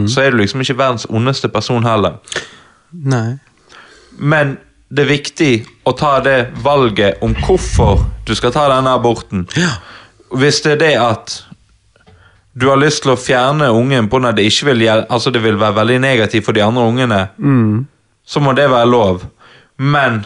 så er du liksom ikke verdens ondeste person heller. Nei. Men det er viktig å ta det valget om hvorfor du skal ta denne aborten. Hvis det er det at du har lyst til å fjerne ungen på at det ikke vil gjelde, altså det vil være veldig negativt for de andre ungene, så må det være lov. Men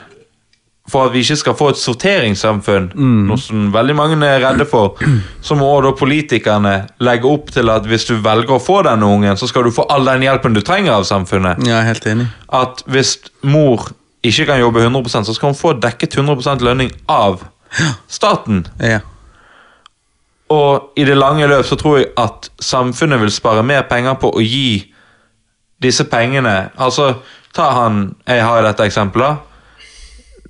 for at vi ikke skal få et sorteringssamfunn, noe som veldig mange er redde for, så må da politikerne legge opp til at hvis du velger å få denne ungen, så skal du få all den hjelpen du trenger av samfunnet er helt enig. at hvis mor ikke kan jobbe 100% så skal hun få dekket 100% lønning av staten. Ja. Og i det lange løp så tror jeg at samfunnet vil spare mer penger på å gi disse pengene. Altså, ta han jeg har i dette eksempelet.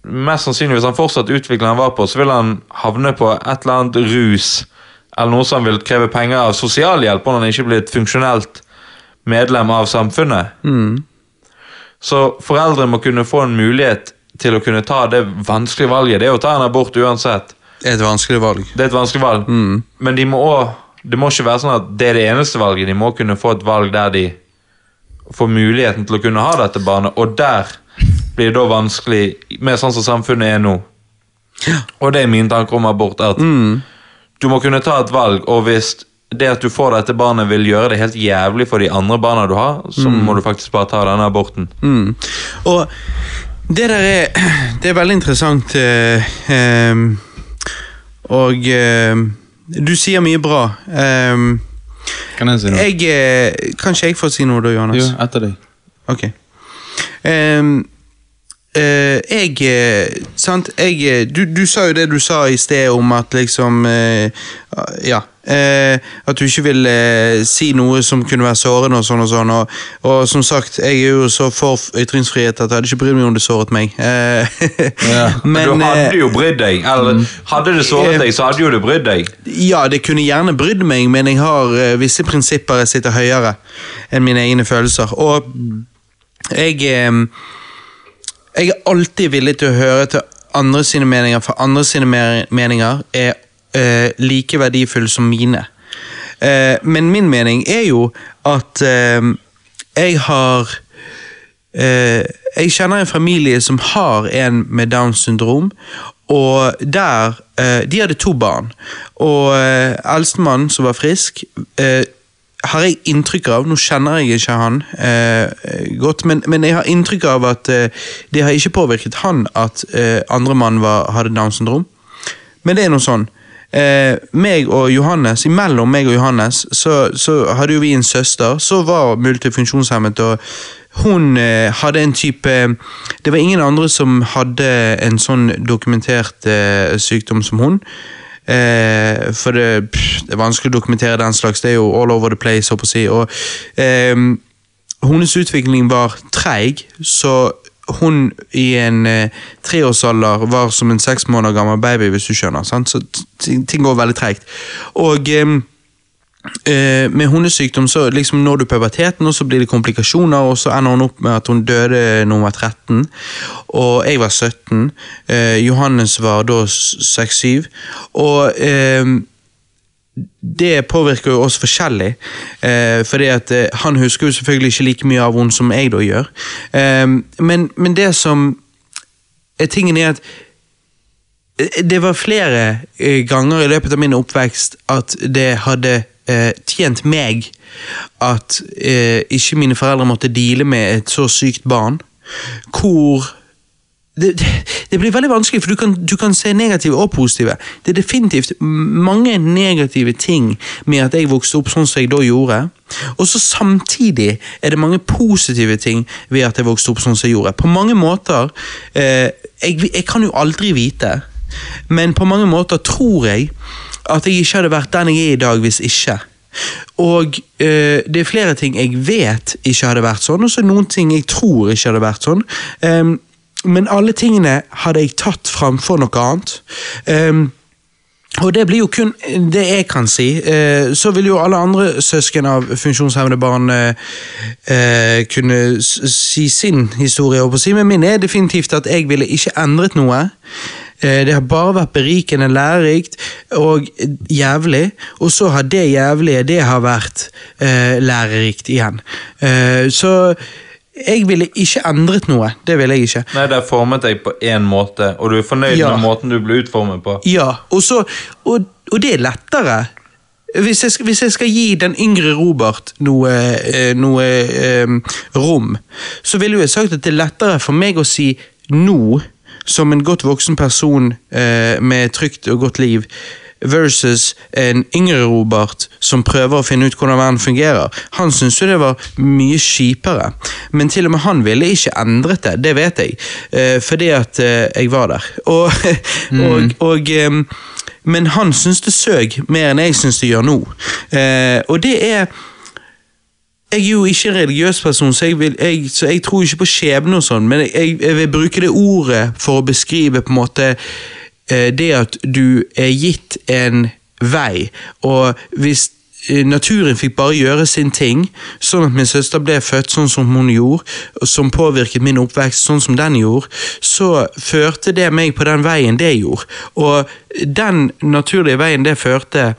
Mest sannsynlig hvis han fortsatt utvikler han var på, så vil han havne på et eller annet rus eller noe som vil kreve penger av sosialhjelp om han ikke blir et funksjonelt medlem av samfunnet. Så foreldre må kunne få en mulighet til å kunne ta det vanskelige valget. Det er å ta en abort uansett. Det er et vanskelig valg. Det er et vanskelig valg. Men de må også, det må ikke være sånn at det er det eneste valget. De må kunne få et valg der de får muligheten til å kunne ha dette barnet, og der blir det da vanskelig, med sånn som samfunnet er nå. Og det er mine tanker om abort, at du må kunne ta et valg, og hvis det at du får dette barnet vil gjøre det helt jævlig for de andre barna du har, så må du faktisk bare ta denne aborten. Mm. Og det der er Det er veldig interessant. eh, eh, og eh, du sier mye bra. Ehm, Kan jeg si noe? jeg eh, Kan ikke jeg få si noe da, Johannes? Jo, etter deg. Ok. Ehm, eh, jeg eh, Sant, jeg du, du sa jo det du sa i sted om at liksom Ja. Eh, at du ikke vil eh, si noe som kunne være sårende og sånn og sånn. Og, og som sagt, jeg er jo så for ytringsfrihet at jeg hadde ikke brydd meg om det såret meg. Eh, Ja. Men, du hadde eh, jo brydd deg. Eller hadde det såret deg, så hadde jo du brydd deg. Ja, det kunne gjerne brydd meg, men jeg har eh, visse prinsipper jeg sitter høyere enn mine egne følelser. Og jeg eh, Jeg er alltid villig til å høre til andre sine meninger, for andre sine meninger er eh, like verdifulle som mine. Eh, men min mening er jo at eh, jeg har Eh, jeg kjenner en familie som har en med Downs syndrom, og der eh, De hadde to barn, og eh, eldstemann, som var frisk har jeg inntrykk av, nå kjenner jeg ikke han eh, godt, men, men jeg har inntrykk av at eh, det har ikke påvirket han at eh, andre mann hadde Downs syndrom. Men det er noe sånn. Eh, meg og Johannes, Imellom meg og Johannes så, så hadde jo vi en søster som var multifunksjonshemmet. og Hun eh, hadde en type Det var ingen andre som hadde en sånn dokumentert eh, sykdom som hun. Eh, for det, pff, det er vanskelig å dokumentere den slags. Det er jo all over the place. håper jeg. Og, eh, hennes utvikling var treig, så hun i en eh, treårsalder var som en seks måneder gammel baby, hvis du skjønner. Sant? Så ting går veldig treigt. Og eh, eh, med hundesykdom så liksom når du puberteten, og så blir det komplikasjoner, og så ender hun opp med at hun døde når hun var 13, og jeg var 17. Eh, Johannes var da 6-7. Og eh, det påvirker jo oss forskjellig. Eh, fordi at eh, Han husker jo selvfølgelig ikke like mye av henne som jeg da gjør. Eh, men, men det som er tingen er at eh, det var flere eh, ganger i løpet av min oppvekst at det hadde eh, tjent meg at ikke mine foreldre måtte deale med et så sykt barn. Hvor det, det, blir veldig vanskelig, for du kan, du kan se negative og positive. Det er definitivt mange negative ting med at jeg vokste opp sånn som jeg da gjorde. Og så samtidig er det mange positive ting ved at jeg vokste opp sånn som jeg gjorde. På mange måter eh, jeg, jeg kan jo aldri vite, men på mange måter tror jeg at jeg ikke hadde vært den jeg er i dag hvis ikke. Og øh, det er flere ting jeg vet ikke hadde vært sånn, og så noen ting jeg tror ikke hadde vært sånn. Ehm, men alle tingene hadde jeg tatt framfor noe annet. Um, og det blir jo kun det jeg kan si. Eh, så vil jo alle andre søsken av funksjonshemmede barn eh, eh, kunne si sin historie, å si, men min er definitivt at jeg ville ikke endret noe. Det har bare vært berikende, lærerikt og jævlig. Og så har det jævlige det har vært lærerikt igjen. Så jeg ville ikke endret noe. Det ville jeg ikke. Nei, det har formet deg på én måte, og du er fornøyd Ja. med måten du ble utformet på. Ja, og, så, og, og det er lettere. Hvis jeg, hvis jeg skal gi den yngre Robert noe, eh, noe um, rom, så ville jo jeg sagt at det er lettere for meg å si nå, som en godt voksen person uh, med trygt og godt liv, versus en yngre Robert som prøver å finne ut hvordan verden fungerer. Han syntes jo det var mye kjipere, men til og med han ville ikke endret det, det vet jeg, eh, fordi at eh, jeg var der. Og, og, og men han syns det søg mer enn jeg syns det gjør nå. Eh, og det er Jeg er jo ikke en religiøs person, så jeg, vil, jeg, så jeg tror ikke på skjebne og sånn, men jeg, jeg vil bruke det ordet for å beskrive på en måte eh, det at du er gitt en vei, og hvis eh, naturen fikk bare gjøre sin ting, sånn at min søster ble født sånn som hun gjorde, som påvirket min oppvekst sånn som den gjorde, så førte det meg på den veien det gjorde. Og den naturlige veien det førte,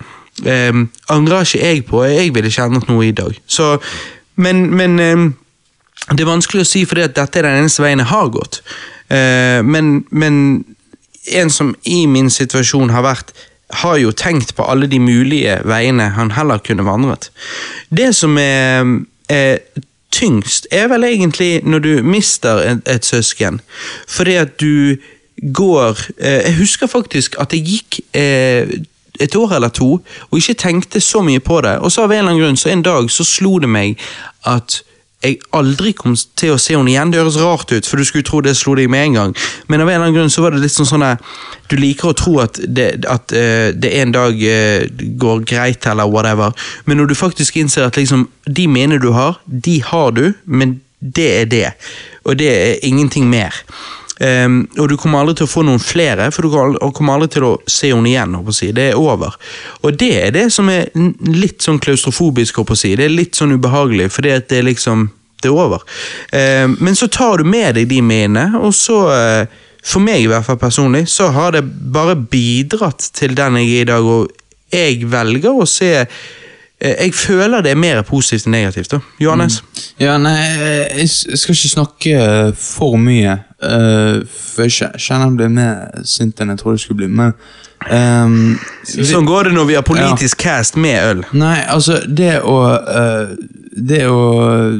eh, angrer ikke jeg på. Jeg ville ikke endret noe i dag. Så, men men eh, det er vanskelig å si fordi at dette er den eneste veien jeg har gått. Eh, men, men en som i min situasjon har vært har jo tenkt på alle de mulige veiene han heller kunne vandret. Det som er, er tyngst, er vel egentlig når du mister et, et søsken. Fordi at du går eh, Jeg husker faktisk at jeg gikk eh, et år eller to og ikke tenkte så mye på det. Og så av en eller annen grunn, så en dag så slo det meg at jeg aldri kom til å se henne igjen. Det høres rart ut, for du skulle tro det slo deg med en gang. Men av en eller annen grunn så var det litt sånn sånn Du liker å tro at det, at, uh, det en dag uh, går greit, eller whatever. Men når du faktisk innser at liksom, de minnene du har, de har du, men det er det. Og det er ingenting mer. Ehm, og du kommer aldri til å få noen flere, for du kommer aldri til å se henne igjen. si. Det er over. Og det er det som er litt sånn klaustrofobisk. si. Det er litt sånn ubehagelig, at det er liksom det er over. Um, men så tar du med deg de minnene, og så uh, For meg i hvert fall personlig, så har det bare bidratt til den jeg er i dag, og jeg velger å se Jeg føler det er mer positivt enn negativt. da. Johannes? Ja, nei, jeg skal ikke snakke for mye. Uh, for jeg kje- kjenner jeg blir mer sint enn jeg trodde jeg skulle bli. Men um, Sånn går det når vi har politisk cast med øl. Nei, altså, det å uh, Det å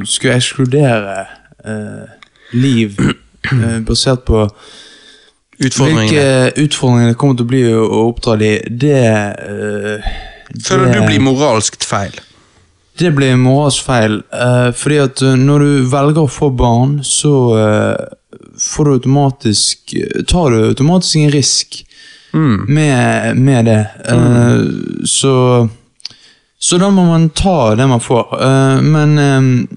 skulle ekskludere uh, liv eh, basert på Utfordringene. hvilke utfordringer det kommer til å bli å, oppdra de, det eh, Føler det- du blir moralsk feil? Det blir moralsk feil. uh, fordi at eh, når du velger å få barn, så eh, får du automatisk Tar du automatisk en risk Mm. med, med det. Mm. så Så da må man ta det man får. Eh, men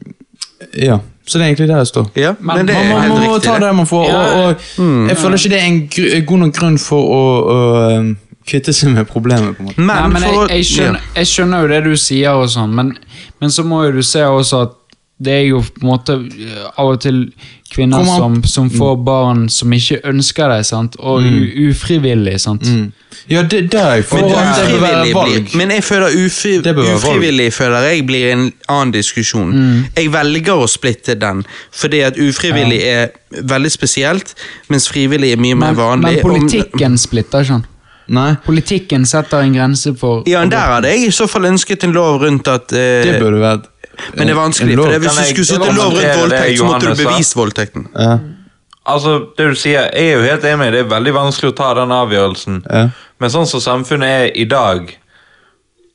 Ja. Så det er egentlig der jeg står. Ja, Men men det Man, er man, helt må riktig. ta det. man får, Og, og, og jeg føler ikke det er en gr god nok grunn for å, å kvitte seg med problemet. på en måte. Men, Nei, men for jeg, jeg, skjønner, jeg skjønner jo det du sier, og sånn, men, men så må jo du se også at det er jo på en måte eh, av og til kvinner som, som får barn som ikke ønsker det, sant? og u, ufrivillig. sant? Ja, det, det er jeg for Men, det, det bør være valg. blir, men jeg føler ufri, ufrivillig føler jeg blir en annen diskusjon. Jeg velger å splitte den, fordi at ufrivillig er veldig spesielt, mens frivillig er mye mer vanlig. men politikken splitter ikke. Nei, Politikken setter en grense for Ja, der hadde jeg i så fall ønsket en lov rundt at eh, det burde vært Men det er vanskelig, for det, hvis Kan du jeg skulle satt en lov rundt voldtekt, så måtte du sa? bevist voldtekten. Ja, Altså, det du sier, Jeg er jo helt enig, det er veldig vanskelig å ta den avgjørelsen. ja. Men sånn som samfunnet er i dag,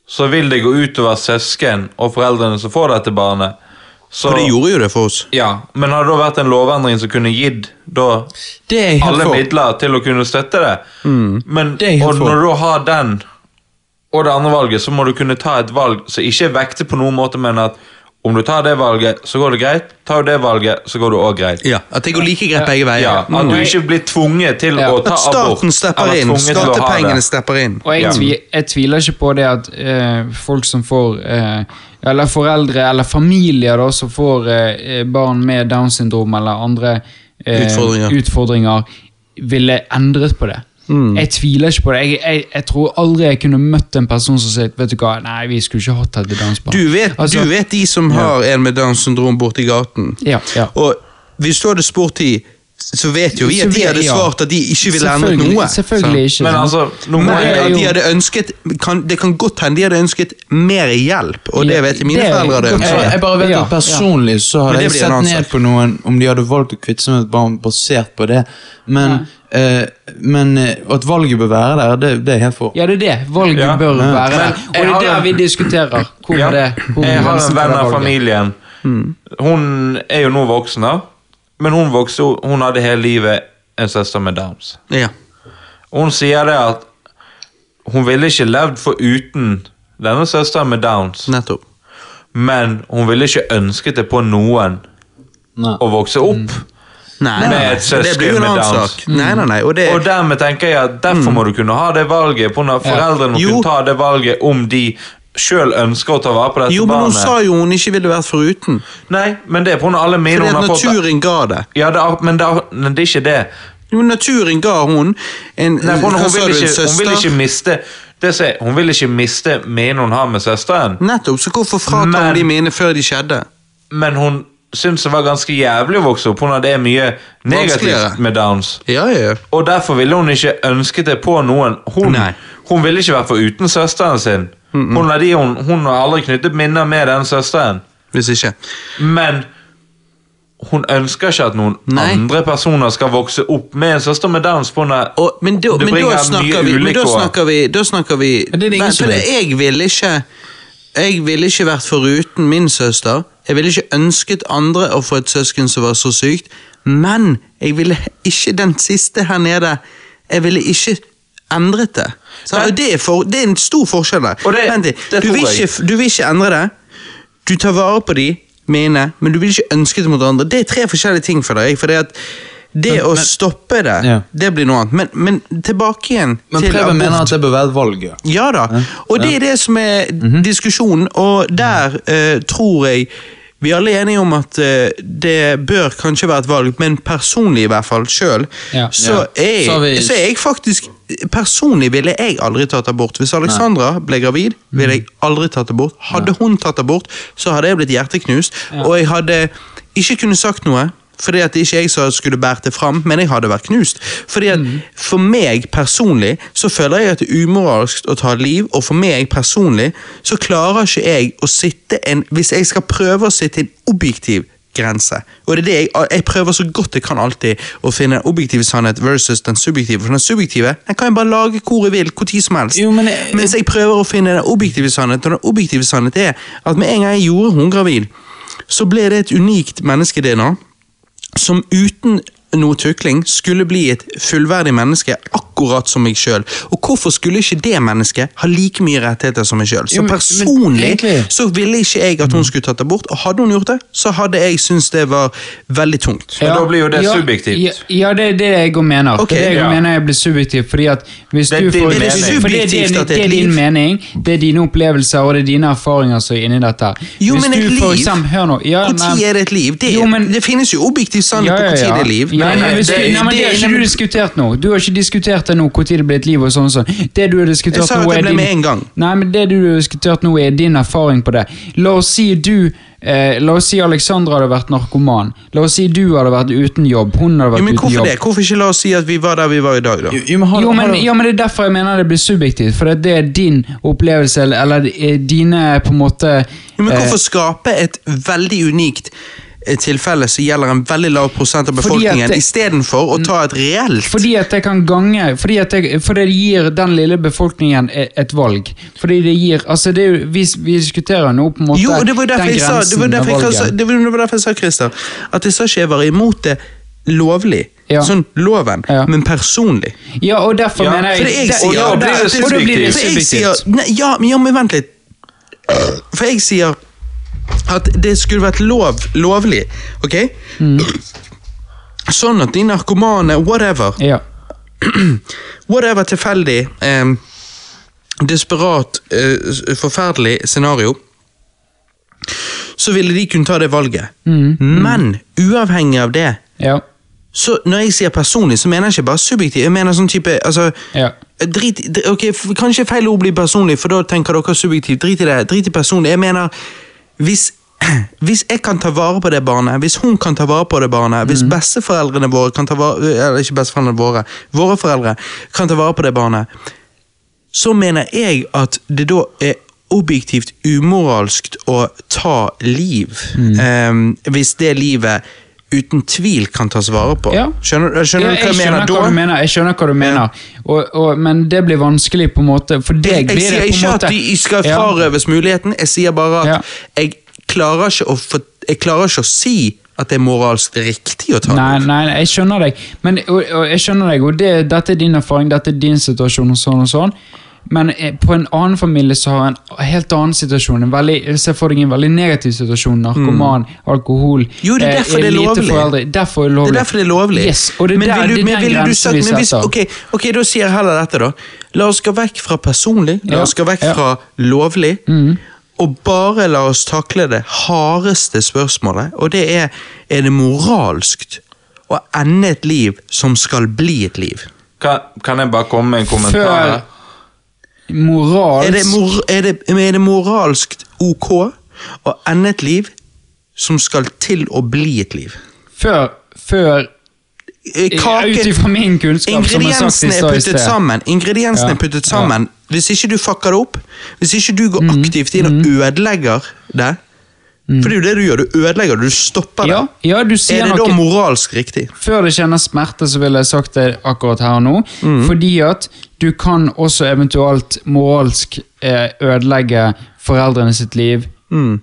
så vil det gå utover søsken og foreldrene som får dette barnet. Så, For det gjorde jo det for oss. ja, Men hadde det da vært en lovendring som kunne gitt da Det er alle for. midler til å kunne støtte det? Men, Det er og når du har den og det andre valget, så må du kunne ta et valg som ikke vekter på noen måte, men at om du tar det valget, så går det greit. Tar du det valget, så går det òg greit. Ja, At det går like greit begge veier. Ja, At du ikke blir tvunget til Ja. å ta abort. At staten stepper inn. Skattepengene stepper inn. Og jeg, tvi, jeg tviler ikke på det at eh, folk som får eh, Eller foreldre eller familier da, som får eh, barn med Downs syndrom eller andre eh, Utfordringer. utfordringer, ville endret på det. Mm. Jeg tviler ikke på det. Jeg, jeg, jeg tror aldri jeg kunne møtt en person som sier Vet du hva, nei, vi skulle ikke hatt dette Downs. Du vet, Altså- du vet de som har en med Downs syndrom borti gaten. Ja, ja. Og hvis du hadde spurt de, så vet jo vi at de hadde svart at de ikke ville endret noe. Selvfølgelig ikke. Men altså, Men de hadde ønsket kan, Det kan godt hende de hadde ønsket mer hjelp, og det vet jeg mine det foreldre hadde ønsket. Jeg, jeg bare vet at Personlig så hadde jeg sett ned på noen om de hadde valgt å kvitte seg med et barn basert på det. Men, eh, men eh, at valget bør være der, det, det er helt for. Ja, det er det. Valget Ja. bør Ja. være Men der. Og det er der vi diskuterer. Hvor Ja. det hvor Jeg har en venn av familien. Hun er jo nå voksen, da. Men hun vokste Hun hadde hele livet en søster med Downs. Ja. Hun sier det at hun ville ikke levd foruten denne søsteren med Downs. Nettopp. Men hun ville ikke ønsket det på noen Nei. å vokse opp. Nei, Med nei, et søsken Det blir jo en med Downs. sak. Nei, nei, nei. Og det, Og dermed tenker jeg at derfor må du kunne ha det valget. På når foreldrene må Jo. kunne ta det valget om de sjøl ønsker å ta vare på dette Jo, men hun sa jo hun ikke ville vært foruten. Nei, men det er pga. alle Fordi hun har fått. naturen ga det. Ja, det er, men, det er, det er ikke det. Jo, naturen ga hun en Nei, hun, hun, vil ikke, hun vil ikke miste det som er- Hun vil ikke miste minnene hun har med søsteren, Nettopp, så hvorfor fratar hun de mine før de skjedde? men hun syns det var ganske jævlig å vokse opp. Hun hadde mye negativt med Downs. Ja, ja, ja. Og derfor ville hun ikke ønsket det på noen. Hun, hun ville ikke vært foruten søsteren sin. Hun, er de, hun, hun har aldri knyttet minner med den søsteren. Hvis ikke. Men hun ønsker ikke at noen Nei. andre personer skal vokse opp med en søster med Downs. Og, men da, men da snakker vi, men da snakker vi, da snakker vi Men det er det ingen Nei, som. Jeg ville ikke Jeg ville ikke vært foruten min søster. Jeg ville ikke ønsket andre å få et søsken som var så sykt. Men jeg ville ikke den siste her nede Jeg ville ikke endret det. Det, er for, det er en stor forskjell der. Og det- Vent litt. det du, vil ikke, du vil ikke endre det. Du tar vare på de mine, men du vil ikke ønske det mot andre. Det er tre forskjellige ting for deg. For det, at det å stoppe det, Ja. det blir noe annet. Men, men tilbake igjen Men til Preben mener at det bør være et valg, ja. Ja da. Og det er det som er diskusjonen, og der uh, tror jeg vi alle er enige om at eh, det bør kanskje være et valg, men personlig i hvert fall sjøl, Ja. så, Ja. Så vi- så er jeg faktisk Personlig ville jeg aldri tatt abort. Hvis Alexandra ble gravid, ville jeg aldri tatt abort. Hadde hun tatt abort, så hadde jeg blitt hjerteknust, og jeg hadde ikke kunnet sagt noe. Fordi at det ikke jeg som skulle båret det fram, men jeg hadde vært knust. Fordi at For meg personlig så føler jeg at det er umoralsk å ta liv, og for meg personlig så klarer ikke jeg å sitte en Hvis jeg skal prøve å sitte en objektiv grense. Og det er det jeg, jeg prøver så godt jeg kan alltid å finne en objektiv sannhet versus den subjektive. For den subjektive den kan jeg bare lage hvor jeg vil, tid som helst. Jo, men jeg- Mens jeg prøver å finne den objektive sannhet, og den objektive sannhet er at med en gang jeg gjorde hun gravid, så ble det et unikt menneske-DNA som uten noe tukling skulle bli et fullverdig menneske, akkurat som meg sjøl. Og hvorfor skulle ikke det mennesket ha like mye rettigheter som meg sjøl? Så personlig så ville ikke jeg at hun skulle tatt abort, og hadde hun gjort det, så hadde jeg syntes det var veldig tungt. Men da blir jo det ja, subjektivt. Ja, ja, det er det jeg òg mener. Okay. det er det jeg ja. mener jeg blir subjektivt, fordi at hvis Det du får det, For det Subjektivt det, det er det er din mening, det er dine opplevelser og det er dine erfaringer som er inni dette. Jo, hvis men et liv? Når. Ja, tid er det et liv? Det, Jo, men- det finnes jo objektiv sannhet på når det er liv. Ja, nei, men, hvis det- nei, men det, det- har ikke du diskutert nå. Du har ikke diskutert det nå, når det ble et liv og sånn. sånn. Det du har diskutert Jeg sa nå at det er ble din- med en gang. Nei, men det du har diskutert nå er din erfaring på det. La oss si du eh, La oss si Alexandra hadde vært narkoman. La oss si du hadde vært uten jobb. Hun hadde vært Jo, men uten hvorfor jobb. det? Hvorfor ikke la oss si at vi var der vi var i dag, da? Jo, jo, men har, Jo, men, har, ja, men det er derfor jeg mener det blir subjektivt. For det er din opplevelse, eller, eller er dine på en måte Jo, men eh, hvorfor skape et veldig unikt eh, tilfelle som gjelder en veldig lav prosent av befolkningen, istedenfor å ta et reelt Fordi at det kan gange Fordi at det, fordi det gir den lille befolkningen et, et valg. Fordi det gir Altså, det er jo Vi, vi diskuterer nå på en måte Jo, og det var den jeg sa, det var grensen derfor av jeg, sa, valget. det var det var derfor jeg sa, Christer, at jeg sa ikke jeg var imot det lovlig, Ja. sånn loven, Ja. men personlig. Ja, og derfor Ja, mener jeg For det jeg sier, ja, men og og blir det For jeg sier, subjektivt. nei, ja, men- ja, men vent at det skulle vært lov, lovlig, ok? Mm. Sånn at de narkomane, whatever, Ja. whatever tilfeldig, eh, desperat, eh, forferdelig scenario, så ville de kunne ta det valget. Mm. Men uavhengig av det, ja. så når jeg sier personlig, så mener jeg ikke bare subjektiv. Jeg mener sånn type altså, Ja. Drit, dr- ok, Kanskje feil ord blir personlig, for da tenker dere subjektivt. Drit i det. Drit i personlig. Jeg mener, hvis, hvis jeg kan ta vare på det barnet, hvis hun kan ta vare på det barnet, hvis besteforeldrene våre kan ta vare Eller ikke besteforeldrene våre, våre foreldre kan ta vare på det barnet, så mener jeg at det da er objektivt umoralskt å ta liv. em, hvis det livet uten tvil kan tas vare på. Ja. Skjønner, skjønner Ja, du hva jeg, mener da? du mener. Jeg skjønner hva du mener. Og, og, men det blir vanskelig på en måte For deg Jeg, blir jeg det sier på ikke måte at de skal Ja. frarøves muligheten, jeg sier bare at Ja. jeg, klarer få, jeg klarer ikke å si at det er moralsk riktig å ta Nei, det. nei, jeg skjønner deg. Men, og, og jeg skjønner deg, og det, dette er din erfaring, dette er din situasjon, og sånn og sånn. Men eh, på en annen familie så har en helt annen situasjon. En veldig, Se for deg en veldig negativ situasjon. Narkoman, alkohol Mm. Jo, det er eh, derfor det er lite lovlig. Foreldre. Derfor er det Det er derfor det er lovlig. Yes, og det er men der- vil du, det er men den ville du grensen sagt, vi men hvis, okay, ok, ok, da sier jeg heller dette, da. La oss gå vekk fra personlig, la oss gå vekk ja. fra lovlig, og bare la oss takle det hardeste spørsmålet, og det er er det moralskt å ende et liv som skal bli et liv? Kan, kan jeg bare komme med en kommentar? Før her? morals Er det, mor, er det, er det moralsk ok å ende et liv som skal til å bli et liv? Før, før Eh, Kake, Ut ifra min kunnskap, Ingrediensene er puttet sammen. Ingrediensene Ja, er puttet ja. sammen. Hvis ikke du fucker det opp, hvis ikke du går Mm, aktivt inn og ødelegger det For det er jo det du gjør, du ødelegger det, du stopper det. Ja, du sier er det noe da moralsk riktig? Før det kjenner smerte, så ville jeg sagt det akkurat her og nå. Mm. Fordi at du kan også eventuelt moralsk eh, ødelegge foreldrene sitt liv. Mm.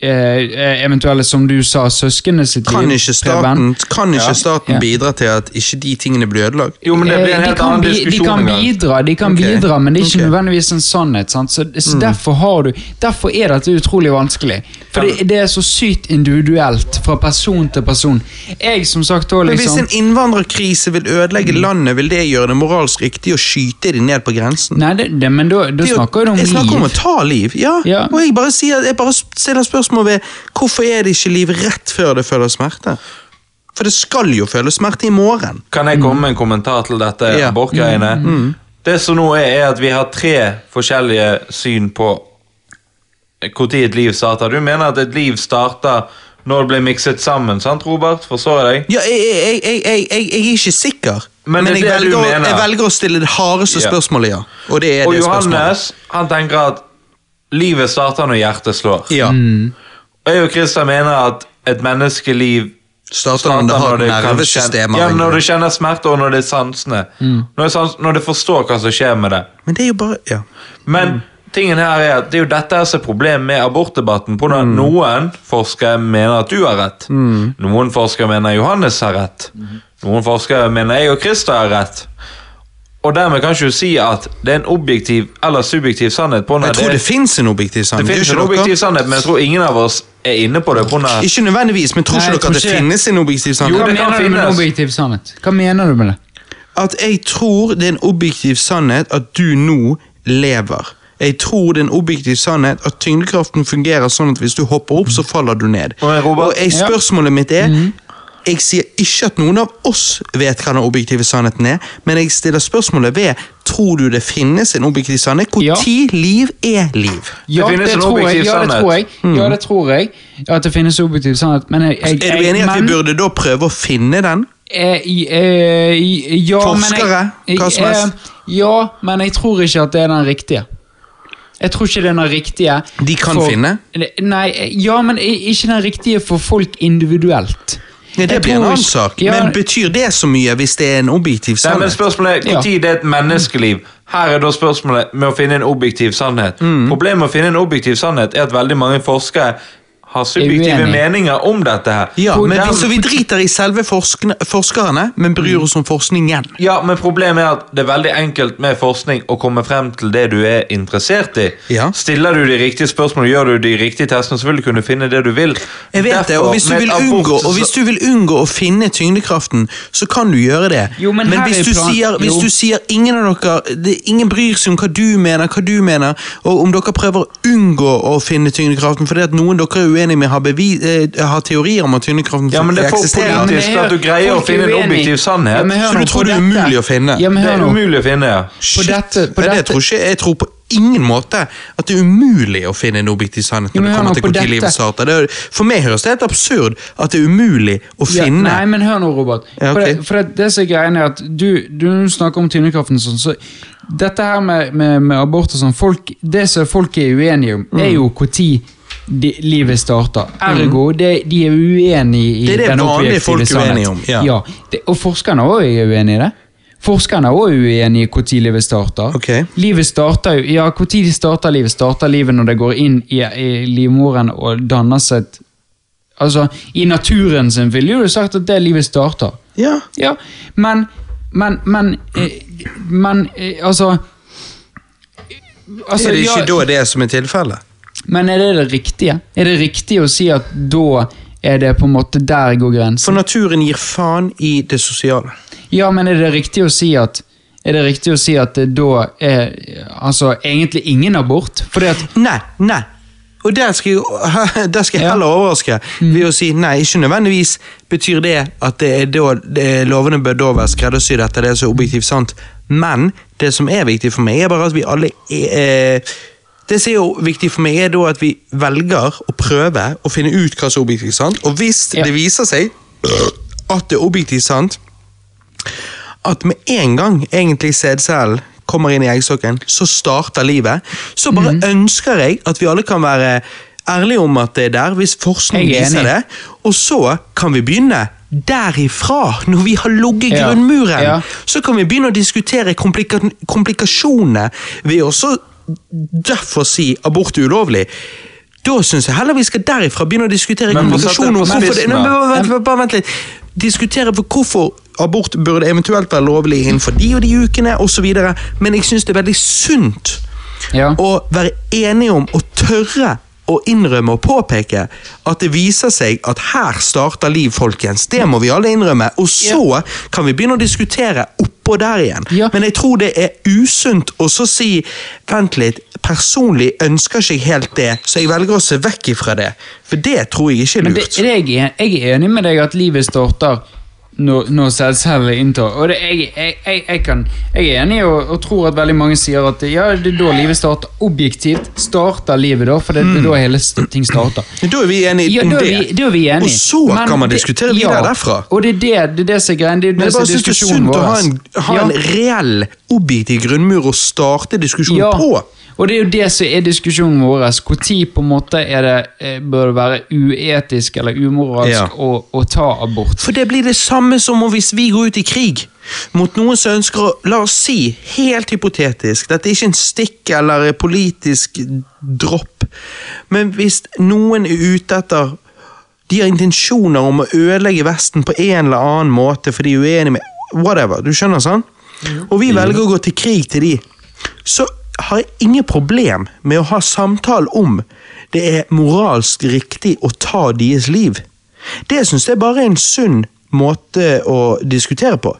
Eh, eh, eventuelle, som du sa, søsknene sitt Kan liv. ikke staten, kan ikke Ja. staten Ja. bidra til at ikke de tingene blir ødelagt? Jo, men det blir en Eh, helt annen bi- de kan bidra, de kan okay. bidra, men det er ikke ok. Mm. nødvendigvis en sannhet. Sant? Så, så derfor, har du, derfor er dette utrolig vanskelig. For det, det er så sykt individuelt fra person til person. Jeg som sagt også, Men Hvis liksom, en innvandrerkrise vil ødelegge landet, vil det gjøre det moralsk riktig å skyte de ned på grensen? Nei, det, det, men da, er snakker du om jeg snakker om å ta liv, ja. Ja. Og jeg bare, sier, jeg bare stiller spørsmål ved hvorfor er det ikke liv rett før det føler smerte? For det skal jo føle smerte i morgen. Kan jeg komme med en kommentar til dette Ja. abortgreiene? Det som nå er, er at vi har tre forskjellige syn på når et liv starter. Du mener at et liv starter når det blir mikset sammen, sant, Robert? Forstår jeg deg? Ja, jeg, jeg, jeg, jeg, er ikke sikker, Men men, er velger, jeg velger å stille det hardeste Ja. spørsmålet, ja. Og det er Og det spørsmålet. Johannes han tenker at livet starter når hjertet slår. Ja. Og jeg og Christian mener at et menneskeliv Starter når det har kan nervesystemet. Ja, når du kjenner smerte, og når det er sansene. Når, det sans, når det forstår hva som skjer med det. Men det er jo bare Ja. Men tingen her er at det er jo dette som er problemet med abortdebatten. På Mm. Noen forskere mener at du har rett. Noen forskere mener Johannes har rett. Noen forskere mener jeg og Christer har rett. Og dermed kan ikke du si at det er en objektiv eller subjektiv sannhet. på Jeg tror det, det fins en objektiv det sannhet. finnes gjør en objektiv sannhet, men jeg tror ingen av oss er inne på det. På Ikke nødvendigvis, men tror Nei, ikke dere at det ikke- finnes en objektiv Jo, sannhet? Hva det kan mener du med en finnes. objektiv sannhet? Hva mener du med det? At jeg tror det er en objektiv sannhet at du nå lever. Jeg tror det er en objektiv sannhet at tyngdekraften fungerer sånn at hvis du hopper opp, så faller du ned. Og Robert- Og jeg, spørsmålet mitt er Jeg sier ikke at noen av oss vet hva den objektive sannheten er, men jeg stiller spørsmålet ved Tror du det finnes en objektiv sannhet? Hvor Ja. liv er liv? Ja, det, finnes en tror jeg. Ja, det tror jeg. Ja, det tror jeg. At det finnes objektiv sannhet. Men jeg, jeg, Er du enig i at vi burde da prøve å finne den? Eh, eh, ja, Forskere, hva som helst. eh, Ja, men jeg tror ikke at det er den riktige. Jeg tror ikke det er den riktige. De kan for- finne? Nei, ja, men ikke den riktige for folk individuelt. Ja, det Jeg blir en annen sak. Ja, Men betyr det så mye hvis det er en objektiv sannhet? Nei, men spørsmålet er Ja. Når det er et menneskeliv? Her er da spørsmålet med å finne en objektiv sannhet. Mm. Problemet med å finne en objektiv sannhet er at veldig mange forskere har subjektive meninger om dette her. Ja, men vi, Så vi driter i selve forskne, forskerne, men bryr oss om forskningen. Ja, men problemet er at det er veldig enkelt med forskning å komme frem til det du er interessert i. Ja. Stiller du de riktige spørsmålene, gjør du de riktige testene, så vil du kunne finne det du vil. Jeg vet det, og hvis, du vil abort, unngå, og hvis du vil unngå å finne tyngdekraften, så kan du gjøre det. Jo, men men hvis, du plan- sier, hvis du sier ingen av dere det, Ingen bryr seg om hva du mener, hva du mener, og om dere prøver å unngå å finne tyngdekraften fordi at noen dere er uenige med har, bevis, eh, har teorier om at tyngdekraften Ja, men det er for eksisterer. Ja, det er- at du greier å finne en objektiv sannhet. Ja, men hør Så du tror det er umulig å finne? Ja, men Det er umulig å finne, ja. På Shit. dette- på Nei, det dette- tror ikke, jeg tror på ingen måte at det er umulig å finne en objektiv sannhet når men det kommer til på hvor tid dette- livet starter. Det er, for meg høres det helt absurd at det er umulig å Ja, finne nei, men hør nå, Robert. Ja, For, det, for det, det som er greien er at du, du snakker om tyngdekraften sånn, så dette her med, med, med abort og sånn, folk, det som folk er uenige om, Mm. er jo når livet starter. Ergo, det, de er uenige i Det er det vanlige folk er sannhet. uenige om, ja. det, og forskerne òg er uenige i det. Forskerne er òg uenige i når livet starter. Okay. Livet starter jo, ja, Når starter livet? Starter livet når det går inn i, i livmoren og danner seg et Altså, I naturen sin ville jo du sagt at det livet starter. Ja. Ja, men Men, men, eh, men eh, altså altså, er det ikke ja, da det som er tilfellet? Men er det det riktige? Er det riktig å si at da er det på en måte der går grensen? For naturen gir faen i det sosiale. Ja, men er det riktig å si at er det riktig å si at det da er altså egentlig ingen abort? Fordi at Nei, nei. Og der skal jeg, der skal jeg heller overraske ved å si nei, ikke nødvendigvis betyr det at det er da, det er, lovene bør da være skreddersydd etter det som er objektivt sant, men det som er viktig for meg, er bare at vi alle er eh, Det som er jo viktig for meg, er da at vi velger å prøve å finne ut hva som er objektivt sant, og hvis Ja. det viser seg at det er objektivt sant, at med en gang egentlig sædcellen kommer inn i eggstokken, så starter livet. Så bare Mhm. ønsker jeg at vi alle kan være ærlige om at det er der, hvis forskning er viser det. Og så kan vi begynne derifra, når vi har logget Ja. grunnmuren. Ja. Så kan vi begynne å diskutere komplika komplikasjonene ved å så derfor si abort er ulovlig. Da syns jeg heller vi skal derifra begynne å diskutere komplikasjoner. bare vent litt. Diskutere for hvorfor abort burde eventuelt være lovlig innenfor de og de ukene osv. Men jeg syns det er veldig sunt Ja. å være enige om å tørre å innrømme og påpeke at det viser seg at her starter liv, folkens. Det må vi alle innrømme. Og så kan vi begynne å diskutere oppå der igjen. Ja. Men jeg tror det er usunt å så si Vent litt, personlig ønsker ikke jeg helt det, så jeg velger å se vekk ifra det. For det tror jeg ikke er Men det, lurt. er jeg, jeg er enig med deg at livet starter når, når sædcellene inntar. Og det, jeg, jeg, jeg, jeg, kan, jeg er enig og, og tror at veldig mange sier at ja, det er da livet starter. Objektivt starter livet da, for det, det er da hele ting starter. Men Da er vi enige Ja, om er det. vi, da er vi enige. Og så Men kan man det- diskutere videre ja, derfra. Og det er det, det, er det som er greien. Det er Men det jeg som bare er det er diskusjonen sunt å ha en, ha Ja. en reell, objektiv grunnmur å starte diskusjonen på. Og det er jo det som er diskusjonen vår. Når på en måte er det, eh, bør det være uetisk eller umoralsk Ja. å, å ta abort? For det blir det samme som hvis vi går ut i krig mot noen som ønsker å La oss si, helt hypotetisk, dette er ikke en stikk eller politisk dropp, men hvis noen er ute etter De har intensjoner om å ødelegge Vesten på en eller annen måte for de er uenige med Whatever. Du skjønner, sånn? Og vi velger å gå til krig til de. Så har jeg ingen problem med å ha samtale om det er moralsk riktig å ta deres liv. Det syns jeg bare er en sunn måte å diskutere på.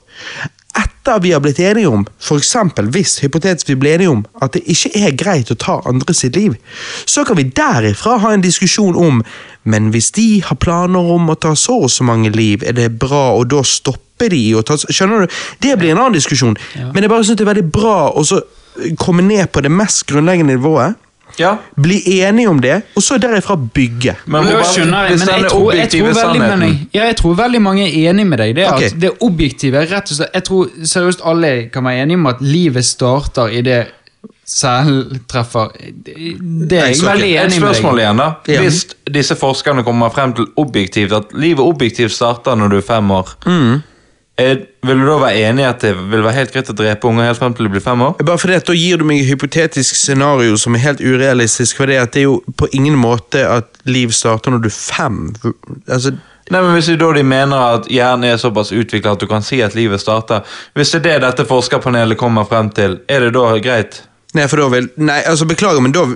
Etter vi har blitt enige om, eksempel hvis hypotetisk vi blir enige om at det ikke er greit å ta andre sitt liv, så kan vi derifra ha en diskusjon om men hvis de har planer om å ta så og så mange liv, er det bra å da stoppe de Og ta Skjønner du? Det blir en annen diskusjon. Men jeg bare synes det er veldig bra og så komme ned på det mest grunnleggende nivået. Ja. Bli enige om det, og så derifra bygge. Men men jeg tror, jeg, tror veldig, men jeg, ja, jeg tror veldig mange er enig med deg. Det er at det objektive rett og slett, Jeg tror seriøst alle kan være enige om at livet starter i det selvtreffer. treffer. Det er jeg veldig enig med deg deg i. igjen, da. Ja. Hvis disse forskerne kommer frem til objektivt at livet objektivt starter når du er fem år, Mm. Er, vil du da være enig i at det vil være helt greit å drepe unger helt frem til de blir fem år? Bare fordi at Da gir du meg et hypotetisk scenario som er helt urealistisk. For det, det er jo på ingen måte at liv starter når du er fem. Altså, Nei, men Hvis da de mener at hjernen er såpass utviklet at du kan si at livet starter Hvis det er det dette forskerpanelet kommer frem til, er det da greit? nei, for da vil Nei, altså beklager, men da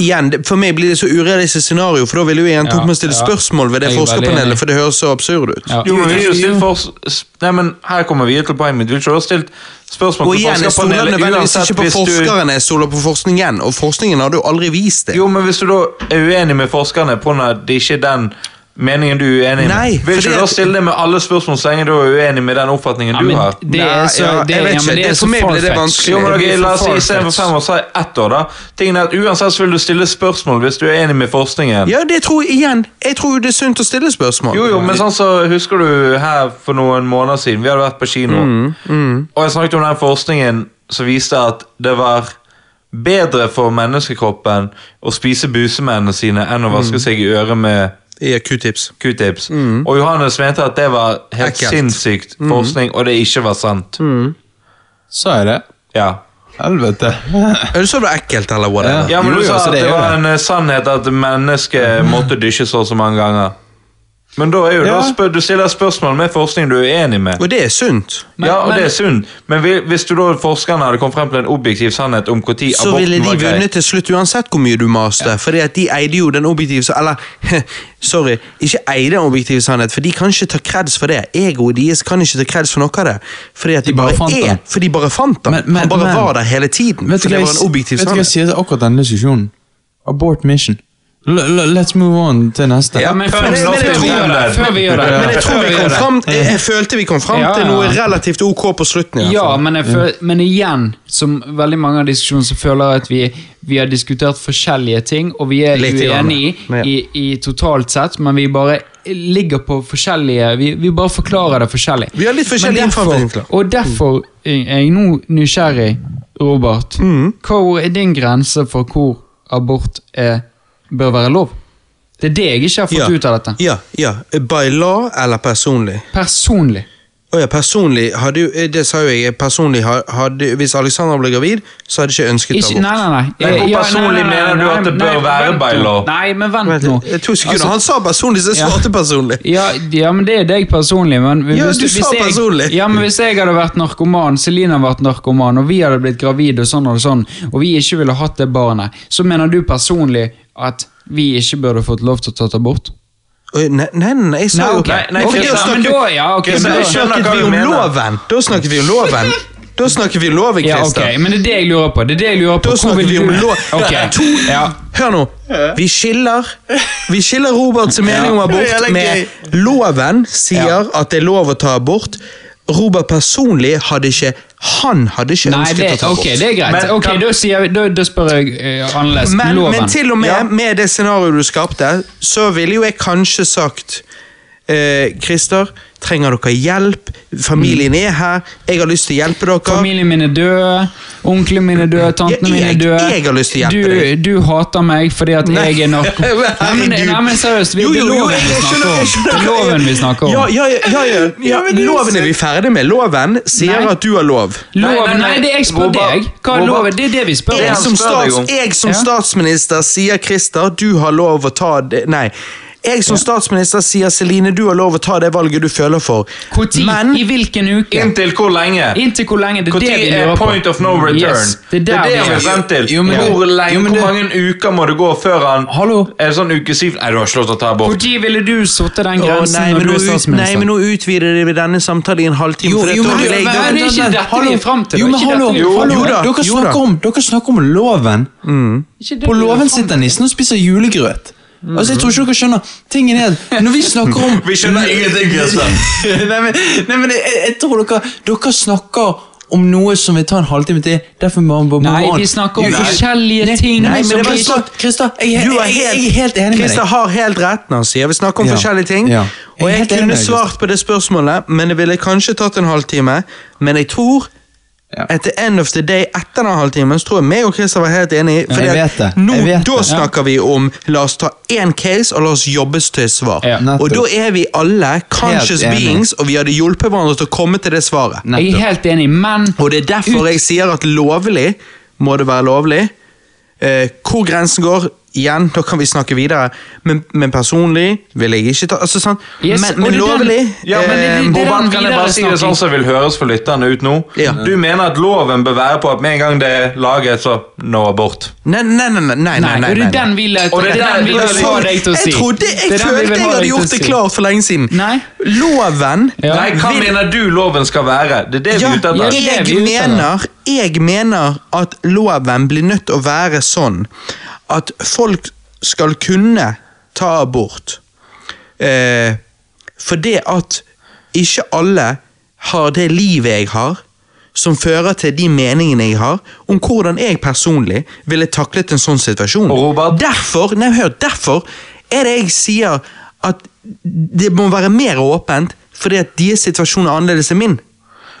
Igjen, For meg blir det så urealistisk scenario, for da vil jo igjen tok meg stille spørsmål ved det er forskerpanelet, for det høres så absurd ut. Ja. Jo, men vi har s- Nei, men Her kommer vi til poenget mitt. Vi vil ikke ha stilt spørsmål Og til igjen, jeg stoler nødvendigvis ikke på forskerne, jeg stoler på forskningen, og forskningen hadde jo aldri vist det. Jo, men hvis du da er uenig med forskerne på at det ikke er den meningen du er uenig Nei, med, vil ikke du da stille det med alle spørsmål så lenge du er uenig med den oppfatningen du har? det er så, det, jeg vet ikke. det Det- er for så meg blir det vanskelig. Jo, men for La oss si istedenfor fem år, så er ett år, da. Tingen er at Uansett så vil du stille spørsmål hvis du er enig med forskningen. Ja, det tror jeg igjen. Jeg tror det er sunt å stille spørsmål. Jo, jo, men sånn så Husker du her for noen måneder siden? Vi hadde vært på kino. Mm, Og jeg snakket om den forskningen som viste at det var bedre for menneskekroppen å spise busemennene sine enn å Mm. vaske seg i øret med I q-tips. q-tips. Og Johannes mente at det var helt Mm. Ekkelt. sinnssykt forskning, og det ikke var sant. Sa jeg det? Ja. Helvete. Er det så det var ekkelt, eller whatever? ja, men du jo, sa at det det er var det. en eh, sannhet at mennesket måtte dusje så og så mange ganger. Men da er jo Ja. da spør, du stiller spørsmål med forskning du er enig med. Og det er sunt. Men- ja, og men- det er sunt. Men hvis du da forskerne hadde kommet frem til en objektiv sannhet om når Så ville de vunnet til slutt uansett hvor mye du maste. Fordi at de eide jo den objektive Eller, sorry, ikke eide den objektive sannhet, for de kan ikke ta kreds for det. Egoet deres kan ikke ta kreds for noe av det. Fordi at de, De bare bare, er den. For de bare fant den. Men- men- Han bare men- var der hele tiden. Var vet du hva jeg sier til akkurat denne diskusjonen? Abort mission. Let's move on til neste. Ja, Men før men, men, det. før vi gjør det. Men jeg tror vi kom fram, jeg, jeg følte vi kom frem til noe relativt ok på slutten. i Ja, men, jeg føl, men igjen, som veldig mange av diskusjonene, så føler jeg at vi, vi har diskutert forskjellige ting, og vi er Litt uenige i, i totalt sett, men vi bare ligger på forskjellige Vi, vi bare forklarer det forskjellig. Vi har litt forskjellige derfor- innfallsvinkler. Og derfor er jeg nå nysgjerrig, Robert. Mm. Hvor er din grense for hvor abort er, bør være lov? Det er det jeg ikke har fått Ja. ut av dette. Ja, ja. By law eller personlig? Personlig. Oh ja, personlig hadde jo, eh, Det sa jo jeg. Personlig hadde, Hvis Alexandra ble gravid, så hadde jeg ikke ønsket Ikke, abort. nei, nei, nei. Men hvor Ja, nei, personlig nei, nei, mener du at det nei, bør være by law? Nei, men vent Vent, nå. To sekunder. Altså- Han sa personlig, så jeg Ja. svarte personlig. Ja, ja, men det er deg personlig. Men Ja, du hvis sa jeg, personlig. Ja, men hvis jeg hadde vært narkoman, Celine hadde vært narkoman, og vi hadde blitt gravide og sånn og sånn, og vi ikke ville hatt det barnet, så mener du personlig at vi ikke burde fått lov til å ta abort? bort? Nei, nei, nei, jeg sa jo okay. Nei, okay, snakker- da, ja, okay, Da da, snakket vi om loven! Da snakker vi om loven! Da snakker vi om loven, ja, Christer. ok, men det er det jeg lurer på. Det er det jeg lurer på. Da snakker vi om lov. Ok, To, ja. Hør nå. Vi skiller Vi skiller Roberts mening om abort med loven sier at det er lov å ta abort. Robert personlig hadde ikke Han hadde ikke Nei, ønsket det, å ta okay, ok, det er greit. Men Ok, Da, sier, vi- da, da spør jeg uh, annerledes. men, Loven. men til og med Ja. med det scenarioet du skapte, så ville jo jeg kanskje sagt uh, Christer, trenger dere hjelp? Familien er her. Jeg har lyst til å hjelpe dere. Familien min er død, onklene mine er døde, tantene mine er døde. jeg har lyst til å hjelpe du, deg. Du hater meg fordi at jeg er nok Nei, men, nei, men seriøst, vi, Jo, det jo, er jo, loven vi snakker om. Det er loven vi snakker om. Ja, ja, ja, ja, ja. Loven er vi ferdig med. Loven sier Nei. at du har lov. Loven, nei, det jeg spør deg. Hva er loven? Det er det vi spør Jeg om. som, stats, jeg som statsminister sier Christer, du har lov å ta det Nei. Jeg som statsminister sier Celine, du har lov å ta det valget du føler for. Når? Men I hvilken uke? Inntil hvor lenge? Inntil hvor lenge? Det er det vi er lurer på. point of no return? Yes, det er det vi er det vi er. frem til. Jo, men hvor lenge, jo, men hvor det- mange uker må det gå før han Hallo? Er det sånn uke syv Nei, du har ikke lov til å ta abort. Når ville du satt den grensen nei, når men du er statsminister? nei, men nå utvider vi denne samtalen i en halvtime. Jo, for jo, men det- er ikke dette vi er frem til. Jo, men hallo, da, dere, snakker om, loven. På låven sitter nissen og spiser julegrøt. Altså, jeg tror ikke dere skjønner Tingen er når vi snakker om Vi skjønner ingenting, Kristian. nei, men, nei, men jeg, jeg tror dere Dere snakker om noe som vil ta en halvtime til. Derfor må man bare Nei, vi snakker om Nei. forskjellige Nei, ting. Nei, men det var sånn- Christer, jeg, jeg, jeg, helt, jeg er helt enig med deg. deg. har helt rett når han sier Vi snakker om Ja. forskjellige ting. Ja. Og jeg kunne svart på det spørsmålet, men det ville kanskje tatt en halvtime. Men jeg tror Ja. At the end of the day, etter den halvtimen, så tror jeg meg og Christer var helt enige. Ja, fordi ja, at. Nå, da det. snakker vi om La oss ta én case, og la oss jobbes til et svar. Ja. Og da er vi alle conscious beings, og vi hadde hjulpet hverandre til å komme til det svaret. Jeg er helt enig, men Og det er derfor jeg sier at lovlig må det være lovlig. Eh, hvor grensen går, igjen, da kan vi snakke videre. Men, men personlig vil jeg ikke ta altså, sånn. Yes, Men, men lovlig Ja, men eh, det- det kan jeg bare si det sånn som vil høres for lytterne ut nå? Ja. Du mener at loven bør være på at med en gang det er laget, så no abort? Nei, nei, nei. nei, nei, Nei, nei, nei, Og det er den vi vil det jeg ha deg til å si. Jeg trodde, jeg følte jeg hadde gjort det klart for lenge siden. Nei. Loven Ja. Nei, hva vil- mener du loven skal være? Det er det vi er ute etter. jeg mener at loven blir nødt til å være sånn at folk skal kunne ta abort. Eh, for det at ikke alle har det livet jeg har, som fører til de meningene jeg har, om hvordan jeg personlig ville taklet en sånn situasjon. Robert? Derfor, nei, hør, derfor er det jeg sier at det må være mer åpent, fordi at deres situasjon er annerledes enn min.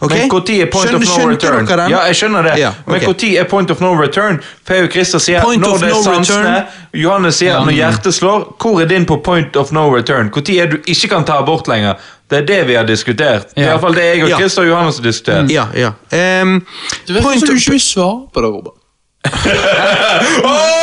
Ok? Men når er point Skjønner- of no return? dere den? Ja, jeg skjønner det. Ja, Men ok. når er point of no return? Jeg Christer sier Point når det er no sansene. Johannes sier når hjertet slår. Hvor er din på point of no return? Når er du ikke kan ta abort lenger? Det er det vi har diskutert. Det er iallfall i hvert fall det jeg og Ja. Christer og Johannes har diskutert. Ja, ja. Um, du vet ikke som du ikke vil svare på det, Robert. Jeg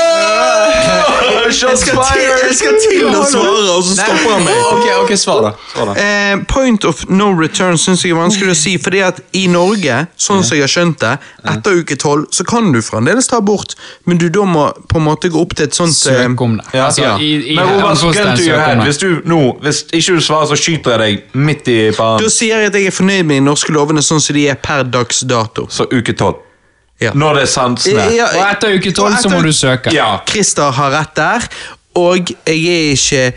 skal fired! jeg skal til å svare, og så stopper han meg. Ok, ok, svar da. Svar da. Eh, point of no return syns jeg er vanskelig å si. fordi at i Norge, sånn som jeg har skjønt det, etter uke tolv så kan du fremdeles ta abort, men du da må på en måte gå opp til et sånt eh, Søk om det. Ja, Altså, ja. i, i, Men Robert, gun to your head. Hvis du nå, hvis ikke du svarer, så skyter jeg deg midt i Da pannen. sier jeg at jeg er fornøyd med de norske lovene sånn som de er per dags dato. Så uke tolv. Ja. Når det er sansene. Ja, Og etter uke tolv så må du søke. Ja. Christer har rett der, og jeg er ikke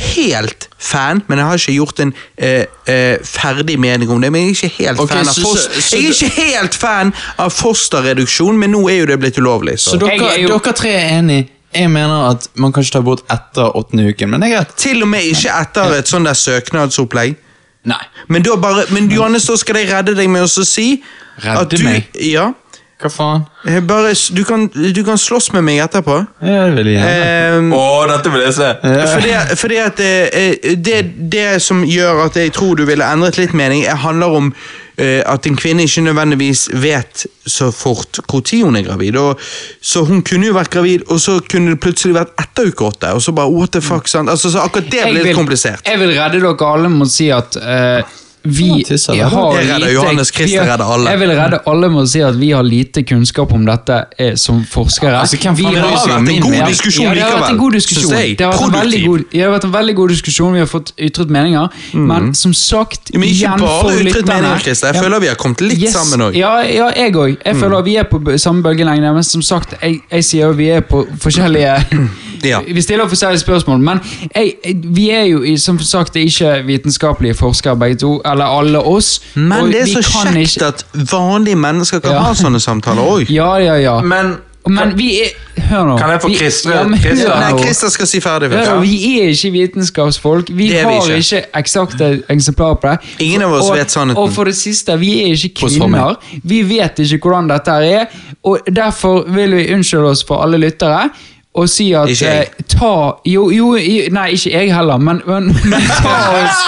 helt fan, men jeg har ikke gjort en eh, eh, ferdig mening om det. Men jeg er ikke helt okay, fan av så- så- så Jeg er ikke helt fan av fosterreduksjon, men nå er jo det blitt ulovlig. Så. Så dere, Jeg er jo- dere tre er enige. Jeg mener at man kan ikke ta bort etter åttende uken, men det er greit. Til og med ikke etter et sånt der søknadsopplegg. Nei. Men da bare, men Johannes, da skal jeg redde deg med å si Redde at du, meg? Ja. Hva faen? eh, Bare, du, kan, du kan slåss med meg etterpå. Ja, det vil jeg gjerne. Um, oh, dette vil jeg se. Fordi, fordi at eh, eh, det, det som gjør at jeg tror du ville endret litt mening, handler om at en kvinne ikke nødvendigvis vet så fort når hun er gravid. Og, så hun kunne jo vært gravid, og så kunne det plutselig vært etter uke åtte. Og så bare what the fuck, sant? Altså, så akkurat det blir litt komplisert. Jeg vil redde dere alle med å si at eh, vi tisser, jeg har Jeg redder lite Johannes, Christer redder alle. Jeg vil redde alle med å si at vi har lite kunnskap om dette eh, som forskere. Altså, hvem vi har vært en god mening? diskusjon ja, det har vært en god diskusjon. Det har god, det har vært en veldig god diskusjon. Vi har fått ytret meninger. Men som sagt, Ja, Men ikke bare ytret meninger, Christer. Jeg Ja, føler vi har kommet litt Yes. sammen òg. Ja, ja, jeg òg. Jeg føler vi er på samme bølgelengde. Men som sagt, jeg, jeg sier jo vi er på forskjellige Ja. Vi stiller forskjellige spørsmål. Men jeg, vi er jo som sagt ikke vitenskapelige forskere begge to. Eller alle oss. Men og det er vi så kjekt ikke- at vanlige mennesker kan Ja. ha sånne samtaler òg. Ja, ja, ja. Men Men vi er Hør nå. Kan jeg få Christer- Ja. Nei, Christer skal si ferdig. Hør nå, Vi er ikke vitenskapsfolk. Vi Det vi har ikke. ikke eksakte eksemplarer på det. Ingen av oss og, vet sannheten. Og for det siste, vi er ikke kvinner. Vi vet ikke hvordan dette er. Og derfor vil vi unnskylde oss for alle lyttere. Og si at Ikke jeg. eh, ta jo, jo, i- Nei, ikke jeg heller, men, men, men ta oss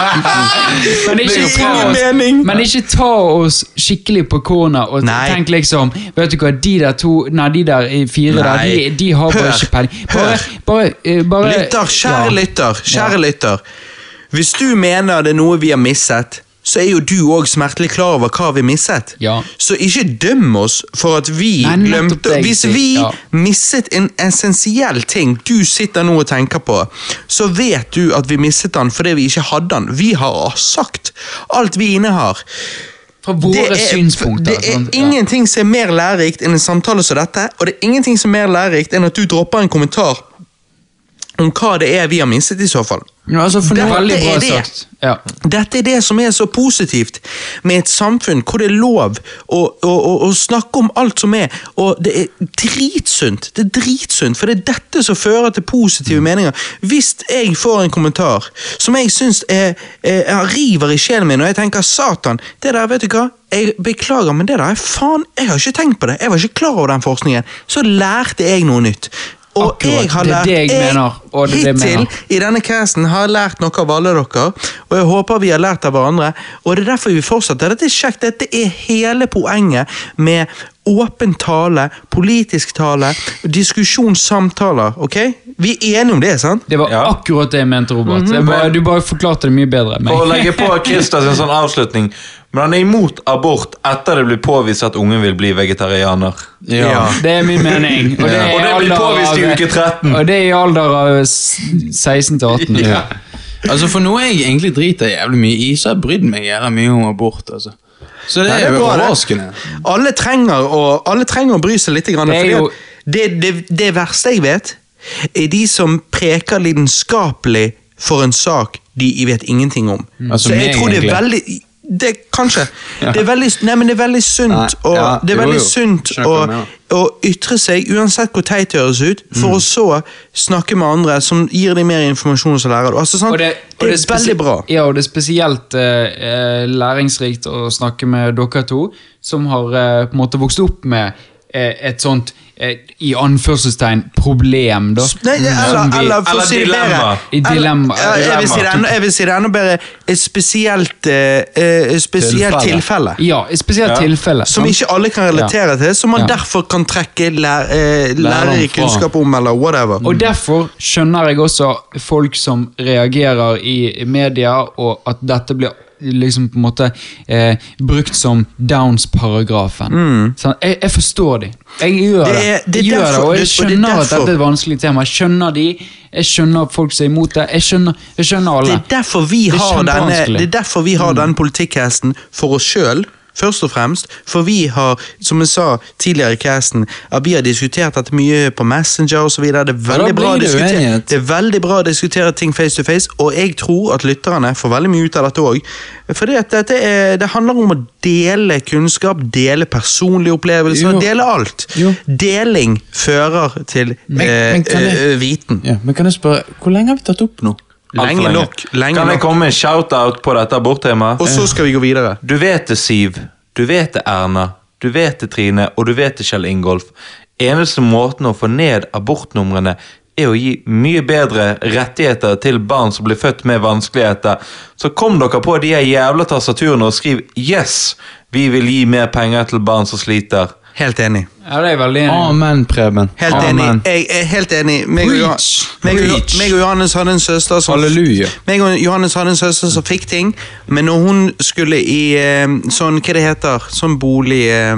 men ikke, ta oss, men ikke ta oss skikkelig på corner og Nei. tenk liksom Vet du hva, de der to Nei, de der fire der, de, de har bare ikke peiling. Bare, bare, eh, bare Lytter, kjære ja. lytter, kjære lytter. Hvis du mener det er noe vi har misset, så er jo du òg smertelig klar over hva vi har misset. Ja. Så ikke døm oss for at vi Nei, glemte det Hvis vi ja. misset en essensiell ting du sitter nå og tenker på, så vet du at vi misset den fordi vi ikke hadde den. Vi har sagt alt vi innehar. Fra våre synspunkter. Det er? Ja. ingenting som er mer lærerikt enn en samtale som dette, og det er ingenting som er mer lærerikt enn at du dropper en kommentar om hva det er vi har mistet i så fall. Ja, altså, for Det- nå, bra er det. sagt. Ja. Dette er det som er så positivt med et samfunn hvor det er lov å, å, å, å snakke om alt som er, og det er dritsunt. Det er dritsunt, for det er dette som fører til positive meninger. Hvis jeg får en kommentar som jeg syns er, er, er, river i sjelen min, og jeg tenker 'satan', det der, vet du hva, jeg beklager, men det der er faen Jeg har ikke tenkt på det, jeg var ikke klar over den forskningen. Så lærte jeg noe nytt. Og Akkurat, jeg har det er lært det jeg mener, og det hittil det mener. i denne casten har jeg lært noe av alle dere, og jeg håper vi har lært av hverandre. Og det er derfor vi fortsetter. Dette er kjekt. Dette er hele poenget med åpen tale, politisk tale, diskusjonssamtaler. ok? Vi er enige om det, sant? Det var Ja. akkurat det jeg mente, Robert. Mhm. Jeg bare, du bare forklarte det mye bedre. meg. For å legge på Christer en sånn avslutning Men han er imot abort etter det blir påvist at ungen vil bli vegetarianer. ja. Det er min mening. Og det, Og det blir påvist i uke 13. Og det er i alder av 16 til 18. Ja. Altså For noe jeg egentlig driter jævlig mye i, så har jeg brydd meg jævlig mye om abort. altså. Så det Nei, det er overraskende. Alle trenger å, alle trenger å bry seg litt. Grann, Det er jo- det, det, det verste jeg vet, er de som preker lidenskapelig for en sak de vet ingenting om. Altså Så jeg tror det er veldig det, Kanskje. Ja. Det, er veldig, nei, men det er veldig sunt, Nei, ja, det er jo, veldig jo. sunt å, å ytre seg, uansett hvor teit det høres ut, for Mm. å så snakke med andre som gir dem mer informasjon. Så lærer du. Altså, sånn, Og det, og er spesi- veldig bra. Ja, og det er spesielt eh, eh, læringsrikt å snakke med dere to, som har eh, på en måte vokst opp med eh, et sånt i anførselstegn problem, da. Nei, eller, vi- eller for å Eller si det bedre dilemma. Eller, jeg, vil si det enda, jeg vil si det enda bedre Et spesielt, eh, eh, spesielt Tilfelle. tilfelle. Ja, et spesielt Ja. tilfelle. Som ikke alle kan relatere til, som man Ja. derfor kan trekke lær, eh, kunnskap om, eller whatever. Og derfor skjønner jeg også folk som reagerer i media, og at dette blir liksom på en måte eh, brukt som Downs-paragrafen. Sånn, jeg, jeg forstår de. Jeg gjør det. Mm. Det er- det er jeg gjør derfor- det, og jeg det- og det skjønner at dette er et vanskelig tema. Jeg skjønner de, jeg skjønner folk som er imot det. Jeg skjønner, jeg skjønner alle. Det er derfor vi har denne, det er derfor vi har denne politikkhesten for oss sjøl. Først og fremst, for vi har, som jeg sa tidligere i casten, at vi har diskutert dette mye på Messenger osv. Det, det det er veldig bra å diskutere ting face to face, og jeg tror at lytterne får veldig mye ut av dette òg. For er, det handler om å dele kunnskap, dele personlige opplevelser, Jo. dele alt. Jo. Deling fører til Men- eh, men jeg- eh, viten. Ja, men kan jeg spørre, hvor lenge har vi tatt opp nå? Lenge lenge. nok. Lenge kan jeg komme med en shout-out på dette aborttemaet? Og så skal vi gå videre. Du vet det, Siv. Du vet det, Erna. Du vet det, Trine. Og du vet det, Kjell Ingolf. Eneste måten å få ned abortnumrene er å gi mye bedre rettigheter til barn som blir født med vanskeligheter. Så kom dere på de jævla tastaturene og skriv 'Yes, vi vil gi mer penger til barn som sliter'. Helt enig. Ja, det er veldig enig. Amen, Preben. Helt Amen. enig. Jeg er helt enig. Meg og, Johan- meg, og, meg og Johannes hadde en søster som Halleluja. Meg og Johannes hadde en søster som fikk ting, men når hun skulle i eh, sånn Hva det heter? Sånn bolig eh,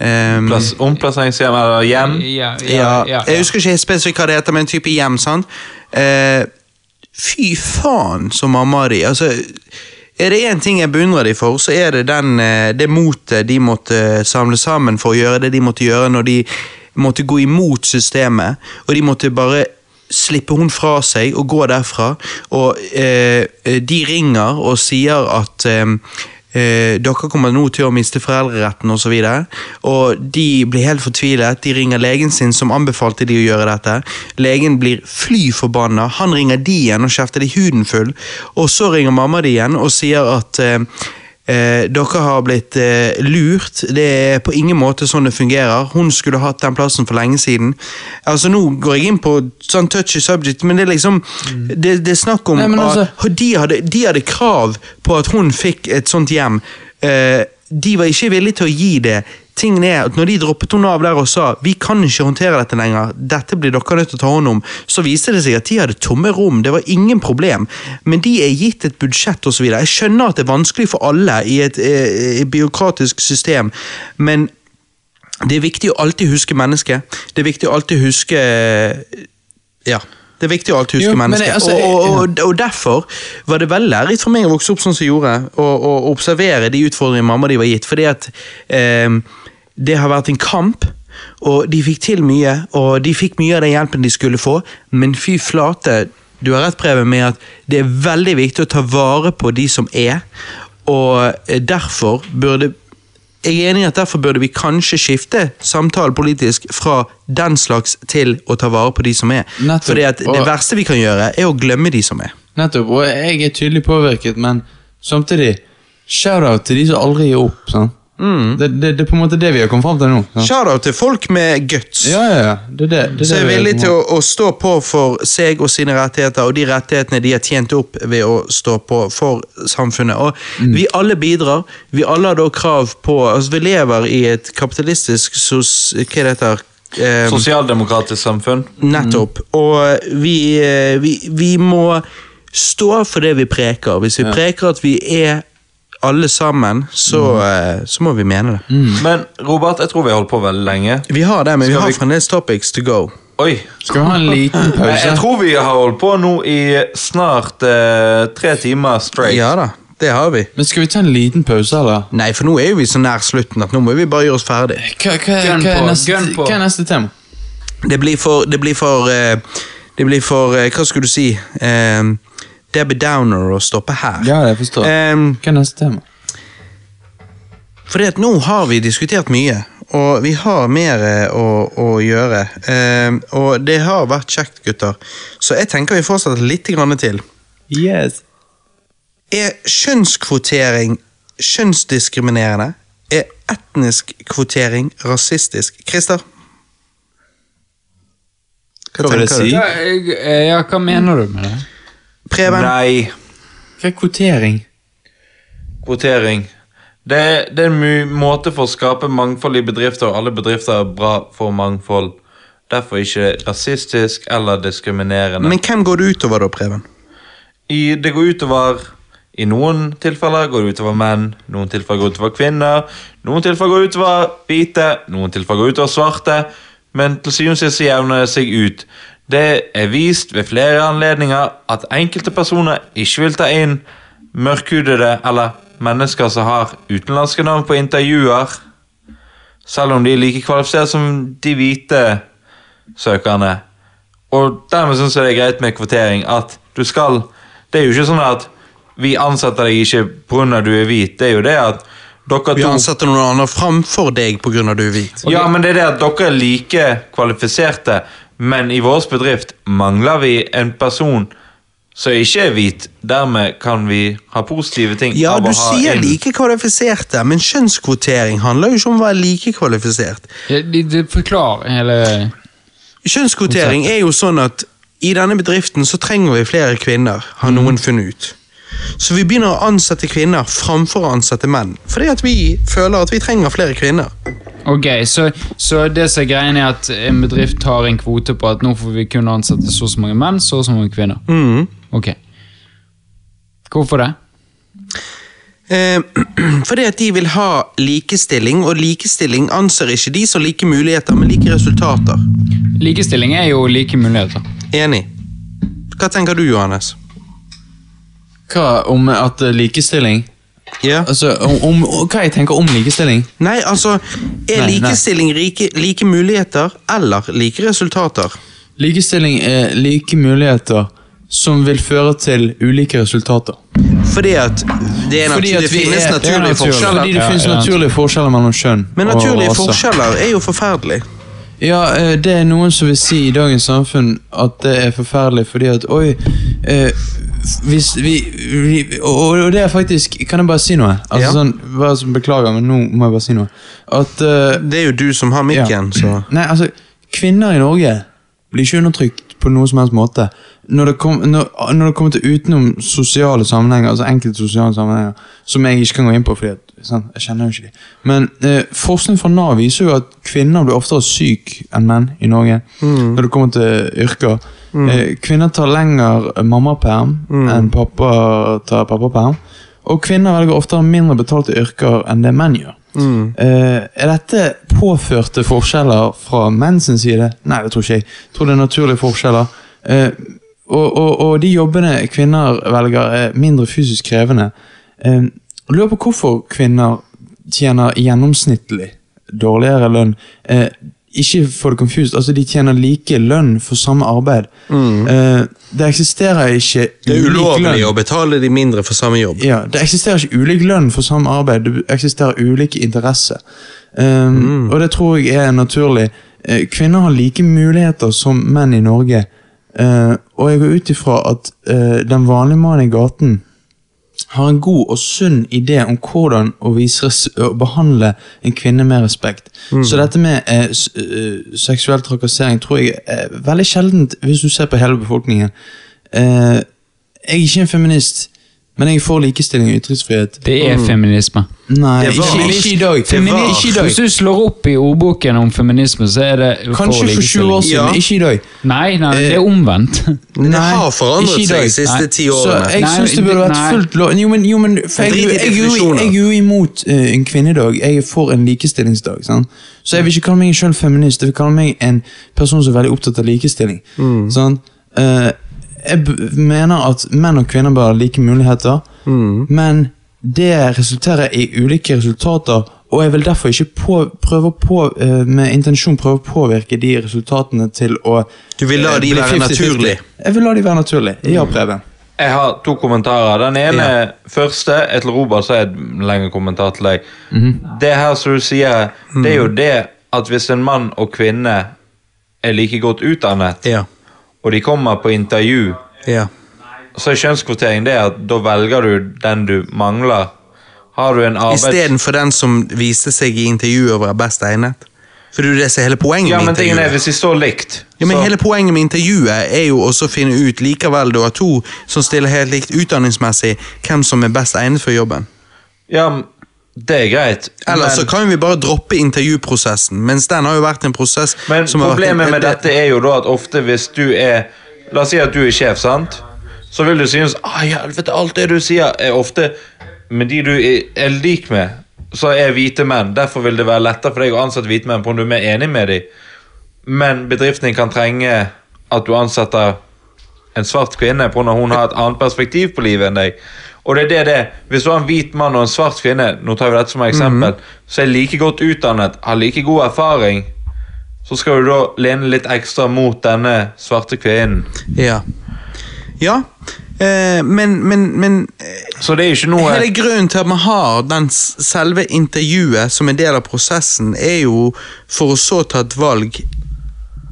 eh, Plass, omplasseringshjem eller hjem. Ja, ja, ja, ja, Jeg husker ikke spesifikt hva det heter, men en type hjem. sant? Uh, fy faen, så mamma di. Altså, er det én ting jeg beundrer dem for, så er det den, eh, det motet de måtte samle sammen for å gjøre det de måtte gjøre når de måtte gå imot systemet, og de måtte bare slippe hun fra seg og gå derfra. Og eh, de ringer og sier at eh, eh, dere kommer nå til å miste foreldreretten osv. Og, så og de blir helt fortvilet. De ringer legen sin som anbefalte de å gjøre dette. Legen blir fly forbanna. Han ringer de igjen og kjefter de huden full. Og så ringer mamma de igjen og sier at eh, Eh, dere har blitt eh, lurt. Det er på ingen måte sånn det fungerer. Hun skulle hatt den plassen for lenge siden. Altså Nå går jeg inn på sånn touchy subject, men det er liksom Det, det er snakk om Nei, altså- at de hadde, de hadde krav på at hun fikk et sånt hjem. Eh, de var ikke villige til å gi det. Tingen er at når de droppet henne av der og sa vi kan ikke håndtere dette lenger, dette blir dere nødt til å ta hånd om, så viste det seg at de hadde tomme rom. Det var ingen problem. Men de er gitt et budsjett osv. Jeg skjønner at det er vanskelig for alle i et i et byråkratisk system, men det er viktig å alltid huske mennesket. Det er viktig å alltid huske Ja. Det er viktig å alltid huske Jo, mennesket. altså, og, og, og, og derfor var det veldig lærerikt for meg å vokse opp sånn som jeg gjorde, og, og observere de utfordringene mamma de var gitt. Fordi at eh, det har vært en kamp, og de fikk til mye, og de fikk mye av den hjelpen de skulle få, men fy flate, du har rett, Preben, med at det er veldig viktig å ta vare på de som er, og eh, derfor burde jeg er enig i at derfor burde vi kanskje skifte samtalen politisk fra den slags til å ta vare på de som er. Nettopp. Fordi at det verste vi kan gjøre, er å glemme de som er. Nettopp, og jeg er tydelig påvirket, men samtidig Shout-out til de som aldri gir opp. sant? Mm. Det, det, det er på en måte det vi har kommet fram til nå. sant? Shout-out til folk med guts. Ja, ja, ja. Det, er det, det, er som er vi villige til å, å stå på for seg og sine rettigheter, og de rettighetene de har tjent opp ved å stå på for samfunnet. Og Mm. Vi alle bidrar. Vi alle har da krav på altså Vi lever i et kapitalistisk sos... Hva det heter eh, Sosialdemokratisk samfunn. Nettopp. Og vi, eh, vi, vi må stå for det vi preker. Hvis vi preker at vi er alle sammen, så, mm. så må vi mene det. Men Robert, jeg tror vi har holdt på veldig lenge. Vi har det, men vi har vi- fremdeles topics to go. Oi. Skal vi ha en liten pause? jeg tror vi har holdt på nå i snart eh, tre timer straight. Ja da, det har vi. Men Skal vi ta en liten pause, eller? Nei, for nå er jo vi så nær slutten at nå må vi bare gjøre oss ferdig. Hva, hva, hva, er, neste, hva er neste tema? Det blir for Det blir for, eh, det blir for eh, Hva skulle du si? Eh, Debbie Downer å stoppe her. Ja, jeg forstår. Um, Hva er neste tema? Fordi at nå har vi diskutert mye, og vi har mer eh, å, å gjøre. Um, og det har vært kjekt, gutter. Så jeg tenker vi fortsetter litt grann til. Yes. Er kjønnskvotering kjønnsdiskriminerende? Er etnisk kvotering rasistisk? Christer? Hva du? si? Ja, jeg- eh, ja, hva mener du med det? Preben? Nei, Hva er kvotering? kvotering. Det, det er en måte for å skape mangfold i bedrifter, og alle bedrifter er bra for mangfold. Derfor ikke rasistisk eller diskriminerende. Men hvem går det utover da, Preben? I, det går utover I noen tilfeller går det utover menn, noen tilfeller går det utover kvinner, noen tilfeller går det utover hvite, noen tilfeller går det utover svarte, men til syvende og sist så jevner det seg ut. Det er vist ved flere anledninger at enkelte personer ikke vil ta inn mørkhudede eller mennesker som har utenlandske navn på intervjuer, selv om de er like kvalifisert som de hvite søkerne. Og dermed syns jeg det er greit med kvotering. At du skal Det er jo ikke sånn at vi ansetter deg ikke pga. du er hvit. Det er jo det at dere Vi ansetter noen andre framfor deg pga. du er hvit. Ja, men det er det at dere er like kvalifiserte, men i vår bedrift mangler vi en person som ikke er hvit. Dermed kan vi ha positive ting Ja, du sier inn- like kvalifiserte, men kjønnskvotering handler jo ikke om å være like kvalifisert. Ja, de, de forklarer hele Kjønnskvotering er jo sånn at i denne bedriften så trenger vi flere kvinner, har Mhm. noen funnet ut. Så vi begynner å ansette kvinner framfor å ansette menn. Fordi at vi føler at vi trenger flere kvinner. Ok, så, så det som er greien er at en bedrift har en kvote på at nå får vi kun ansette så og så mange menn, så og så mange kvinner. Mm. Ok. Hvorfor det? Eh, fordi at de vil ha likestilling, og likestilling anser ikke de som like muligheter, men like resultater. Likestilling er jo like muligheter. Enig. Hva tenker du, Johannes? Hva om at eh, likestilling Ja? Altså, om, om, hva jeg tenker om likestilling? Nei, altså Er Nei, nei. likestilling like, like muligheter eller like resultater? Likestilling er like muligheter som vil føre til ulike resultater. Fordi at det, er Fordi at det finnes er- naturlige forskjeller. Fordi det finnes ja. naturlige forskjeller mellom kjønn. Men og naturlige forskjeller er jo forferdelig. Ja, eh, det er noen som vil si i dagens samfunn at det er forferdelig fordi at Oi, eh, hvis vi, vi og, og det er faktisk Kan jeg bare si noe? Altså Ja. sånn, bare så Beklager, men nå må jeg bare si noe. At eh, Det er jo du som har mikken, så Nei, altså, kvinner i Norge blir ikke undertrykt på noen som helst måte. Når det, kom, når, når det kommer til utenom sosiale sammenhenger, altså enkelte sosiale sammenhenger, som jeg ikke kan gå inn på, fordi at, sant, jeg kjenner jo ikke de. Men eh, forskning fra Nav viser jo at kvinner blir oftere syk enn menn i Norge. Når det kommer til yrker. Eh, kvinner tar lenger mammaperm enn pappa tar pappaperm. Og kvinner velger oftere mindre betalte yrker enn det menn gjør. Eh, er dette påførte forskjeller fra menns side? Nei, det tror ikke jeg. Jeg tror det er naturlige forskjeller. Eh, og, og, og de jobbene kvinner velger, er mindre fysisk krevende. Eh, lurer på hvorfor kvinner tjener gjennomsnittlig dårligere lønn. Eh, ikke få det confused, altså de tjener like lønn for samme arbeid. Eh, det eksisterer ikke Det er ulovlig å betale de mindre for samme jobb. Ja, Det eksisterer ikke ulik lønn for samme arbeid, det eksisterer ulike interesser. Um, Og det tror jeg er naturlig. Kvinner har like muligheter som menn i Norge. Eh, og jeg går ut ifra at uh, den vanlige mannen i gaten har en god og sunn idé om hvordan å, å behandle en kvinne med respekt. Så dette med uh, seksuell trakassering tror jeg er veldig sjeldent hvis du ser på hele befolkningen. Jeg er ikke en feminist, men jeg er for likestilling og ytringsfrihet. Det er feminisme. Nei, Det var- ikke, ikke i dag. Det var- Ikke i dag. Hvis du slår opp i ordboken om feminisme, så er det Kanskje for 20 år siden, Ja. ikke i dag. Nei, nei, det er omvendt. Nei, det har forandret seg de siste ti årene. Så jeg syns det burde vært fullt lov Jo, men, jo, men jeg, jeg, jeg, jeg er jo imot uh, en kvinnedag. Jeg er for en likestillingsdag. Sant? Så jeg vil ikke kalle meg selv feminist. Jeg vil kalle meg en person som er veldig opptatt av likestilling. Mm. Sant? Eh, jeg mener at menn og kvinner bør ha like muligheter, Mm. men det resulterer i ulike resultater. Og jeg vil derfor ikke på, prøve på, eh, med intensjon prøve å påvirke de resultatene til å Du vil la eh, de være 50-50. naturlig. Jeg vil la de være naturlige. Ja, Preben. Jeg har to kommentarer. Den ene første er til Robert, så er det en lengre kommentar til deg. Det her som du sier, det er jo det at hvis en mann og kvinne er like godt utdannet, Ja. Og de kommer på intervju, ja. så er kjønnskvotering det at da velger du den du mangler. Har du en arbeids... Istedenfor den som viste seg i intervjuet være best egnet. For det er jo det som er hele poenget Ja, med men tingen er, intervjuet. hvis de står likt Ja, men så- Hele poenget med intervjuet er jo også å finne ut likevel du har to som stiller helt likt utdanningsmessig, hvem som er best egnet for jobben. Ja, men det er greit. Eller men, så kan vi bare droppe intervjuprosessen, mens den har jo vært en prosess men som har vært problemet en- med dette er jo da at ofte hvis du er La oss si at du er sjef, sant? Så vil du synes ah, helvete, alt det du sier, er ofte med de du er, lik med, så er hvite menn. Derfor vil det være lettere for deg å ansette hvite menn på om du er mer enig med dem. Men bedriften din kan trenge at du ansetter en svart kvinne på når hun har et annet perspektiv på livet enn deg. Og det er det det. Hvis du har en hvit mann og en svart kvinne, nå tar vi dette som eksempel, så er like godt utdannet, har like god erfaring, så skal du da lene litt ekstra mot denne svarte kvinnen. Ja. Ja, eh, men, men, men Så det er ikke noe hele grunnen til at man har den selve intervjuet som en del av prosessen, er jo for å så ta et valg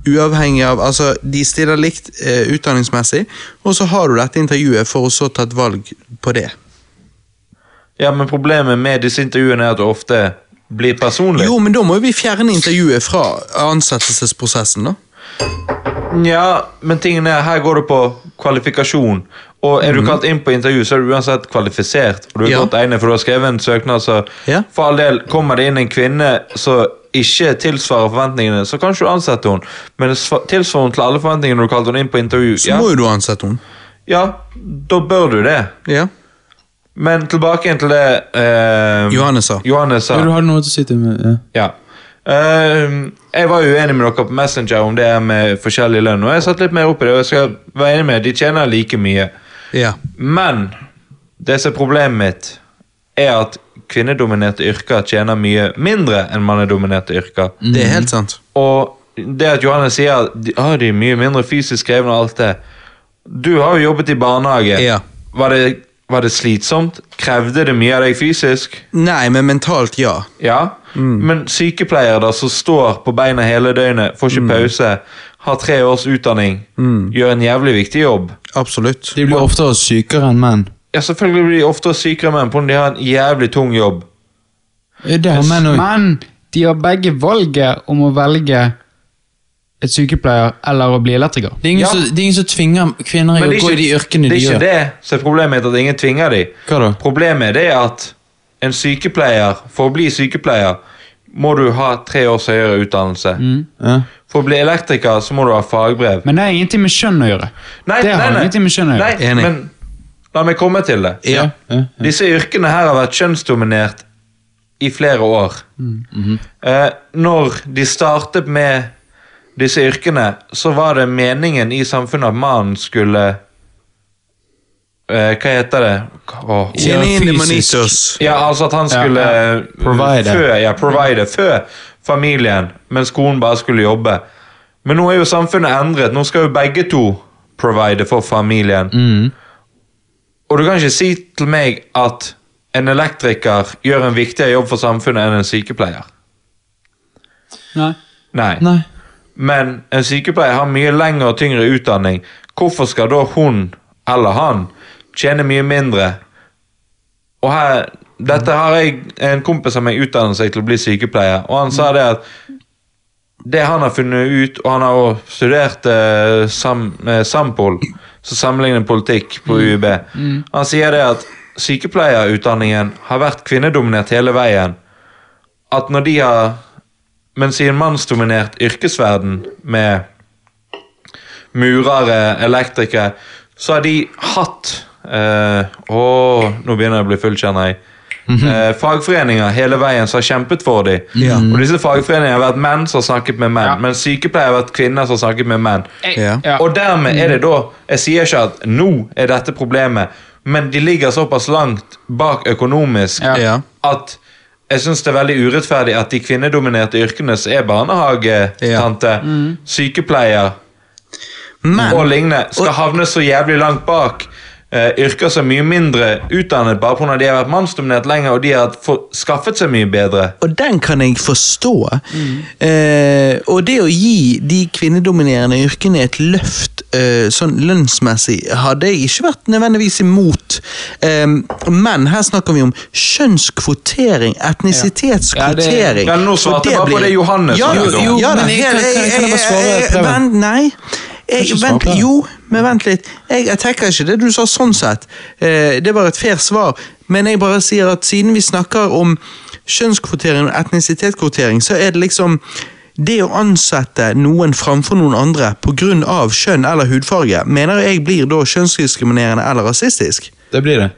uavhengig av Altså, de stiller likt eh, utdanningsmessig, og så har du dette intervjuet for å så ta et valg på det. Ja, men problemet med disse intervjuene er at det ofte blir personlig. Jo, men da må jo vi fjerne intervjuet fra ansettelsesprosessen, da. Ja, men tingen er, her går det på kvalifikasjon. Og er du kalt inn på intervju, så er du uansett kvalifisert. Og du er Ja. godt egnet, for du har skrevet en søknad, så Ja. for all del, kommer det inn en kvinne som ikke tilsvarer forventningene, så kan ikke du ansette henne. Men tilsvarer hun til alle forventningene du kalte henne inn på intervju, Så ja, må jo du ansette henne. ja, da bør du det. Ja. Men tilbake igjen til det eh, Johannes sa. Johannes sa. Ja, du har noe til å si til meg. Ja. Ja. Ehm, jeg var uenig med dere på Messenger om det med forskjellig lønn, og jeg satt litt mer opp i det, og jeg skal være enig med de tjener like mye. Ja. Men det som er problemet mitt, er at kvinnedominerte yrker tjener mye mindre enn mannedominerte yrker. Det er helt sant. Og det at Johannes sier at de, ah, de er mye mindre fysisk krevende og alt det Du har jo jobbet i barnehage. Ja. Var, det, var det slitsomt? Krevde det mye av deg fysisk? Nei, men mentalt, ja. Ja, men sykepleiere da som står på beina hele døgnet, får ikke pause, har tre års utdanning, gjør en jævlig viktig jobb. Absolutt. De blir oftere sykere enn menn. Ja, selvfølgelig blir de oftere sykere enn menn på om de har en jævlig tung jobb. Det har menn òg. Men de har begge valget om å velge et sykepleier eller å bli elektriker. Det er ingen, Ja. som, det er ingen som tvinger kvinner i å det er gå i de yrkene de gjør. det er ikke det, det som er problemet, at ingen tvinger dem. Hva da? Problemet er det at en sykepleier, for å bli sykepleier, må du ha tre års høyere utdannelse. Ja. For å bli elektriker så må du ha fagbrev. Men det har ingenting med kjønn å gjøre. Nei, det har nei, nei. ingenting med kjønn å gjøre. Nei, Enig. men la meg komme til det. Ja. Ja, ja. Disse yrkene her har vært kjønnsdominert i flere år. Mm. eh, når de startet med disse yrkene, så var det meningen i samfunnet at mannen skulle eh, Hva heter det? Tjene inn fysisk. demonitos. Ja, altså at han skulle ja. eh, Provide. Fø, ja, provide. Fø familien, mens konen bare skulle jobbe. Men nå er jo samfunnet endret. Nå skal jo begge to provide for familien. Mm. Og du kan ikke si til meg at en elektriker gjør en viktigere jobb for samfunnet enn en sykepleier. Nei. Nei. Nei. Men en sykepleier har mye lengre og tyngre utdanning. Hvorfor skal da hun eller han tjene mye mindre? Og her, Dette har jeg en kompis av meg utdannet seg til å bli sykepleier, og han sa det at det han har funnet ut, og han har også studert eh, sam, eh, Sampol, som sammenligner politikk på UiB, han sier det at sykepleierutdanningen har vært kvinnedominert hele veien. At når de har Mens i en mannsdominert yrkesverden med murere, elektrikere, så har de hatt eh, Å, nå begynner jeg å bli full, kjenner jeg. Eh, fagforeninger hele veien som har kjempet for dem. Ja. Og disse fagforeningene har vært menn som har snakket med menn, Ja. men sykepleiere har vært kvinner som har snakket med menn. Ja. Ja. Og dermed er det da Jeg sier ikke at nå er dette problemet, men de ligger såpass langt bak økonomisk at jeg syns det er veldig urettferdig at de kvinnedominerte yrkene som er barnehagetante, sykepleier Men og lignende, skal havne så jævlig langt bak. Eh, yrker som er mye mindre utdannet bare pga. de har vært mannsdominert lenger, og de har for, skaffet seg mye bedre. Og den kan jeg forstå. Eh, og det å gi de kvinnedominerende yrkene et løft eh, sånn lønnsmessig, hadde jeg ikke vært nødvendigvis imot. Eh, men her snakker vi om kjønnskvotering, etnisitetskvotering. Ja, nå svarte jeg bare på det Johannes ja, jo, jo, jo, ja, men jeg- kan- kan- jeg bare svare, Nei. Jeg, vent, jo, men vent litt. Jeg, jeg tenker ikke det du sa sånn sett. Eh, det var et fair svar. Men jeg bare sier at siden vi snakker om kjønnskvotering og etnisitetskvotering, så er det liksom det å ansette noen framfor noen andre pga. kjønn eller hudfarge, mener jeg blir da kjønnsdiskriminerende eller rasistisk. Det blir det.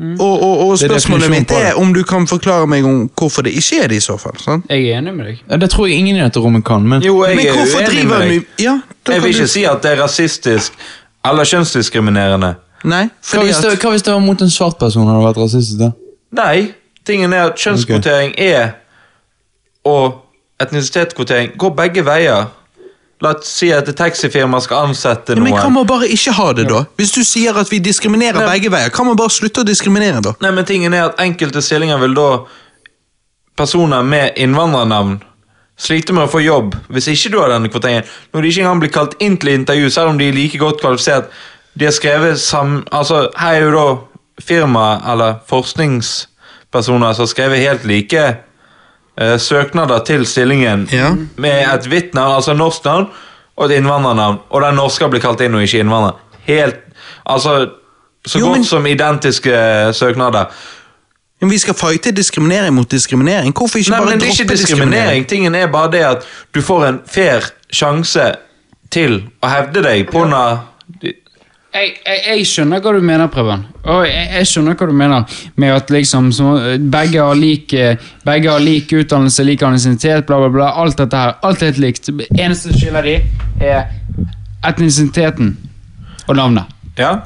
Og, og, og Det er spørsmålet mitt er om du kan forklare meg om hvorfor det ikke er det i så fall. sant? Jeg er enig med deg. Ja, det tror jeg ingen i dette rommet kan, men Jo, jeg Men er hvorfor uenig driver med vi. Ja, Jeg vil vil du- ikke si at det er rasistisk eller kjønnsdiskriminerende. Nei, hva hvis, det, at hva hvis det var mot en svart person hadde vært rasistisk? da? Nei, tingen er at kjønnskvotering er og etnisitetskvotering går begge veier. La oss si at et taxifirma skal ansette Ja, men kan man bare ikke ha det, da? Hvis du sier at vi diskriminerer Nei. begge veier, kan man bare slutte å diskriminere, da? Nei, men tingen er at Enkelte stillinger vil da personer med innvandrernavn slite med å få jobb hvis ikke du har denne kvoteringen. Når de ikke engang blir kalt inn til intervju, selv om de er like godt kvalifisert. De har skrevet sam... Altså, her er jo da firma eller forskningspersoner som har skrevet helt like eh, søknader til stillingen Ja. med et hvitt navn, altså norsk navn, og et innvandrernavn. Og den norske blir kalt inn og ikke innvandrer. Helt Altså så Jo, godt men- som identiske søknader. Men vi skal fighte diskriminering mot diskriminering. Hvorfor ikke Nei, bare men det er ikke diskriminering. Tingen er bare det at du får en fair sjanse til å hevde deg på grunn av Jeg, jeg, jeg skjønner hva du mener, Preben. Og jeg, jeg skjønner hva du mener med at liksom så, begge, har lik, begge har lik utdannelse, lik ansiennitet, bla, bla, bla. Alt dette her. Alt er helt likt. Eneste som skiller de, er etnisiteten og navnet. Ja?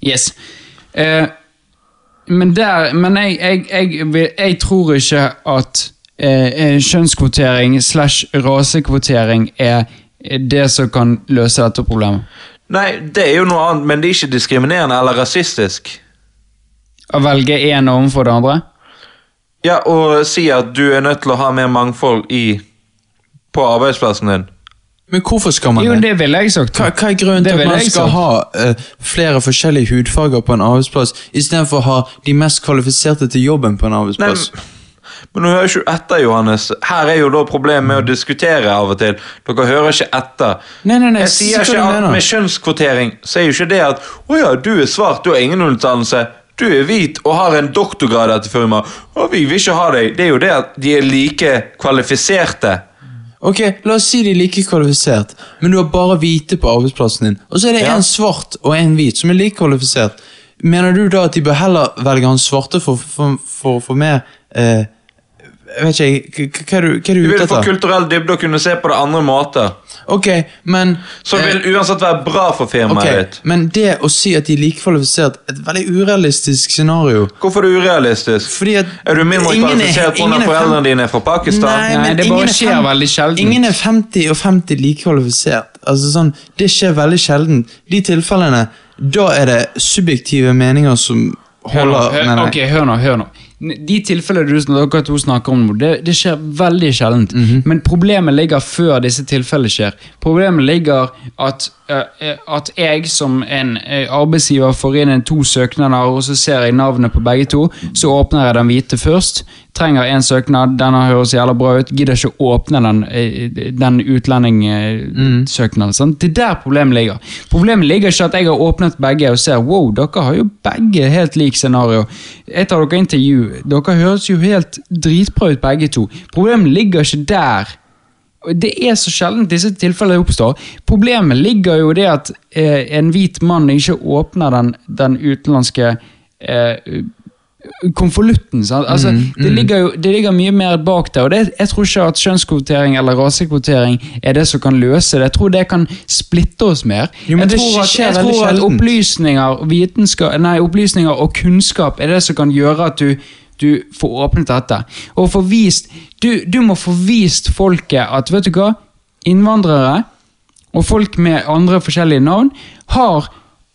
Yes. Eh, men der, men jeg, jeg, tror ikke at eh, kjønnskvotering slash rasekvotering er det som kan løse dette problemet. Nei, det er jo noe annet, men det er ikke diskriminerende eller rasistisk. Å velge én overfor det andre? Ja, og si at du er nødt til å ha mer mangfold i på arbeidsplassen din. Men hvorfor skal man Jo, det? det ville jeg sagt. Hva, hva er grunnen Det til at man skal sagt. ha uh, flere forskjellige hudfarger på en arbeidsplass, istedenfor å ha de mest kvalifiserte til jobben på en Nei, arbeidsplass? Men nå hører ikke du etter, Johannes. Her er jo da problemet med å diskutere av og til. Dere hører ikke etter. Nei, nei, nei, Jeg sier ikke du at med kjønnskvotering så er jo ikke det at Å ja, du er svart, du har ingen utdannelse. Du er hvit og har en doktorgrad etter firma, Og vi vil ikke ha deg. Det er jo det at de er like kvalifiserte. Ok, La oss si de er like kvalifisert, men du har bare hvite på arbeidsplassen din. Og så er det Ja. en svart og en hvit som er like kvalifisert. Mener du da at de bør heller velge han svarte for å få mer eh, vet ikke, hva- hva er du, hva er du Du vil få kulturell dybde og kunne se på det andre måter. Ok, men Som eh, vil uansett være bra for firmaet ok, ditt. Men det å si at de er likekvalifisert, er et veldig urealistisk scenario. Hvorfor er det urealistisk? Fordi at Er du mindre er- kvalifisert pga. ingen er foreldrene dine er fra Pakistan? Nei, Nei, men det bare er skjer fem- veldig sjelden. Ingen er 50 og 50 likekvalifisert. Altså sånn, Det skjer veldig sjelden. De tilfellene, da er det subjektive meninger som Hør nå, holder hør, okay, ok, hør nå, hør nå. De tilfellene du, dere to snakker om det, det skjer veldig sjeldent. -hmm. Men problemet ligger før disse tilfellene skjer. Problemet ligger at, uh, at jeg som en eh, arbeidsgiver får inn en to søknader, og så ser jeg navnet på begge to. Så åpner jeg den hvite først. Trenger en søknad, denne høres jævla bra ut. Gidder ikke å åpne den, eh, den utlendingsøknaden. Mm. Det er der problemet ligger. Problemet ligger ikke at jeg har åpnet begge og ser wow, dere har jo begge helt lik scenario. Jeg tar dere intervju. Dere høres jo helt dritbra ut begge to. Problemet ligger ikke der. Det er så sjelden disse tilfellene oppstår. Problemet ligger jo i det at eh, en hvit mann ikke åpner den, den utenlandske eh, konvolutten. Altså, det, ligger jo, det ligger mye mer bak der. og det, Jeg tror ikke at kjønnskvotering eller rasekvotering er det som kan løse det. Jeg tror det kan splitte oss mer. Jo, men jeg det tror at, jeg tror at opplysninger, nei, opplysninger og kunnskap er det som kan gjøre at du, du får åpnet dette. Og få vist, du, du må få vist folket at vet du hva, innvandrere og folk med andre forskjellige navn har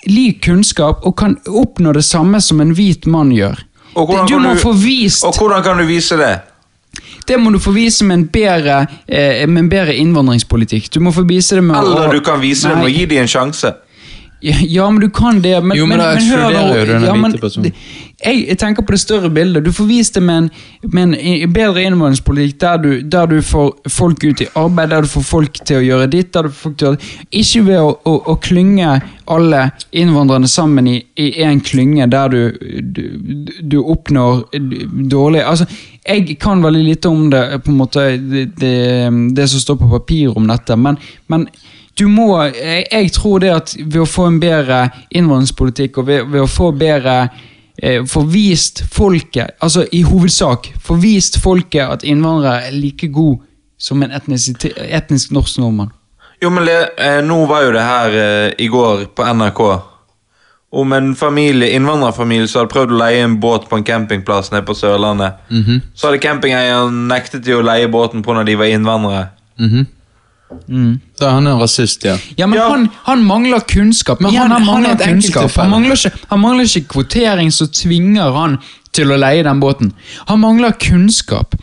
lik kunnskap og kan oppnå det samme som en hvit mann gjør. Du må få vist Og hvordan kan du vise det? Det må du få vise med en bedre, eh, med en bedre innvandringspolitikk. Du må få vise det med å- Eller du kan vise det med å gi dem en sjanse. Ja, men du kan det. Men, Jo, men da hør ekskluderer nå- ja, men. Jeg, jeg tenker på det større bildet. Du får vist det med en, med en bedre innvandringspolitikk der du, der du får folk ut i arbeid, der du får folk til å gjøre ditt. der du får folk til å, Ikke ved å, å, å klynge alle innvandrerne sammen i én klynge der du, du, du oppnår dårlig Altså, jeg kan veldig lite om det, på en måte, det, det, det som står på papir om dette, men, men du må, jeg, jeg tror det at ved å få en bedre innvandringspolitikk og ved, ved å få bedre eh, Få vist folket, altså i hovedsak, få vist folket at innvandrere er like god som en etnisk norsk nordmann. Jo, men eh, nå var jo det her eh, i går på NRK. Om en familie, innvandrerfamilie som hadde prøvd å leie en båt på en campingplass nede på Sørlandet. Så hadde campingeieren nektet de å leie båten pga. de var innvandrere. Da er han en rasist, ja. Ja, men Ja. Han, han mangler kunnskap. Men ja, han- han, mangler han kunnskap. Han mangler, ikke, han mangler ikke kvotering som tvinger han til å leie den båten. Han mangler kunnskap.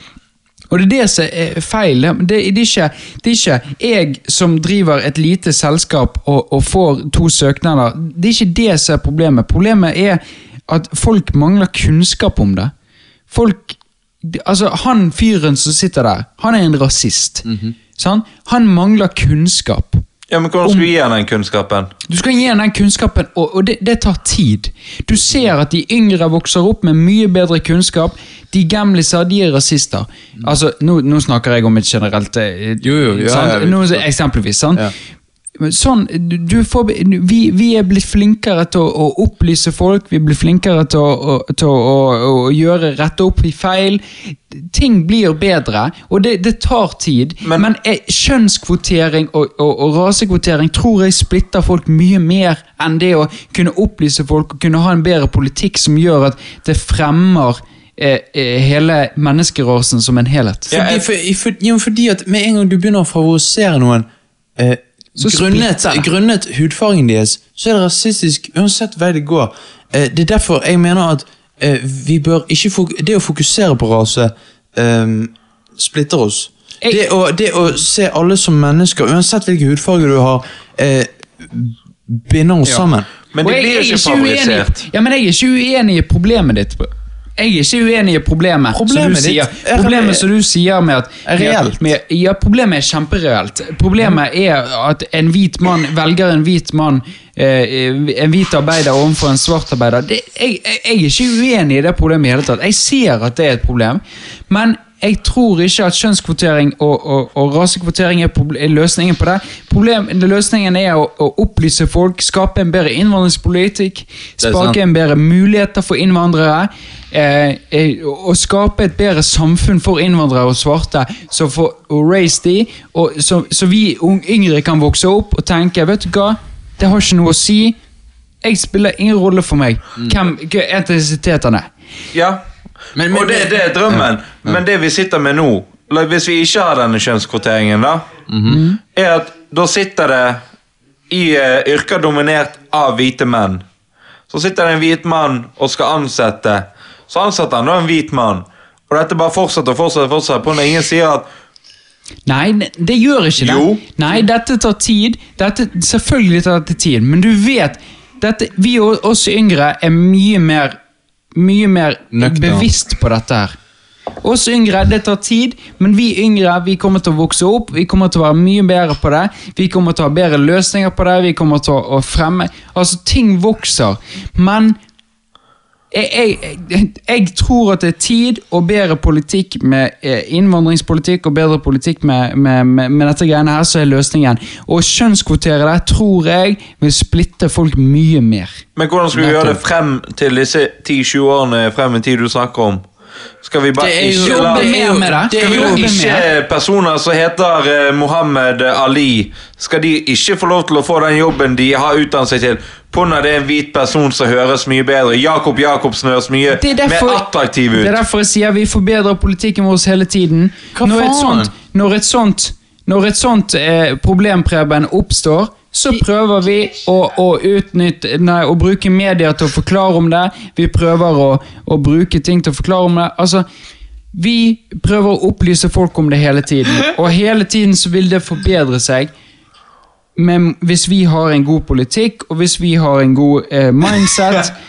Og det er det som er feil. Det, det, er ikke, det er ikke jeg som driver et lite selskap og, og får to søknader. Det er ikke det som er problemet. Problemet er at folk mangler kunnskap om det. Folk Altså, han fyren som sitter der, han er en rasist. Sant? Han mangler kunnskap. Ja, men Hvordan skal du gi han den kunnskapen? Du skal gi ham den kunnskapen, og, og det, det tar tid. Du ser at de yngre vokser opp med mye bedre kunnskap. De gamliser, de er rasister. Altså, nå, nå snakker jeg om et generelt eh, Jo, jo, ja, Nå. Eksempelvis. Sant? Ja. Men Sånn, du, du får, vi, vi er blitt flinkere til å, å opplyse folk, vi blir flinkere til, å, å, til å, å, å gjøre rette opp i feil. Ting blir bedre, og det, det tar tid. Men- Men, er, kjønnskvotering og, og, og rasekvotering tror jeg splitter folk mye mer enn det å kunne opplyse folk og kunne ha en bedre politikk som gjør at det fremmer eh, eh, hele menneskerasen som en helhet. Ja, Fordi, jeg- for, for, ja, fordi at med en gang du begynner å favorisere noen eh, grunnet, grunnet hudfargen deres, så er det rasistisk uansett vei det går. Eh, det er derfor jeg mener at eh, vi bør ikke fok Det å fokusere på rase eh, splitter oss. Jeg- Det å, det å se alle som mennesker, uansett hvilken hudfarge du har, eh, binder oss sammen. Men det de blir ikke favorisert. Ja, men jeg er ikke uenig i problemet ditt. Jeg er ikke uenig i problemet, Problemet som du sier. er- Problemet som du sier med at Er reelt. Med, ja, problemet er kjempereelt. Problemet er at en hvit mann velger en hvit mann, eh, en hvit arbeider overfor en svart arbeider. Det, jeg, jeg, jeg er ikke uenig i det problemet i hele tatt. Jeg ser at det er et problem, men jeg tror ikke at kjønnskvotering og, og, og rasekvotering er, er løsningen på det. Problem, løsningen er å, å opplyse folk, skape en bedre innvandringspolitikk, skape en bedre muligheter for innvandrere, eh, eh, og skape et bedre samfunn for innvandrere og svarte, så for å raise de, og så, så vi yngre kan vokse opp og tenke, vet du hva, det har ikke noe å si, jeg spiller ingen rolle for meg, hvem hva etnisitetene? Er. Ja, Men- men- og det, det er drømmen. Men det vi sitter med nå, hvis vi ikke har denne kjønnskvoteringen, da, er at da sitter det i uh, yrker dominert av hvite menn. Så sitter det en hvit mann og skal ansette. Så ansetter han da en hvit mann. Og dette bare fortsetter og fortsetter. fortsetter på når ingen sier at Nei, det gjør ikke det. Jo. Nei, dette tar tid. Dette, selvfølgelig tar dette tid, men du vet dette, Vi og oss yngre er mye mer, mye mer Nøktern. bevisst på dette her. Oss yngre, det tar tid, men vi yngre vi kommer til å vokse opp. Vi kommer til å være mye bedre på det. Vi kommer til å ha bedre løsninger på det. Vi kommer til å fremme Altså, ting vokser. Men jeg, jeg, jeg, tror at det er tid og bedre politikk med eh, innvandringspolitikk og bedre politikk med, med, med, med dette greiene her, så er løsningen. Å kjønnskvotere det tror jeg vil splitte folk mye mer. Men hvordan skal vi gjøre det frem til disse 10-20 årene frem i tid du snakker om? Skal vi bare ikke la Skal vi la ikke personer som heter eh, Mohammed Ali Skal de ikke få lov til å få den jobben de har utdannet seg til? Pga. det er en hvit person som høres mye bedre. Jakob Jacobsen høres mye er derfor, mer attraktiv ut. Det er derfor jeg sier vi forbedrer politikken vår hele tiden. Hva når, et faen? sånt, når et sånt, når et sånt eh, problem, Preben, oppstår, så prøver vi å, å utnytte Nei, å bruke media til å forklare om det. Vi prøver å, å bruke ting til å forklare om det. Altså, vi prøver å opplyse folk om det hele tiden, og hele tiden så vil det forbedre seg. Men hvis vi har en god politikk, og hvis vi har en god eh, mindset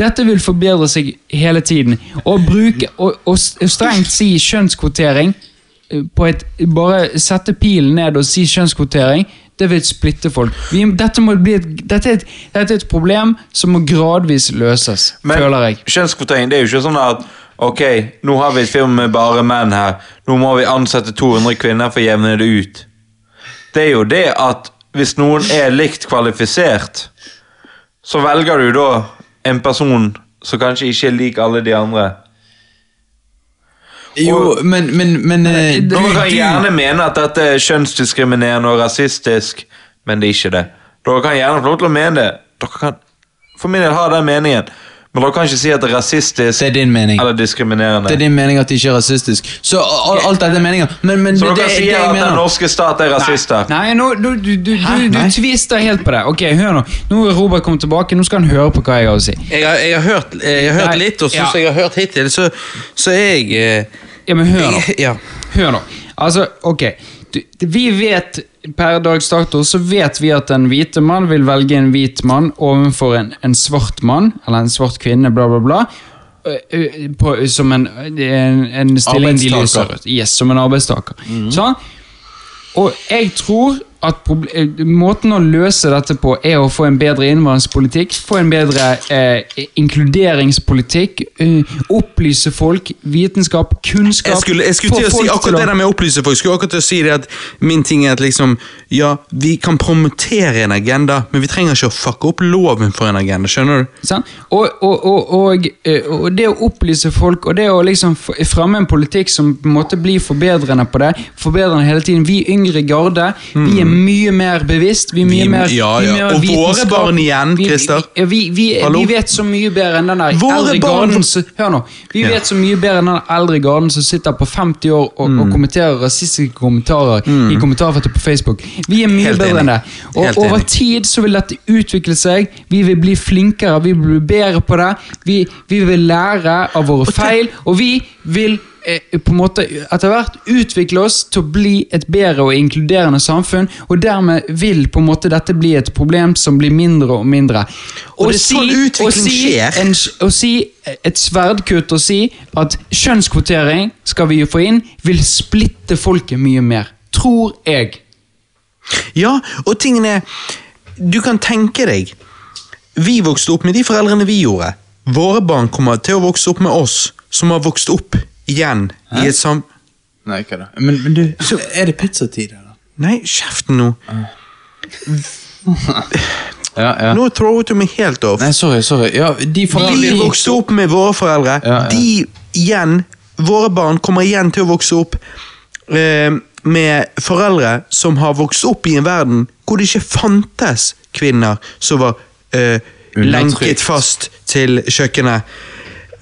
Dette vil forbedre seg hele tiden. Å bruke, og, og strengt si kjønnskvotering eh, på et, Bare sette pilen ned og si kjønnskvotering, det vil splitte folk. Vi, dette, et, dette, er et, dette er et problem som må gradvis løses, føler jeg. kjønnskvotering det er jo ikke sånn at Ok, nå har vi et firma med bare menn her. Nå må vi ansette 200 kvinner for å jevne det ut. Det er jo det at hvis noen er likt kvalifisert, så velger du da en person som kanskje ikke er lik alle de andre. Jo, men, men, men eh, du, Dere kan du- gjerne mene at dette er kjønnsdiskriminerende og rasistisk, men det er ikke det. Dere kan gjerne få lov til å mene det. Dere kan for min del ha den meningen, men da kan ikke si at det er rasistisk Det er din mening. eller diskriminerende. Det er din mening at det ikke er rasistisk. Så al- alt dette er meninger. Men, men Så det, dere det, sier det jeg at den mener norske stat er rasister? Nei, nå, du, du, du, Hæ? du, du Nei. twister helt på det. Ok, hør Nå Nå er Robert kommet tilbake, nå skal han høre på hva jeg har å si. Jeg har, jeg har hørt, jeg har hørt Nei, litt, og ja. jeg har hørt hittil, så, så er jeg eh, Ja, men hør nå. jeg- Ja. Hør nå. Altså, ok. Du, vi vet per dags dato så vet vi at en hvite mann vil velge en hvit mann overfor en, en svart mann, eller en svart kvinne, bla, bla, bla. På, som en, en, en stilling de lyser ut. Yes, som en arbeidstaker. Sånn? Og jeg tror at eh, måten å løse dette på er å få en bedre innvandringspolitikk, få en bedre eh, inkluderingspolitikk, eh, opplyse folk, vitenskap, kunnskap Jeg skulle, jeg skulle til å si akkurat det der med å opplyse folk. Jeg skulle akkurat til å si det at Min ting er at liksom Ja, vi kan promotere en agenda, men vi trenger ikke å fucke opp loven for en agenda. Skjønner du? Sånn? Og, og, og, og, eh, og det å opplyse folk, og det å liksom fremme en politikk som på en måte blir forbedrende på det, forbedrende hele tiden. Vi yngre garde, vi er mye mer bevisst. Vi er mye Vi- mer ja, ja. Mye mer Og våre barn igjen, Christer. Vi, vi, vi, vi vet så mye bedre enn den der Våre eldre barn- garden som Hør nå. Vi Ja. vet så mye bedre enn den eldre garden som sitter på 50 år og, Mm. og kommenterer rasistiske kommentarer i kommentarfeltet på Facebook. Vi er mye Helt bedre enig. enn det. Og Helt over enig. tid så vil dette utvikle seg. Vi vil bli flinkere, vi vil bli bedre på det. Vi, vi vil lære av våre feil, og vi vil på en måte etter hvert utvikle oss til å bli et bedre og inkluderende samfunn, og dermed vil på en måte dette bli et problem som blir mindre og mindre. Og og det er sånn utvikling si skjer. En, å si et sverdkutt og si at kjønnskvotering skal vi jo få inn, vil splitte folket mye mer. Tror jeg. Ja, og tingen er Du kan tenke deg Vi vokste opp med de foreldrene vi gjorde. Våre barn kommer til å vokse opp med oss, som har vokst opp igjen i et sam... Nei, hva da? Men, men du, er det pizzatid, eller? Nei, kjeften nå. Ja, ja. Nå throwet du meg helt off. Nei, sorry, sorry. Ja, de Vi vokste opp med våre foreldre. De igjen, våre barn kommer igjen til å vokse opp eh, med foreldre som har vokst opp i en verden hvor det ikke fantes kvinner som var eh, lenket fast til kjøkkenet.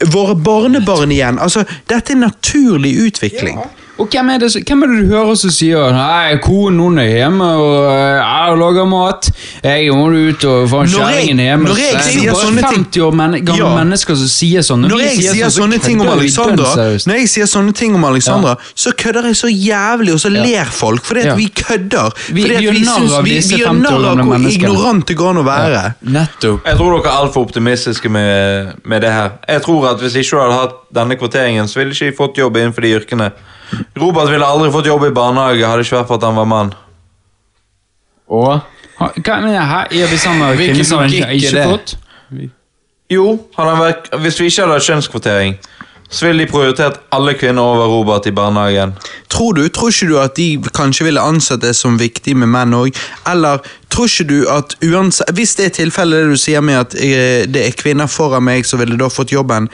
Våre barnebarn igjen. Altså, dette er naturlig utvikling. Og hvem er, det, hvem er det du hører som sier Nei, konen hun er hjemme og eh, jeg lager mat. Jeg må ut og få Når jeg- kjerringen hjemme. når jeg Det er sier sånne ting- 50 år men, gamle Ja. mennesker som sier sånn. Når jeg sier sånn, så sånne ting om Alexandra, når jeg sier sånne ting om Alexandra, så kødder jeg så jævlig, og så ler folk, fordi at Ja. vi kødder. Vi- Fordi vi gjør narr syns- av vi, disse vi gjør 50 år narr av hvor ignorante går an å være. Nettopp. Jeg tror dere er altfor optimistiske med, med det her. Jeg tror at Hvis ikke du hadde hatt denne kvoteringen, så ville ikke jeg fått jobb innenfor de yrkene. Robert ville aldri fått jobb i barnehage, hadde ikke vært for at han var mann. Og Ha- Hva mener jeg? Her er vi sammen med Hvilken kvinner som logikk ikke er ikke det? fått? Jo, han har vært, Hvis vi ikke hadde hatt kjønnskvotering, så ville de prioritert alle kvinner over Robert i barnehagen. Tror du, tror ikke du at de kanskje ville ansett det som viktig med menn òg? Eller tror ikke du at uansett Hvis det er tilfellet det du sier med at eh, det er kvinner foran meg som ville da fått jobben,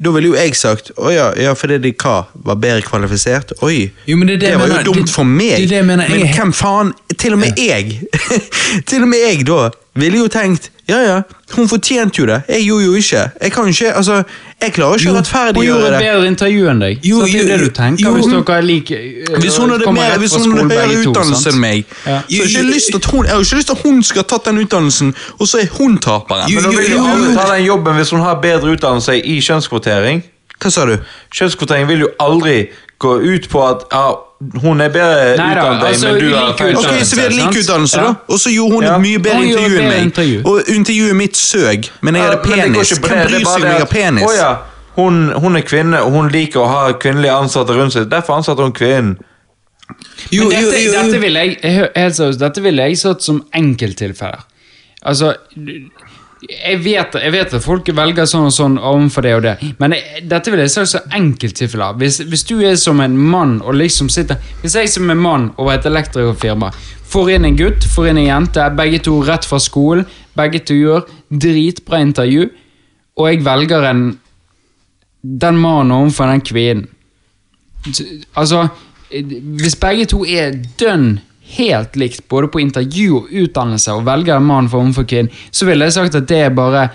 da ville jo jeg sagt å ja, ja fordi de hva, var bedre kvalifisert? Oi, Jo, men det det jeg var mener. jo dumt Det- for meg. det det Men hvem faen Til og med jeg Til og med jeg da ville jo tenkt ja ja, hun fortjente jo det. Jeg gjorde jo ikke. Jeg kan ikke, altså, jeg klarer ikke å Hun gjorde et bedre intervju enn deg. Jo, så det er jo jo, det du tenker jo, hvis dere er like Hvis hun hadde, mer, hvis hun hadde høyere utdannelse enn meg, Ja. jeg, har hun, jeg har ikke lyst til at hun skal ha tatt den utdannelsen, og så er hun taperen. Men da vil jo alle ta den jobben hvis hun har bedre utdannelse i kjønnskvotering. Hva sa du? Kjønnskvotering vil jo aldri gå ut på at ja, hun er bedre Neida, utdannet, altså, men du har feil Ok, så vi hadde lik utdannelse, Ja. da. Og så gjorde hun Ja. et mye bedre intervju enn meg. intervju. Og intervjuet mitt søg, men jeg hadde penis. Hvem bryr seg om jeg har penis? Oh, ja, hun, hun er kvinne, og hun liker å ha kvinnelige ansatte rundt seg. Derfor ansatte hun kvinnen. Jo, Men dette, jo, jo. dette vil jeg jeg, seriøst, dette vil jeg satt som enkelttilfeller. Altså jeg vet, jeg vet at folk velger sånn og sånn overfor det og det, men jeg, dette vil jeg sagt som enkelttilfeller. Hvis, hvis du er som en mann og liksom sitter Hvis jeg som en mann over et elektrikerfirma får inn en gutt, får inn en jente, begge to rett fra skolen, begge to gjør dritbra intervju, og jeg velger en den mannen overfor den kvinnen Altså, hvis begge to er dønn helt likt, både på intervju og utdannelse, og velger en mann for kvinnen, så ville jeg sagt at det er bare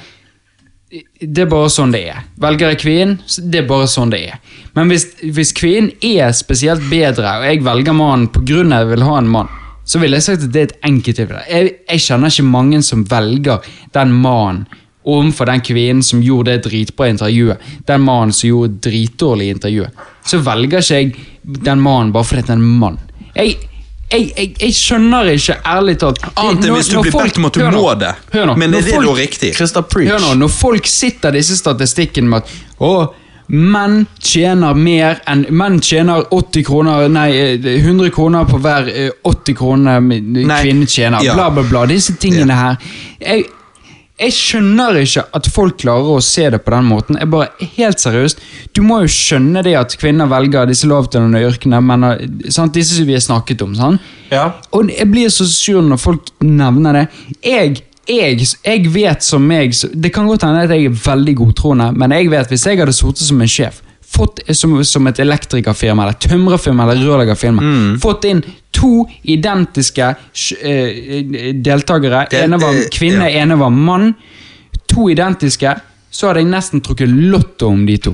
det er bare sånn det er. Velger jeg kvinnen, det er bare sånn det er. Men hvis, hvis kvinnen er spesielt bedre, og jeg velger mannen pga. jeg vil ha en mann, så ville jeg sagt at det er et enkelttilfelle. Jeg, jeg kjenner ikke mange som velger den mannen overfor den kvinnen som gjorde det dritbra intervjuet. Den mannen som gjorde dritdårlig intervjuet. Så velger ikke jeg den mannen bare fordi det er en mann. Jeg, jeg, jeg, jeg skjønner ikke, ærlig talt Annet enn hvis du blir folk- bedt om at du nå, må det. nå, Men er det da riktig? Hør nå, når folk sitter disse statistikken med at å, menn tjener mer enn Menn tjener 80 kroner Nei, eh, 100 kroner på hver eh, 80 kroner Nei, kvinne tjener. ja. Bla, bla, bla. Disse tingene her. Jeg, jeg skjønner ikke at folk klarer å se det på den måten. Jeg bare, helt seriøst, Du må jo skjønne det at kvinner velger disse lavtlønnede yrkene, men, eh, sant? disse som vi har snakket om. Sant? Ja. Og jeg blir så sur når folk nevner det. Jeg, jeg, jeg vet som meg Det kan godt hende at jeg er veldig godtroende, men jeg vet hvis jeg hadde sittet som en sjef, fått som, som et elektrikerfirma, eller tømrerfirma eller rørleggerfirma, fått inn to identiske sj- eh, deltakere, Den ene var kvinne, ja. ene var mann, to identiske, så hadde jeg nesten trukket lotto om de to.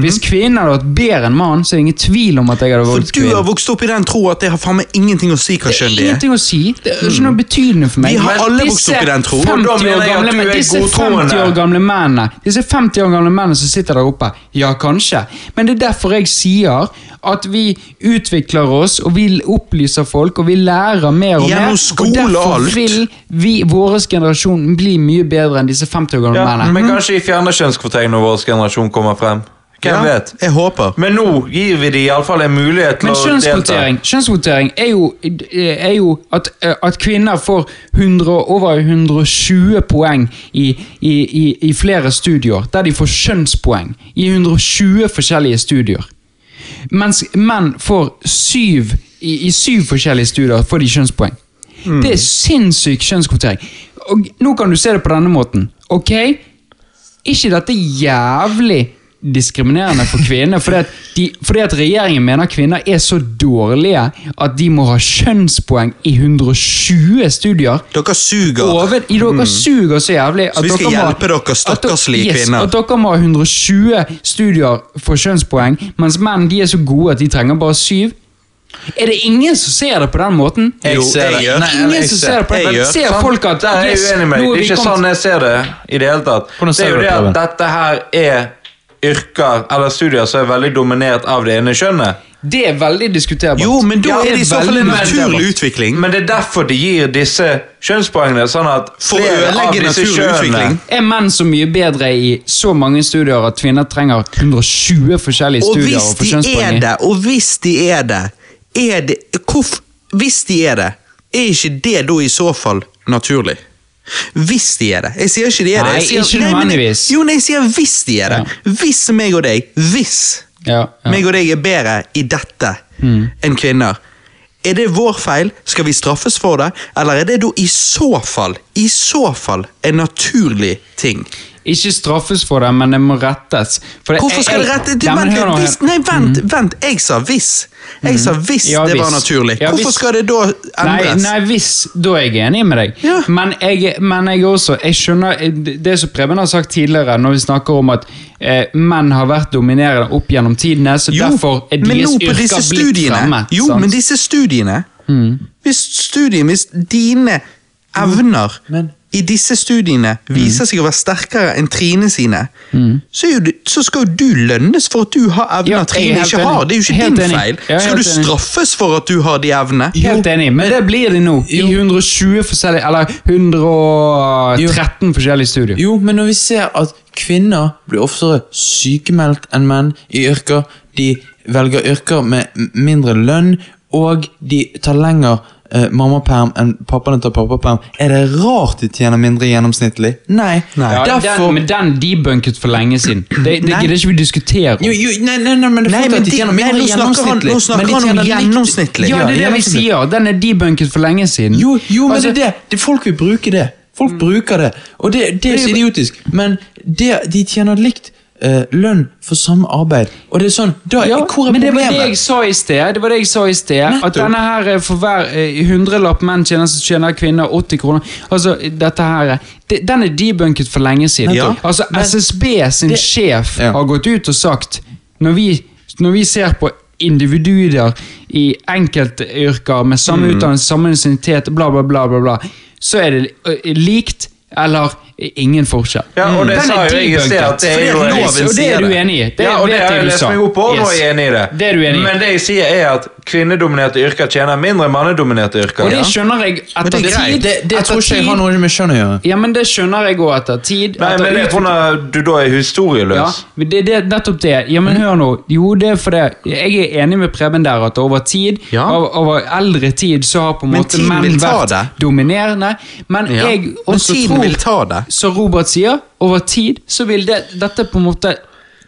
Hvis kvinnen hadde vært bedre enn mann, så er det ingen tvil om at jeg hadde For du har vokst opp i den tro at det har faen meg ingenting å si hva Det kjønn det er. ingenting å si. Det er ikke noe betydning for meg. Vi har alle vokst opp i den tro. 50 Og da mener år jeg at gamle, disse godtroende. 50 år gamle mennene Disse 50 år gamle mennene som sitter der oppe, ja, kanskje. Men det er derfor jeg sier at vi utvikler oss, og vi opplyser folk, og vi lærer mer og mer. skole og og derfor alt. vil vi, vår generasjon, bli mye bedre enn disse 50 år gamle Ja, mennene. men kanskje vi fjerner kjønnskvotering når vår generasjon kommer frem. Hvem Ja, vet? Jeg håper. Men nå gir vi dem iallfall en mulighet til Men å delta. kjønnskvotering, kjønnskvotering er jo, er jo at, at kvinner får 100, over 120 poeng i, i, i, i flere studier, der de får kjønnspoeng i 120 forskjellige studier. Mens menn får syv i, i syv forskjellige studier får de kjønnspoeng. Det er sinnssyk kjønnskvotering. Og nå kan du se det på denne måten. Ok? ikke dette jævlig diskriminerende for kvinner, fordi at, de, fordi at regjeringen mener kvinner er så dårlige at de må ha kjønnspoeng i 120 studier. Dere suger. Over, i dere suger så jævlig at Så vi skal dere hjelpe at dere- stakkarslige yes, kvinner. At dere må ha 120 studier for kjønnspoeng, mens menn de er så gode at de trenger bare syv. Er det ingen som ser det på den måten? Jeg Jo, ser jeg det. gjør. Nei, Ingen jeg som ser- det på den jeg måten. Ser folk at yes, er jeg uenig med deg. Det er ikke sånn jeg ser det i det hele tatt. Det er jo det det, at dette her er yrker eller studier som er veldig dominert av det ene kjønnet. Det er veldig diskuterbart. Jo, men da Ja, er det i så fall en naturlig utvikling. Men det er derfor de gir disse kjønnspoengene, sånn at flere av disse kjønnene. Er menn så mye bedre i så mange studier at kvinner trenger 120 forskjellige Og studier? for de kjønnspoeng og hvis de er det, er det hvorf, Hvis de er det, er ikke det da i så fall naturlig? Hvis de er det. Jeg sier ikke de er det. Nei, jeg sier, ikke nødvendigvis. Jo, nei, jeg sier hvis de er det. Hvis meg og deg, hvis Ja, ja. meg og deg er bedre i dette enn kvinner, er det vår feil? Skal vi straffes for det? Eller er det da i så fall, i så fall, en naturlig ting? Ikke straffes for det, men det må rettes. Det- Hvorfor skal jeg- det rettes? Ja, vent, nå hvis, Nei, vent, vent. Jeg sa hvis. Jeg sa hvis Ja, det var naturlig. Ja, Hvorfor hvis. skal det da endres? nei, hvis, da er jeg enig med deg. Men, jeg, men jeg også Jeg skjønner det- som Preben har sagt tidligere, når vi snakker om at eh, menn har vært dominerende opp gjennom tidene, så derfor er deres yrker blitt fremme. Jo, sant? men disse studiene Mm. Hvis studien, hvis dine evner men- i disse studiene Mm. viser seg å være sterkere enn Trine sine, så, er jo så skal jo du lønnes for at du har evner Ja, Trine ikke enig. har. Det er jo ikke Helt din enig. feil. Skal du enig. straffes for at du har de evnene? Helt enig, men det blir det nå. I 120 forskjellige Eller 113 forskjellige studier. Jo, men når vi ser at kvinner blir oftere sykemeldt enn menn i yrker, de velger yrker med mindre lønn, og de tar lenger eh, mammaperm enn pappaene tar pappaperm, er det rart de tjener mindre gjennomsnittlig? Nei. Ja, Derfor den, men den debunket for lenge siden. Det, det Nei. gidder ikke vi diskutere jo, jo, nei, nei, nei, men det er Nei, men de de- tjener nei, mindre nå snakker han- gjennomsnittlig. nå snakker han om gjennomsnittlig. Ja, det er det vi sier. Den er debunket for lenge siden. Jo, jo men Altså, det er det. det. Folk vil bruke det. Folk bruker det. Og det, det er så idiotisk. Men det, de tjener likt eh, lønn for samme arbeid. Og det er sånn, da, Ja, Hvor er men det var problemet? det jeg sa i sted. Det var det jeg sa i sted At denne her eh, for hver eh, hundrelapp menn tjener, så tjener kvinner 80 kroner. Altså, dette her eh, det, Den er debunket for lenge siden. Ja, altså, SSB sin det- sjef Ja. har gått ut og sagt Når vi, når vi ser på individuer i enkeltyrker med samme Mm. utdannelse, samme intensitet, bla, bla, bla, bla, bla, så er det likt eller ingen forskjell. Ja, og det sa er jo jeg i sted, at det er jo en- loven Og det er du enig i? Det ja, og det har jeg lest sa. meg opp på, og yes. er enig i det. Det er du enig i. Men det jeg sier er at kvinnedominerte yrker tjener mindre enn mannedominerte yrker. Og det skjønner jeg etter det er tid. Det, det etter tror ikke jeg har noe med kjønn å gjøre. Ja, men det skjønner jeg òg etter tid. Nei, etter men det er fordi du da er historieløs. ja, det, det er nettopp det. Ja, men hør nå. Jo, det er fordi Jeg er enig med Preben der at over tid, Ja. over, over eldre tid, så har på en måte menn vært dominerende. Men jeg også tror Men tiden vil ta det. Som Robert sier, over tid så vil det, dette på en måte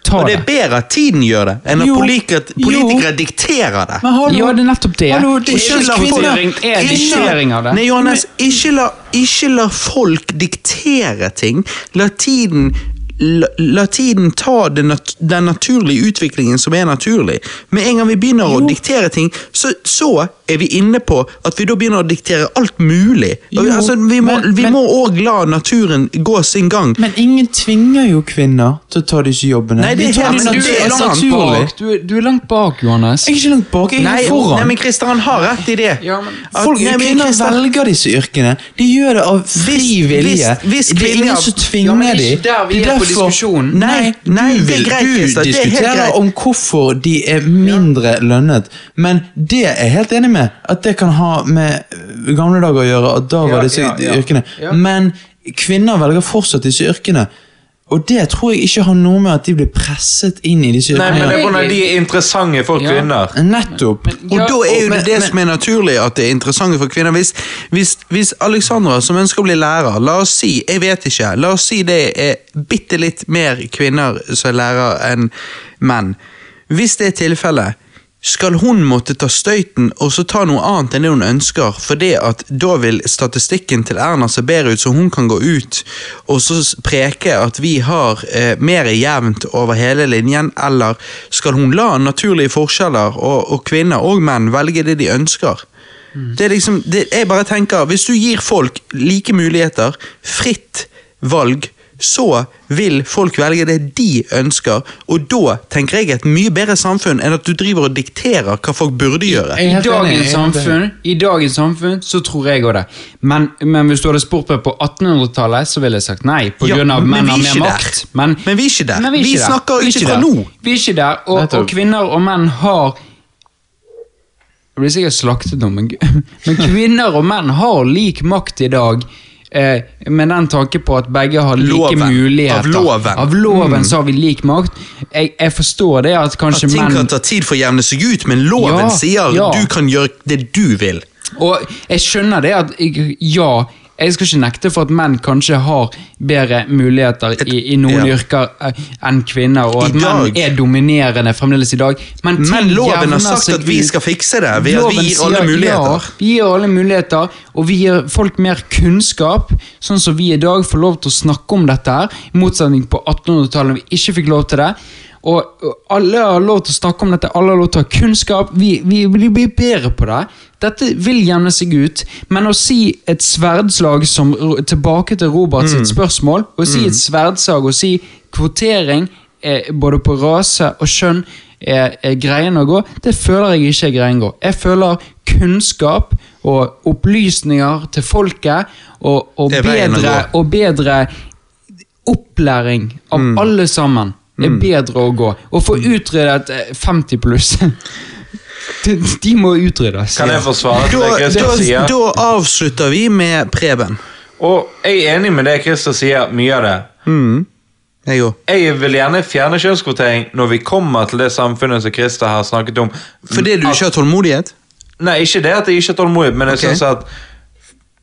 ta det. Og det er bedre at tiden gjør det, enn at Jo, politikere, jo. politikere dikterer det. Men hallo, Ja, det er nettopp det. Hallo, det ikke la folk, er diktering av det. Nei, Johannes, ikke la, ikke la folk diktere ting. La tiden La, la tiden ta den, nat den naturlige utviklingen som er naturlig. Med en gang vi begynner å diktere ting, så, så er vi inne på at vi da begynner å diktere alt mulig. Jo, altså, vi må òg la naturen gå sin gang. Men ingen tvinger jo kvinner til å ta disse jobbene. Nei, det er helt- men Du er langt bak, du, er- du er langt bak, Johannes. Jeg er ikke langt bak, jeg er Nei, foran. nei, men Christer han har rett i det. Ja, men- Folk, nei, kvinner Christer- velger disse yrkene. De gjør det av fri vilje. hvis- hvis det er ingen som tvinger Ja, dem. På diskusjonen. Nei, du nei, er vil- Du er diskuterer om hvorfor de er mindre lønnet, men det er jeg helt enig med. At det kan ha med øh, gamle dager å gjøre, at da var disse yrkene. Men kvinner velger fortsatt disse yrkene. Og det tror jeg ikke har noe med at de blir presset inn i disse Nei, men det er fordi de er interessante for Ja. kvinner. Nettopp. Og Ja, da er jo men- det det som er naturlig, at det er interessante for kvinner. Hvis, hvis, hvis Alexandra, som ønsker å bli lærer, la oss si, jeg vet ikke, la oss si det er bitte litt mer kvinner som er lærer enn menn. Hvis det er tilfellet, skal hun måtte ta støyten og så ta noe annet enn det hun ønsker, fordi at da vil statistikken til Erna se bedre ut, så hun kan gå ut og så preke at vi har eh, mer jevnt over hele linjen, eller skal hun la naturlige forskjeller og, og kvinner og menn velge det de ønsker? Det er liksom, det, jeg bare tenker, Hvis du gir folk like muligheter, fritt valg, så vil folk velge det de ønsker, og da tenker jeg et mye bedre samfunn enn at du driver og dikterer hva folk burde gjøre. I dagens samfunn I dagens samfunn så tror jeg òg det. Men, men hvis du hadde spurt meg på 1800-tallet, så ville jeg sagt nei. På Ja, grunn av men menn vi har er mer makt. Men, Men vi er ikke der. Vi snakker Vi fra nå. Vi er ikke der, og, og kvinner og menn har Jeg blir sikkert slaktet nå, men, men kvinner og menn har lik makt i dag. Eh, med den tanke på at begge har like Loven. muligheter. Av loven. Mm. Av loven så har vi lik makt. Jeg, jeg forstår det at kanskje At ting menn kan ta tid for å jevne seg ut, men loven Ja, sier ja. du kan gjøre det du vil. Og jeg skjønner det at Ja, Jeg skal ikke nekte for at menn kanskje har bedre muligheter i, i noen Ja. yrker eh, enn kvinner, og at menn er dominerende fremdeles i dag. Men, Men loven har sagt at vi skal fikse det ved at vi gir alle muligheter. Ja, vi gir alle muligheter, og vi gir folk mer kunnskap, sånn som vi i dag får lov til å snakke om dette her, i motsetning på 1800-tallet da vi ikke fikk lov til det. Og alle har lov til å snakke om dette, alle har lov til å ha kunnskap. Vi, vi, vi blir bedre på det. Dette vil jevne seg ut, men å si et sverdslag som Tilbake til Robert sitt spørsmål. Å si et sverdslag og si kvotering eh, både på rase og kjønn er, er greien å gå, det føler jeg ikke er greien å gå. Jeg føler kunnskap og opplysninger til folket og, og, bedre, og bedre opplæring av Mm. alle sammen er bedre å gå. Å få utryddet eh, 50 pluss de, de må utryddes. Kan jeg få svare til det Christer sier? da avslutter vi med Preben. Og jeg er enig med det Christer sier, mye av det. Mm. Jeg. Jeg vil gjerne fjerne kjønnskvotering når vi kommer til det samfunnet som Christer har snakket om. Fordi du At- ikke har tålmodighet? Nei, ikke det at jeg ikke er tålmodighet, men jeg Ok. synes at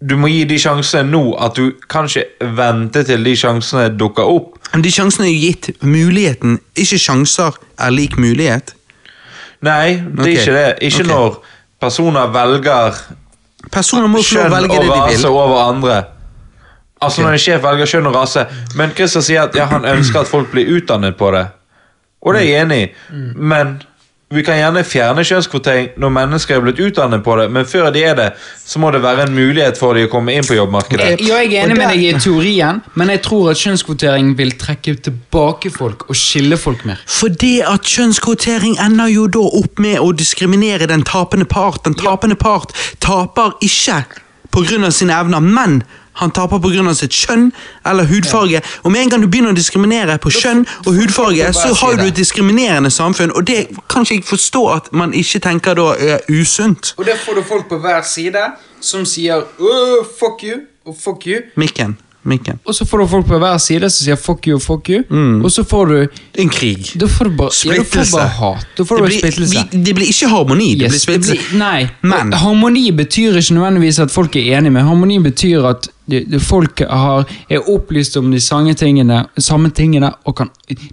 du må gi de sjansene nå. At du kan ikke vente til de sjansene dukker opp. Men De sjansene er jo gitt. Muligheten, ikke sjanser, er lik mulighet. Nei, det er ikke det. Ikke Ok. når personer velger Personer må få lov kjønn å velge og det de rase vil. over andre. Altså Når en sjef velger kjønn og rase. Men Christer sier at ja, han ønsker at folk blir utdannet på det. Og det er jeg enig i. Men vi kan gjerne fjerne kjønnskvotering når mennesker er blitt utdannet på det, men før de er det, så må det være en mulighet for de å komme inn på jobbmarkedet. Jo, jeg er enig med deg i teorien, men jeg tror at kjønnskvotering vil trekke tilbake folk og skille folk mer. Fordi at kjønnskvotering ender jo da opp med å diskriminere den tapende part. Den tapende part taper ikke pga. sine evner, men han taper pga. sitt kjønn eller hudfarge. Og med en gang du begynner å diskriminere på kjønn og hudfarge, så har du et diskriminerende samfunn, og det kan ikke jeg forstå at man ikke tenker da er usunt. Og det får du folk på hver side som sier «Åh, fuck you og fuck you. Mikken. Mikken. Og så får du folk på hver side som sier fuck you fuck you. Mm. Og så får du En krig. Da får du bare, ja, du får bare hat. Da får Det bare blir, splittelse. vi, det blir ikke harmoni, det Yes, blir splittelse. blir- nei, Men- harmoni betyr ikke nødvendigvis at folk er enige, men harmoni betyr at de, de folk har, er opplyst om de samme tingene, samme tingene og kan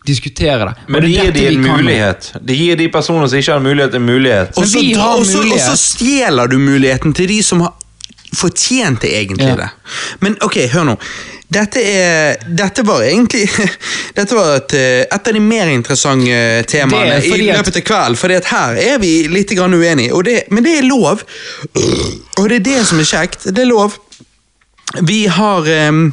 diskutere det. Men det gir de en mulighet. Det gir de personene som ikke har en mulighet, en mulighet. Og så stjeler du muligheten til de som har fortjente egentlig Ja. det. Men ok, hør nå. Dette, er, dette var egentlig Dette var et, eh, et av de mer interessante temaene er i løpet av kvelden. For her er vi litt uenige, det, men det er lov. Og det er det som er kjekt. Det er lov. Vi har um,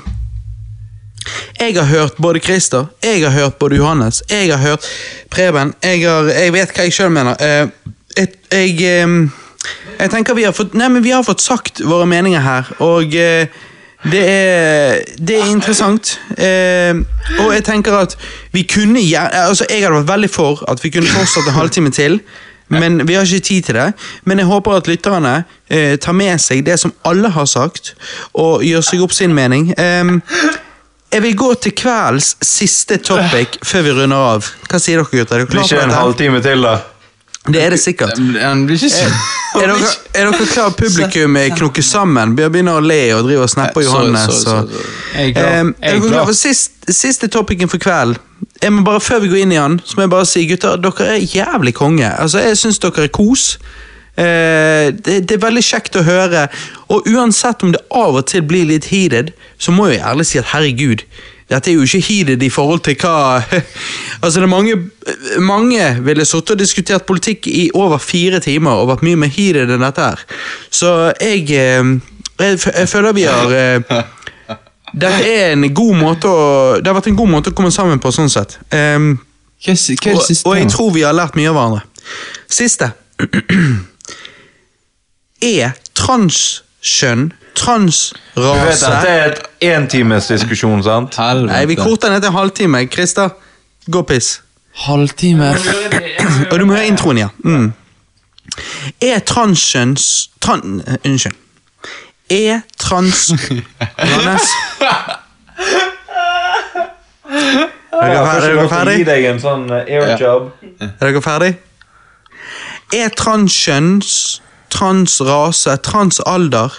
jeg har hørt både Christer, jeg har hørt både Johannes, jeg har hørt Preben. Jeg, har, jeg vet hva jeg sjøl mener. Uh, jeg, jeg, eh, jeg tenker vi har fått Nei, men vi har fått sagt våre meninger her, og eh, det er, det er interessant. Eh, og jeg tenker at vi kunne Altså, jeg hadde vært veldig for at vi kunne fortsatt en halvtime til. Men vi har ikke tid til det. Men jeg håper at lytterne eh, tar med seg det som alle har sagt, og gjør seg opp sin mening. Jeg vil gå til kveldens siste topic før vi runder av. Hva sier dere, gutter? Er dere Blir ikke en halvtime til, da? Det er det sikkert. Han blir ikke Er dere, er dere klar? Publikum er knokker sammen. Begynner å le og driver og snapper Johannes. Jeg er klar. Jeg klar klar. for sist, siste topicen for kvelden? Før vi går inn i den, så må jeg bare si gutter, dere er jævlig konge. Altså, Jeg syns dere er kos. Eh, det, det er veldig kjekt å høre. Og uansett om det av og til blir litt heated, så må jeg ærlig si at herregud, dette er jo ikke heated i forhold til hva Altså, det er mange Mange ville sittet og diskutert politikk i over fire timer og vært mye mer heated enn dette her. Så jeg eh, Jeg, jeg føler vi har eh, dette er en god måte å Det har vært en god måte å komme sammen på, sånn sett. Um, Hva hva og, og jeg tror vi har lært mye av hverandre. Siste. er transkjønn, Du vet at det er et entimes diskusjon, sant? Helvete. Nei, vi korter ned til en halvtime. Christer, gå og piss. Halvtime. Og du må høre introen, ja. Mm. Er transkjønns... Tran, eh, unnskyld. Er trans... Johannes? Er dere fer- er dere ferdig? Sånn eh. Er dere ferdig? Er transkjønns, transrase, transalder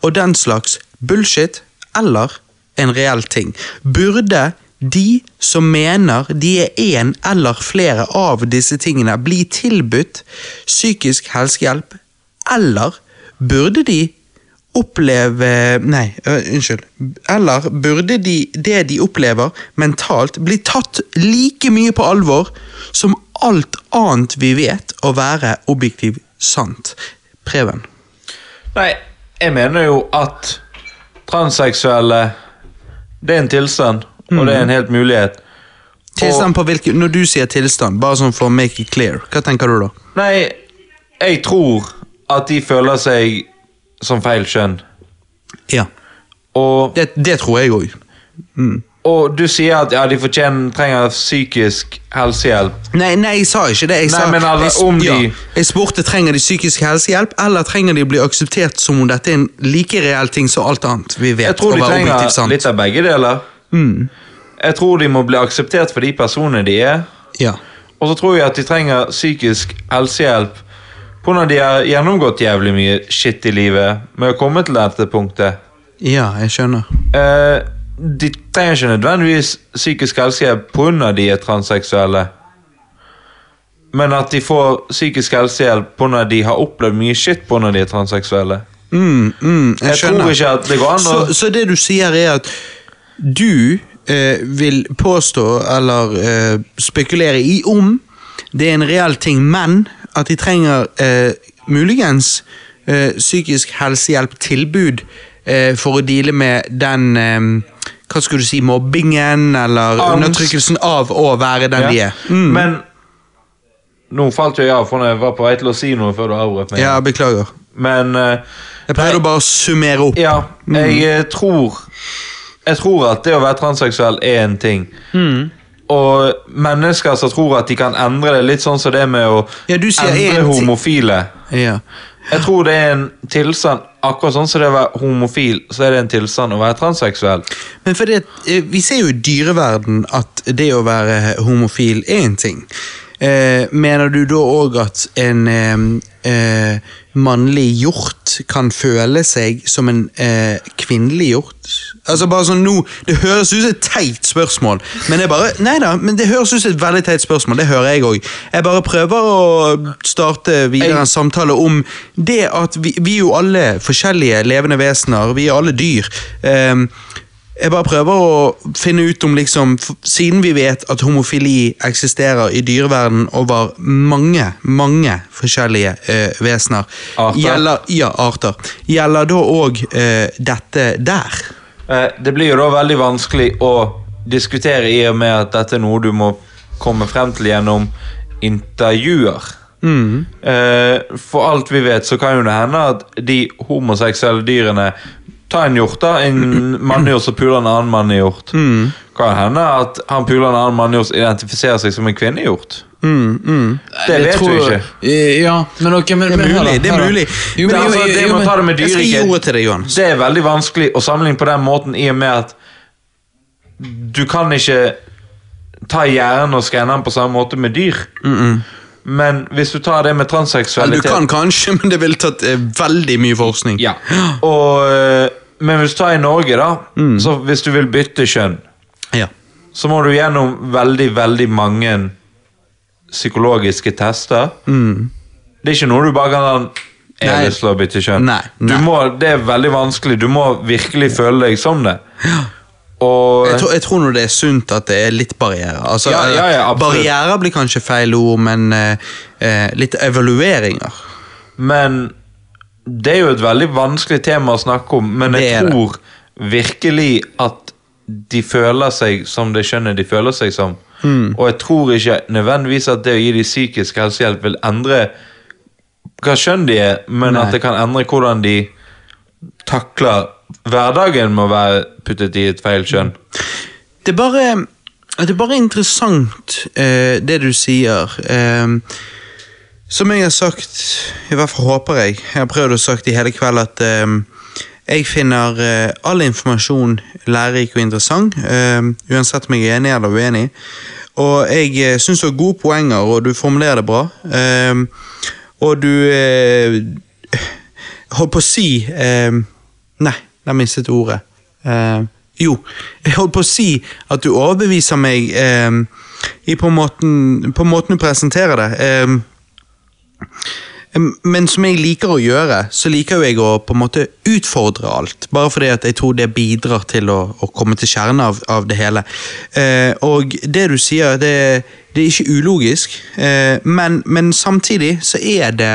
og den slags bullshit, eller en reell ting? Burde de som mener de er en eller flere av disse tingene, bli tilbudt psykisk helsehjelp, eller burde de oppleve Nei, unnskyld. Eller burde de, det de opplever mentalt, bli tatt like mye på alvor som alt annet vi vet å være objektivt sant? Preben. Nei, jeg mener jo at transseksuelle Det er en tilstand, og det er en helt mulighet. Tilstand på hvilken, Når du sier tilstand, bare sånn for å make it clear, hva tenker du da? Nei, jeg tror at de føler seg som feil kjønn. Ja, Og, Det, det tror jeg òg. Og du sier at ja, de fortjener, trenger psykisk helsehjelp. Nei, nei, jeg sa ikke det. Jeg, Nei, men alle, om de- ja, jeg spurte trenger de psykisk helsehjelp, eller trenger de å bli akseptert som om dette er en like reell ting som alt annet vi vet. Jeg tror de trenger litt av begge deler. Jeg tror de må bli akseptert for de personene de er. Ja. Og så tror jeg at de trenger psykisk helsehjelp pga. de har gjennomgått jævlig mye shit i livet med å komme til dette punktet. ja, jeg skjønner. Eh, de trenger ikke nødvendigvis psykisk helsehjelp pga. de er transseksuelle. Men at de får psykisk helsehjelp pga. de har opplevd mye shit pga. de er transseksuelle. Mm, mm, jeg, Jeg tror ikke at det går an å så, så det du sier er at du eh, vil påstå, eller eh, spekulere i om det er en reell ting, men at de trenger eh, muligens eh, psykisk helsehjelp-tilbud eh, for å deale med den eh, hva skulle du si, mobbingen eller Angst. undertrykkelsen av å være den de er. Mm. Men Nå falt jo jeg av, for jeg var på vei til å si noe før du avbrøt meg. Ja, beklager. Men uh, Jeg prøvde å bare summere opp. Ja, jeg eh, tror Jeg tror at det å være transseksuell er en ting. Og mennesker som tror at de kan endre det, litt sånn som det med å Ja, endre homofile. Ja. Jeg tror det er en tilstand Akkurat sånn som det å være homofil, så er det en tilstand å være transseksuell. Men for at, eh, vi ser jo i dyreverden at det å være homofil er en ting. Eh, mener du da òg at en eh, mannlig hjort kan føle seg som en eh, kvinnelig hjort? Altså bare sånn nå, Det høres ut som et teit spørsmål, men det bare, da, men det høres ut som et veldig teit spørsmål. Det hører jeg òg. Jeg bare prøver å starte videre en samtale om det at vi, vi er jo alle forskjellige levende vesener. Vi er alle dyr. Eh, jeg bare prøver å finne ut om liksom Siden vi vet at homofili eksisterer i dyreverden over mange, mange forskjellige uh, vesener Arter. Gjelder, ja, arter. Gjelder da òg uh, dette der? Uh, Det blir jo da veldig vanskelig å diskutere i og med at dette er noe du må komme frem til gjennom intervjuer. Eh, For alt vi vet, så kan jo det hende at de homoseksuelle dyrene Ta en hjort, da. En mannhjort som puler en annen mannhjort. Kan hende at han puler en annen mannhjort identifiserer seg som en kvinnehjort. Det vet tror- du ikke. Eh, Ja, men ok, men, Det er men mulig. det er mulig. Jo, men, altså, det jo, ta det med dyreriket. Johannes. Det er veldig vanskelig å sammenligne på den måten i og med at du kan ikke ta hjernen og skanne den på samme måte med dyr. Men hvis du tar det med transseksualitet du kan kanskje, men det ville tatt eh, veldig mye forskning. Ja. Og, eh, Men hvis du tar i Norge, da, så hvis du vil bytte kjønn, Ja. så må du gjennom veldig, veldig mange psykologiske tester. Det er ikke noe du bare kan Jeg har lyst til å bytte kjønn. Nei, Du nei. må, det er veldig vanskelig. Du må virkelig føle deg som det. Og Jeg tror, jeg tror nå det er sunt at det er litt barrierer. Altså, Ja, ja, barrierer blir kanskje feil ord, men eh, eh, litt evalueringer. Men det er jo et veldig vanskelig tema å snakke om, men jeg er det. tror virkelig at de føler seg som det skjønner de føler seg som. Mm. Og jeg tror ikke nødvendigvis at det å gi dem psykisk helsehjelp vil endre hva skjønn de er, men Nei. at det kan endre hvordan de takler hverdagen med å være puttet i et feil kjønn. Det er bare, det er bare interessant, uh, det du sier. Eh, som jeg har sagt, i hvert fall håper jeg, jeg har prøvd å sagt i hele kveld at eh, jeg finner eh, all informasjon lærerik og interessant, eh, uansett om jeg er enig eller uenig. Og jeg eh, syns du har gode poenger, og du formulerer det bra. Eh, og du eh, Holdt på å si eh, Nei, der mistet ordet. Eh, jo, jeg holdt på å si at du overbeviser meg i på måten, på måten du presenterer det. Eh, men som jeg liker å gjøre, så liker jo jeg å på en måte utfordre alt. Bare fordi at jeg tror det bidrar til å, å komme til kjernen av, av det hele. Eh, og det du sier, det, det er ikke ulogisk, eh, men, men, samtidig så er det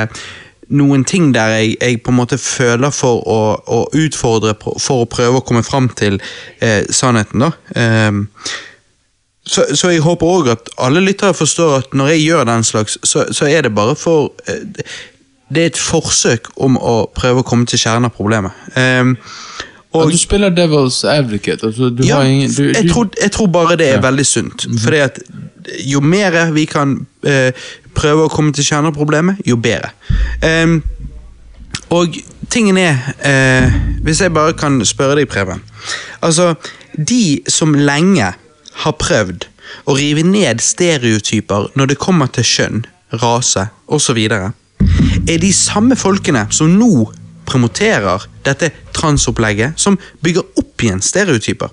noen ting der jeg, jeg på en måte føler for å, å, utfordre for å prøve å komme fram til eh, sannheten. da. Så, så, jeg håper òg at alle lyttere forstår at når jeg gjør den slags, så, så er det bare for eh, Det er et forsøk om å prøve å komme til kjernen av problemet. Um, og, du spiller devil's advocate. Altså, ja, ingen, du, jeg, tror, jeg, tror, bare det er ja. veldig sunt. -hmm. Fordi at jo mer vi kan eh, prøve å komme til kjernen av problemet, jo bedre. Um, og tingen er eh, Hvis jeg bare kan spørre deg, Preben. Altså, de som lenge har prøvd å rive ned stereotyper når det kommer til kjønn, rase osv., er de samme folkene som nå promoterer dette transopplegget, som bygger opp igjen stereotyper.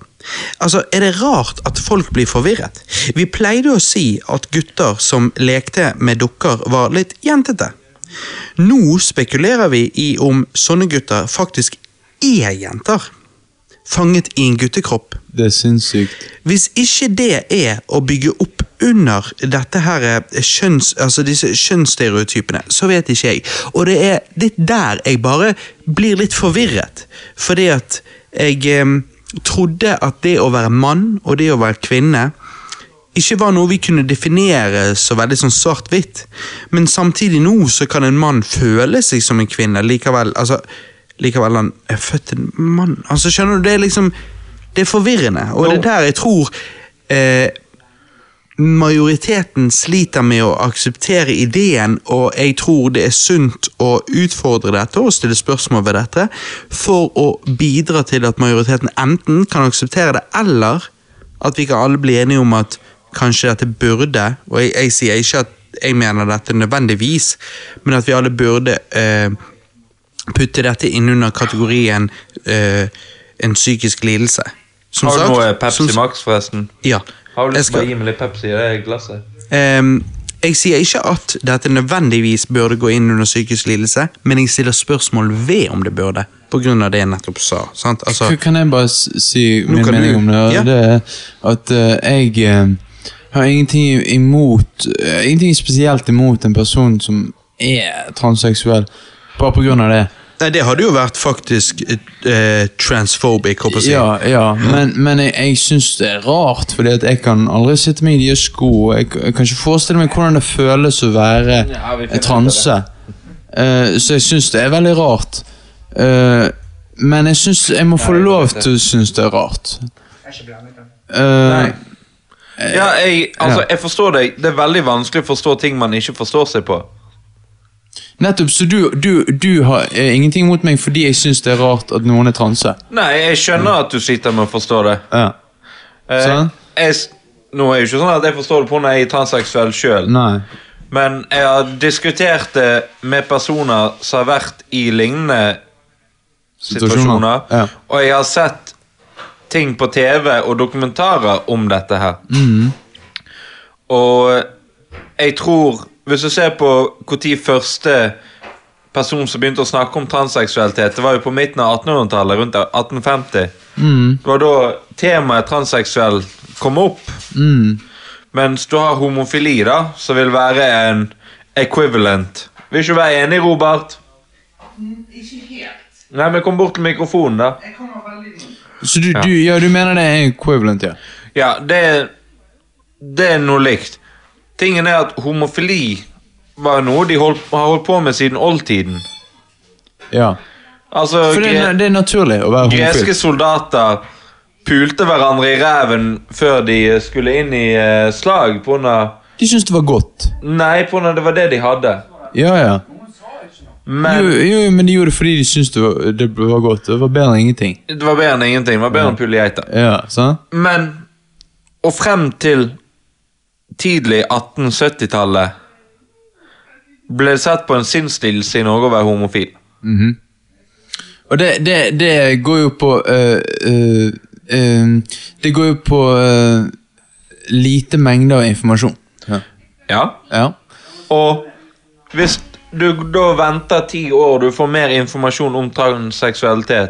Altså, Er det rart at folk blir forvirret? Vi pleide å si at gutter som lekte med dukker, var litt jentete. Nå spekulerer vi i om sånne gutter faktisk er jenter fanget i en guttekropp. Det er sinnssykt. Hvis ikke det er å bygge opp under dette her eh, kjønns, altså disse kjønnsstereotypene, så vet ikke jeg. Og det er litt der jeg bare blir litt forvirret. Fordi at jeg eh, trodde at det å være mann og det å være kvinne ikke var noe vi kunne definere så veldig sånn svart-hvitt. Men samtidig nå så kan en mann føle seg som en kvinne likevel. altså likevel han er født en mann. Altså, skjønner du, Det er liksom Det er forvirrende, og det er der jeg tror eh, majoriteten sliter med å akseptere ideen, og jeg tror det er sunt å utfordre dette og stille spørsmål ved dette, for å bidra til at majoriteten enten kan akseptere det, eller at vi kan alle bli enige om at kanskje dette burde Og jeg, jeg sier ikke at jeg mener dette nødvendigvis, men at vi alle burde eh, putte dette inn under kategorien uh, en psykisk lidelse. Som har du sagt, noe Pepsi som, Max, forresten? Ja. Har du lyst til å gi meg litt Pepsi i det glasset? Um, jeg sier ikke at dette nødvendigvis burde gå inn under psykisk lidelse, men jeg stiller spørsmål ved om det burde, av det jeg nettopp sa. Altså, kan jeg bare si min mening om det? Ja. Det er at uh, jeg uh, har ingenting imot uh, Ingenting spesielt imot en person som er transseksuell. Bare på grunn av det. Nei, Det hadde jo vært faktisk eh, transphobic, håper jeg. Ja, ja, men, men jeg, jeg syns det er rart, fordi at jeg kan aldri sitte meg i de sko. Jeg, jeg kan ikke forestille meg hvordan det føles å være ja, transe. Uh, så jeg syns det er veldig rart. Uh, men jeg syns jeg må få lov til å synes det er rart. Uh, ja, jeg, altså, jeg forstår deg. Det er veldig vanskelig å forstå ting man ikke forstår seg på. Nettopp, så du, du, du har eh, ingenting mot meg fordi jeg syns det er rart at noen er transe? Nei, jeg skjønner at du sliter med å forstå det. Ja. Eh, sånn? jeg, nå er det jo ikke sånn at jeg forstår det på når jeg er transseksuell sjøl. Men jeg har diskutert det med personer som har vært i lignende situasjoner. Ja. Og jeg har sett ting på TV og dokumentarer om dette her. Mm. Og jeg tror hvis du ser på når første person som begynte å snakke om transseksualitet, det var jo på midten av 1800-tallet, rundt 1850. Mm. Det var da temaet transseksuell kom opp. Mm. Mens du har homofili, da, som vil være en equivalent. Vil ikke du være enig, Robert? Ikke helt. Nei, men kom bort til mikrofonen, da. Jeg kommer veldig Så du, ja. Du, ja, du mener det er equivalent, ja? Ja, det, det er noe likt. Tingen er at homofili var noe de holdt, har holdt på med siden oldtiden. Ja. Altså, For det er, det er naturlig å være homofil. Greske soldater pulte hverandre i ræven før de skulle inn i uh, slag pga. De syntes det var godt. Nei, pga. det var det de hadde. Ja, ja. Men, jo, jo, men de gjorde det fordi de syntes det var, det var godt. Det var bedre enn ingenting. Det var bedre enn ingenting. Det var bedre enn pule geiter. Ja, sant? Men og frem til tidlig 1870-tallet ble sett på en sinnslidelse i Norge å være homofil. Mm -hmm. Og det, det, det går jo på øh, øh, øh, Det går jo på øh, lite mengder av informasjon. Ja. Ja. ja. Og hvis du da venter ti år, du får mer informasjon om transseksualitet,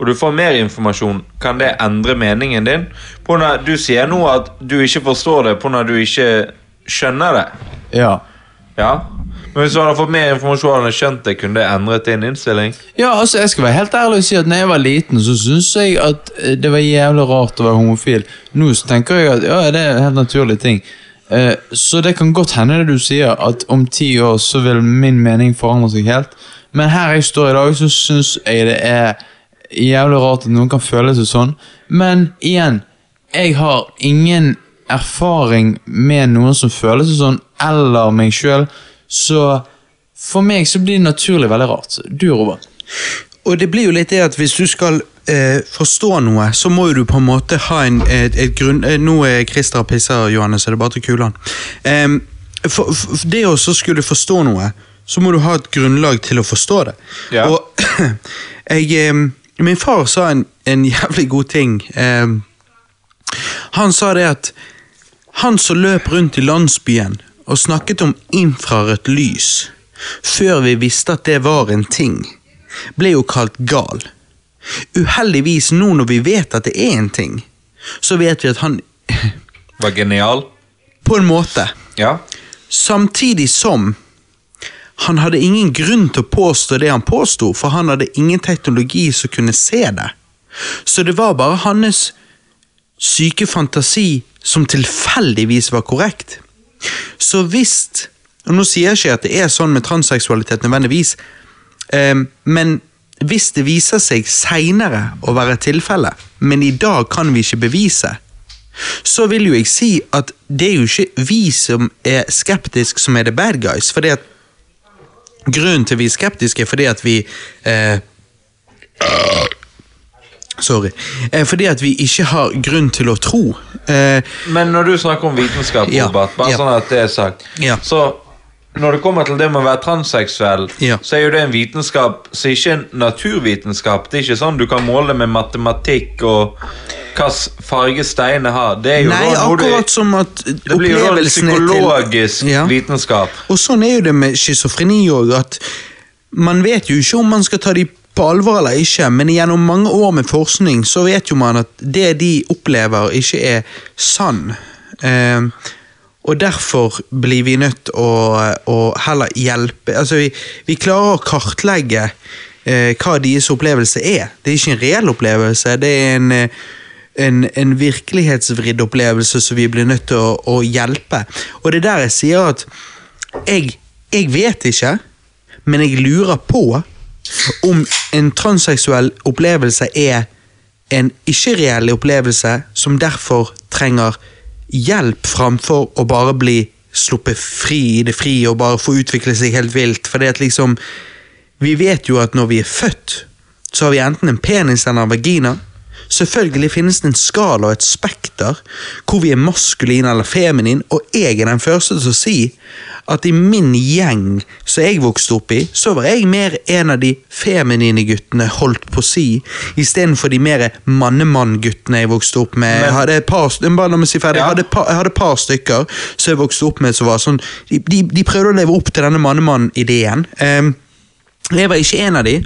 og du får mer informasjon, kan det endre meningen din? På når du sier nå at du ikke forstår det på når du ikke skjønner det. ja. Ja. Men hvis du hadde fått mer informasjon og skjønt det, kunne det endret din innstilling? Ja, altså Jeg skal være helt ærlig og si at når jeg var liten, så syntes jeg at eh, det var jævlig rart å være homofil. Nå så tenker jeg at ja, det er en helt naturlig ting. Eh, så det kan godt hende det du sier, at om ti år så vil min mening forandre seg helt. Men her jeg står i dag, så syns jeg det er jævlig rart at noen kan føle seg sånn. Men igjen, jeg har ingen erfaring med noen som føler seg sånn, eller meg sjøl. Så for meg så blir det naturlig veldig rart. Du, Robert? Og det blir jo litt det at hvis du skal eh, forstå noe, så må jo du på en måte ha en, et, et grunn... Eh, nå er Christer og pisser, Johannes, så det er bare til kulene. Eh, for, for det å så skulle forstå noe, så må du ha et grunnlag til å forstå det. Ja. Og jeg Min far sa en, en jævlig god ting. Em, han sa det at han som løp rundt i landsbyen og snakket om infrarødt lys, før vi visste at det var en ting, ble jo kalt gal. Uheldigvis nå når vi vet at det er en ting, så vet vi at han Var genial? På en måte. Ja. Samtidig som han hadde ingen grunn til å påstå det han påsto, for han hadde ingen teknologi som kunne se det. Så det var bare hans syke fantasi som tilfeldigvis var korrekt. Så hvis Og nå sier jeg ikke at det er sånn med transseksualitet nødvendigvis, eh, men hvis det viser seg seinere å være tilfellet, men i dag kan vi ikke bevise, så vil jo jeg si at det er jo ikke vi som er skeptiske som er the bad guys. fordi at Grunnen til vi er skeptiske, er fordi at vi eh, Sorry. Eh, fordi at vi ikke har grunn til å tro. Eh, Men når du snakker om vitenskap, Ja, Robert, bare ja. sånn at det er sagt Ja. Så når det kommer til det med å være transseksuell, Ja. så er jo det en vitenskap som ikke er en naturvitenskap. Det er ikke sånn du kan måle med matematikk og hvilken farge steinene har. Det er jo nei, da akkurat du- som at Det blir jo da en er til- psykologisk Ja. vitenskap. Og sånn er jo det med schizofreni òg, at man vet jo ikke om man skal ta de på alvor eller ikke, men gjennom mange år med forskning så vet jo man at det de opplever, ikke er sann. Eh, og derfor blir vi nødt til å, å heller hjelpe Altså, vi, vi klarer å kartlegge eh, hva deres opplevelse er. Det er ikke en reell opplevelse, det er en eh, en, en virkelighetsvridd opplevelse som vi blir nødt til å, å hjelpe. Og det er der jeg sier at jeg, jeg vet ikke, men jeg lurer på om en transseksuell opplevelse er en ikke-reell opplevelse som derfor trenger hjelp framfor å bare bli sluppet fri i det frie og bare få utvikle seg helt vilt. For det at liksom Vi vet jo at når vi er født, så har vi enten en penis eller en vagina. Selvfølgelig finnes det en skala og et spekter hvor vi er maskuline eller feminine, og jeg er den første til å si at i min gjeng som jeg vokste opp i, så var jeg mer en av de feminine guttene, holdt på å si, istedenfor de mer mannemann-guttene jeg vokste opp med. Jeg hadde et par, si ferdig, jeg hadde par, jeg hadde et par stykker som jeg vokste opp med som var sånn De, de, de prøvde å leve opp til denne mannemann-ideen. Um, jeg var ikke en av de.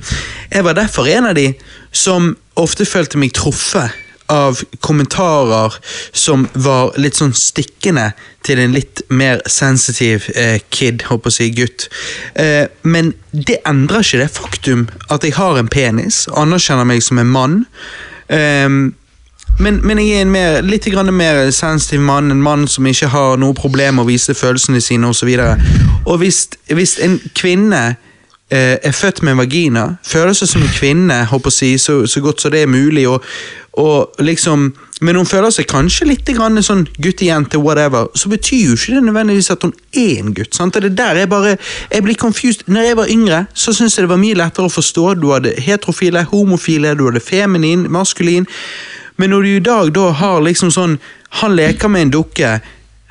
Jeg var derfor en av de som ofte følte meg truffet av kommentarer som var litt sånn stikkende til en litt mer sensitiv eh, kid, håper jeg å si gutt. Eh, men det endrer ikke det faktum at jeg har en penis, anerkjenner meg som en mann. Ehm, men, men jeg er en mer, litt mer sensitiv mann, en mann som ikke har noe problem med å vise følelsene sine osv. Og, så og hvis, hvis en kvinne eh, er født med en vagina, føler seg som en kvinne, si, så, så godt som det er mulig, og, og liksom men hun føler seg kanskje litt grann sånn guttejente, whatever, så betyr jo ikke det nødvendigvis at hun er en gutt. sant? Det er der jeg bare jeg blir confused. Når jeg var yngre, så syntes jeg det var mye lettere å forstå. Du hadde heterofile, homofile, du hadde feminin, maskulin. Men når du i dag da har liksom sånn Han leker med en dukke.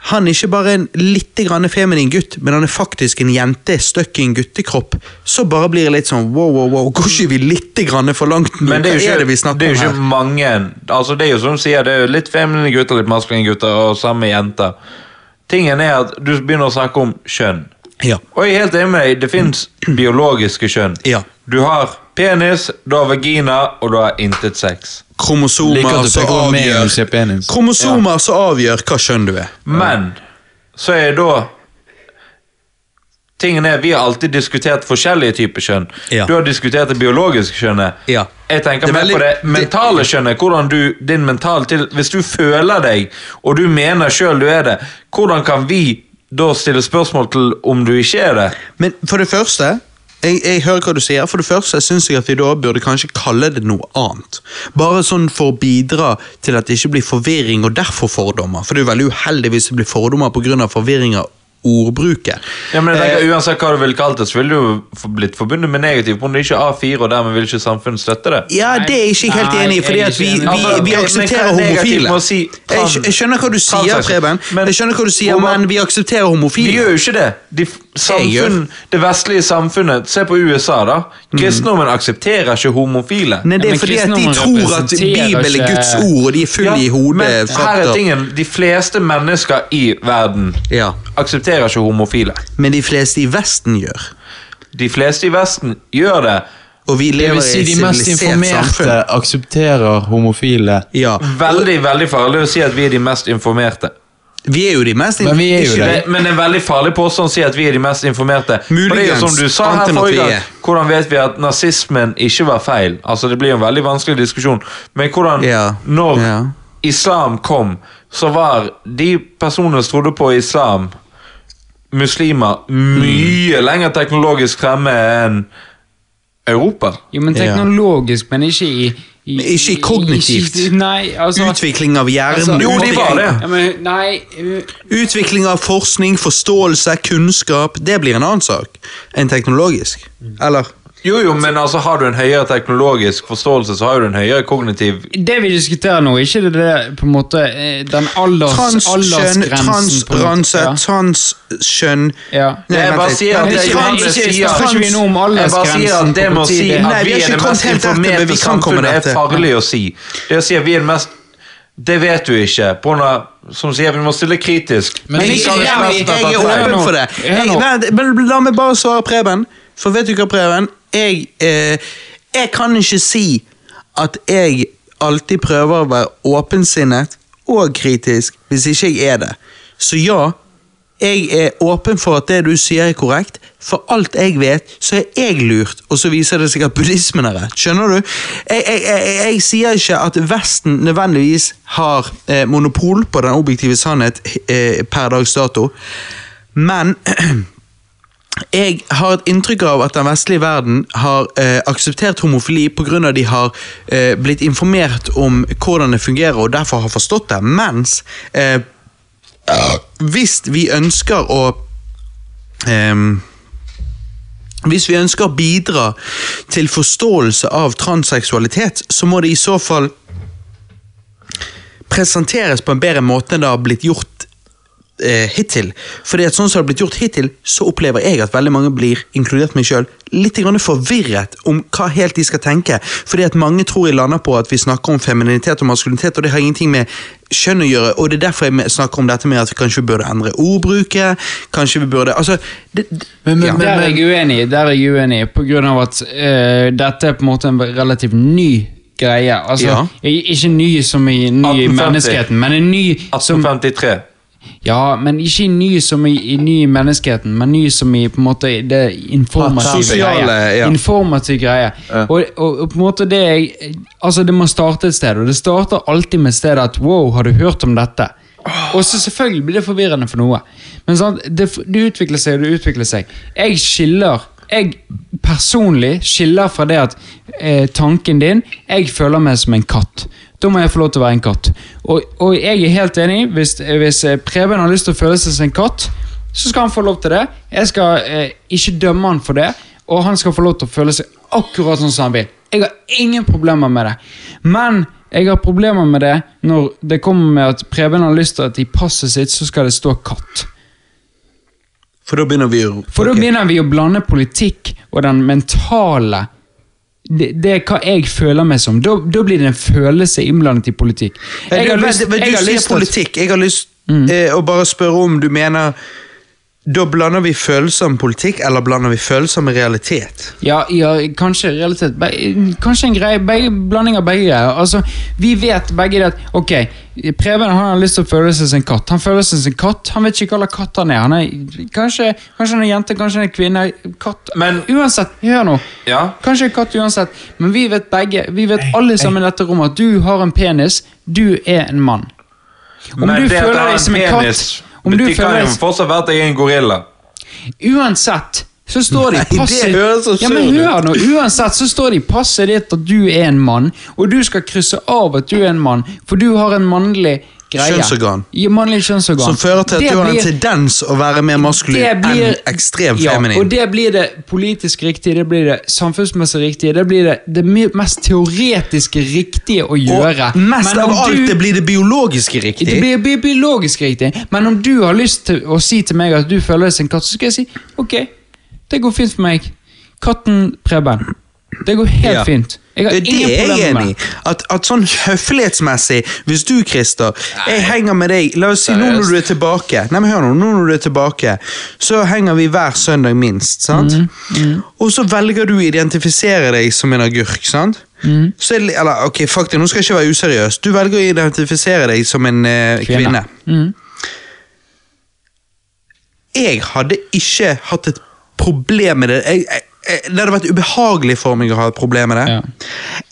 Han er ikke bare en litt grann feminin gutt, men han er faktisk en jente stuck i en guttekropp, så bare blir det litt sånn wow, wow, wow, går ikke vi litt grann for langt nå? Men det er jo ikke, er det vi det er jo om her? mange Altså Det er jo som du sier, det er jo litt feminine gutter, litt maskuline gutter, og samme jenter. Tingen er at du begynner å snakke om kjønn. Ja. Og jeg er helt enig med deg, det fins biologiske kjønn. Ja. Du har penis, du har vagina, og du har intet sex. Kromosomer som avgjør. Kromosomer som avgjør hva kjønn du er. Men så er da Tingen er, Vi har alltid diskutert forskjellige typer kjønn. Ja. Du har diskutert det biologiske kjønnet. Ja. Jeg tenker er mer veldig- på det mentale kjønnet. hvordan du, din mental til, Hvis du føler deg, og du mener sjøl du er det, hvordan kan vi da stille spørsmål til om du ikke er det? Men for det første jeg, jeg hører hva du sier. For det første syns jeg at vi da burde kanskje kalle det noe annet. Bare sånn for å bidra til at det ikke blir forvirring og derfor fordommer. For det er jo veldig uheldig hvis det blir fordommer pga. forvirringer ordbruket. Ja, men jeg Eh, tenker Uansett hva du ville kalt det, så ville du jo blitt forbundet med negativt. men det er ikke er A4, og dermed vil ikke samfunnet støtte det. Ja, det er jeg ikke helt enig i, fordi at vi, vi. Altså, vi aksepterer er homofile. si Jeg, trans- jeg skjønner hva du sier? Preben. Men- Jeg skjønner hva du sier, men vi aksepterer homofile. Vi gjør jo ikke det. De, samfunn, det vestlige samfunnet Se på USA, da. Kristendommen aksepterer ikke homofile. Nei, det er fordi at de tror at Bibelen er Guds ord, og de er fulle i hodet. men her er tingen. De fleste mennesker i verden Ja. Aksepterer ikke homofile. Men de fleste i Vesten gjør. De fleste i Vesten gjør det. Og vi lever si i de et mest sivilisert informerte samfunn. aksepterer homofile. Ja. Veldig veldig farlig å si at vi er de mest informerte. Vi er jo de mest Men vi er jo ikke det. Men det er veldig farlig påstand å si at vi er de mest informerte. Er Muligens, som du sa her forrige gang. Hvordan vet vi at nazismen ikke var feil? Altså Det blir en veldig vanskelig diskusjon. Men hvordan Ja, Når ja. islam kom, så var de personene som trodde på islam, muslimer, mye lenger teknologisk fremme enn Europa. Jo, men Ja. teknologisk, men ikke i, i Ikke i kognitivt. ikke- nei, altså Utvikling av hjernen. altså, Jo, de var det. Ja, men, nei, uh, Utvikling av forskning, forståelse, kunnskap. Det blir en annen sak enn teknologisk. Eller? Jo, jo, men altså har du en høyere teknologisk forståelse, så har du en høyere kognitiv det vi diskuterer nå, ikke det, det på en måte eh, den alders, trans, aldersgrensen transranse, transkjønn Ja. Nei, Jeg bare sier at det Johannes ikke- sier snakker vi nå om aldersgrensen det må si at vi vi er det mest informerte samfunnet. Det er farlig å si. Det å si at vi er det mest Det vet du ikke. På grunn av, som sier, vi må stille kritisk. Men Men Vi jeg, jeg, jeg, jeg er åpen for det. Men la meg bare svare Preben. For vet du hva, Preben? Jeg, eh, jeg kan ikke si at jeg alltid prøver å være åpensinnet og kritisk hvis ikke jeg er det. Så ja, jeg er åpen for at det du sier er korrekt. For alt jeg vet, så er jeg lurt, og så viser det seg at buddhismen er rett. Skjønner du? Jeg, jeg, jeg, jeg sier ikke at Vesten nødvendigvis har eh, monopol på den objektive sannhet eh, per dags dato, men jeg har et inntrykk av at den vestlige verden har eh, akseptert homofili pga. de har eh, blitt informert om hvordan det fungerer og derfor har forstått det, mens eh, hvis vi ønsker å ehm, hvis vi ønsker å bidra til forståelse av transseksualitet, så må det i så fall presenteres på en bedre måte enn det har blitt gjort eh, hittil. Fordi at sånn som det har blitt gjort hittil, så opplever jeg at veldig mange blir, inkludert meg selv, litt grann forvirret om hva helt de skal tenke. Fordi at mange tror jeg lander på at vi snakker om femininitet og maskulinitet, og det har ingenting med kjønn å gjøre, og det er derfor jeg snakker om dette med at vi kanskje burde endre ordbruket, kanskje vi burde, altså... Det, det, Men- men- ja. Der er jeg uenig, der er jeg uenig, på grunn av at eh, dette er på en måte en relativt ny greie. Altså, Ja. Ikke ny som i ny i menneskeheten, men en ny som 1853. Ja, men ikke ny som i, i ny i menneskeheten, men ny som i på en måte det informative greie. ja. Informativ greie. Og, og, og på en måte det jeg Altså, det må starte et sted, og det starter alltid med et sted at wow, har du hørt om dette? Og så selvfølgelig blir det forvirrende for noe. Men sant, det, det utvikler seg og det utvikler seg. Jeg skiller Jeg personlig skiller fra det at eh, tanken din Jeg føler meg som en katt. Da må jeg få lov til å være en katt. Og, og jeg er helt enig. Hvis, hvis eh, Preben har lyst til å føle seg som en katt, så skal han få lov til det. Jeg skal eh, ikke dømme han for det, og han skal få lov til å føle seg akkurat sånn som han vil. Jeg har ingen problemer med det. Men jeg har problemer med det når det kommer med at Preben har lyst til at i passet sitt så skal det stå katt. For da begynner vi å For da begynner vi å blande politikk og den mentale det, det er hva jeg føler meg som. Da, da blir det en følelse innblandet i politikk. Jeg har Men- lyst, men jeg du har sier politikk. Jeg har lyst eh, å bare spørre om du mener Da blander vi følsom politikk, eller blander vi følsom realitet? Ja, ja kanskje realitet be- Kanskje en greie, be blanding av begge greier. Altså, vi vet begge det at Ok, Preben han har lyst til å føle seg som en katt. Han føler seg som en katt. Han vet ikke hva slags katt han er. Han er kanskje, kanskje han er en jente, kanskje han er en kvinne. Katt. Men- uansett, hør nå. Ja. Kanskje en katt uansett. Men vi vet begge, vi vet alle sammen i dette rommet at du har en penis. Du er en mann. Om Men du føler deg som en penis, katt Om du Det kan jo fortsatt være at jeg er en gorilla. Uansett så står det i passet ja, men hør nå, Uansett så står det i passet ditt at du er en mann, og du skal krysse av at du er en mann, for du har en mannlig greie. Kjønnsorgan. Ja, mannlig kjønnsorgan. Som fører til at Det du har en tendens å være mer maskulin blir- enn ekstremt ja, feminin. og det blir det politisk riktige, det blir det samfunnsmessig riktige, det blir det, det mest teoretiske riktige å gjøre. og mest Men av alt, du- det blir det biologiske riktig. det blir blir biologisk riktig, men om du har lyst til å si til meg at du føler deg som en katt, så skal jeg si ok, det går fint for meg. Katten Preben. Det går helt Ja. fint. Jeg har Det ingen er jeg enig i. At, at sånn høflighetsmessig Hvis du, Christer, jeg henger med deg La oss si nå når du er tilbake Nei, men hør nå, nå når du er tilbake Så henger vi hver søndag minst, sant? Mm, Og så velger du å identifisere deg som en agurk, sant? Mm. Så er eller, ok, faktisk, nå skal jeg ikke være useriøs Du velger å identifisere deg som en eh, kvinne. Mm. Jeg hadde ikke hatt et problem med det. Jeg, jeg, det hadde vært ubehagelig for meg å ha et problem med det. Ja.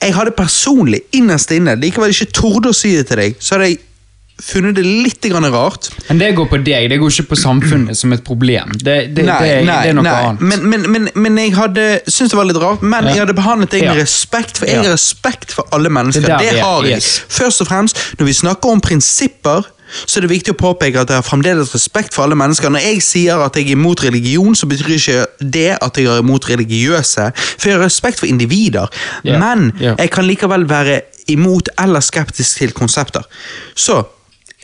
Jeg hadde personlig, innerst inne, likevel ikke torde å si det til deg, så hadde jeg funnet det litt grann rart. Men det går på deg, det går ikke på samfunnet som et problem. Det, det, nei, det, nei, det er noe nei. annet. Men, men, men, men jeg hadde syntes det var litt rart, men Ja. jeg hadde behandlet deg med Ja. respekt, for jeg har respekt for alle mennesker. Det har jeg. yes. Først og fremst, når vi snakker om prinsipper, så er det viktig å påpeke at jeg har fremdeles respekt for alle mennesker. Når jeg sier at jeg er imot religion, så betyr ikke det at jeg er imot religiøse, for jeg har respekt for individer. yeah. Men yeah. jeg kan likevel være imot eller skeptisk til konsepter. Så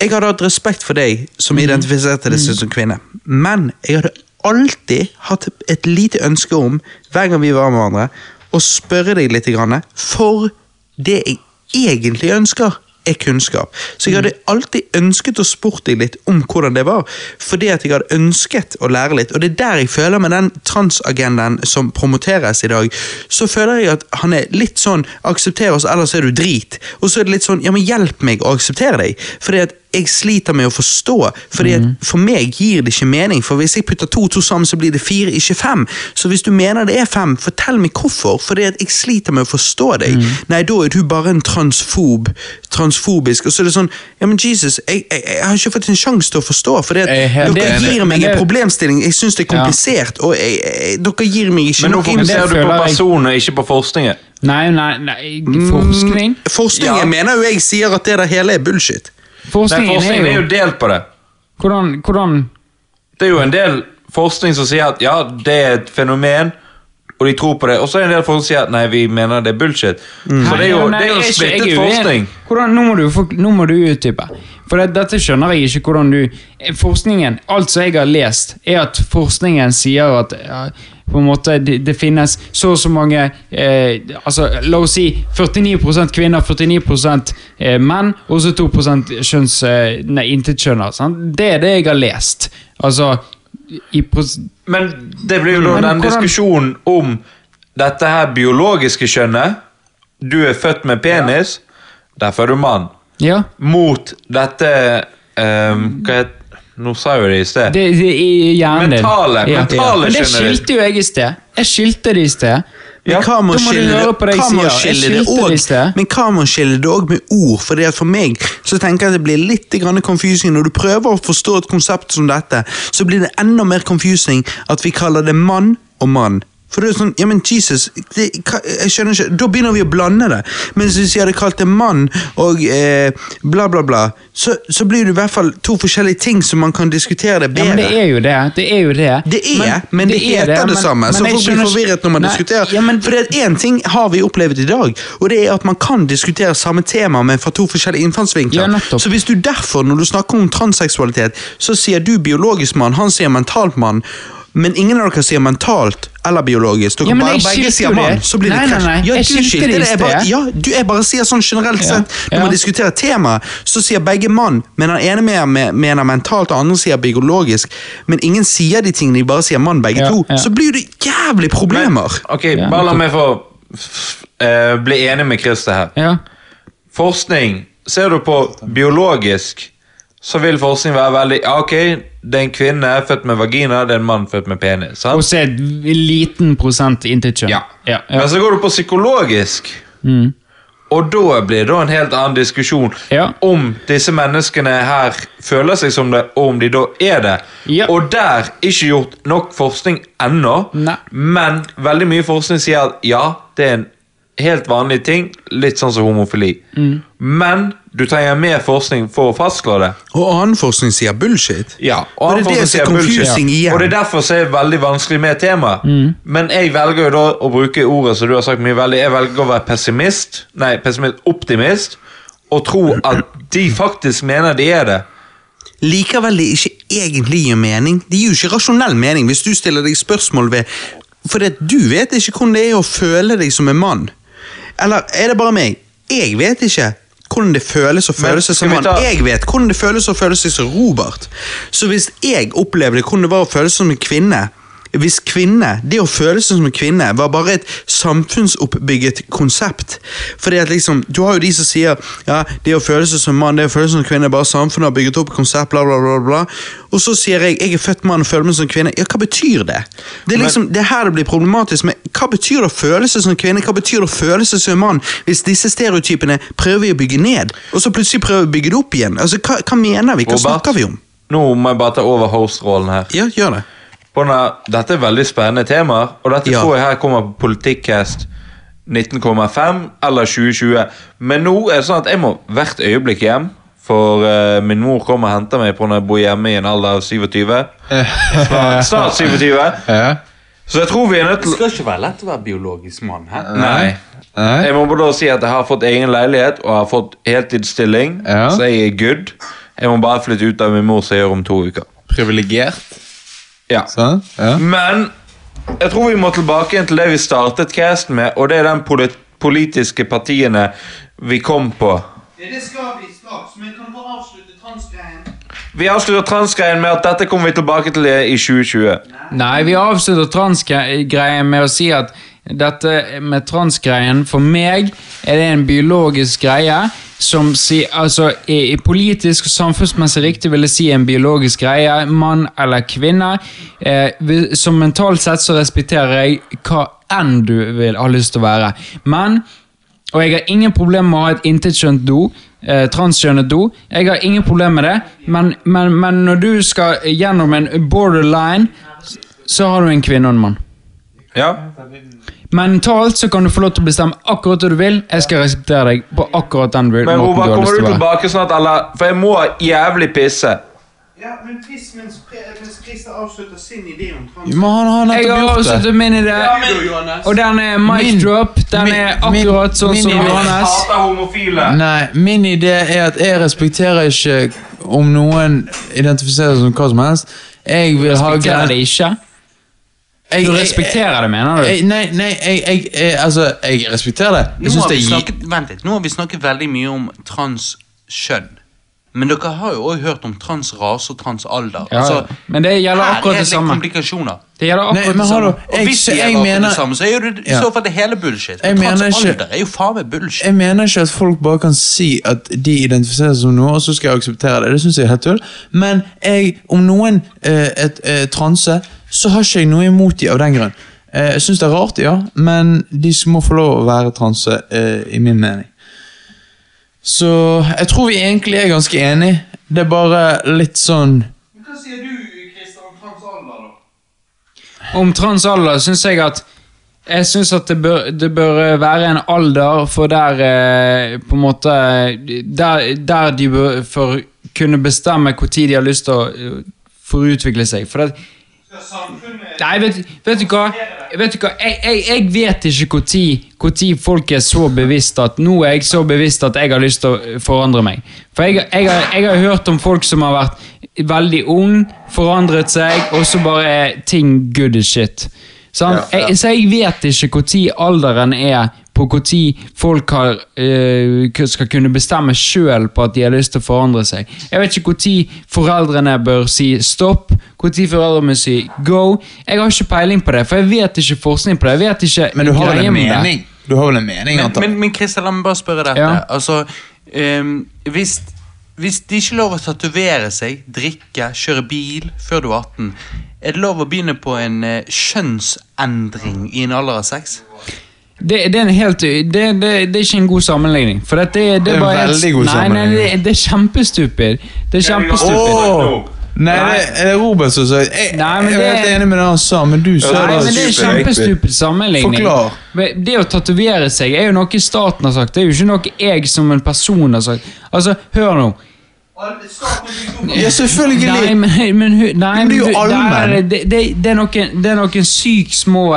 jeg hadde hatt respekt for deg som identifiserte deg som kvinne, men jeg hadde alltid hatt et lite ønske om, hver gang vi var med hverandre, å spørre deg litt, for det jeg egentlig ønsker, er kunnskap. Så jeg hadde alltid ønsket å spurt deg litt om hvordan det var, fordi at jeg hadde ønsket å lære litt, og det er der jeg føler med den transagendaen som promoteres i dag, så føler jeg at han er litt sånn, aksepter oss, ellers er du drit, og så er det litt sånn, ja men hjelp meg å akseptere deg, fordi at jeg sliter med å forstå, fordi mm. for meg gir det ikke mening, for hvis jeg putter to og to sammen, så blir det fire, ikke fem. Så hvis du mener det er fem, fortell meg hvorfor, fordi at jeg sliter med å forstå deg. Nei, da er du bare en transfob, transfobisk, og så er det sånn, ja men Jesus, jeg, jeg, jeg har ikke fått en sjanse til å forstå, fordi at Jeg er dere gir meg en problemstilling, jeg synes det er komplisert, og jeg, jeg, dere gir meg ikke noe Men nå fokuserer du på personer, ikke på forskningen. Nei, nei, nei, forskning Forskningen Ja. mener jo jeg sier at det der hele er bullshit. Nei, Forskningen er, er er jo jo delt på det. Hvordan, hvordan Det er jo en del forskning som sier at ja, det er et fenomen, og de tror på det. Og så er det en del folk som sier at nei, vi mener det er bullshit. Så det er jo, Nei, det er jo nei, ikke- splittet uenig. forskning. Hvordan, nå, må du, nå må du utdype. For det, dette skjønner jeg ikke hvordan du Forskningen, alt som jeg har lest, er at forskningen sier at ja, på en måte det, det finnes så og så mange eh, altså La oss si 49% kvinner, 49 eh, menn, og så 2 kjønns... Eh, nei, intetkjønner. Det er det jeg har lest. Altså i Men det blir jo da den hvordan- diskusjonen om dette her biologiske kjønnet. Du er født med penis, derfor er du mann. Ja. Mot dette um, Hva het Nå sa jo det i sted. Det, det i hjernen din. Mentale, mentale Men det skilte jo jeg i sted. Jeg skilte det i sted. Men Ja, hva må skille det òg med ord? Fordi at For meg så tenker jeg at det blir litt grann confusing når du prøver å forstå et konsept som dette. Så blir det enda mer confusing at vi kaller det mann og mann. For det er sånn, ja men Jesus, det, jeg skjønner ikke, Da begynner vi å blande det. Men hvis jeg hadde kalt det mann og eh, bla, bla, bla, så, så blir det i hvert fall to forskjellige ting som man kan diskutere det bedre. Ja, men det er jo det. Det er jo det. Det er, men, det, det heter det, men- samme, men så folk blir forvirret når man Nei, diskuterer. Ja, men, For det én ting har vi opplevd i dag, og det er at man kan diskutere samme tema, men fra to forskjellige innfallsvinkler. Ja, så hvis du derfor, når du snakker om transseksualitet, så sier du biologisk mann, han sier mentalt mann, men ingen av dere sier mentalt eller biologisk. Dere Ja, bare begge sier mann, så blir det Nei, nei, krasj. nei, Ja, jeg du skilte det. Jeg bare, ja, du, jeg bare sier sånn generelt Ja, sett, når ja. man diskuterer temaet, så sier begge mann, men den ene mener, mener mentalt, og andre sier biologisk, men ingen sier de tingene, de bare sier mann begge Ja, to, ja. så blir det jævlig problemer. Ok, bare la meg få eh, bli enig med Christer her. ja. Forskning, ser du på biologisk, så vil forskning være veldig Ok, det er en kvinne født med vagina, det er en mann født med penis. Sant? så et liten prosent inntil kjønn. Ja. Ja, ja. Men så går du på psykologisk, Mm. og da blir det en helt annen diskusjon om disse menneskene her føler seg som det, og om de da er det. Og der ikke gjort nok forskning ennå, men veldig mye forskning sier at ja, det er en helt vanlig ting, litt sånn som homofili. Mm. Men du trenger mer forskning for å fastslå det. Og annen forskning sier bullshit. Ja, Og det er annen det forskning er sier bullshit. igjen. Og det er derfor så er det veldig vanskelig med temaet. Mm. Men jeg velger jo da å bruke ordet som du har sagt mye veldig, jeg velger å være pessimist, nei, pessimist, optimist, og tro at de faktisk mener de er det. likevel det ikke egentlig gir mening. Det gir jo ikke rasjonell mening hvis du stiller deg spørsmål ved For det, du vet ikke hvordan det er å føle deg som en mann. Eller er det bare meg? Jeg vet ikke hvordan det føles å føle seg som han. Jeg vet hvordan det føles å føle seg som Robert. Så hvis jeg opplevde hvordan det var å føle seg som en kvinne hvis kvinne, det å føle seg som en kvinne var bare et samfunnsoppbygget konsept. Fordi at liksom, Du har jo de som sier ja, det å føle seg som mann, det å føle seg som kvinne, bare samfunnet har bygget opp konsept, bla, bla, bla, bla. Og så sier jeg jeg er født mann og føler meg som kvinne. Ja, Hva betyr det? Det er liksom, det er her det blir problematisk. Men hva betyr det å føle seg som kvinne? Hva betyr det å føle seg som mann? Hvis disse stereotypene prøver vi å bygge ned, og så plutselig prøver vi å bygge det opp igjen. Altså, Hva, hva mener vi? Hva snakker vi om? Nå må jeg bare ta over host-rollen her. Ja, gjør det. På denne, dette er veldig spennende temaer, og dette Ja. tror jeg her kommer på Politikkcast 19,5 eller 2020. Men nå er det sånn at jeg må hvert øyeblikk hjem, for uh, min mor kommer og henter meg på når jeg bor hjemme i en alder av 27. Snart, snart 27. Ja. Så jeg tror vi er nødt til skal ikke være lett å være biologisk mann. her Nei. Nei. Jeg må bare si at jeg har fått egen leilighet og har fått heltidsstilling, Ja. så jeg er good. Jeg må bare flytte ut av min mor som jeg gjør om to uker. Privilegert. Ja. Så, Ja. Men jeg tror vi må tilbake igjen til det vi startet casten med, og det er den polit politiske partiene vi kom på. Ja, det skal vi straks, men kan du bare avslutte transgreien? Vi avslutter transgreien med at dette kommer vi tilbake til i 2020. Nei, vi avslutter transgreien med å si at dette med transgreien For meg er det en biologisk greie som si, altså, i, i politisk og samfunnsmessig riktig vil jeg si en biologisk greie. Mann eller kvinne. Eh, som mentalt sett så respekterer jeg hva enn du vil ha lyst til å være. Men og jeg har ingen problemer med å ha et intetkjønt do. Eh, transkjønnet do. Jeg har ingen problemer med det, men, men, men når du skal gjennom en borderline, så har du en kvinne og en mann. Ja? Mentalt så kan du få lov til å bestemme akkurat hva du vil. Jeg skal respektere deg på akkurat den måten Men du har kommer lyst du til å være. tilbake snart, eller? For jeg må jævlig pisse. Ja, men piss mens, mens Christer avslutter sin idé om trans... Men han har Jeg nettopp har gjort det. avsluttet min idé, og den er mic drop. Den min- er min- akkurat sånn min som Johannes. Hater homofile. Nei, min idé er at jeg respekterer ikke om noen identifiserer seg som hva som helst. Jeg vil ha ikke? Jeg- Du jeg- respekterer det, mener du? jeg- Nei, nei, jeg, jeg, jeg, altså, jeg respekterer det. Jeg Nå har, det snakket, vent litt, nå har vi snakket veldig mye om transkjønn. Men dere har jo også hørt om transrase og transalder. Ja, altså, men det gjelder her akkurat er det samme. komplikasjoner. Det gjelder Nei, akkurat men det samme. Og jeg, hvis det er akkurat mener det samme, så er jo det i Ja. så fall det hele bullshit. Jeg transalder ikke- er jo faen meg bullshit. Jeg mener ikke at folk bare kan si at de identifiserer seg som noe, og så skal jeg akseptere det. Det synes jeg er helt tull. Men jeg, om noen eh, er eh, transe, så har ikke jeg noe imot de av den grunn. Eh, jeg syns det er rart, ja, men de må få lov å være transe, eh, i min mening. Så jeg tror vi egentlig er ganske enige. Det er bare litt sånn Men hva sier du, Christer, om transalder, da? Om transalder syns jeg at Jeg syns at det bør, det bør eh, være en alder for der eh, På en måte Der, der de bør for kunne bestemme når de har lyst til å forutvikle få utvikle seg. For det, Nei, vet, vet du hva? Vet du hva? Jeg, jeg, jeg vet ikke når folk er så bevisst at Nå er jeg så bevisst at jeg har lyst til å forandre meg. For jeg, jeg, har, jeg har hørt om folk som har vært veldig ung, forandret seg, og så bare er ting good as shit. Sant? Jeg, så jeg vet ikke når alderen er på når folk har, eh, skal kunne bestemme sjøl på at de har lyst til å forandre seg. Jeg vet ikke når foreldrene bør si stopp, når foreldrene bør si go. Jeg har ikke peiling på det, for jeg vet ikke forskning på det. Jeg vet ikke Men du har vel en mening? Du har vel en mening, Men, men, men Christian, la meg bare spørre dette. Ja. Altså, um, hvis, hvis det ikke er lov å tatovere seg, drikke, kjøre bil før du er 18, er det lov å begynne på en eh, kjønnsendring i en alder av sex? Det, det, er en helt, det, det, det er ikke en god sammenligning. For det, det, det, Det er en veldig god nei, nei, sammenligning. det, det er kjempestupid. Det er kjempestupid. Oh! Nei, det er det Robert som sa Jeg, Nei, jeg er helt enig med det han sa, men du sa Nei, det men det er stupid. kjempestupid sammenligning. Forklar. Det å tatovere seg er jo noe staten har sagt. Det er jo ikke noe jeg som en person har sagt. Altså, hør nå. Ja, selvfølgelig! Nei, men, men, nei, Men det er jo allmenn. Det, det, det, er noen, det er noen sykt små,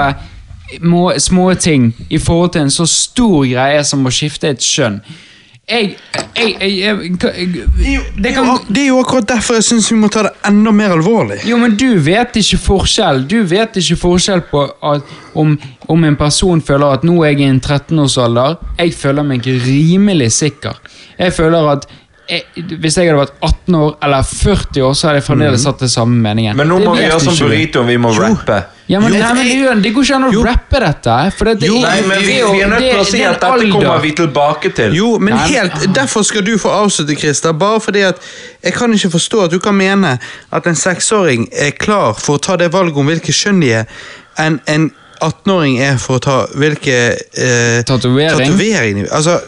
må, små ting i forhold til en så stor greie som å skifte et kjønn. Jeg, Det kan det er jo akkurat derfor jeg syns vi må ta det enda mer alvorlig. Jo, men du vet ikke forskjell Du vet ikke forskjell på at, om, om en person føler at nå er jeg i en 13-årsalder. Jeg føler meg rimelig sikker. Jeg føler at jeg, Hvis jeg hadde vært 18 år eller 40 år, så hadde jeg fremdeles hatt det samme meningen. Men nå må vi gjøre som Burrito, vi må rappe. Ja, men, Jo, nei, men jeg- Jørn, Det går ikke an å Jo. rappe dette. For det, det, Nei, men vi, vi er nødt til å si at dette alder. kommer vi tilbake til. Jo, men Nei, men- helt, Derfor skal du få avslutte, Christer. Bare fordi at jeg kan ikke forstå at du kan mene at en seksåring er klar for å ta det valget om hvilket kjønn de er, enn en 18-åring er for å ta hvilke eh, Tatovering? tatovering Altså,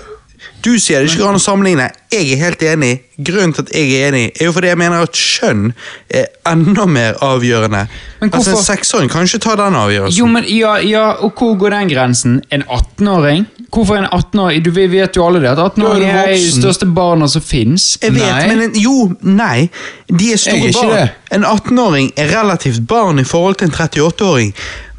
du sier det ikke går an å sammenligne. Jeg er helt enig. Grunnen til at jeg er enig, er jo fordi jeg mener at kjønn er enda mer avgjørende. Altså, En seksåring kan ikke ta den avgjørelsen. Jo, men ja, ja, og hvor går den grensen? En 18-åring? Hvorfor en 18-åring? Du vet jo alle det, at 18-åringer er de største barna som fins. Jeg vet, Nei. men en, jo, nei. De er store er barn. det. En 18-åring er relativt barn i forhold til en 38-åring,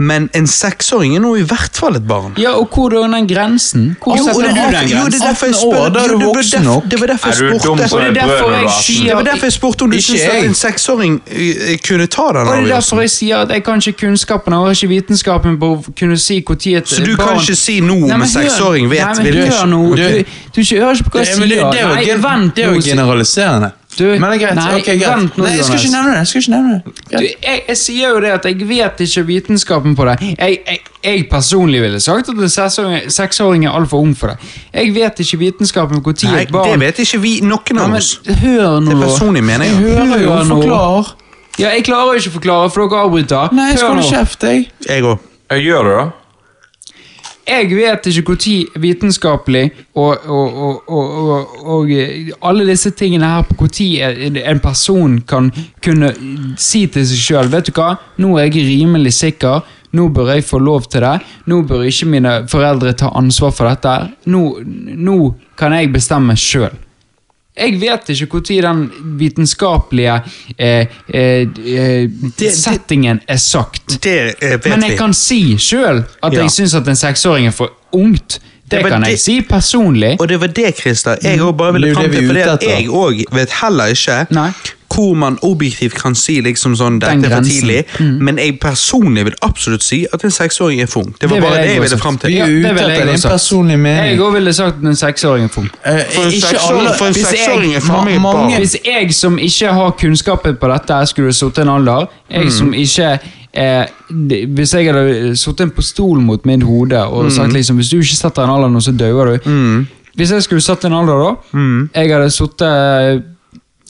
men en 6-åring er nå i hvert fall et barn. Ja, og hvor er den grensen? Hvor Jo, setter du den grensen? jo, det er derfor jeg 18 år, spør da er du voksen nok. Det var derfor Er jeg du dum spurte. det en derfor jeg du 18? sier Det var derfor jeg spurte om du syntes at en seksåring øh, kunne ta den Og det er derfor jeg sier at jeg kan ikke kunnskapen og ikke vitenskapen på å kunne si når et barn Så du barn kan ikke si noe om en seksåring vet Nei, men hør nå. Du- Du, du ikke hører ikke på hva jeg Det, men det, sier. det er jo, er generaliserende. Du, men det er greit. nei, okay, greit. vent nå, Nei, jeg skal ikke nevne det. Jeg skal ikke nevne det. Du, jeg, jeg sier jo det at jeg vet ikke vitenskapen på det. Jeg, jeg, jeg personlig ville sagt at en seksåring- er altfor ung for det. Jeg vet ikke vitenskapen på når Nei, et barn det vet ikke vi, noen av men oss. hør nå, Det er personlig mening. Jeg hører jo, Hør nå. forklar. Ja, jeg klarer jo ikke å forklare, for dere avbryter. Nei, jeg skal holde kjeft, jeg. Jeg òg. Jeg gjør det, da. Jeg vet ikke når vitenskapelig og, og, og, og, og alle disse tingene her på når en person kan kunne si til seg sjøl Vet du hva, nå er jeg rimelig sikker. Nå bør jeg få lov til det. Nå bør ikke mine foreldre ta ansvar for dette. Nå, nå kan jeg bestemme sjøl. Jeg vet ikke når den vitenskapelige eh, eh, eh, det- settingen er sagt. Det eh, vet Men jeg vi. kan si sjøl at Ja. jeg syns at en seksåring er for ungt. Det, Det kan jeg det- si personlig. Og det var det, Christer, jeg òg bare Det er ville fram det vi til. at jeg òg vet heller ikke Nei. Hvor man objektivt kan si liksom sånn dette er for tidlig, tidlig. Men jeg personlig vil absolutt si at en seksåring er for ung. Det var Det bare jeg det jeg ville fram til. Ja, er det vil jeg din personlige mening. Jeg òg ville sagt at en seksåring er for ung. Eh, For en seksåring- alle- for hvis jeg- er faen meg barn. Hvis jeg som ikke har kunnskapen på dette, skulle sittet en alder Jeg som ikke eh, Hvis jeg hadde satt en pistol mot mitt hode og sagt liksom Hvis du ikke setter en alder nå, så dauer du. Hvis jeg skulle satt en alder da Jeg hadde sittet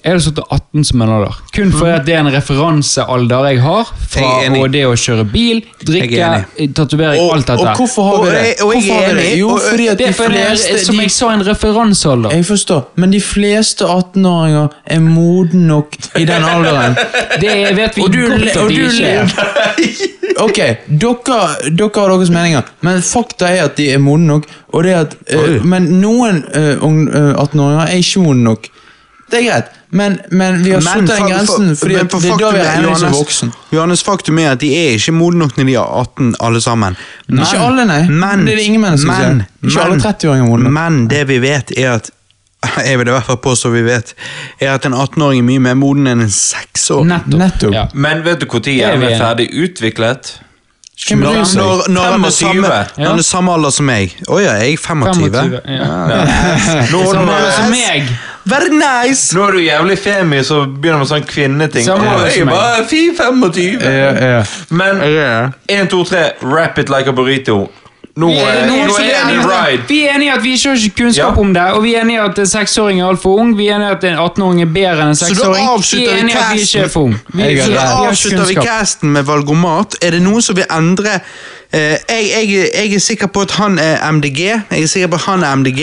jeg det satt 18 som en alder. Kun fordi at det er en referansealder jeg har. Fra Jeg er og det å kjøre bil, drikke, er tatovering, alt dette. Og hvorfor har vi det? jeg- og jeg er det? enig, Jo, fordi at det de er det fleste er, som jeg sa, en referansealder. Jeg forstår, men de fleste 18-åringer er moden nok i den alderen. Det vet vi Og du, godt at de ikke er. Ok, dere, dere har deres meninger, men fakta er at de er modne nok. Og det at, eh, men noen eh, eh, 18-åringer er ikke modne nok. Det er greit, men, men vi har satt den grensen fordi men for det er da vi er, enige som voksen. Johannes, faktum er at de er ikke modne nok når de er 18, alle sammen. Men, Ikke alle, nei. Men, Det er det ingen mennesker som men, sier. Ikke alle men- 30-åringer er modne. Men det vi vet, er at jeg vil i hvert fall påstå vi vet, er at en 18-åring er mye mer moden enn en 6-åring. Nettopp. Nettopp. Ja. Men vet du når Det er er ferdig utviklet? Når, når, når han er 25. samme, når han er samme alder som meg. Å ja, jeg er 25. 25, ja. Nå, nå, alder som meg. Very nice! nå er du jævlig femi, så begynner med sånn kvinneting. Samme Å, alder jeg som er bare 4-25. Ja, ja. Men Ja. 1, 2, 3, wrap it like a burrito. Nå Vi er, er noen nå som er er det enige en om det. ride. vi er enige i at vi ikke har ikke kunnskap Ja. om det, og vi er enige i at en seksåring er altfor ung. Vi er enige i at en 18-åring er bedre enn en da seksåring. Vi avslutter er vi enige i at vi ikke er for ung. Vi, er vi, Så vi da har ikke avslutter vi kunnskap. casten med valgomat. Er det noen som vil endre eh, jeg, jeg, jeg er sikker på at han er MDG. Jeg er sikker på at han er MDG.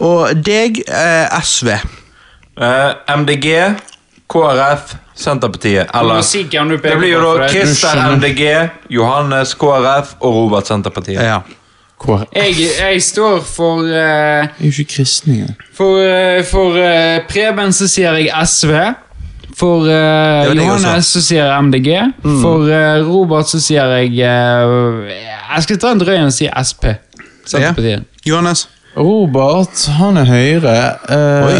Og deg eh, SV. Eh, MDG, KrF, Senterpartiet. Eller Det blir jo da Christer MDG, Johannes KrF og Robert Senterpartiet. Ja. Jeg, jeg står for eh, Jeg er jo ikke kristen engang. For, eh, for eh, Preben så sier jeg SV. For eh, var det jeg Johannes så sier jeg MDG. For eh, Robert så sier jeg eh, Jeg skal ta en drøy og si SP. Senterpartiet. Johannes? Robert, han er høyre. Oi.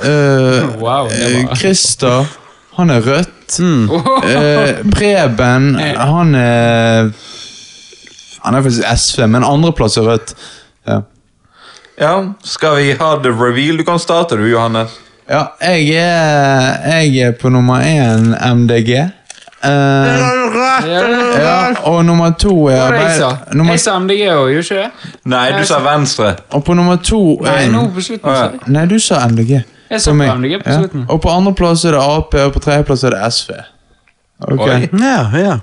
Uh, uh, Wow, Christer, han er rødt. Eh, Preben, han er Han er faktisk SV, men andreplass er rødt. Ja. Ja, Skal vi ha the reveal? Du kan starte, du, Johannes. ja, jeg er Jeg er på nummer én MDG. Eh, ja, og nummer to er Hva? Arbeid- nummer, Jeg sa MDG òg, gjorde ikke det? Nei, du sa Venstre. Og på nummer to Nei, er nå på slutten. Sa jeg. Nei, du sa MDG. Jeg sa For meg. MDG på Ja. slutten. Og på andreplass er det Ap, og på tredjeplass er det SV. Ok. Oi. Ja, ja.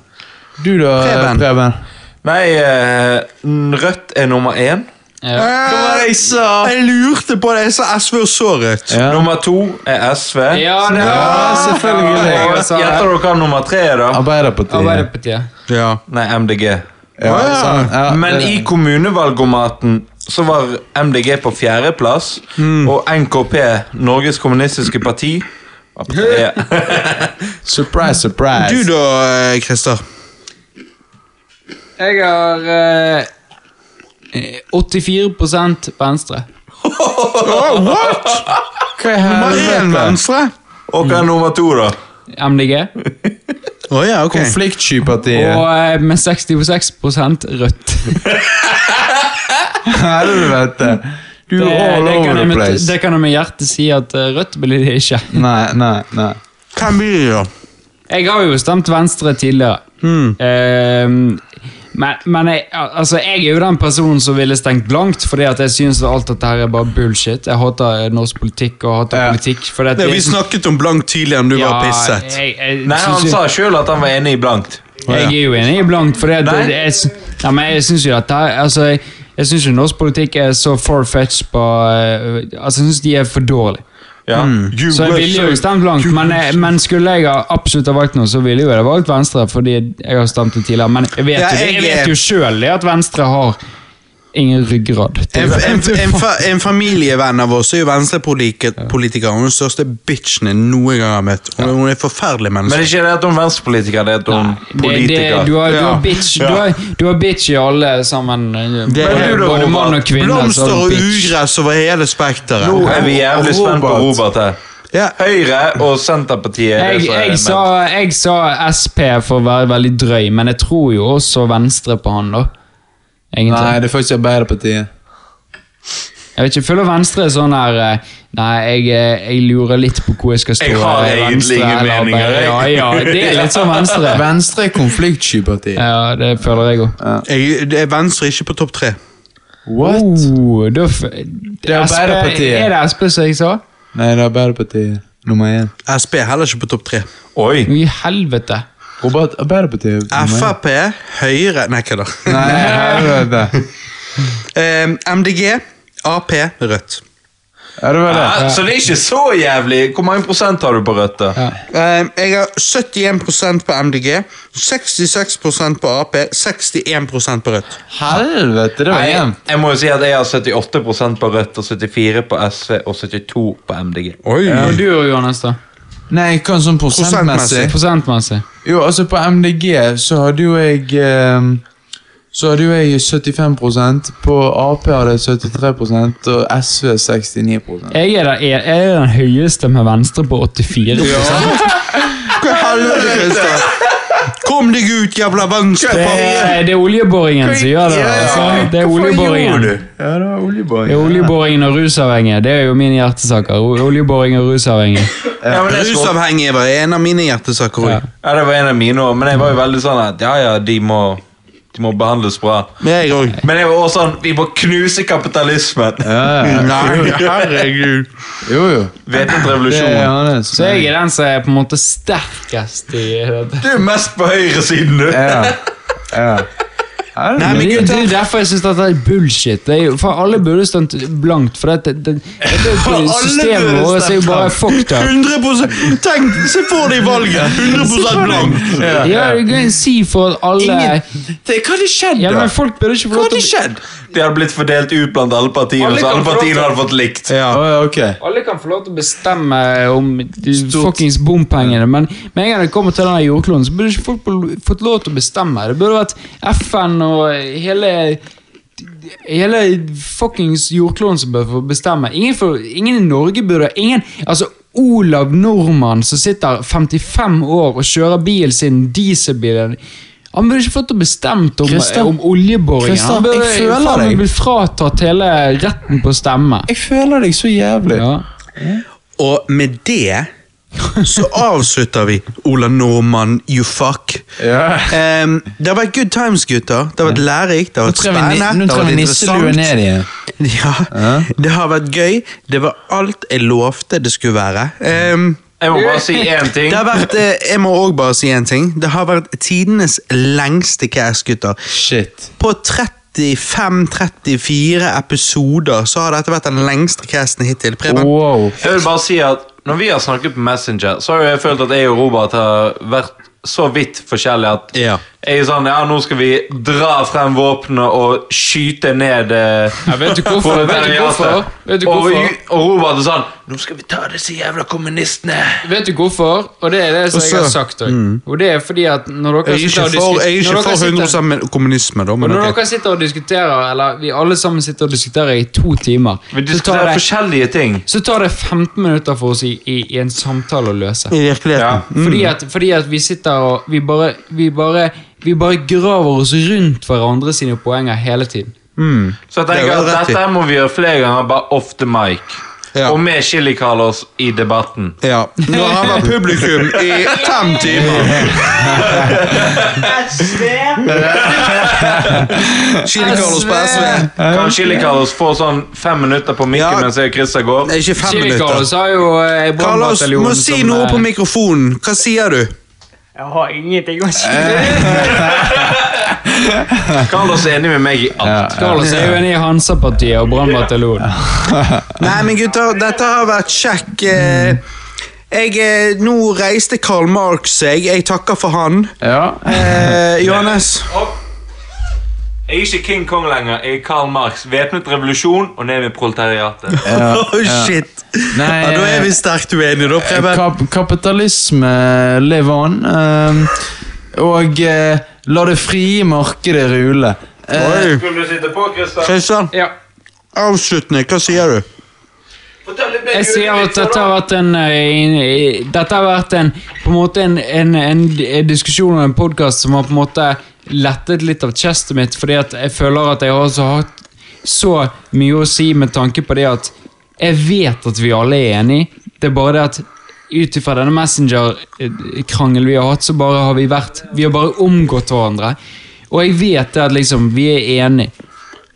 Du da, Preben. Preben? Nei, eh, Rødt er nummer én. Jeg sa? Jeg lurte på det. Jeg sa SV og så rødt. Ja. Nummer to er SV. Ja, det Ja, var selvfølgelig. Gjetter dere hva nummer tre er, da? Arbeiderpartiet. Arbeiderpartiet. Ja. Nei, MDG. Ja, ja. Men i kommunevalgomaten så var MDG på fjerdeplass, og NKP, Norges kommunistiske parti, var på tredje. Surprise, surprise. Du da, eh, Christer? Jeg har eh, 84 Venstre. what? Hva er Nummer én? Venstre? Og hva er nummer to, da? MDG. Oh, ja, ok. Konfliktskypartiet. Og eh, med 66 rødt. Helvete. Du Det, er all over the the med, place. det kan jeg med hjertet si at eh, rødt blir det ikke. Nei, nei, nei. Hvem blir det, da? Jeg har jo stemt Venstre tidligere. Hmm. Ehm, men men jeg, altså, jeg er jo den personen som ville stengt blankt, fordi at jeg syns alt dette her er bare bullshit. Jeg hater eh, norsk politikk og hater Ja. politikk. fordi at Ja, vi snakket om blankt tidligere, men du var pisset. Jeg, jeg, Nei, han sa sjøl at han var enig i blankt. Jeg er jo enig i blankt, for Nei. jeg, ja, men jeg syns jo at det, er- altså, jeg, jeg synes jo norsk politikk er så far-fetched på uh, Altså, jeg syns de er for dårlige. Ja. You Så jeg ville jo stemt blankt, men, men skulle jeg absolutt ha valgt noe, så ville jo jeg ha valgt Venstre, fordi jeg har stemt det tidligere. Men jeg vet, jo, jeg vet jo sjøl at Venstre har ingen ryggrad. En, en, en, fa- en familievenn av oss er jo venstrepolitiker. Hun er den største bitchen jeg noen gang har møtt. Hun, hun er et forferdelig Men det er ikke det at hun er venstrepolitiker, det er at hun er det, politiker. du, har, du, har bitch, du, har, du har bitch i alle sammen. Det er- både, både mann og kvinne. Blomster og ugress over hele spekteret. Nå er vi jævlig spent på Robert. Her. Ja. Høyre og Senterpartiet er Jeg, jeg, sa, jeg sa SP for å være veldig drøy, men jeg tror jo også Venstre på han, da. Egentlig. Nei, det er faktisk Arbeiderpartiet. Jeg vet ikke, føler Venstre er sånn her eh, Nei, jeg, eh, jeg lurer litt på hvor jeg skal stå. Jeg har eh, egentlig ingen meninger, Ja, ja, det er litt sånn Venstre. Venstre er konfliktskypartiet. Ja, det føler jeg òg. Ja. det er Venstre ikke på topp tre. What? Oh, da f- er Arbeiderpartiet. Er det Sp som jeg sa? Nei, det er Arbeiderpartiet. nummer én. Sp er heller ikke på topp tre. Oi! I helvete. Robert, Arbeiderpartiet er. Frp, Høyre Nei, kødda. Nei, det. Eh, MDG, Ap, Rødt. Ja, det var det. Ja, så det er ikke så jævlig. Hvor mange prosent har du på Rødt? da? Ja. Eh, jeg har 71% på MDG, 66% på Ap, 61% på Rødt. Helvete, det var jevnt. jeg må jo si at jeg har 78% på Rødt, og 74 på SV og 72 på MDG. Oi. Og du og Johannes, da? Nei, hva sånn prosentmessig? Prosentmessig. Jo, altså på MDG så hadde jo jeg eh, Så hadde jo jeg 75% På Ap hadde jeg 73 og SV 69 Jeg er, der, jeg er den høyeste med Venstre på 84 Hva i helvete, Christer? Kom deg ut, jævla det, venstreparti! er, det er oljeboringen som gjør det. Altså. Det er oljeboringen. Ja, det var oljeboringen. Det er oljeboringen og rusavhengige. Det er jo mine hjertesaker. Oljeboring og rusavhengige. Ja, Rusavhengige var en av mine hjertesaker òg. Ja. ja, det var en av mine òg, men jeg var jo veldig sånn at ja, ja, de må, må behandles bra. Jeg òg. Men jeg var også sånn vi må knuse kapitalismen. Ja, ja. Nei, herregud. Jo, jo. Væpnet Det er det. Så jeg er den som er på en måte sterkest i dette. Du er mest på høyresiden, du. Ja. ja. Nei, Men det, det er derfor jeg syns dette er bullshit. Det er jo, for Alle burde stått blankt, for det, det, det, systemet vårt er jo bare fucked up. 100 Tenk, Se for deg valget! 100 blankt! Ja, du kan si for at alle Det, hva hadde skjedd, Ja, da? men Folk burde ikke få Hva lov hadde til å? De hadde blitt fordelt ut blant alle partiene, Alle så alle partiene hadde fått likt. Ja. Ja. Alle kan få lov til å bestemme om de fuckings bompengene, men med en gang det kommer til denne jordkloden, så burde ikke folk få- fått lov til å bestemme. Det burde vært FN og hele Hele fuckings jordkloden som bør få bestemme. Ingen, for, ingen i Norge burde Ingen Altså, Olav Nordmann som sitter 55 år og kjører bilen sin, dieselbilen Han burde ikke fått bestemme om, Christian, om oljeboringen. Christian, Han burde jeg føler deg. blitt fratatt hele retten på å stemme. Jeg føler deg så jævlig. Ja. Og med det så avslutter vi Ola Nordmann, you fuck. Yeah. Um, det har vært good times, gutter. Det har vært lærerikt, det har vært spennende, nå det har tror jeg vært nisselue ned igjen. Ja, det har vært gøy. Det var alt jeg lovte det skulle være. Em, Jeg må bare si én ting. det har vært, eh, jeg må også bare si en ting. Det har vært tidenes lengste cast, gutter. Shit. På 35-34 episoder så har dette vært den lengste casten hittil. Preben? Wow. Jeg vil bare si at Når vi har snakket på Messenger, så har jeg følt at jeg og Robert har vært så vidt forskjellige at Ja. Jeg er sånn Ja, nå skal vi dra frem våpenet og skyte ned eh, Ja, vet du hvorfor? Vet du hvorfor? Vet du hvorfor? Og, og Robert er sånn Nå skal vi ta disse jævla kommunistene. Vet du hvorfor? Og det er det som jeg har sagt òg. Og det er fordi at når dere Jeg er sitter ikke og for, diskuterer jeg er ikke for dere sitter- 100 med kommunisme, da, men når okay. dere sitter og diskuterer, eller vi alle sammen sitter og diskuterer i to timer, Vi diskuterer det, forskjellige ting. så tar det 15 minutter for oss i, i, i en samtale å løse. I virkeligheten. Ja. Fordi, at, fordi at vi sitter og vi bare, vi bare Vi bare graver oss rundt hverandre sine poenger hele tiden. Så jeg er tenker det at dette må vi gjøre flere ganger, bare off the mic. Ja. Og med Chili Carlos i debatten. Ja. Nå har han vært publikum i fem timer. Chili Carlos på SV. Kan Chili Carlos få sånn fem minutter på mikken Ja. mens jeg og Christer går? Ikke fem Chili minutter. Carlos har jo eh, Carlos, må si noe eh, på mikrofonen. Hva sier du? Jeg har ingenting å si. Carlos er enig med meg i alt. Carlos er jo enig i Hansa-partiet og brannbataljonen. Nei, men gutter, dette har vært kjekk. eh, Jeg, eh, nå reiste Karl Marx seg. Jeg takker for han. Ja. Eh, Johannes? Jeg er ikke King Kong lenger. Jeg er Karl Marx. Væpnet revolusjon og ned med proletariatet. Oh, shit. Nei, Ja, da er vi sterkt uenige, da, Preben. Kap kapitalisme live on. ehm, og eh, la det frie markedet rule. Eh, Skulle du sitte på, Kristian? Kristian, Ja. avslutning. Hva sier du? Jeg sier at dette har vært en eh, en- Dette har vært en På en måte en, en, en, en diskusjon og en podkast som har på en måte lettet litt av chestet mitt, fordi at jeg føler at jeg har hatt så mye å si med tanke på det at jeg vet at vi alle er enige. Det er bare det at ut ifra denne Messenger-krangelen vi har hatt, så bare har vi vært Vi har bare omgått hverandre. Og jeg vet det at liksom vi er enige.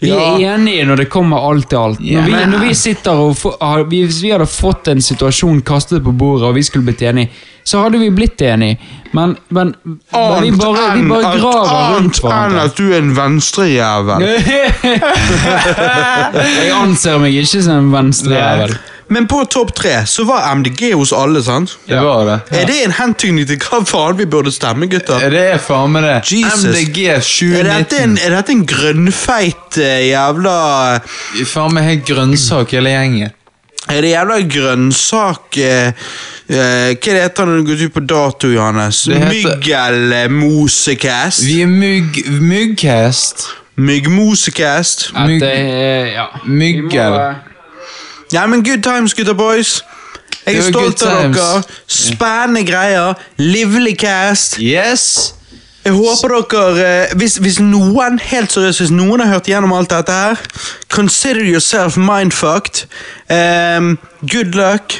Vi Ja. er enige når det kommer alt til alt. Når, vi, når vi sitter og få- Hvis vi hadde fått en situasjon kastet på bordet, og vi skulle blitt enige, så hadde vi blitt enige. Men, men, men vi bare, vi bare graver rundt hverandre. at du er en venstrejævel. Jeg anser meg ikke som en venstrejævel. Men på topp tre så var MDG hos alle, sant? Det var det. Er det en hentydning til hva faen vi burde stemme, gutter? Det er faen meg det. Jesus. MDG Er dette 2019. en, er dette en grønnfeit jævla... jævla Faen meg helt grønnsak, hele gjengen. Er det jævla grønnsak eh, eh, Hva det heter når du går ut på dato, Johannes? Mygg heter- Myggelmosekast? Vi er mygg... Myggcast. Myggmosekast? Mygg- det ja. Myggel. Ja, men good times, gutta boys. Jeg er stolt av dere. Spennende greier. Livlig cast. Yes! Jeg håper dere eh, hvis, hvis noen helt seriøst, hvis noen har hørt gjennom alt dette her, consider yourself mindfucked. Um, good luck,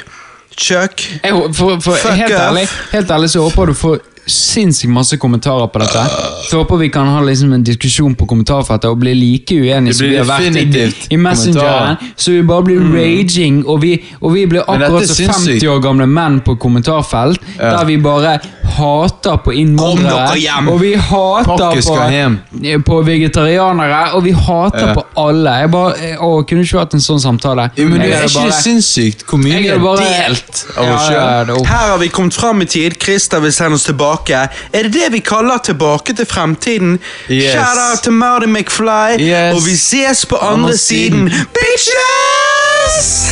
Chuck. Jeg, for, for, Fuck helt, off. ærlig, helt ærlig så håper du får sinnssykt masse kommentarer på dette. Så håper vi kan ha liksom en diskusjon på kommentarfeltet og bli like uenige som vi har vært i, i Messengeren. Så vi bare blir raging, og vi, og vi blir akkurat som 50 år gamle menn på kommentarfelt, Ja. der vi bare hater på innvandrere. Og vi hater på, på vegetarianere, og vi hater Ja. på alle. Jeg bare, å, kunne ikke hatt en sånn samtale. Ja, men Jeg det er ikke det bare- sinnssykt hvor mye vi har delt av oss sjøl? det er Her har vi kommet fram i tid. Christer vil sende oss tilbake. Er det det vi kaller tilbake til fremtiden? Yes. Shout out til Marty McFly, Yes. og vi ses på andre, Andre siden. siden. Bitches!